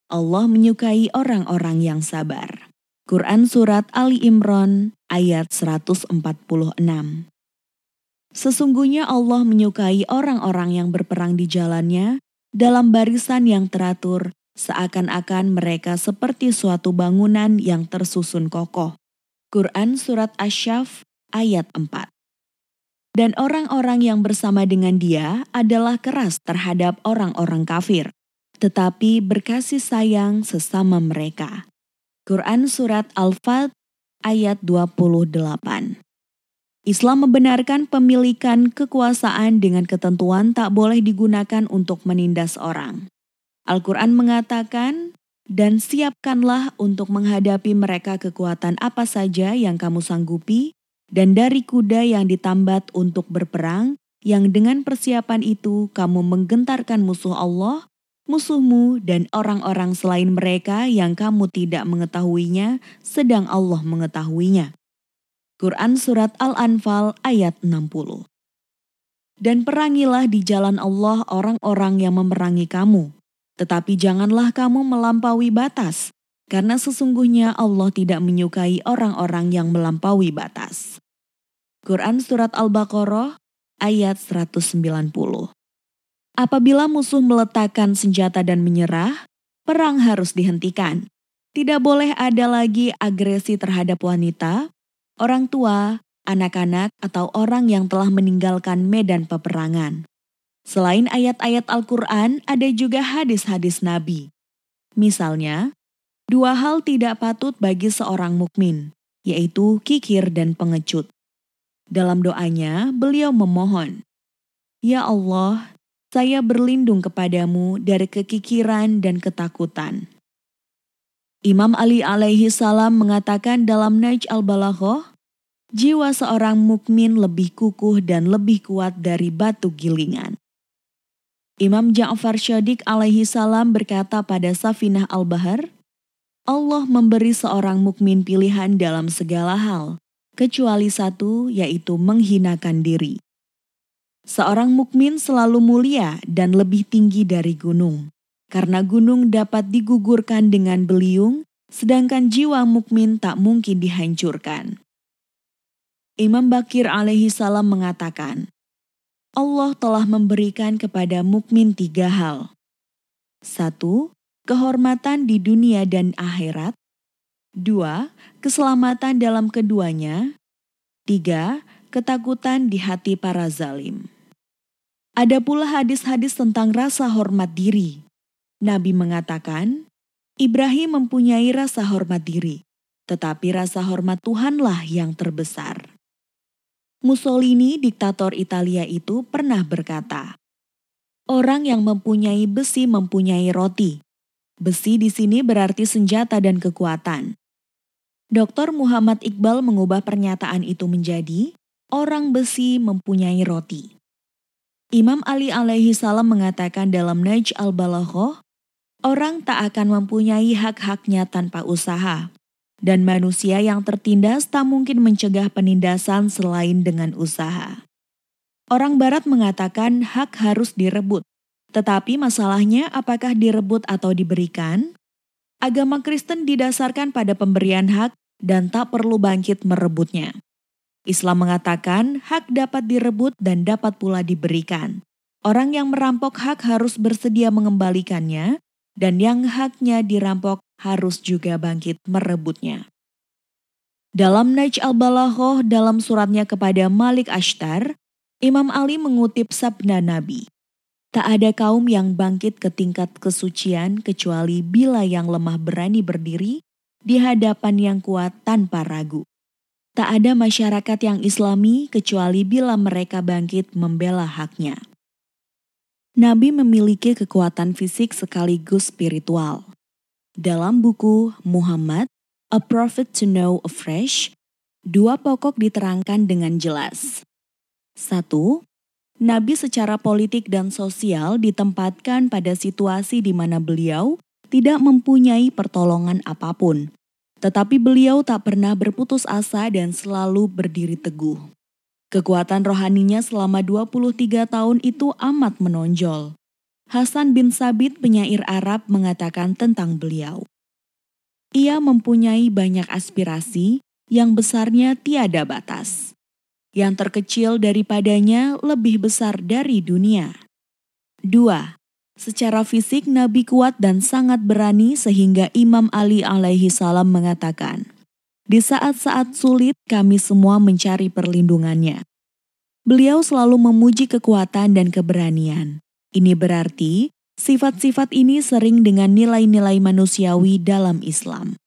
Speaker 1: Allah menyukai orang-orang yang sabar. Quran Surat Ali Imran ayat 146 Sesungguhnya Allah menyukai orang-orang yang berperang di jalannya dalam barisan yang teratur, seakan-akan mereka seperti suatu bangunan yang tersusun kokoh. Quran Surat Asyaf ayat 4 Dan orang-orang yang bersama dengan dia adalah keras terhadap orang-orang kafir, tetapi berkasih sayang sesama mereka. Quran Surat Al-Fat ayat 28 Islam membenarkan pemilikan kekuasaan dengan ketentuan tak boleh digunakan untuk menindas orang. Al-Quran mengatakan, dan siapkanlah untuk menghadapi mereka kekuatan apa saja yang kamu sanggupi, dan dari kuda yang ditambat untuk berperang, yang dengan persiapan itu kamu menggentarkan musuh Allah, musuhmu dan orang-orang selain mereka yang kamu tidak mengetahuinya, sedang Allah mengetahuinya. Quran Surat Al-Anfal ayat 60 Dan perangilah di jalan Allah orang-orang yang memerangi kamu, tetapi janganlah kamu melampaui batas, karena sesungguhnya Allah tidak menyukai orang-orang yang melampaui batas. Quran Surat Al-Baqarah ayat 190 Apabila musuh meletakkan senjata dan menyerah, perang harus dihentikan. Tidak boleh ada lagi agresi terhadap wanita, orang tua, anak-anak, atau orang yang telah meninggalkan medan peperangan. Selain ayat-ayat Al-Quran, ada juga hadis-hadis Nabi. Misalnya, dua hal tidak patut bagi seorang mukmin, yaitu kikir dan pengecut. Dalam doanya, beliau memohon, "Ya Allah, saya berlindung kepadamu dari kekikiran dan ketakutan." Imam Ali alaihi salam mengatakan dalam Naj al-Balaghah, jiwa seorang mukmin lebih kukuh dan lebih kuat dari batu gilingan. Imam Ja'far Syadik alaihi salam berkata pada Safinah al-Bahar, Allah memberi seorang mukmin pilihan dalam segala hal, kecuali satu yaitu menghinakan diri. Seorang mukmin selalu mulia dan lebih tinggi dari gunung karena gunung dapat digugurkan dengan beliung, sedangkan jiwa mukmin tak mungkin dihancurkan. Imam Bakir alaihi salam mengatakan, Allah telah memberikan kepada mukmin tiga hal. Satu, kehormatan di dunia dan akhirat. Dua, keselamatan dalam keduanya. Tiga, ketakutan di hati para zalim. Ada pula hadis-hadis tentang rasa hormat diri. Nabi mengatakan, Ibrahim mempunyai rasa hormat diri, tetapi rasa hormat Tuhanlah yang terbesar. Mussolini, diktator Italia itu, pernah berkata, "Orang yang mempunyai besi mempunyai roti. Besi di sini berarti senjata dan kekuatan." Dr. Muhammad Iqbal mengubah pernyataan itu menjadi, "Orang besi mempunyai roti." Imam Ali alaihi salam mengatakan dalam Naj al-Balaghah, Orang tak akan mempunyai hak-haknya tanpa usaha, dan manusia yang tertindas tak mungkin mencegah penindasan selain dengan usaha. Orang Barat mengatakan hak harus direbut, tetapi masalahnya apakah direbut atau diberikan? Agama Kristen didasarkan pada pemberian hak dan tak perlu bangkit merebutnya. Islam mengatakan hak dapat direbut dan dapat pula diberikan. Orang yang merampok hak harus bersedia mengembalikannya dan yang haknya dirampok harus juga bangkit merebutnya. Dalam Naj al-Balaghah dalam suratnya kepada Malik Ashtar, Imam Ali mengutip sabda Nabi. Tak ada kaum yang bangkit ke tingkat kesucian kecuali bila yang lemah berani berdiri di hadapan yang kuat tanpa ragu. Tak ada masyarakat yang islami kecuali bila mereka bangkit membela haknya. Nabi memiliki kekuatan fisik sekaligus spiritual. Dalam buku Muhammad, A Prophet to Know Afresh, dua pokok diterangkan dengan jelas. Satu, Nabi secara politik dan sosial ditempatkan pada situasi di mana beliau tidak mempunyai pertolongan apa pun. Tetapi beliau tak pernah berputus asa dan selalu berdiri teguh. Kekuatan rohaninya selama 23 tahun itu amat menonjol. Hasan bin Sabit penyair Arab mengatakan tentang beliau. Ia mempunyai banyak aspirasi yang besarnya tiada batas. Yang terkecil daripadanya lebih besar dari dunia. 2. Secara fisik Nabi kuat dan sangat berani sehingga Imam Ali alaihi salam mengatakan, di saat-saat sulit, kami semua mencari perlindungannya. Beliau selalu memuji kekuatan dan keberanian. Ini berarti sifat-sifat ini sering dengan nilai-nilai manusiawi dalam Islam.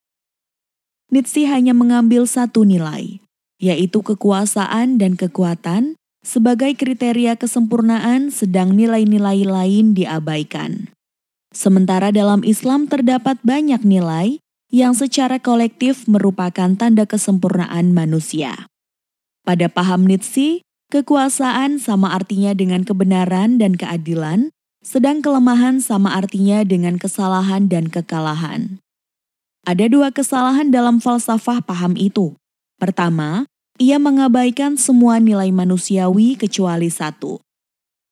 Speaker 1: Nietzsche hanya mengambil satu nilai, yaitu kekuasaan dan kekuatan sebagai kriteria kesempurnaan sedang nilai-nilai lain diabaikan. Sementara dalam Islam terdapat banyak nilai yang secara kolektif merupakan tanda kesempurnaan manusia. Pada paham Nietzsche, kekuasaan sama artinya dengan kebenaran dan keadilan, sedang kelemahan sama artinya dengan kesalahan dan kekalahan. Ada dua kesalahan dalam falsafah paham itu. Pertama, ia mengabaikan semua nilai manusiawi kecuali satu.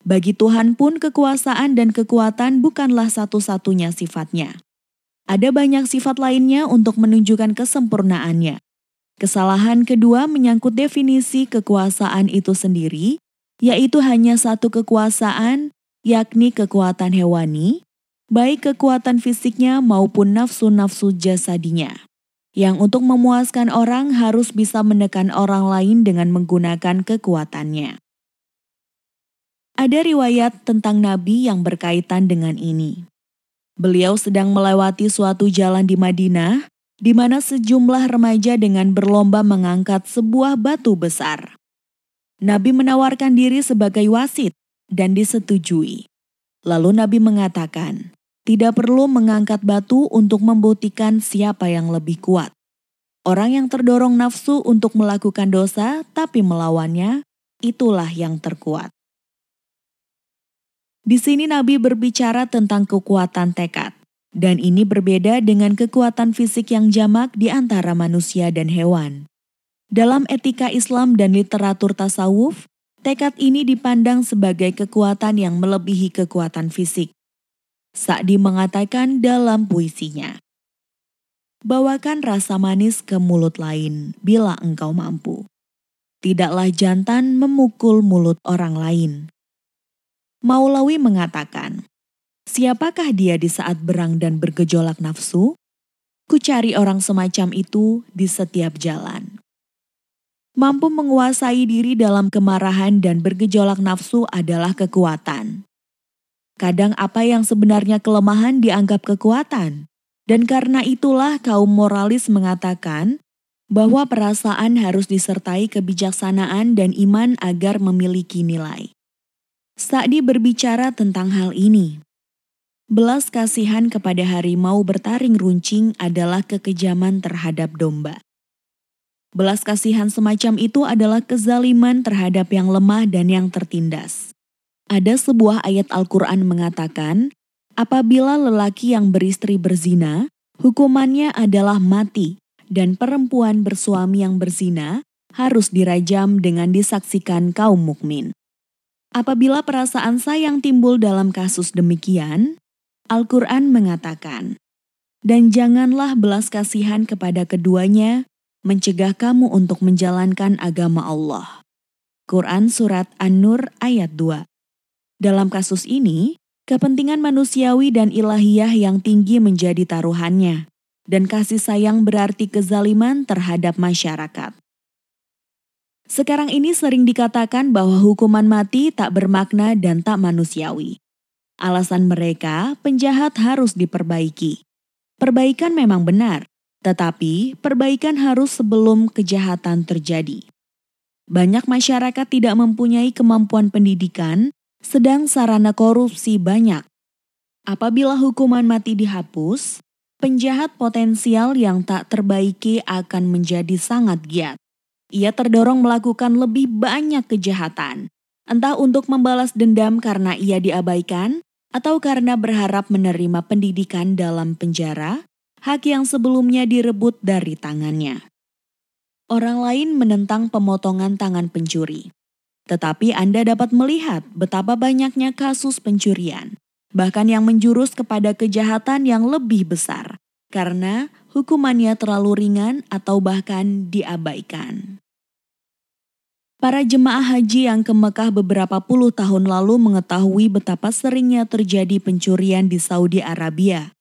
Speaker 1: Bagi Tuhan pun kekuasaan dan kekuatan bukanlah satu-satunya sifatnya. Ada banyak sifat lainnya untuk menunjukkan kesempurnaannya. Kesalahan kedua menyangkut definisi kekuasaan itu sendiri, yaitu hanya satu kekuasaan, yakni kekuatan hewani, baik kekuatan fisiknya maupun nafsu-nafsu jasadinya. Yang untuk memuaskan orang harus bisa menekan orang lain dengan menggunakan kekuatannya. Ada riwayat tentang Nabi yang berkaitan dengan ini. Beliau sedang melewati suatu jalan di Madinah, di mana sejumlah remaja dengan berlomba mengangkat sebuah batu besar. Nabi menawarkan diri sebagai wasit dan disetujui. Lalu Nabi mengatakan, tidak perlu mengangkat batu untuk membuktikan siapa yang lebih kuat. Orang yang terdorong nafsu untuk melakukan dosa tapi melawannya, itulah yang terkuat. Di sini Nabi berbicara tentang kekuatan tekad, dan ini berbeda dengan kekuatan fisik yang jamak di antara manusia dan hewan. Dalam etika Islam dan literatur tasawuf, tekad ini dipandang sebagai kekuatan yang melebihi kekuatan fisik. Sa'di mengatakan dalam puisinya, Bawakan rasa manis ke mulut lain bila engkau mampu. Tidaklah jantan memukul mulut orang lain. Maulawi mengatakan, Siapakah dia di saat berang dan bergejolak nafsu? Ku cari orang semacam itu di setiap jalan. Mampu menguasai diri dalam kemarahan dan bergejolak nafsu adalah kekuatan. Kadang apa yang sebenarnya kelemahan dianggap kekuatan. Dan karena itulah kaum moralis mengatakan bahwa perasaan harus disertai kebijaksanaan dan iman agar memiliki nilai. Sa'di berbicara tentang hal ini. Belas kasihan kepada harimau bertaring runcing adalah kekejaman terhadap domba. Belas kasihan semacam itu adalah kezaliman terhadap yang lemah dan yang tertindas. Ada sebuah ayat Al-Quran mengatakan, apabila lelaki yang beristri berzina, hukumannya adalah mati, dan perempuan bersuami yang berzina harus dirajam dengan disaksikan kaum mukmin. Apabila perasaan sayang timbul dalam kasus demikian, Al-Quran mengatakan, dan janganlah belas kasihan kepada keduanya, mencegah kamu untuk menjalankan agama Allah. Quran Surat An-Nur ayat 2 dalam kasus ini, kepentingan manusiawi dan ilahiyah yang tinggi menjadi taruhannya, dan kasih sayang berarti kezaliman terhadap masyarakat. Sekarang ini sering dikatakan bahwa hukuman mati tak bermakna dan tak manusiawi. Alasan mereka, penjahat harus diperbaiki. Perbaikan memang benar, tetapi perbaikan harus sebelum kejahatan terjadi. Banyak masyarakat tidak mempunyai kemampuan pendidikan sedang sarana korupsi banyak. Apabila hukuman mati dihapus, penjahat potensial yang tak terbaiki akan menjadi sangat giat. Ia terdorong melakukan lebih banyak kejahatan, entah untuk membalas dendam karena ia diabaikan atau karena berharap menerima pendidikan dalam penjara, hak yang sebelumnya direbut dari tangannya. Orang lain menentang pemotongan tangan pencuri. Tetapi Anda dapat melihat betapa banyaknya kasus pencurian, bahkan yang menjurus kepada kejahatan yang lebih besar, karena hukumannya terlalu ringan atau bahkan diabaikan. Para jemaah haji yang ke Mekah beberapa puluh tahun lalu mengetahui betapa seringnya terjadi pencurian di Saudi Arabia.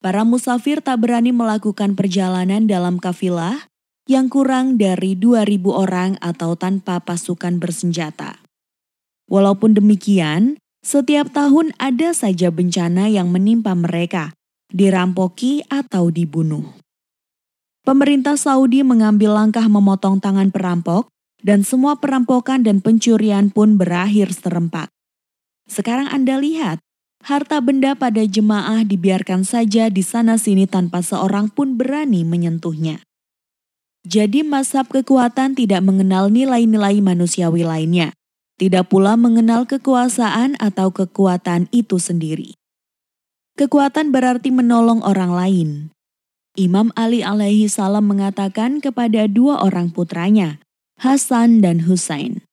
Speaker 1: Para musafir tak berani melakukan perjalanan dalam kafilah yang kurang dari 2.000 orang atau tanpa pasukan bersenjata. Walaupun demikian, setiap tahun ada saja bencana yang menimpa mereka, dirampoki atau dibunuh. Pemerintah Saudi mengambil langkah memotong tangan perampok dan semua perampokan dan pencurian pun berakhir serempak. Sekarang Anda lihat, harta benda pada jemaah dibiarkan saja di sana-sini tanpa seorang pun berani menyentuhnya. Jadi mazhab kekuatan tidak mengenal nilai-nilai manusiawi lainnya, tidak pula mengenal kekuasaan atau kekuatan itu sendiri. Kekuatan berarti menolong orang lain. Imam Ali alaihi salam mengatakan kepada dua orang putranya, Hasan dan Husain,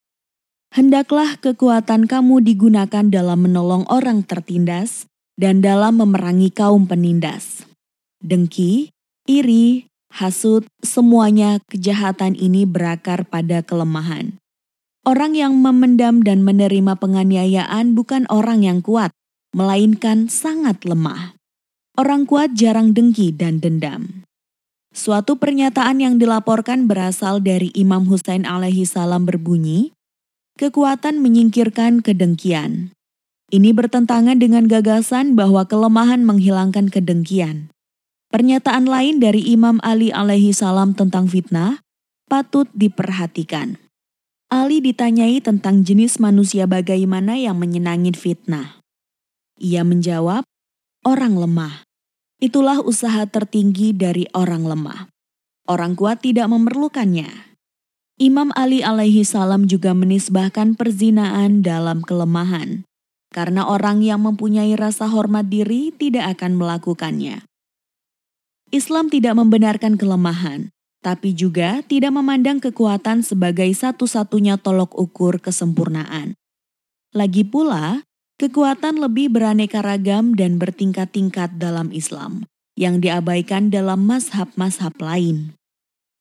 Speaker 1: Hendaklah kekuatan kamu digunakan dalam menolong orang tertindas dan dalam memerangi kaum penindas. Dengki, iri, hasut, semuanya kejahatan ini berakar pada kelemahan. Orang yang memendam dan menerima penganiayaan bukan orang yang kuat, melainkan sangat lemah. Orang kuat jarang dengki dan dendam. Suatu pernyataan yang dilaporkan berasal dari Imam Husain alaihi salam berbunyi, kekuatan menyingkirkan kedengkian. Ini bertentangan dengan gagasan bahwa kelemahan menghilangkan kedengkian. Pernyataan lain dari Imam Ali alaihi salam tentang fitnah patut diperhatikan. Ali ditanyai tentang jenis manusia bagaimana yang menyenangi fitnah. Ia menjawab, orang lemah. Itulah usaha tertinggi dari orang lemah. Orang kuat tidak memerlukannya. Imam Ali alaihi salam juga menisbahkan perzinaan dalam kelemahan, karena orang yang mempunyai rasa hormat diri tidak akan melakukannya. Islam tidak membenarkan kelemahan, tapi juga tidak memandang kekuatan sebagai satu-satunya tolok ukur kesempurnaan. Lagi pula, kekuatan lebih beraneka ragam dan bertingkat-tingkat dalam Islam, yang diabaikan dalam mazhab-mazhab lain.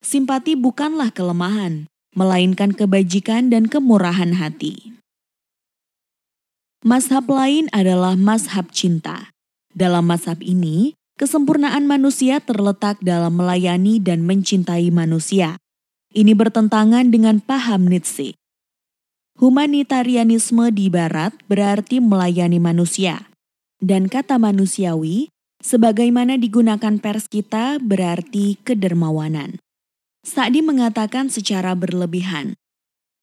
Speaker 1: Simpati bukanlah kelemahan, melainkan kebajikan dan kemurahan hati. Mazhab lain adalah mazhab cinta. Dalam mazhab ini, Kesempurnaan manusia terletak dalam melayani dan mencintai manusia. Ini bertentangan dengan paham Nietzsche. Humanitarianisme di barat berarti melayani manusia. Dan kata manusiawi, sebagaimana digunakan pers kita berarti kedermawanan. Sa'di mengatakan secara berlebihan,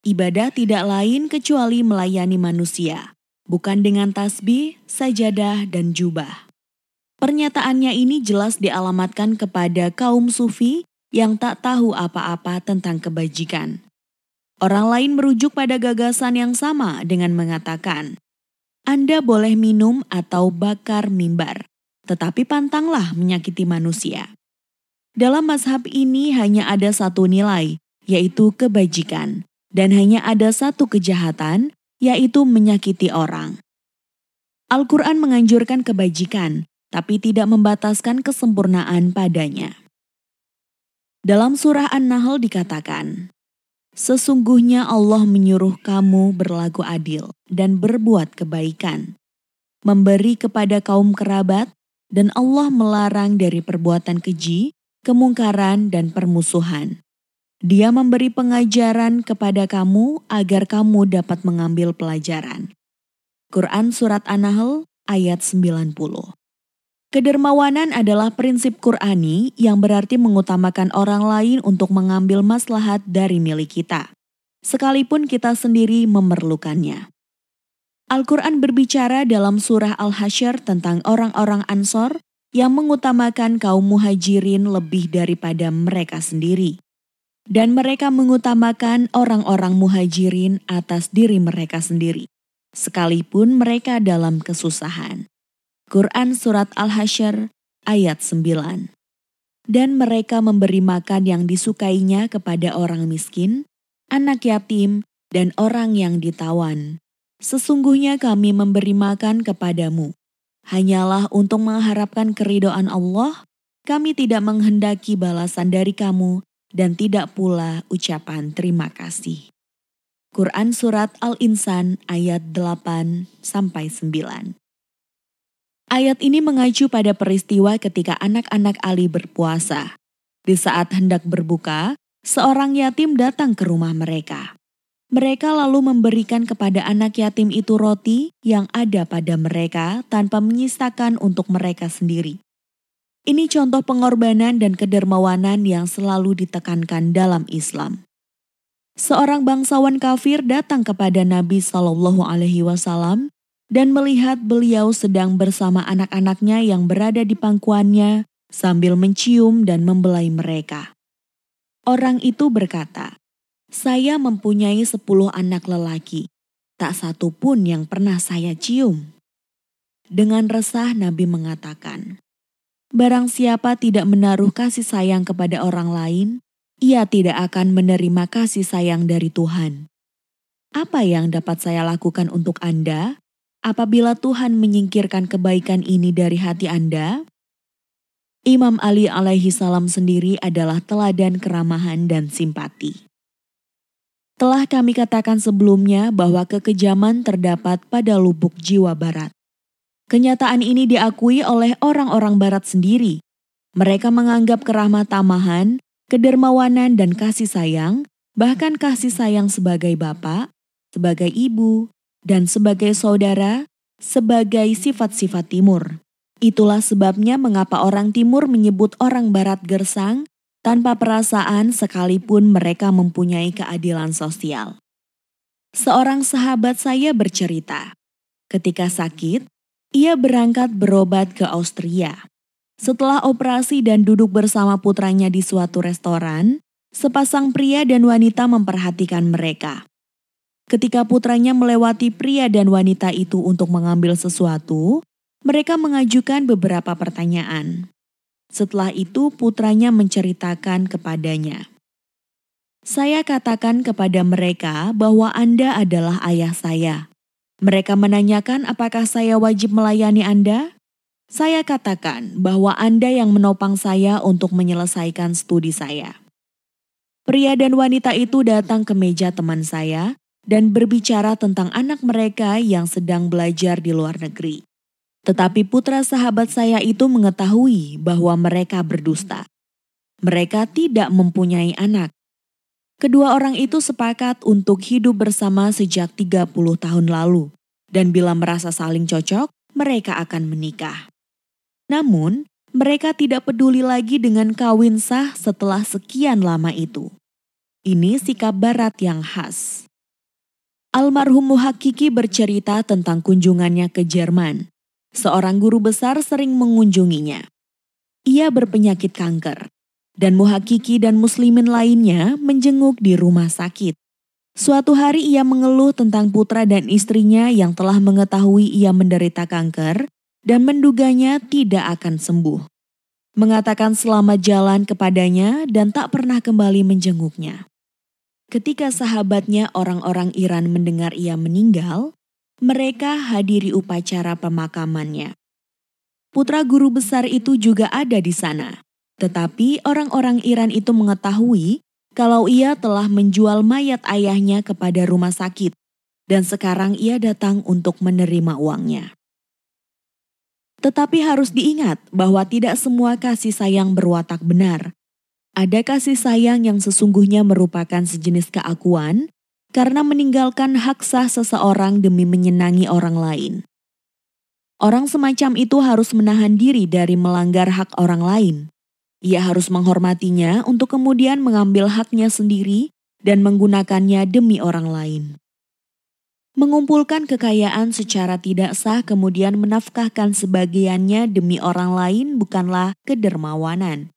Speaker 1: ibadah tidak lain kecuali melayani manusia, bukan dengan tasbih, sajadah, dan jubah. Pernyataannya ini jelas dialamatkan kepada kaum sufi yang tak tahu apa-apa tentang kebajikan. Orang lain merujuk pada gagasan yang sama dengan mengatakan, Anda boleh minum atau bakar mimbar, tetapi pantanglah menyakiti manusia. Dalam mazhab ini hanya ada satu nilai, yaitu kebajikan, dan hanya ada satu kejahatan, yaitu menyakiti orang. Al-Quran menganjurkan kebajikan, tapi tidak membataskan kesempurnaan padanya. Dalam surah An-Nahl dikatakan, Sesungguhnya Allah menyuruh kamu berlaku adil dan berbuat kebaikan, memberi kepada kaum kerabat, dan Allah melarang dari perbuatan keji, kemungkaran, dan permusuhan. Dia memberi pengajaran kepada kamu agar kamu dapat mengambil pelajaran. Quran Surat An-Nahl ayat 90 Kedermawanan adalah prinsip Qurani yang berarti mengutamakan orang lain untuk mengambil maslahat dari milik kita, sekalipun kita sendiri memerlukannya. Al-Quran berbicara dalam surah Al-Hasyr tentang orang-orang Ansor yang mengutamakan kaum muhajirin lebih daripada mereka sendiri. Dan mereka mengutamakan orang-orang muhajirin atas diri mereka sendiri, sekalipun mereka dalam kesusahan. Quran Surat Al-Hasyr ayat 9. Dan mereka memberi makan yang disukainya kepada orang miskin, anak yatim, dan orang yang ditawan. Sesungguhnya kami memberi makan kepadamu. Hanyalah untuk mengharapkan keridoan Allah, kami tidak menghendaki balasan dari kamu dan tidak pula ucapan terima kasih. Quran Surat Al-Insan ayat 8 sampai 9. Ayat ini mengacu pada peristiwa ketika anak-anak Ali berpuasa. Di saat hendak berbuka, seorang yatim datang ke rumah mereka. Mereka lalu memberikan kepada anak yatim itu roti yang ada pada mereka tanpa menyisakan untuk mereka sendiri. Ini contoh pengorbanan dan kedermawanan yang selalu ditekankan dalam Islam. Seorang bangsawan kafir datang kepada Nabi Shallallahu Alaihi Wasallam dan melihat beliau sedang bersama anak-anaknya yang berada di pangkuannya sambil mencium dan membelai mereka. Orang itu berkata, saya mempunyai sepuluh anak lelaki, tak satu pun yang pernah saya cium. Dengan resah Nabi mengatakan, Barang siapa tidak menaruh kasih sayang kepada orang lain, ia tidak akan menerima kasih sayang dari Tuhan. Apa yang dapat saya lakukan untuk Anda apabila Tuhan menyingkirkan kebaikan ini dari hati Anda? Imam Ali alaihi salam sendiri adalah teladan keramahan dan simpati. Telah kami katakan sebelumnya bahwa kekejaman terdapat pada lubuk jiwa barat. Kenyataan ini diakui oleh orang-orang barat sendiri. Mereka menganggap keramah tamahan, kedermawanan dan kasih sayang, bahkan kasih sayang sebagai bapak, sebagai ibu, dan sebagai saudara, sebagai sifat-sifat timur. Itulah sebabnya mengapa orang timur menyebut orang barat gersang tanpa perasaan sekalipun mereka mempunyai keadilan sosial. Seorang sahabat saya bercerita, ketika sakit, ia berangkat berobat ke Austria. Setelah operasi dan duduk bersama putranya di suatu restoran, sepasang pria dan wanita memperhatikan mereka. Ketika putranya melewati pria dan wanita itu untuk mengambil sesuatu, mereka mengajukan beberapa pertanyaan. Setelah itu putranya menceritakan kepadanya. Saya katakan kepada mereka bahwa Anda adalah ayah saya. Mereka menanyakan apakah saya wajib melayani Anda? Saya katakan bahwa Anda yang menopang saya untuk menyelesaikan studi saya. Pria dan wanita itu datang ke meja teman saya dan berbicara tentang anak mereka yang sedang belajar di luar negeri. Tetapi putra sahabat saya itu mengetahui bahwa mereka berdusta. Mereka tidak mempunyai anak. Kedua orang itu sepakat untuk hidup bersama sejak 30 tahun lalu. Dan bila merasa saling cocok, mereka akan menikah. Namun, mereka tidak peduli lagi dengan kawin sah setelah sekian lama itu. Ini sikap barat yang khas. Almarhum Muhakiki bercerita tentang kunjungannya ke Jerman seorang guru besar sering mengunjunginya. Ia berpenyakit kanker, dan muhakiki dan muslimin lainnya menjenguk di rumah sakit. Suatu hari ia mengeluh tentang putra dan istrinya yang telah mengetahui ia menderita kanker dan menduganya tidak akan sembuh. Mengatakan selamat jalan kepadanya dan tak pernah kembali menjenguknya. Ketika sahabatnya orang-orang Iran mendengar ia meninggal, mereka hadiri upacara pemakamannya. Putra guru besar itu juga ada di sana, tetapi orang-orang Iran itu mengetahui kalau ia telah menjual mayat ayahnya kepada rumah sakit, dan sekarang ia datang untuk menerima uangnya. Tetapi harus diingat bahwa tidak semua kasih sayang berwatak benar. Ada kasih sayang yang sesungguhnya merupakan sejenis keakuan karena meninggalkan hak sah seseorang demi menyenangi orang lain. Orang semacam itu harus menahan diri dari melanggar hak orang lain. Ia harus menghormatinya untuk kemudian mengambil haknya sendiri dan menggunakannya demi orang lain. Mengumpulkan kekayaan secara tidak sah kemudian menafkahkan sebagiannya demi orang lain bukanlah kedermawanan.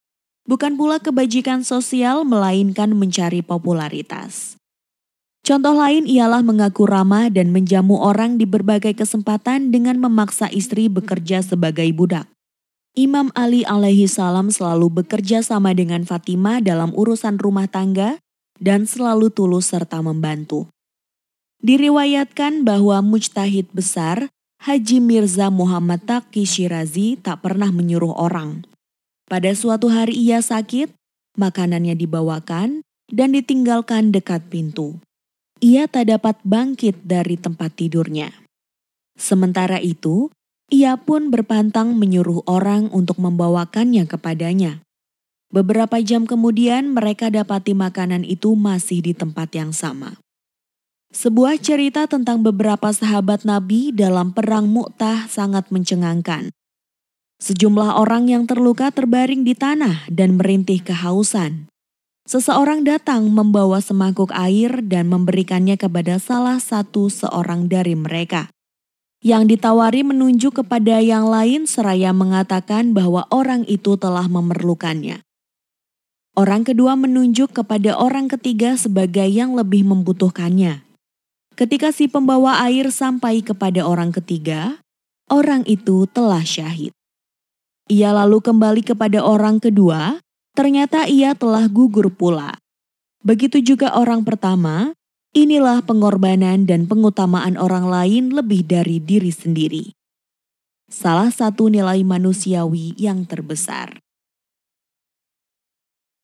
Speaker 1: Bukan pula kebajikan sosial melainkan mencari popularitas. Contoh lain ialah mengaku ramah dan menjamu orang di berbagai kesempatan dengan memaksa istri bekerja sebagai budak. Imam Ali alaihi salam selalu bekerja sama dengan Fatimah dalam urusan rumah tangga dan selalu tulus serta membantu. Diriwayatkan bahwa mujtahid besar Haji Mirza Muhammad Taqi Shirazi tak pernah menyuruh orang. Pada suatu hari ia sakit, makanannya dibawakan dan ditinggalkan dekat pintu ia tak dapat bangkit dari tempat tidurnya. Sementara itu, ia pun berpantang menyuruh orang untuk membawakannya kepadanya. Beberapa jam kemudian, mereka dapati makanan itu masih di tempat yang sama. Sebuah cerita tentang beberapa sahabat Nabi dalam perang Mu'tah sangat mencengangkan. Sejumlah orang yang terluka terbaring di tanah dan merintih kehausan. Seseorang datang membawa semangkuk air dan memberikannya kepada salah satu seorang dari mereka. Yang ditawari menunjuk kepada yang lain seraya mengatakan bahwa orang itu telah memerlukannya. Orang kedua menunjuk kepada orang ketiga sebagai yang lebih membutuhkannya. Ketika si pembawa air sampai kepada orang ketiga, orang itu telah syahid. Ia lalu kembali kepada orang kedua, ternyata ia telah gugur pula. Begitu juga orang pertama, inilah pengorbanan dan pengutamaan orang lain lebih dari diri sendiri. Salah satu nilai manusiawi yang terbesar.